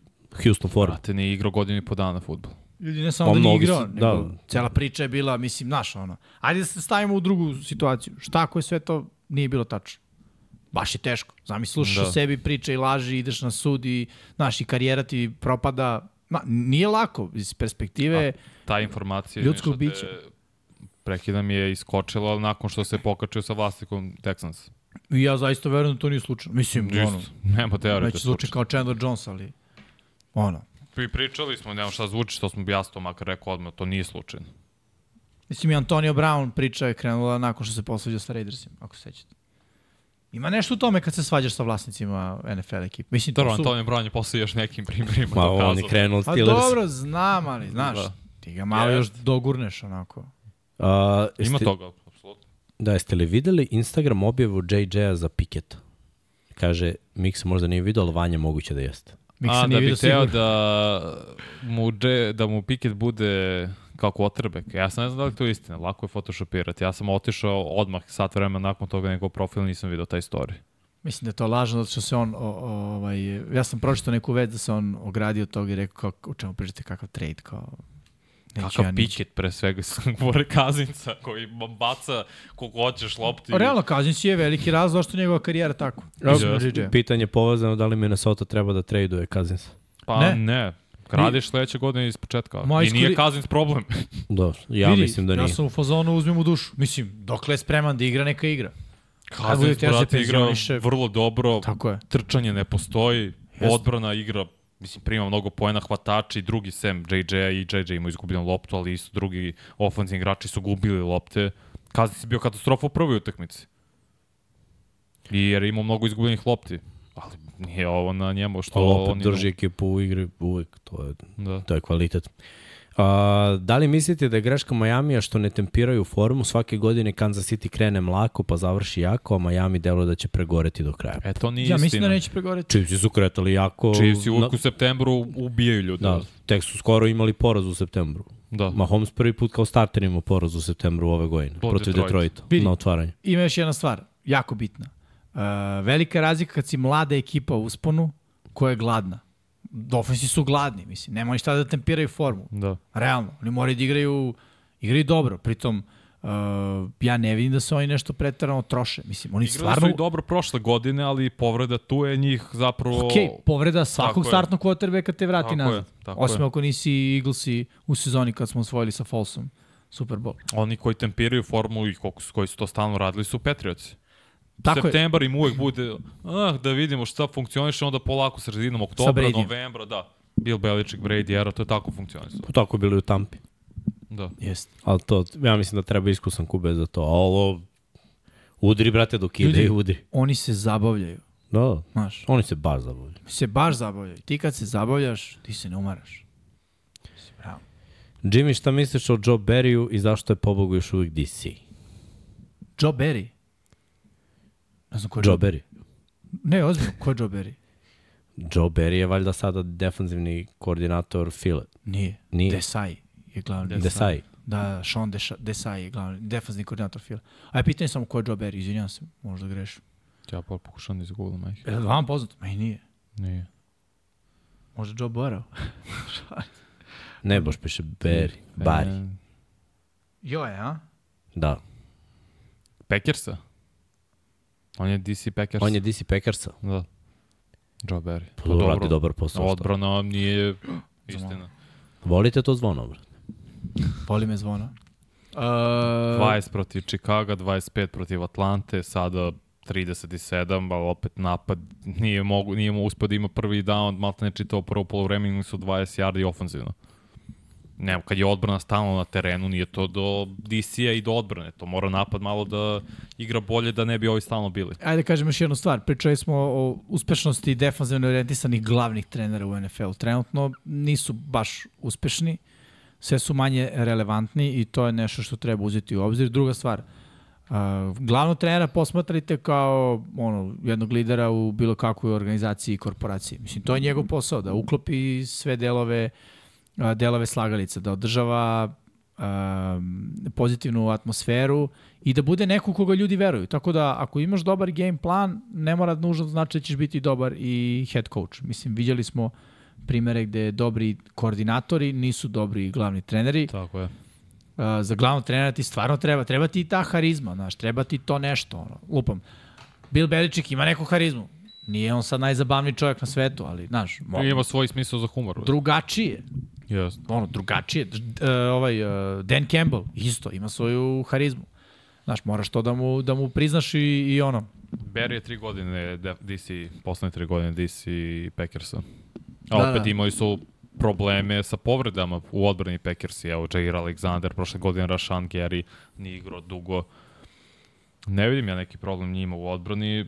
Houston form? Brate, nije igrao godinu i po dana futbol. Ljudi ne samo Pa da nije igrao, su- nego da. cela priča je bila, mislim, naša ono. Ajde da se stavimo u drugu situaciju. Šta ako je sve to nije bilo tačno? Baš je teško. Zamisli, slušaš Da. o sebi priče i laži, ideš na sud i, znaš, i karijera ti propada. Ma, nije lako iz perspektive. Ta informacija Ljudskog bića. te- Prekidam je iskočila nakon što se pokačio sa vlastikom Texans. I ja zaista verujem da to nije slučajno. Mislim, ono, Isto, nema teorije. već zvuči kao Chandler Jones, ali ono. I pričali smo, nema šta zvuči, što smo jasno makar rekao odmah, to nije slučajno. Mislim, i Antonio Brown priča je krenula nakon što se posvađao sa Raidersima, ako se sećate. Ima nešto u tome kad se svađaš sa vlasnicima NFL ekipe. Mislim, Dobro, su... Antonio Brown je posle još nekim primjerima Ma on dokazao. je krenuo od Pa Steelers. dobro, znam, ali, znaš, Da. ti ga malo još Jest. dogurneš, onako. A, Ima jeste- toga, apsolutno. Da, jeste li videli Instagram objavu JJ-a za Piket? Kaže, Mix možda nije vidio, ali Vanja moguće da jeste. A, da bi vidio teo da mu, dže, da mu Pickett bude kao quarterback. Ja sam ne znam da li je to istina, lako je photoshopirati. Ja sam otišao odmah sat vremena nakon toga njegov profil, nisam video taj story. Mislim da je to lažno, zato što se on, o, o, ovaj, ja sam pročitao neku vez da se on ogradio od toga i rekao kako, o čemu pričate, kakav trade, kao... Neću Kakav ja. Pickett pre svega, govore Kazinca koji baca koliko hoćeš lopti. Realno, Kazins je veliki razlog zašto njegova karijera tako. Pitanje povezano da li Minnesota treba da traduje Cousins. Pa ne. Ne. Radiš sledeće godine iz početka. Ma, I nije iskori- Kazins problem. Da, ja Vidi, mislim da nije. Ja sam u fazonu uzmem u dušu. Mislim, dokle je spreman da igra, neka igra. bude Kazins, brate, igra vrlo dobro. Tako je. Trčanje ne postoji. Jeste. Odbrana igra mislim, prima mnogo poena hvatači, drugi sem JJ-a i JJ ima izgubljenu loptu, ali isto drugi ofenzivni igrači su gubili lopte. Kazins je bio katastrofa u prvoj utakmici. I jer je imao mnogo izgubljenih lopti. Ali nije ovo na njemu što Ali opet oni... drži ekipu u igri uvek, to je, Da. to je kvalitet. A, da li mislite da je greška Majamija što ne tempiraju formu? Svake godine Kansas City krene mlako pa završi jako, a Miami deluje da će pregoreti do kraja. E, to nije Ja istina. mislim da neće pregoreti. Chiefs su kretali jako... Chiefs uvijek na- u septembru ubijaju ljude. Da, tek su skoro imali poraz u septembru. da. Mahomes prvi put kao starter imao poraz u septembru ove godine. Protiv protiv Detroita. Detroita, na otvaranju. Ima još jedna stvar, jako bitna. Uh, velika razlika kad si mlada ekipa u usponu koja je gladna. Ofensi su gladni, mislim. Nema ni šta da tempiraju formu. Da. Realno. Oni moraju da igraju, igraju dobro. Pritom, uh, ja ne vidim da se oni nešto pretarano troše. Mislim, oni Igrali stvarno... su i dobro prošle godine, ali povreda tu je njih zapravo... Ok, povreda svakog Tako je. startnog quarterbacka te vrati Tako nazad. je, tako Osim je. ako nisi Eaglesi u sezoni kad smo osvojili sa Folsom Super Bowl. Oni koji tempiraju formu i koliko, koji su to stalno radili su Patriotsi. Tako je. Septembar im uvek bude, ah, da vidimo šta funkcioniše, onda polako sredinom oktobra, novembra, da. Bill Belichick, Brady era, to je tako funkcionisalo. Pa tako bili u Tampi. Da. Jeste. Ali to, ja mislim da treba iskusan kube za to. A ovo, udri, brate, dok ide Ljudi- i udri. Oni se zabavljaju. Da, Znaš, oni se baš zabavljaju. se baš zabavljaju. Ti kad se zabavljaš, ti se ne umaraš. Mislim, bravo. Jimmy, šta misliš o Joe Berryu i zašto je pobogu još uvijek DC? Joe Berry. Ne znam ko je Joe Berry. Ne, ozbiljno, ko je Joe Berry? Joe Berry je valjda sada defanzivni koordinator File. Nije. Nije. Desai je glavni. Desai. Da, Sean Desai je glavni, defanzivni koordinator Fila. A je pitanje samo ko je Joe Berry, izvinjam se, možda grešim. Ja pa pokušam da izgooglam ih. Je li vam poznato? Meni nije. Nije. Možda Joe Burrow. Ne, baš piše Berry. Bari. E, Jo je, a? Da. Packersa? On je DC Packers. On je DC Packersa. Da. Joe Barry. Pa dobro, radi dobar posao. Odbrana nije istina. Volite to zvono, brate? Voli me zvona. Uh, 20 protiv Chicago, 25 protiv Atlante, sada 37, ali opet napad nije, mogu, nije mu uspio da ima prvi down, malo ne čitao prvo polovreme, imali su 20 yardi ofenzivno. Ne, kad je odbrana stalno na terenu, nije to do DC-a i do odbrane. To mora napad malo da igra bolje da ne bi ovi stalno bili. Ajde kažem još jednu stvar. Pričali smo o uspešnosti defanzivno orijentisanih glavnih trenera u NFL-u. Trenutno nisu baš uspešni, sve su manje relevantni i to je nešto što treba uzeti u obzir. Druga stvar, uh, glavnog trenera posmatrajte kao ono, jednog lidera u bilo kakvoj organizaciji i korporaciji. Mislim, to je njegov posao, da uklopi sve delove, uh, delove slagalica, da održava um, pozitivnu atmosferu i da bude neko koga ljudi veruju. Tako da ako imaš dobar game plan, ne mora nužno znači da ćeš biti dobar i head coach. Mislim, vidjeli smo primere gde dobri koordinatori nisu dobri glavni treneri. Tako je. Uh, za glavnog trenera ti stvarno treba, treba ti ta harizma, znaš, treba ti to nešto, ono, lupam. Bill Belichick ima neku harizmu. Nije on sad najzabavniji čovjek na svetu, ali, znaš, mo, I ima svoj smisao za humor. drugačije Yes. ono, drugačije. Uh, ovaj, uh, Dan Campbell, isto, ima svoju harizmu. Znaš, moraš to da mu, da mu priznaš i, i ono. Barry je tri godine DC, poslednje tri godine DC Packersa. A Da, opet da. imali su probleme sa povredama u odbrani Packersi. Evo, Jair Alexander, prošle godine Rashan Gary nije igrao dugo. Ne vidim ja neki problem njima u odbrani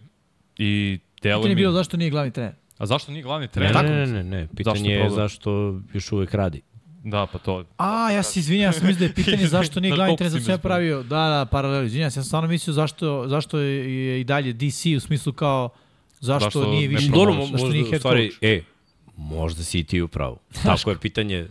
i delo je mi... bilo zašto nije glavni trener. A zašto nije glavni Ne, trener? ne, ne, ne, ne. Pitanje je problem? zašto još uvek radi. Da, pa to... A, ja se izvinjam, ja sam mislio da je pitanje zašto nije Znaš glavni trener, sam sve pravio. Da, da, paralel, izvinjam se, ja sam stvarno mislio zašto, zašto je i dalje DC u smislu kao zašto, Zašto nije više? Dobro, zašto možda, nije stvari, e, možda si i ti u pravu. Tako je pitanje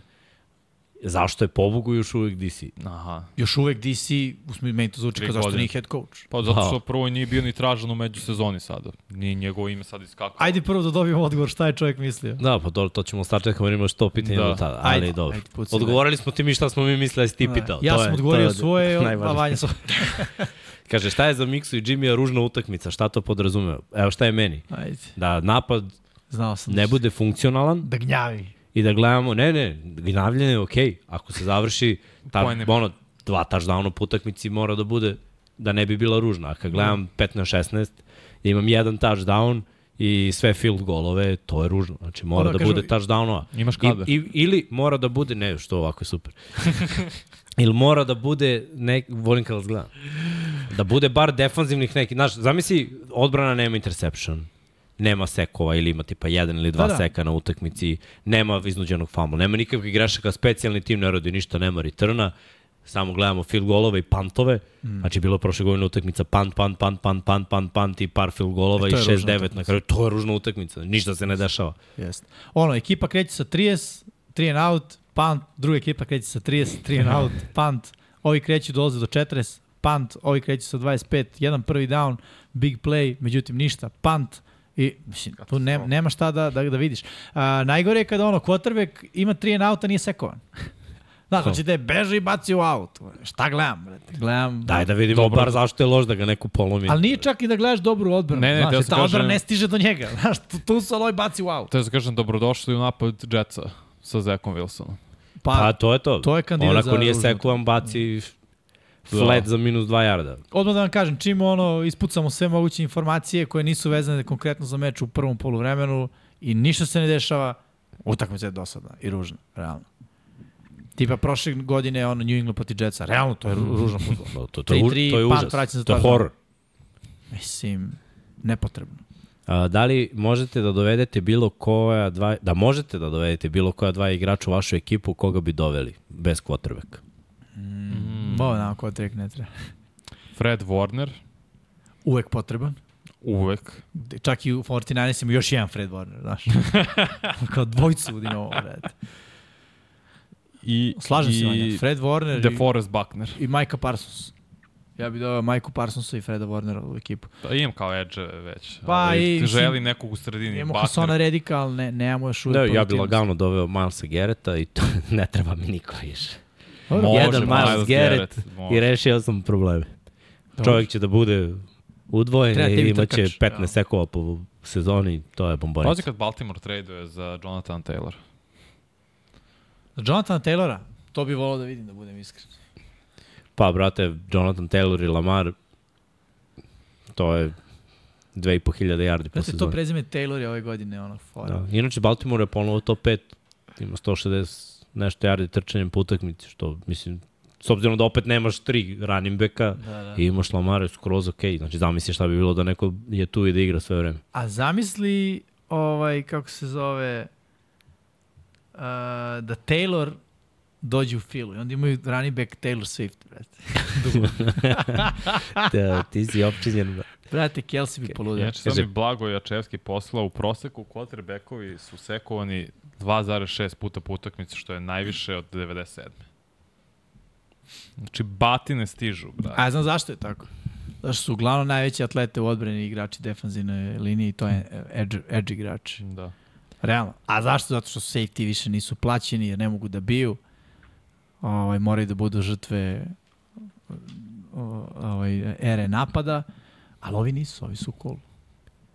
zašto je pobogu još uvek DC? Aha. Još uvek DC, u smislu, meni to zvuči kao zašto nije head coach. Pa zato što Da. prvo nije bio ni tražen u međusezoni sada. Nije njegovo ime sad iskakao. Ajde prvo da dobijemo odgovor šta je čovjek mislio. Da, pa to, to ćemo startati kad imaš to pitanje Da. do tada, ali Ajde, dobro. ajde, puci, Odgovorili smo ti mi šta smo mi mislili da si ti pitao. Ja to sam je, odgovorio to je svoje, a. Vanja svoje. Kaže, šta je za Miksu i Jimmya ružna utakmica? Šta to podrazumeva? Evo šta je meni? Ajde, Da napad znao sam. ne da bude funkcionalan Da gnjavi. I da gledamo, ne, ne, gnavljanje je okej. Ako se završi, ta, ono, dva touchdowna po utakmici mora da bude, da ne bi bila ružna. A kad gledam 15-16, da imam jedan touchdown i sve field golove, to je ružno. Znači mora Ono, da kažu- bude touchdownova. Imaš I, kabe. i, ili mora da bude, ne, što ovako je super. ili mora da bude, ne, volim kad vas gledam, da bude bar defanzivnih neki, znaš, zamisli, odbrana nema interception, nema sekova ili ima tipa jedan ili dva Da, da, seka na utakmici, nema iznuđenog fumble, nema nikakvih grešaka, specijalni tim ne radi ništa, nema returna, samo gledamo field golove i pantove, mm. znači bilo prošle godine utakmica punt, punt, punt, punt, punt, punt, punt i par field golova E, i to je ružna 6-9 na kraju, to je ružna utakmica, ništa se ne dešava. Jeste. Ono, ekipa kreće sa 30, 3 and out, punt, druga ekipa kreće sa 30, 3 and out, punt, ovi kreću dolaze do 40, punt, ovi kreću sa 25, jedan prvi down, big play, međutim ništa, punt, I, mislim, tu ne, nema šta da, da, da vidiš. A, najgore je kada ono, quarterback ima 3 and out, a nije sekovan. Znaš, znači da je beže i baci u out. Šta gledam, brate? Gledam. Daj da vidimo Dobro. bar zašto je loš da ga neko polomi. Ali nije čak i da gledaš dobru odbranu. Ne, ne, znaš, jer sam ta odbrana kažem- ne stiže do njega. Znaš, tu, tu se ovaj baci u out. To je da kažem dobrodošli u napad Jetsa sa Zekom Wilsonom. Pa to je to. to je kandidat Onako za nije ružnu sekuvan, baci flat za minus 2 jarda. Odmah da vam kažem, čim ono, ispucamo sve moguće informacije koje nisu vezane konkretno za meč u prvom poluvremenu i ništa se ne dešava, utakmica je dosadna i ružna, realno. Tipa prošle godine ono New England protiv Jetsa, realno to je ru- ružan futbol. No, to, to, je, u- 3-3, to je užas. To je horror. Mislim, nepotrebno. A, da li možete da dovedete bilo koja dva, da možete da dovedete bilo koja dva igrača u vašu ekipu, koga bi doveli bez quarterbacka? Mm. Bo, nam ko trek ne treba. Fred Warner, Uvek potreban. uvek. Čak i u 49 ima još jedan Fred Warner, znaš. Kao dvojcu u Dinovo, brate. I, Slažem se, Vanja. i Fred Warner i, DeForest Buckner. i Micah Parsons. Ja bih dao Majku Parsonsa i Freda Warnera u ekipu. Pa imam kao edge već. Pa ali i, želim nekog u sredini. Imamo. Hasona Redika, ali ne, nemamo još uvijek Da, ja bi produktivnost. lagano doveo Milesa Garretta i to ne treba mi niko više. Dobro. Može, Jedan Miles Miles Garrett Garrett, može. I rešio sam probleme. Dobro. Čovjek će da bude udvojen Treba i imaće trkač, 15 ja. sekova po sezoni, to je Pazi bombonica. kad Baltimore traduje za Jonathan Taylor. Jonathan Taylora, to bi volao da vidim, da budem iskren. Pa, brate, Jonathan Taylor i Lamar, to je 2500 yardi po Znate, to sezoni. prezime Taylor je ove godine ono fora. Da. Inače, Baltimore je ponovo top 5, ima 160 nešto yardi trčanjem po utakmici, što, mislim, s obzirom da opet nemaš tri running backa Da, da. i imaš Lamar, skroz ok. Znači, zamisli šta bi bilo da neko je tu i da igra sve vreme. A zamisli, ovaj, kako se zove, uh, da Taylor dođe u filu i onda imaju running back Taylor Swift, brate. Da, ti si opčinjen. brate, Kelsey bi poludio. Inače, sad Kaže- mi Blago Jačevski poslao u proseku quarterbackovi su sekovani 2,6 puta po utakmici, što je najviše od 97. Znači, batine stižu, brate. A ja znam zašto je tako. Zašto su uglavnom najveći atlete u odbrani igrači defanzivne linije i to je edge, edge igrači. Da. Realno. A zašto? Zato što safety više nisu plaćeni jer ne mogu da biju. Ovaj, moraju da budu žrtve ovaj, ere napada, ali ovi nisu, ovi su cool.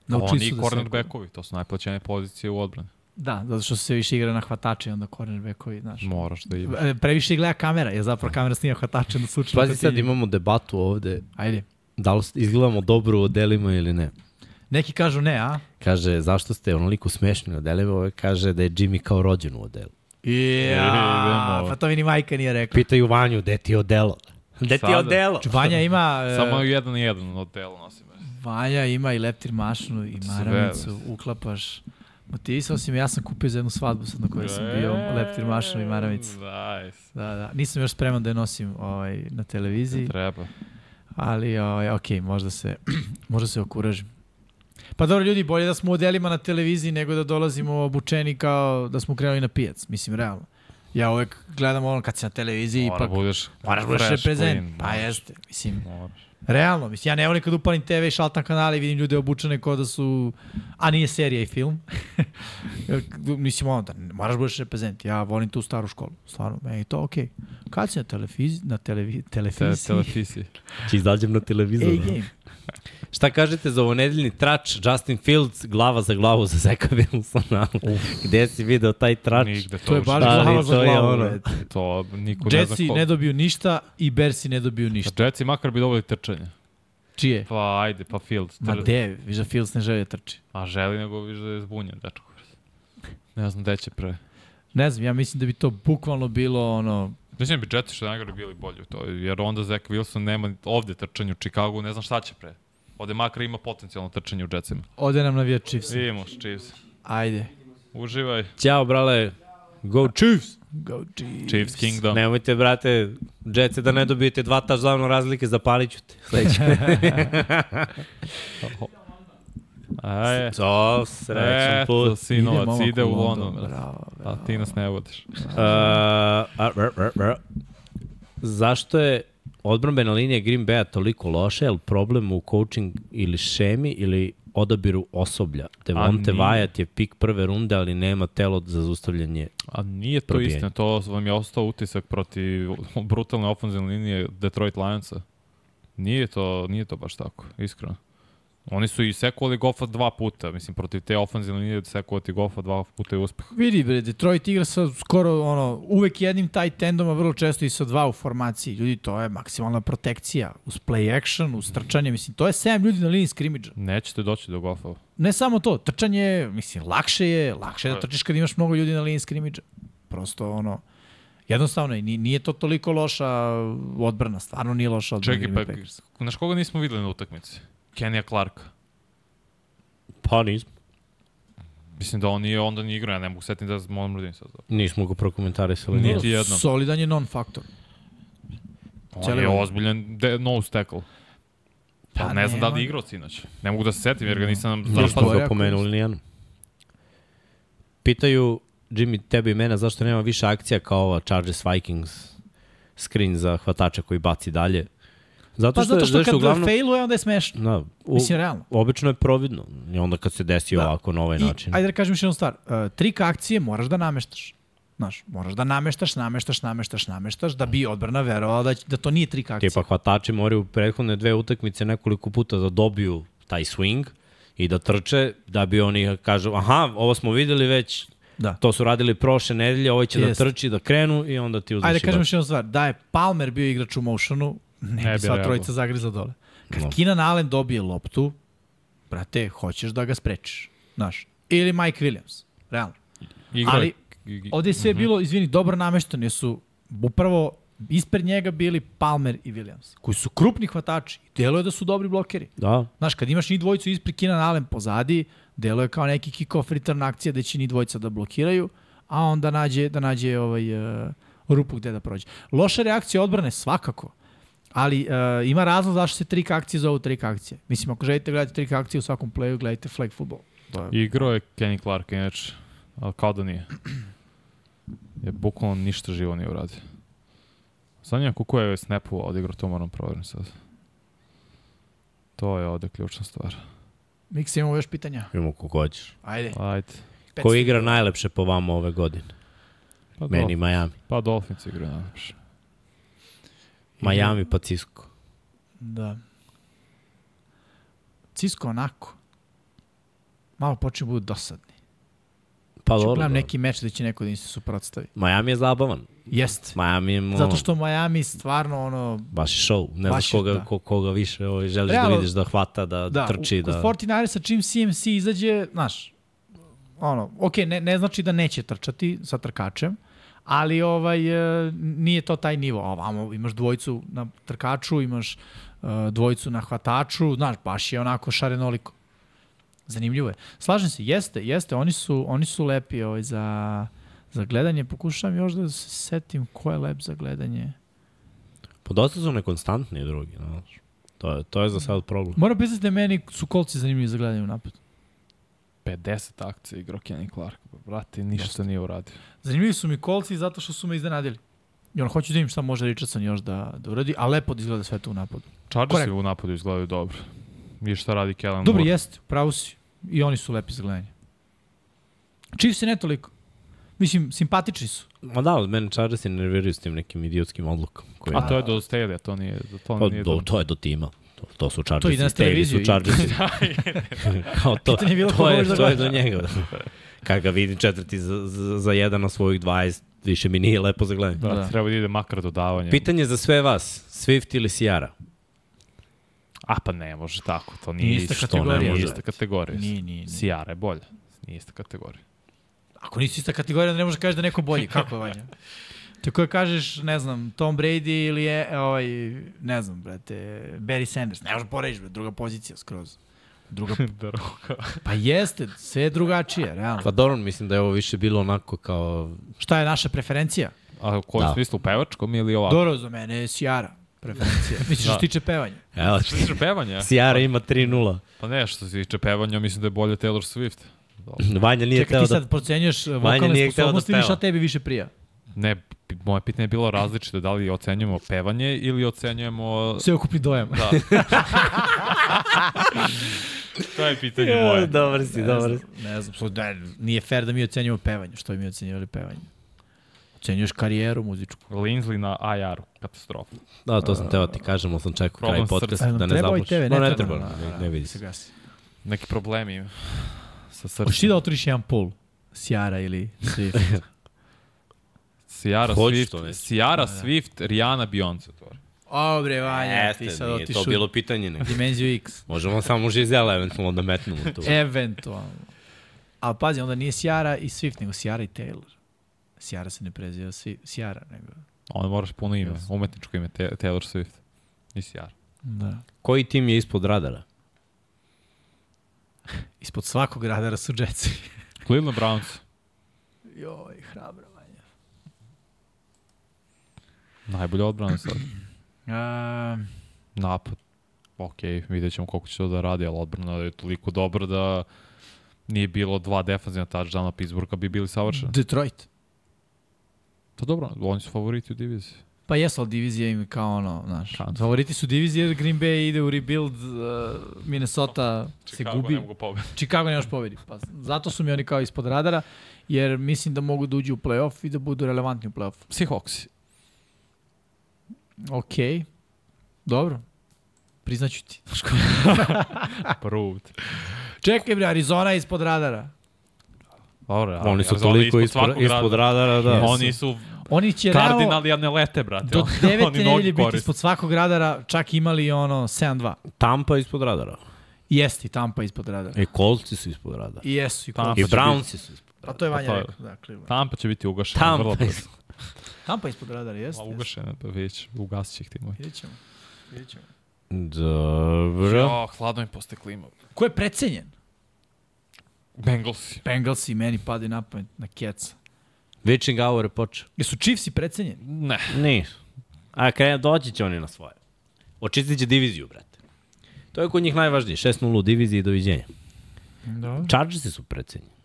Naučili Oni su i da cornerbackovi, to su najplaćenije pozicije u odbrani. Da, zato što se više igra na hvatače i onda cornerbackovi, znaš. Moraš da imaš. E, Previše gleda kamera, jer zapravo kamera snija hvatače onda slučajno. Pazi sad, ti- imamo debatu ovde, Ajde. da li izgledamo dobro u odelima ili ne. Neki kažu ne, a? Kaže, zašto ste onoliko smešni u odelima? Ovo kaže da je Jimmy kao rođen u odelu. Ja, pa to mi ni majka nije rekla. Pitaju Vanju, gde ti je odelo? Gde ti je odelo? Vanja ima... e, Samo jedan i jedan od tela nosim. Vanja ima i leptir mašnu i maramicu, uklapaš. Motivisao si me, ja sam kupio za jednu svadbu sad na kojoj sam bio leptir mašnu i maramicu. Nice. Da, da. Nisam još spreman da je nosim ovaj, na televiziji, Treba. ali ovaj, ok, možda se, možda se okuražim. Pa dobro ljudi, bolje da smo u delima na televiziji nego da dolazimo obučeni kao da smo krenuli na pijac, mislim, realno. Ja uvek gledam ono kad si na televiziji, Mora ipak budeš moraš budeš fresh, reprezent. Pa jeste, mislim, Moraš. Realno, mislim, ja ne volim kad upalim TV i šaltam kanale i vidim ljude obučene kao da su, a nije serija i film. mislim, ono, da moraš budeš reprezent. Ja volim tu staru školu. Stvarno, meni je to okej. Okay. Kad si na televiziji, na televi, Te, televiziji, telefisi. Či izađem na televizor. ej, game. Šta kažete za ovonedeljni trač Justin Fields glava za glavu za Zeka Wilsona? Gde si video taj trač? Nigde to, To je baš glava za to je glavu. ono. To niko ne zna Jetsi ko. ne dobiju ništa i Bersi ne dobiju ništa. Jetsi makar bi dobili trčanje. Čije? Pa ajde, pa Fields. Ma Tr... de, viš da Fields ne želi da trči. A želi nego viš da je zbunjen, dečko. Ne znam gde će pre. Ne znam, ja mislim da bi to bukvalno bilo ono, Mislim da bi Jetsi što najgore bili bolji u to, jer onda Zach Wilson nema ovde trčanje u Chicagu, ne znam šta će pre. Ovde makar ima potencijalno trčanje u Jetsima. ode nam navija Chiefs. Vidimo, Chiefs. Ajde. Uživaj. Ćao, brale. Go Chiefs! Go Chiefs. Chiefs Kingdom. Nemojte, brate, Jetse da ne dobijete dva touchdowna razlike, zapalit ću te. Sledeće. Aj, Co, srećan eto, put. sinovac, momak ide u London, brate. Bravo, A ti nas ne vodiš. Uh, a, r, r, r. Zašto je odbrambena linija Green Bay toliko loša? Je li problem u coaching ili šemi ili odabiru osoblja? Devonte. Wyatt je pik prve runde, ali nema telo za zaustavljanje. A nije to Probijanje. istina, to vam je ostao utisak protiv brutalne ofenzivne linije Detroit Lionsa. Nije to, nije to baš tako, iskreno. Oni su i sekovali Goffa dva puta, mislim, protiv te ofenzivne linije sekovati Goffa dva puta je uspeh. Vidi bre, Detroit igra sa skoro ono, uvek jednim tight endom, a vrlo često i sa dva u formaciji. Ljudi, to je maksimalna protekcija. Uz play action, uz trčanje, mislim, to je 7 ljudi na liniji skrimidža. Nećete doći do Goffa. Ne samo to, trčanje, je, mislim, lakše je, lakše je da trčiš kad imaš mnogo ljudi na liniji skrimidža. Prosto, ono, jednostavno, je, ni- nije to toliko loša odbrana, stvarno nije loša odbrana. Čekaj, pa, znaš koga nismo videli na utakmici? Kenija Clarka. Pa nismo. Mislim da on nije, onda nije igrao, ja ne mogu setiti da smo omradim sad. Nismo ga prokomentarisali. Nije. Nije. Niti jednom. Solidan je non-faktor. On Cijeli je ozbiljan de, nose tackle. Pa, Pa ne znam da li je igrao sinoć. Ne mogu da se setim jer ga nisam Nismo zapadao. Gore ga pomenuli nijednom. Pitaju Jimmy, tebi i mene, zašto nema više akcija kao ova Chargers Vikings screen za hvatača koji baci dalje. Zato Pa što, zato što zašto kad uglavnom, failuje, onda je smešno. Da, u, Mislim, realno. obično je providno. I onda kad se desi Da. ovako na ovaj I, način. ajde da kažem još jednu stvar. Uh, trik akcije moraš da nameštaš. Znaš, moraš da nameštaš, nameštaš, nameštaš, nameštaš, da bi odbrana verovala da, da to nije trik akcije. Tipa hvatači moraju u prethodne dve utakmice nekoliko puta da dobiju taj swing i da trče, da bi oni kažu, aha, ovo smo videli već, Da. to su radili prošle nedelje, ovaj će Jest. da trči, da krenu i onda ti uzmeš Ajde da kažem još jednu stvar. Da je Palmer bio igrač u motionu, ne, Ne bi sva trojica zagriza dole. Kad No. Keenan Allen dobije loptu, brate, hoćeš da ga sprečiš. Znaš. Ili Mike Williams. Realno. Igra, Ali, Ovde je sve bilo, izvini, dobro namešteno, jer su upravo ispred njega bili Palmer i Williams, koji su krupni hvatači. Deluje da su dobri blokeri. Da, Znaš, kad imaš njih dvojicu ispred Keenan Allen pozadi, deluje kao neki kick-off return akcija da će njih dvojica da blokiraju, a onda nađe, da nađe ovaj, uh, rupu gde da prođe. Loša reakcija odbrane svakako, ali uh, ima razlog zašto se trik akcije zovu trik akcije. Mislim, ako želite gledati trik akcije u svakom playu, gledajte flag football. To je Igrao je Kenny Clark, inače, ali kao da nije. Je bukvalno ništa živo nije uradio. Zanima kako je snapu odigrao, to moram proverim sad. To je ovde ključna stvar. Miks, imamo još pitanja. Imamo kako hoćeš. Ajde. Ajde. Ko igra najlepše po vama ove godine? Pa, Meni Dolph- Miami. pa Dolphins igraju najlepše. Miami pa Cisco. Da. Cisco onako. Malo počne budu dosadni. Pa Ću dobro. gledam neki meč da će neko da im se suprotstavi. Miami je zabavan. Jeste. Miami je... ono, Zato što Miami stvarno ono... Baš je show. Ne znaš koga, da. ko, koga više ovaj, želiš Realno- da vidiš da hvata, da, Da, trči. u, Da... kod 49ersa čim CMC izađe, znaš, ono, ok, ne, ne znači da neće trčati sa trkačem, ali ovaj e, nije to taj nivo. Ovamo imaš dvojicu na trkaču, imaš e, dvojicu na hvataču, znaš, baš je onako šarenoliko. Zanimljivo je. Slažem se, jeste, jeste, oni su, oni su lepi ovaj, za, za gledanje. Pokušavam još da se setim ko je lep za gledanje. Pa dosta su nekonstantni drugi, znaš. To je, to je za sad problem. Moram priznati da meni su kolci zanimljivi za gledanje u napadu. 50 akcija igrao Kenny Clark. Brate, ništa nije uradio. Zanimljivi su mi kolci zato što su me iznenadili. I ono, hoću da vidim šta može Richardson još da, da uradi, a lepo da izgleda sve to u napadu. Chargersi u napadu izgledaju dobro. I šta radi Kellen Dobro, Moore. jeste, pravo si. I oni su lepi za gledanje. Chiefs je ne toliko. Mislim, simpatični su. Ma da, od mene Chargersi nerviraju s tim nekim idiotskim odlukom. Koji, A to je do Staley, to nije, to Pa, nije do, to je do tima. To, to su Chargersi. To ide na televiziju Su Chargersi. Kao to, ko to, je, da to je do njega. Kad ga vidim četvrti za, za, za jedan na svojih 20, više mi nije lepo za gledanje. Da, Da. treba da ide makar dodavanje. Pitanje za sve vas, Swift ili Sierra? A pa ne može tako, to nije, Nije ista isto. kategorija. Nije može. ista kategorija. Nije, nije, nije. Sijara je bolja. Nije ista kategorija. Ako nisi ista kategorija, ne možeš da kažeš da je neko bolji. Kako je Vanja? Tako da kažeš, ne znam, Tom Brady ili je, ovaj, ne znam, brate, Barry Sanders. Ne možeš da porediš, brate, druga pozicija skroz. Druga, Druga. pa jeste, sve je drugačije, realno. Pa dobro, mislim da je ovo više bilo onako kao... Šta je naša preferencija? A u kojem Da. smislu, u pevačkom ili ovako? Dobro, za mene je Sjara preferencija. Misliš što Da. se tiče pevanja? Evo, Što se tiče pevanja? Sierra ima 3-0. Pa ne, što se tiče pevanja, mislim da je bolje Taylor Swift. Dobro. Vanja nije Čekaj, hteo ti da... sad procenjuješ nije vokalne da sposobnosti ili šta tebi više prija? Ne, moje pitanje je bilo različito, da li ocenjujemo pevanje ili ocenjujemo... Sve ukupni dojam. Da. To je pitanje moje. Dobar si, Ne dobar znam, si. ne znam, so, da, nije fair da mi ocenjujemo pevanje. Što bi mi ocenjivali pevanje? Ocenjuješ karijeru muzičku. Linsley na IR-u, katastrofa. Da, to sam teo ti kažem, ali sam čekao kraj podcasta da ne treba zabuš. TV, No, ne ne treba. treba, ne, ne vidi Se se. gasi. Neki problemi sa Hoćeš ti srcem. da otvoriš jedan pool? Sjara ili Swift? Sijara Swift. Sijara Swift, Rihanna, Beyoncé. otvori. O bre, Vanja, ti Jeste, sad nije otišu to bilo pitanje. Ne. dimenziju X. Možemo samo Žizela eventualno da metnemo tu. Eventualno. Ali pazi, onda nije Sjara i Swift, nego Sjara i Taylor. Sjara se ne preziva Sjara, nego... Onda moraš puno ime, Yes. umetničko ime, Taylor Swift. I Sijara. Da. Koji tim je ispod radara? Ispod svakog radara su Jetsi. Cleveland Browns. Joj, hrabro, Vanja. Najbolja odbrana sad. A, Napad. Ok, vidjet ćemo koliko će to da radi, ali odbrana je toliko dobra da nije bilo dva defanzivna touchdowna Pittsburgha bi bili savršeni. Detroit. To dobro, oni su favoriti u diviziji. Pa jesu, ali divizija im je kao ono, znaš. Kad? Favoriti su divizije jer Green Bay ide u rebuild, uh, Minnesota se gubi. ne mogu pobediti. Chicago ne još pobedi. Pa zato su mi oni kao ispod radara, jer mislim da mogu da uđu u playoff i da budu relevantni u playoff. Seahawks. Ok, dobro. Priznaću ti. Proved. Čekaj bre, Arizona je ispod radara. Dobro, ali Oni su Arizona toliko ispod ispod, radara. radara, da. Oni su Oni će kardinali, a ne lete, brate. do noge nedelje biti ispod svakog radara, čak imali ono 7-2. Tampa ispod radara. Jeste i Tampa ispod radara. I Coltsi su ispod radara. I jesu i Tampa Colts. I će Brownsi su ispod A to je Vanja Pa rekao. Da, Cleveland. Tampa će biti ugašena. vrlo Tampa brzo. Tampa ispod radara, jeste. Ma jeste. ugašena, pa već, ugasit će ih ti moj. Vidjet ćemo. Vidjet ćemo. Dobro. Jo, hladno mi posle klima. Ko je precenjen? Bengalsi. Bengalsi meni padaju na pamet na keca. Witching hour je počeo. Jesu Chiefsi precenjeni? Ne. Nisu. A krenu, doći će oni na svoje. Očistit će diviziju, brate. To je kod njih najvažnije. 6-0 u diviziji i doviđenja. Da. Chargersi su precenjeni.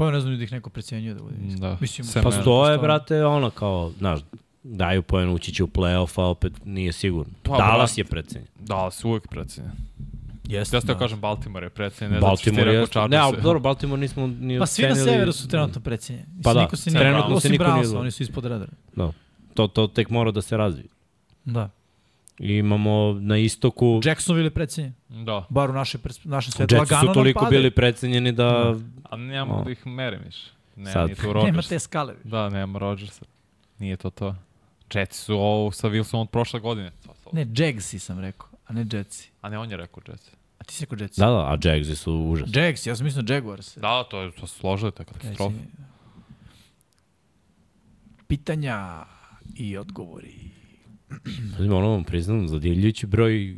Pa ja ne znam da ih neko precenjuje da bude. Da. Mislim, Sem Pa Mene. to je, Što? brate, ono kao, znaš, daju poen, ući će u play-off, a opet nije sigurno. Pa, Dallas je precenjen. Dallas uvek precenjen. Jeste, Ja ste da. kažem Baltimore je precenjen, ne znači Baltimore je. Ne, ali dobro, Baltimore nismo ni Pa svi na severu su trenutno precenjeni. Mislim, Pa da, niko se trenutno se niko nije- Brownsa, oni su ispod radara. Da. To, to tek mora da se razvije. Da. I imamo na istoku... Jacksonville je precenjen. Da, Bar u našoj, pers- našem svetu. Jetsi su toliko bili precenjeni da... a nema O. da ih merim više. Ne, Sad. nije tu Nema Rodgers. te skale. Da, nema Rodgersa. Nije to to. Jetsi su ovo sa Wilsonom od prošle godine. To, to. Ne, Jagsi sam rekao, a ne Jetsi. A ne, on je rekao Jetsi. A ti si rekao Jetsi? Da, da, a Jagsi su užas. Jags, ja sam mislio Jaguars. Da, to je to se složili, to je katastrofa. Pitanja i odgovori. Znači, ono vam priznam, zadivljujući broj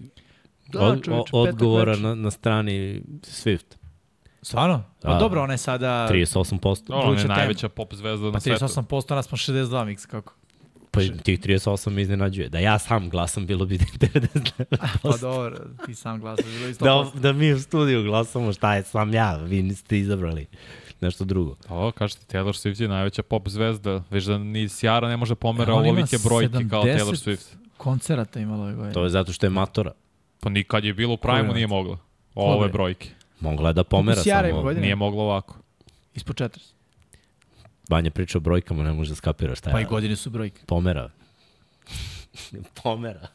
Da, od, petak odgovora na, na strani Swift. Stvarno? Pa Da. dobro, ona je sada... 38%. No, on je najveća pop zvezda Pa na svetu. 38%, nas smo 62 mix, kako? Pa tih 38 me iznenađuje. Da ja sam glasam, bilo bi 99%. Pa dobro, ti sam glasaš, bilo isto da, da mi u studiju glasamo šta je sam ja, vi niste izabrali nešto drugo. To, kažete, Taylor Swift je najveća pop zvezda. Već da ni Sjara ne može pomera E, ovolike brojke kao 70 Taylor Swift. koncerata imalo ove godine. To je zato što je matora. Pa nikad je bilo u je Prime-u nije mogla. Ove brojke. Mogla je da pomera Sjara samo. godina? Nije mogla ovako. Ispod 40. Banja priča o brojkama, ne može da skapira šta Pa i je. godine su brojke. Pomera. pomera.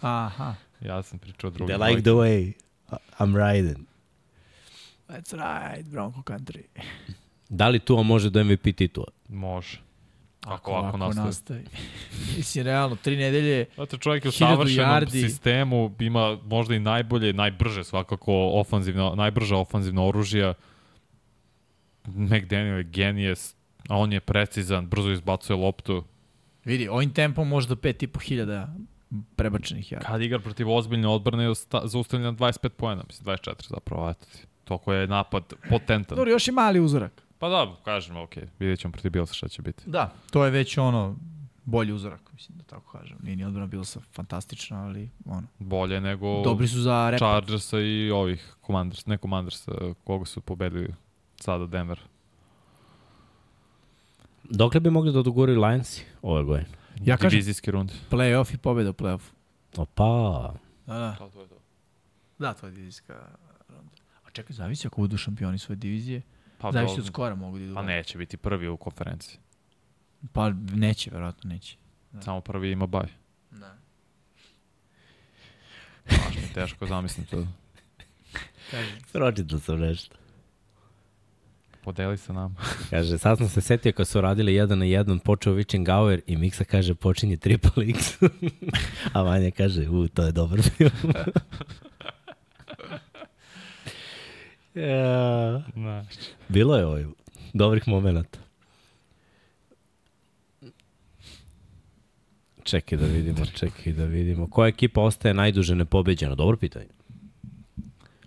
Aha. Ja sam pričao o drugim They like the way I'm riding. That's right, Bronco Country. Da li Tua može do MVP titula? Može. Ako, Ako ovako nastavi. nastavi. Mislim, realno, tri nedelje, Znate, čovjek je u savršenom yardi. sistemu, ima možda i najbolje, najbrže svakako ofanzivno, najbrža ofanzivna oružja. McDaniel je genijes, a on je precizan, brzo izbacuje loptu. vidi, ovim tempom može do 5.500 prebačenih jara. Kad igra protiv ozbiljne odbrane, je osta- zaustavljen na 25 pojena, mislim 24 zapravo, eto ti. Toko je napad potentan. Dobro, još je mali uzorak. Pa da, kažem, ok, vidjet ćemo protiv Bilsa šta će biti. Da. To je već ono, bolji uzorak, mislim da tako kažem. Nije ni odbrana bila sa fantastična, ali ono. Bolje nego Dobri su za. Chargersa i ovih Commanders, ne Commandersa, koga su pobedili sada Denver. Dokle bi mogli da odguraju Lionsi ove godine? Ja kažem- Divizijski rund. Playoff i pobeda u playoffu. Opa, Da, da. To, to je to. Da, to je divizijska čekaj, zavisi ako budu šampioni svoje divizije. Pa, zavisi do- od skora mogu da idu. Pa neće biti prvi u konferenciji. Pa neće, verovatno neće. Samo prvi ima baj. Da. Baš mi je teško zamislim to. pročitao sam nešto. Podeli sa nama. Kaže, sad sam se setio kad su radili jedan na jedan, počeo Witching Hour i Miksa kaže počinje Triple X. A Vanja kaže, u, to je dobar film. Ja. Bilo je ovaj dobrih momenta. Čekaj da vidimo, čekaj da vidimo. Koja ekipa ostaje najduže nepobeđena? Dobro pitanje.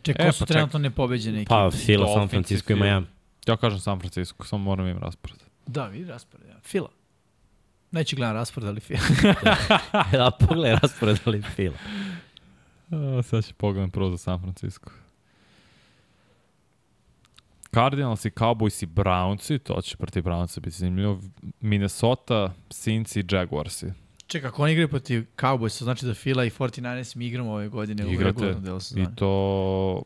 Čekaj, E, ko su pa ček- trenutno nepobeđene ekipe? Pa, Fila, San Francisco i. Miami. Ja kažem San Francisco, samo moram im raspored. Da, vidi raspored. Ja. Fila. Neću gledam raspored, ali Fila. da, pogledaj raspored, ali Fila. A, sad ću pogledam prvo za San Francisco. Cardinals i Cowboys i Brownsi, to će protiv Brownsa biti zanimljivo. Minnesota, Saints i Jaguarsi. Čekaj, ako oni igraju protiv Cowboysa, znači da Fila i 49ers mi igramo ove godine u Igrate regularnom delu I sezone. to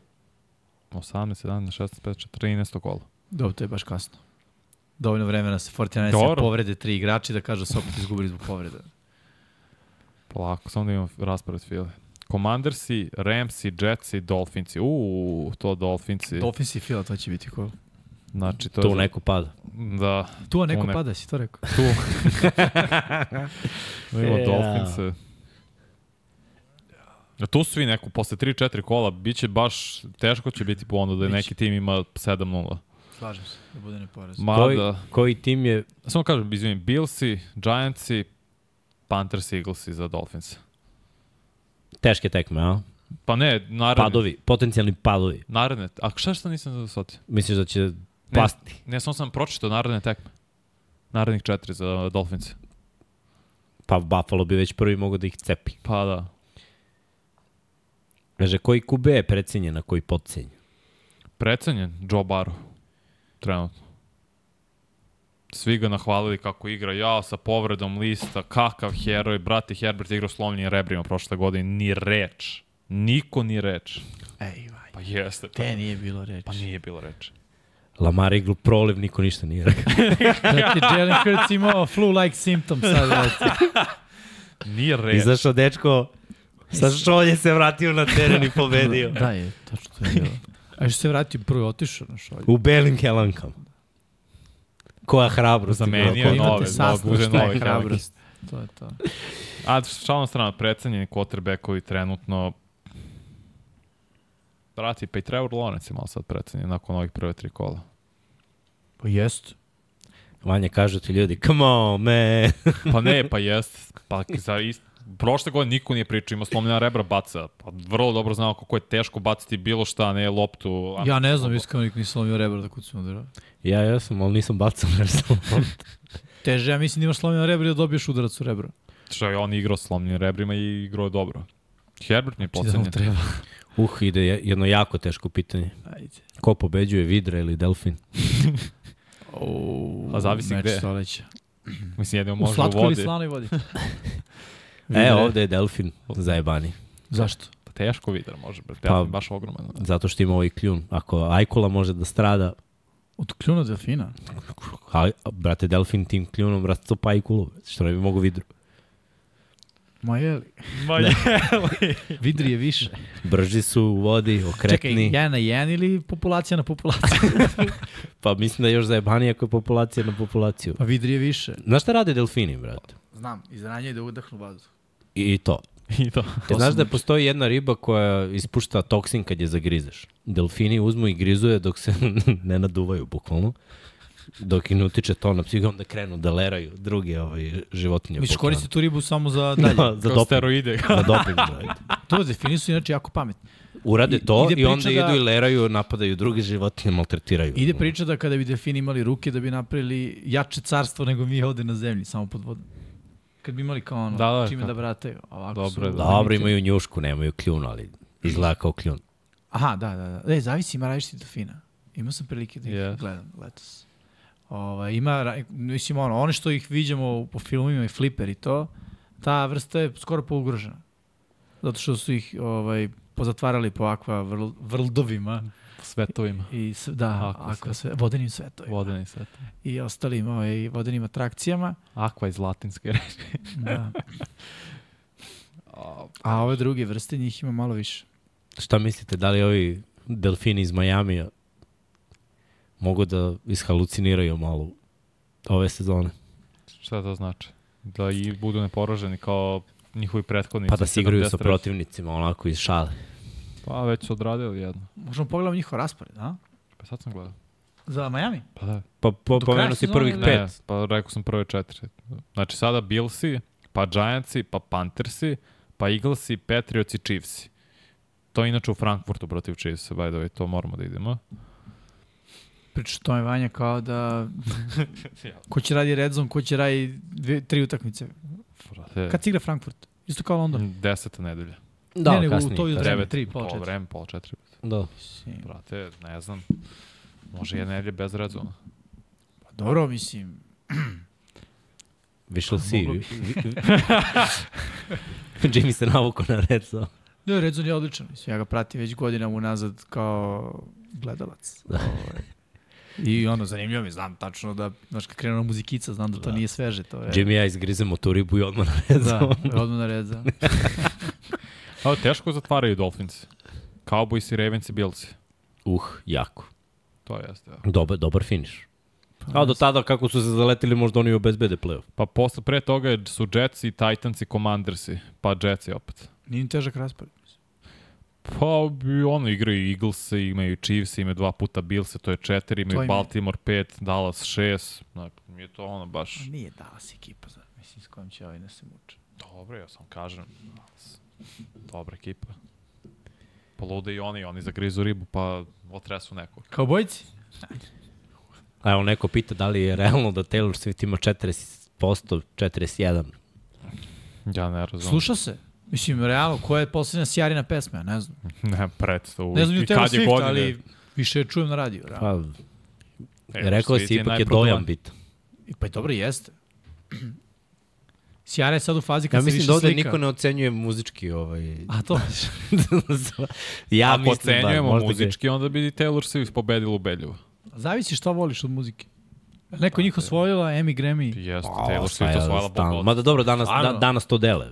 18, 17, 16, 15, 13 kola. Dobro, to je baš kasno. Dovoljno vremena se 49ers Dobro. povrede tri igrači da kažu da su opet izgubili zbog povreda. Polako, samo da imam raspored file. Commandersi, Ramsi, Jetsi, Dolphinsi. Uuu, to Dolphinsi. Dolphins i Fila, to će biti cool. Znači, to Tu je neko pada. Da, Tu neko neko- pada, si to rekao. tu. Imamo Ja. Dolphinse. A tu svi neko, posle 3-4 kola, bit će baš, teško će biti po onda da je neki tim ima 7-0. Slažem se, da bude neporazno. Koji, Mada, koji tim je samo kažem, izvinim, Billsi, Giantsi, Panthers, Eaglesi za Dolphins. Teške tekme, a? Pa ne, naredne. Padovi, potencijalni padovi. Naredne, a šta što nisam shvatio? Misliš da će Ne, pasti? ne, samo sam pročitao naredne tekme. Narednih četiri za Dolphins. Pa Buffalo bi već prvi mogao da ih cepi. Pa da. Kaže, koji QB je precenjen, a koji podcenjen? Precenjen Joe Barrow. Trenutno. Svi ga nahvalili kako igra, ja sa povredom lista, kakav heroj, brate Herbert igrao slomljenim rebrima prošle godine, ni reč. Niko ni reč. Ej, vaj. Pa jeste. Pa, Te nije bilo reči. pa nije bilo reči. Lamar iglu proliv, niko ništa nije rekao. Znači, Jalen Hurts imao flu-like symptom sad. Nije reč. Izašao dečko, sa šolje se vratio na teren i pobedio. Da je, tačno to je bilo. A što se vratio, prvo otišao na šolju. U belim helankama. Koja hrabrost. Zamenio Koja- nove, je nove hrabrost. To je to. A šalom strana, precenjeni quarterbackovi trenutno Brati, pa i Trevor Lawrence je malo sad precenjen nakon ovih prve tri kola. Pa jest. Vanja kažu ti ljudi, come on, man. Pa ne, pa jest. Pa za ist... Prošle godine niko nije pričao, ima slomljena rebra baca. Pa vrlo dobro znamo kako je teško baciti bilo šta, ne loptu. Ja ne znam, iskreno nik nisam lomio rebra da kucam udara. ja jesam, ali nisam bacao nešto. Teže, ja mislim da imaš slomio rebra i da dobiješ udarac u rebra. Što je on igrao slomljenim rebrima i igrao je dobro. Herbert mi je Či da pocenjen. treba. uh, ide je- jedno jako teško pitanje. Ajde. Ko pobeđuje, Vidra ili Delfin? O, A zavisi meč gde. stoleća. Mislim, jedino U može u slatkoj ili vodi. slanoj vodi? E, ovde je Delfin, zajebani. Zašto? Pa teško vidar može, brate. Pa- Ja sam baš ogroman. Zato što ima ovaj kljun. Ako Ajkula može da strada, Od kljuna delfina? a, brate, Delfin tim kljunom rastopa Ajkulu, što ne bi mogo Vidru. Ma je li? Ma je. Vidri je više. Brži su u vodi, okretni. Čekaj, jedan na jedan ili populacija na populaciju? Pa mislim da je još zajebanije ako je populacija na populaciju. pa vidri je više. Znaš šta rade delfini, brate? Znam, izranjaju da udahnu vazduh. I, i to. I to. Te znaš da postoji jedna riba koja ispušta toksin kad je zagrizeš. Delfini uzmu i grizuje dok se ne naduvaju, bukvalno. Dok im utiče to na psihu, onda krenu da leraju druge ovaj, životinje. Misliš, po koristi tu ribu samo za dalje? Da, za doping. steroide. Za doping, brate. to defini su inače jako pametni. Urade to Ide i onda da- idu i leraju, napadaju druge životinje, maltretiraju. Ide priča da kada bi delfini imali ruke da bi napravili jače carstvo nego mi ovde na zemlji, samo pod vodom. Kad bi imali kao ono, Da, da, čime kao- da brataju. Ovako Dobro su, je, da. Dobro, imaju njušku, nemaju kljun, ali izgleda kao kljun. Aha, da, da, da. E, zavisi, ima različitih delfina. Imao sam prilike da ih Yes. gledam letos. Ovaj, ima, mislim, ono, one što ih viđamo po filmima i fliper i to, ta vrsta je skoro pougrožena. Zato što su ih ovaj, pozatvarali po akva vrl, vrldovima Svetovima. i s, da, Aqua akva, svet. sve, vodenim svetovima Vodeni svet. i ostalim ovaj, vodenim atrakcijama. Aqua iz latinske reči. Da. A ove druge vrste njih ima malo više. Šta mislite, da li ovi delfini iz Majamija mogu da ishaluciniraju malo ove sezone? Šta to znači? Da i budu neporaženi kao njihovi prethodnici. Pa da se igraju sa 73. protivnicima, onako iz šale. Pa već su odradili jedno. Možemo pogledati njihov raspored, a? Pa sad sam gledao. Za Miami? Pa da. Pa po, pomenuo si prvih pet. Ne, pa rekao sam prve četiri. Znači sada Billsi, pa Giantsi, pa Panthersi, pa Eaglesi, Patriotsi, Chiefsi. To je inače u Frankfurtu protiv Chiefsa, by the way, to moramo da idemo. Priča to je Vanja kao da ko će radi red zone, ko će radi dve, tri utakmice. Brate, Kad se igra Frankfurt? Isto kao London. Deseta nedelja. Da, ne, nego kasnije. u to vreme, Devet, tri, pola pola četiri. vreme, pola četiri. Da. Brate, ne znam. Može jedna nedelja bez redzona. Pa dobro, mislim, Više li si? moglo Jimmy se navuko na red zone. ne, red zone je odličan. Mislim, ja ga pratim već godinama unazad kao gledalac. Da. Ovaj. I ono, zanimljivo mi, znam tačno da, znaš, kad krenu na muzikica, znam da to nije sveže. To je, Jimmy i ja izgrizemo tu ribu i odmah na red Da, odmah na red zone. A teško zatvaraju Dolphins. Cowboys i Ravens i Billsi. Uh, jako. To jeste. Ja. Dobar, dobar finish. A do tada kako su se zaletili možda oni obezbede playoff. Pa posle, pre toga je- su Jetsi, Titansi, Commandersi, pa Jetsi opet. Nije im težak raspored. Pa ono igraju Eagles, imaju Chiefs, imaju dva puta Bills, to je četiri, imaju im je- Baltimore pet, Dallas šest. Znači, nije to ono baš... A Nije Dallas ekipa, za, mislim, s kojom će ovaj da se muče. Dobro, ja sam kažem. Dallas. Dobra ekipa. Polude i oni, oni zagrizu ribu, pa otresu nekog. Kao bojci? A evo neko pita da li je realno da Taylor Swift ima 40%, 41%. Ja ne razumem. Sluša se. Mislim, realno, koja je posljednja sjarina pesma, ja ne znam. Ne, predstavu. Ne znam I Taylor kad je Swift, godine? ali više je čujem na radiju. Realno. Pa, Taylor rekao Swift si ipak je dojam bitan. I Pa i dobro jeste. Sjara je sad u fazi kad Ja se mislim više da ovde slika. niko ne ocenjuje muzički ovaj... A to? ja Ako mislim da ocenjujemo muzički, onda bi Taylor Swift pobedila u Belju. Zavisi šta voliš od muzike. Neko njih osvojila, Emmy, Grammy. Jeste, Taylor Swift ja osvojila stalno. Bogot. Mada dobro, danas, da, danas to dele.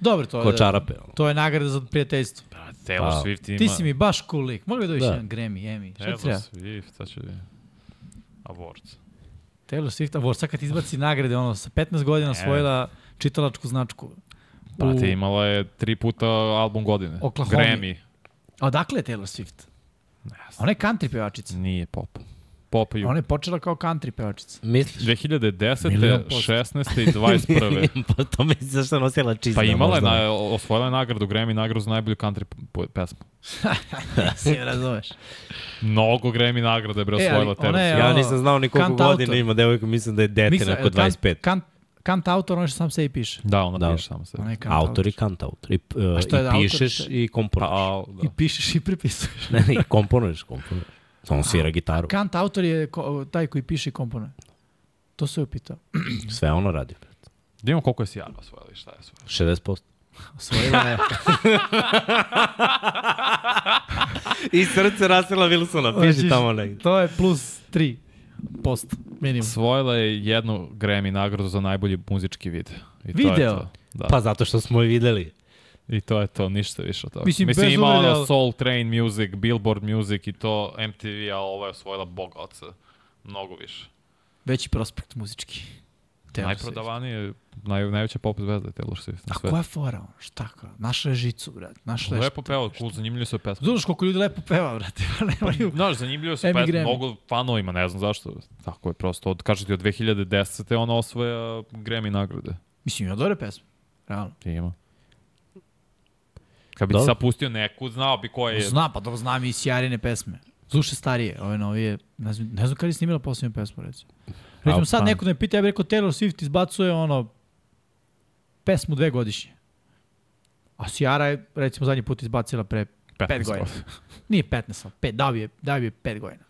Dobro, to Ko je, čarape. ono. to je nagrada za prijateljstvo. Taylor Pa, Swift ima... Ti si mi baš cool lik. Mogli da dobiš Da. jedan Grammy, Emmy. Šta Taylor treba? Swift, sad ću da... Awards. Taylor Swift Award, sad kad izbaci nagrade, ono, sa 15 godina osvojila čitalačku značku. Brate, imala je tri puta album godine. Oklahoma. Grammy. A odakle je Taylor Swift? Ona je country pevačica. Nije pop. Pop i Ona je počela kao country pevačica. Misliš? 2010. Milion posto. 16. i 21. pa to mi se zašto nosila čizma. Pa imala je, na, osvojila je nagradu Grammy, nagradu za najbolju country pesmu. Si je razumeš. Mnogo Grammy nagrada je bre E, ali osvojila Taylor je- Swift. Ja nisam znao ni koliko godina ima devojka, mislim da je dete neko 25. Kant, kant autor, ono što sam se i piše. Da, ona Da. piše samo se. Ona je kant Autor i kant autor. I, uh, je i autor? pišeš i Pa, komponuješ. a, da. I pišeš i prepisuješ. Ne, ne, i komponuješ, komponuješ. On svira gitaru. Kant autor je ko, taj koji piše i komponuje. To se upitao. Sve ono radi. Da imamo koliko je Sijara osvojila i šta je osvojila. 60%. Osvojila je... I srce Rasela Wilsona, piši tamo negdje. To je plus 3 posto minimum. Osvojila je jednu Grammy nagradu za najbolji muzički video. I To Video? je to. Da. Pa zato što smo je videli. I to je to, ništa više od toga. Mislim, Mislim, bez ima ono Soul Train Music, Billboard Music i to MTV, a ovo je osvojila Boga oca. Mnogo više. Veći prospekt muzički. Taylor. Najprodavanije, naj, najveća pop zvezda je Taylor Swift na A koja je fora? Šta kao? Našla je žicu, brat. Našla je Lepo peva, cool, zanimljivo su pesme. Znaš koliko ljudi lepo peva, brate. Nemaju... Znaš, zanimljivo pesme, Grammy. mnogo fanovima, ne znam zašto. Tako je prosto, od, kažete, od 2010. ona osvoja Grammy nagrade. Mislim, ima dobre pesme. Realno. Ti ima. Kad bi ti sad pustio neku, znao bi ko je... Zna, pa dobro znam i Sjarine pesme. Zuše starije, ove novije, ne znam, ne znam kada je snimila posljednju pesmu, recimo. Recimo sad pa. neko da me pita, ja bih rekao Taylor Swift izbacuje ono pesmu dve godišnje. A Sjara je, recimo, zadnji put izbacila pre, 15 pet godina. nije 15, ali pet, dao bi je, dao bi je pet godina.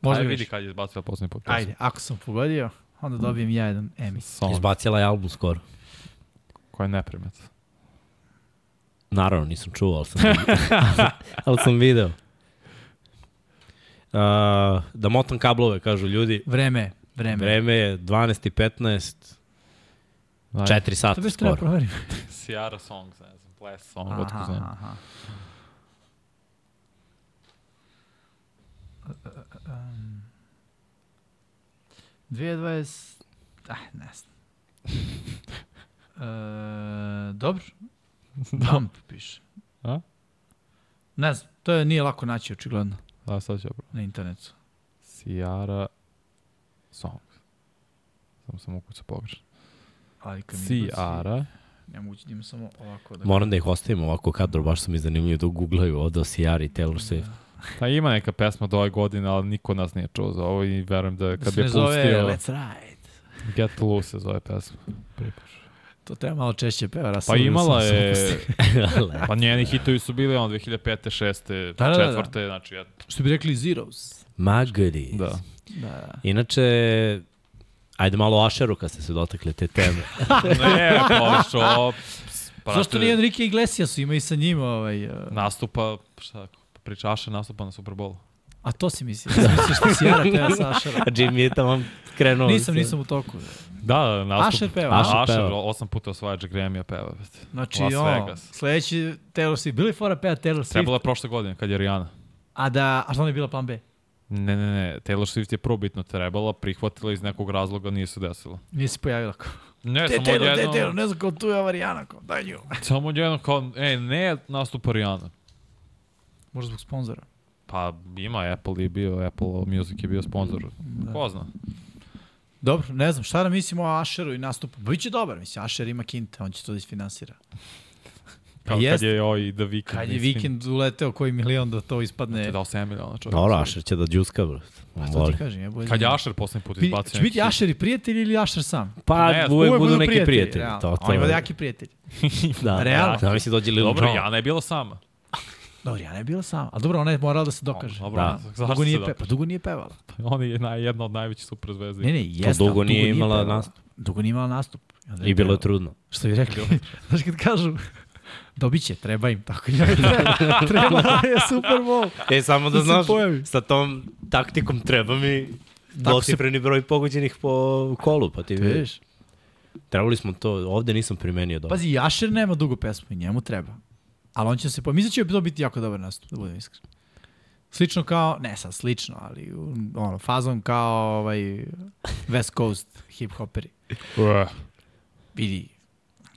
Možda Ajde vidi kad je izbacila posljednji put. Ajde, ako sam pogodio, onda dobijem ja jedan Emmy. Song, Izbacila je album skoro. koja je neprimet. Naravno, nisam čuo, ali sam, ali sam video. Uh, da motam kablove, kažu ljudi. Vreme, vreme. Vreme je 12 i 15, Ajde. 4 To sata već treba skoro. proverim. Ciara Songs, ne znam, Ples Song, Aha, otko znam. aha. Um, 2020... Ah, ne znam. E, dobro. Dump piše. A? Ne znam, to je, nije lako naći očigledno Da, sad ću opravo. na internetu. Ciara Songs. Samo sam ukucao pogrešno. Ali kad mi Ciara. Ne mogu da samo ovako da... Moram da ih ostavim ovako kadro, baš su mi zanimljivo da googlaju ovde o Sijari i Taylor Swift. Pa ima neka pesma od ove godine, ali niko od nas nije čuo za ovo i verujem da Da kad je ne zove pustio Let's Ride. Get Loose se zove pesma. To treba malo češće peva. Pa imala sam je, pustio. pa njeni hitovi su bili on 2005. 6. Da, da, da. 4. Znači, ja, Što bi rekli Zeros. Magari. da. Da, da. Inače, ajde malo o Ašeru kad ste se dotakli te teme. Ne, pa što... Pa, Zašto nije Enrique Iglesias ima i sa njim ovaj... Uh, Nastupa, šta, priča Aša nastupa na Super Bowlu. a to si misli. Ja mislio što si Jara peva sa Ašerom. A Jimmy je tamo krenuo. Nisam, sa- nisam u toku. Da, da, nastup. Asher peva. Asher Asher, peva. osam puta osvajač Grammy-a peva. Znači, Las ono, Vegas. sledeći Taylor Swift. Bili fora peva Taylor Swift, Trebalo je prošle godine, kad je Rihanna. a da, a što onda je bila plan B? Ne, ne, ne, Taylor Swift je probitno trebala, prihvatila iz nekog razloga, nije se desilo. Nije se pojavila kao. Ne, Te samo Taylor, te Taylor, ne znam kao tu je ova Rijana, kao daj nju. samo jedno kao, e, ne nastupa Rihanna. Možda zbog sponzora. Pa ima Apple je bio, Apple Music je bio sponsor. Da. Ko zna? Dobro, ne znam, šta da mislimo o Asheru i nastupu? Biće dobar, mislim, Asher ima kinte, on će to da isfinansira. Kao kad Jeste. je ovaj The Weeknd. Kad je mislim. vikend uleteo koji milion da to ispadne... Ti je dao 7 miliona čovjek. Dobro, Ašer će da džuska, bro. A to ti kažem, ja bolje. Kad je Asher poslednji put izbacio će biti Asher i prijatelj ili Asher sam? Pa, Ne, uvek, Uvek budu neki prijatelji. realno. To, to, On ima je- jaki prijatelj. Da, Realno. Da, mislim dođe Lil Dobro. Jana je bila sama. Dobro, ja ne bila sama. A dobro, ona je morala da se dokaže. Dobro, Da. zašto Dugo se nije, da? pe, pa dugo nije pevala. On je naj, jedna od najvećih super zvezdi. Ne, ne, jeste. dugo ali nije imala nastup. Dugo nije imala nastup. I bilo je trudno. Što bi rekli? Znaš kad kažu, dobit će, treba im, tako njoj treba, da je Super Bowl. E, samo da, Da se znaš, pojavi. sa tom taktikom treba mi dvocifreni broj pogođenih po kolu, pa ti vidiš. Vidiš? Trebali smo to, ovde nisam primenio dobro. Pazi, Jašer nema dugu pesmu i njemu treba. Ali on će se, po... mislim da će to biti jako dobar nastup, da budem iskren. Slično kao, ne sad slično, ali ono, fazom kao ovaj West Coast hip-hoperi. Uh, Vidi,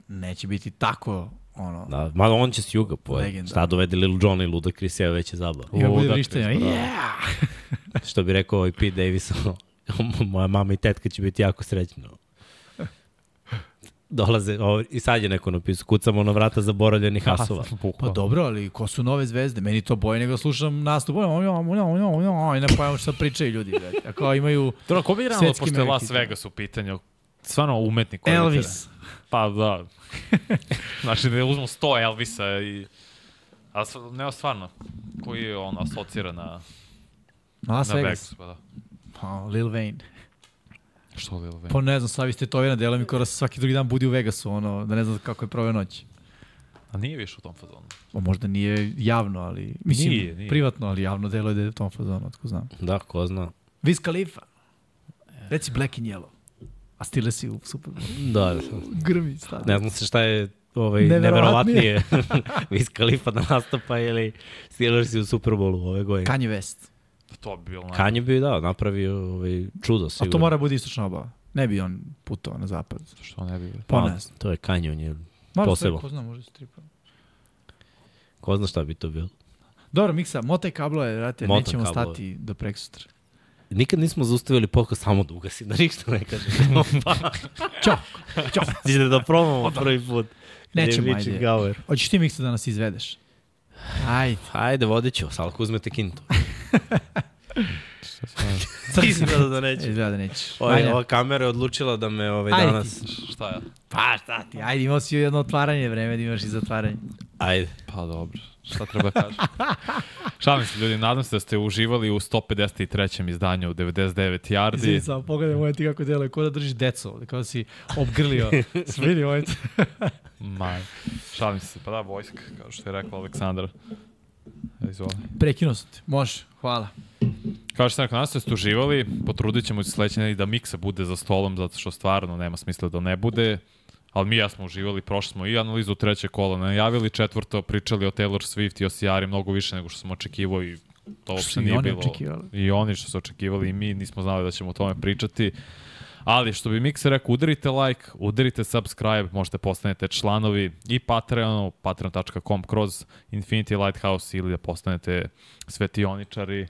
neće biti tako, ono, da. Da, mada on će s juga po Legenda. Šta dovede Lil Jon i Luda Chris je već je zabava. ima bude Ludak, vrištenja. bravo. Yeah! Što bi rekao ovaj Pete Davidson, moja mama i tetka će biti jako srećna. Dolaze, ovo, i sad je neko napisao, kucamo na vrata zaboravljenih hasova. Pa dobro, ali ko su nove zvezde? Meni to boje nego slušam nastup. I ne pojavamo šta pričaju ljudi. brate. A kao imaju Dobro, ko bi realno, Svetski pošto je Las meriti. Vegas u pitanju, stvarno umetnik Elvis. Pa da. znači da uzmu 100 Elvisa i... A ne, stvarno, koji je on asocira na, Na Las na Vegas. Vegas. Pa da. Pa, Lil Wayne. Što Lil Wayne? Pa ne znam, sad vi ste to delo mi kora svaki drugi dan budi u Vegasu, ono, da ne znam kako je proveo noć. A nije više u tom fazonu. Pa možda nije javno, ali, mislim, Nije, nije. privatno, ali javno delo je da je u tom fazonu, otko znam. Da, ko zna. Wiz Khalifa. Reci Black and Yellow. A stile si u Super Bowl. Da, da. Grmi, stvarno. ne znam se šta je ovaj, Neverovatnije. Wiz Khalifa da nastupa ili Steelers u Super Bowlu ove godine. Kanye West. To bi bilo. Kanye bi da, napravio ovaj, čudo A sigurno. to mora bude istočna obava. Ne bi on putovao na zapad. Što ne bi... Pa Pa, ne znam. to je Kanye, on je, Mora Posebno. Ko zna, može se tripa. ko zna šta bi to bilo. Dobro, Miksa, motaj kablove, vrate, Motam nećemo kablove. stati do preksutra. Nikad nismo zaustavili podcast samo da ugasim, da ništa ne kažem. Ćao, ćao. Ide da probamo prvi put. Nećemo, ajde. Gauer. Hoćeš ti, Miksa, da nas izvedeš? Ajde. Ajde, vodit ću, Salko uzmete kintu. Sad Izgleda da neće. Izgleda da nećeš. Ova, Ajde. ova kamera je odlučila da me ovaj, Ajde danas... Šta ja? Pa šta ti, ajde imao si jedno otvaranje vreme da imaš i zatvaranje. Ajde. Pa dobro. Šta treba kažem? Šalim se ljudi, nadam se da ste uživali u 153. izdanju 99 Yardi. Izvini, samo pogledaj moje ti kako deluje, kao da držiš deco, kao da si obgrlio. Svidi ovaj Ma, šalim se, pa da, vojska, kao što je rekla Aleksandar. Izvoli. Prekinuo sam te, može, hvala. Kao što sam rekao, se da ste uživali, potrudit ćemo se sledeće nedelje da miksa bude za stolom, zato što stvarno nema smisla da ne bude. Ali mi ja smo uživali, prošli smo i analizu treće kola, najavili četvrto, pričali o Taylor Swift i o Sijari mnogo više nego što smo očekivao i to uopšte nije bilo. očekivali. I oni što su očekivali i mi nismo znali da ćemo o tome pričati. Ali što bi Mikser rekao, udarite like, udarite subscribe, možete postanete članovi i Patreonu, patreon.com kroz Infinity Lighthouse ili da postanete svetioničari.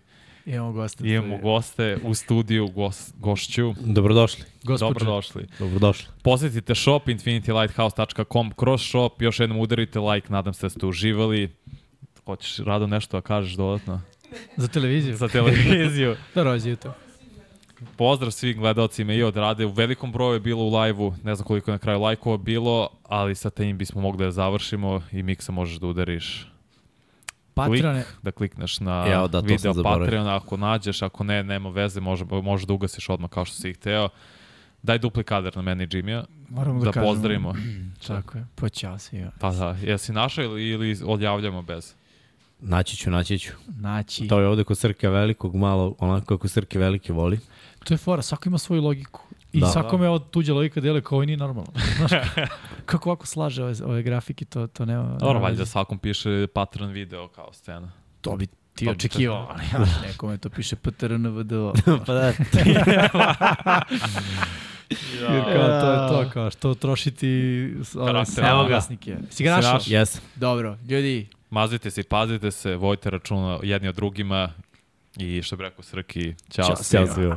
Imamo goste. Imamo goste u studiju, gos, gošću. Dobrodošli. Gospođe. Dobrodošli. Dobrodošli. Posetite shop infinitylighthouse.com kroz shop, još jednom udarite like, nadam se da ste uživali. Hoćeš, Rado, nešto da kažeš dodatno? Za televiziju. Za televiziju. Da rozi YouTube. Pozdrav svim gledalcima i od Rade. U velikom broju je bilo u live-u, ne znam koliko je na kraju lajkova bilo, ali sa tim bismo mogli da završimo i Miksa možeš da udariš Patrone, klik, da klikneš na Evo, da, video. Patreon, ako nađeš, ako ne, nema veze, može, možeš da ugasiš odmah kao što si ih hteo. Daj dupli kadar na meni Jimmya, moramo da, da, kažemo. pozdravimo. Tako je, pa ćao svima. Pa da, jesi našao ili, ili odjavljamo bez? Naći ću, naći ću. Naći, To je ovde kod Srke velikog, malo onako kako Srke velike voli. to je fora, svako ima svoju logiku. I Da. da, svakome od tuđa logika deluje kao ovo nije normalno. Znaš, kako ovako slaže ove, ove grafike, to, to nema... Dobro, valjda svakom piše Patreon video kao scena. To bi ti To bi očekivao, ali ja, nekome to piše PTRNVDO. pa da. Jer kao, to je to, kao što trošiti Karakter. Evo Evo ga. Si ga našao? Jes. Dobro, ljudi, Mazite se i pazite se, vojte računa jedni od drugima i što bi rekao Srki, ćao, Ćao. Ćao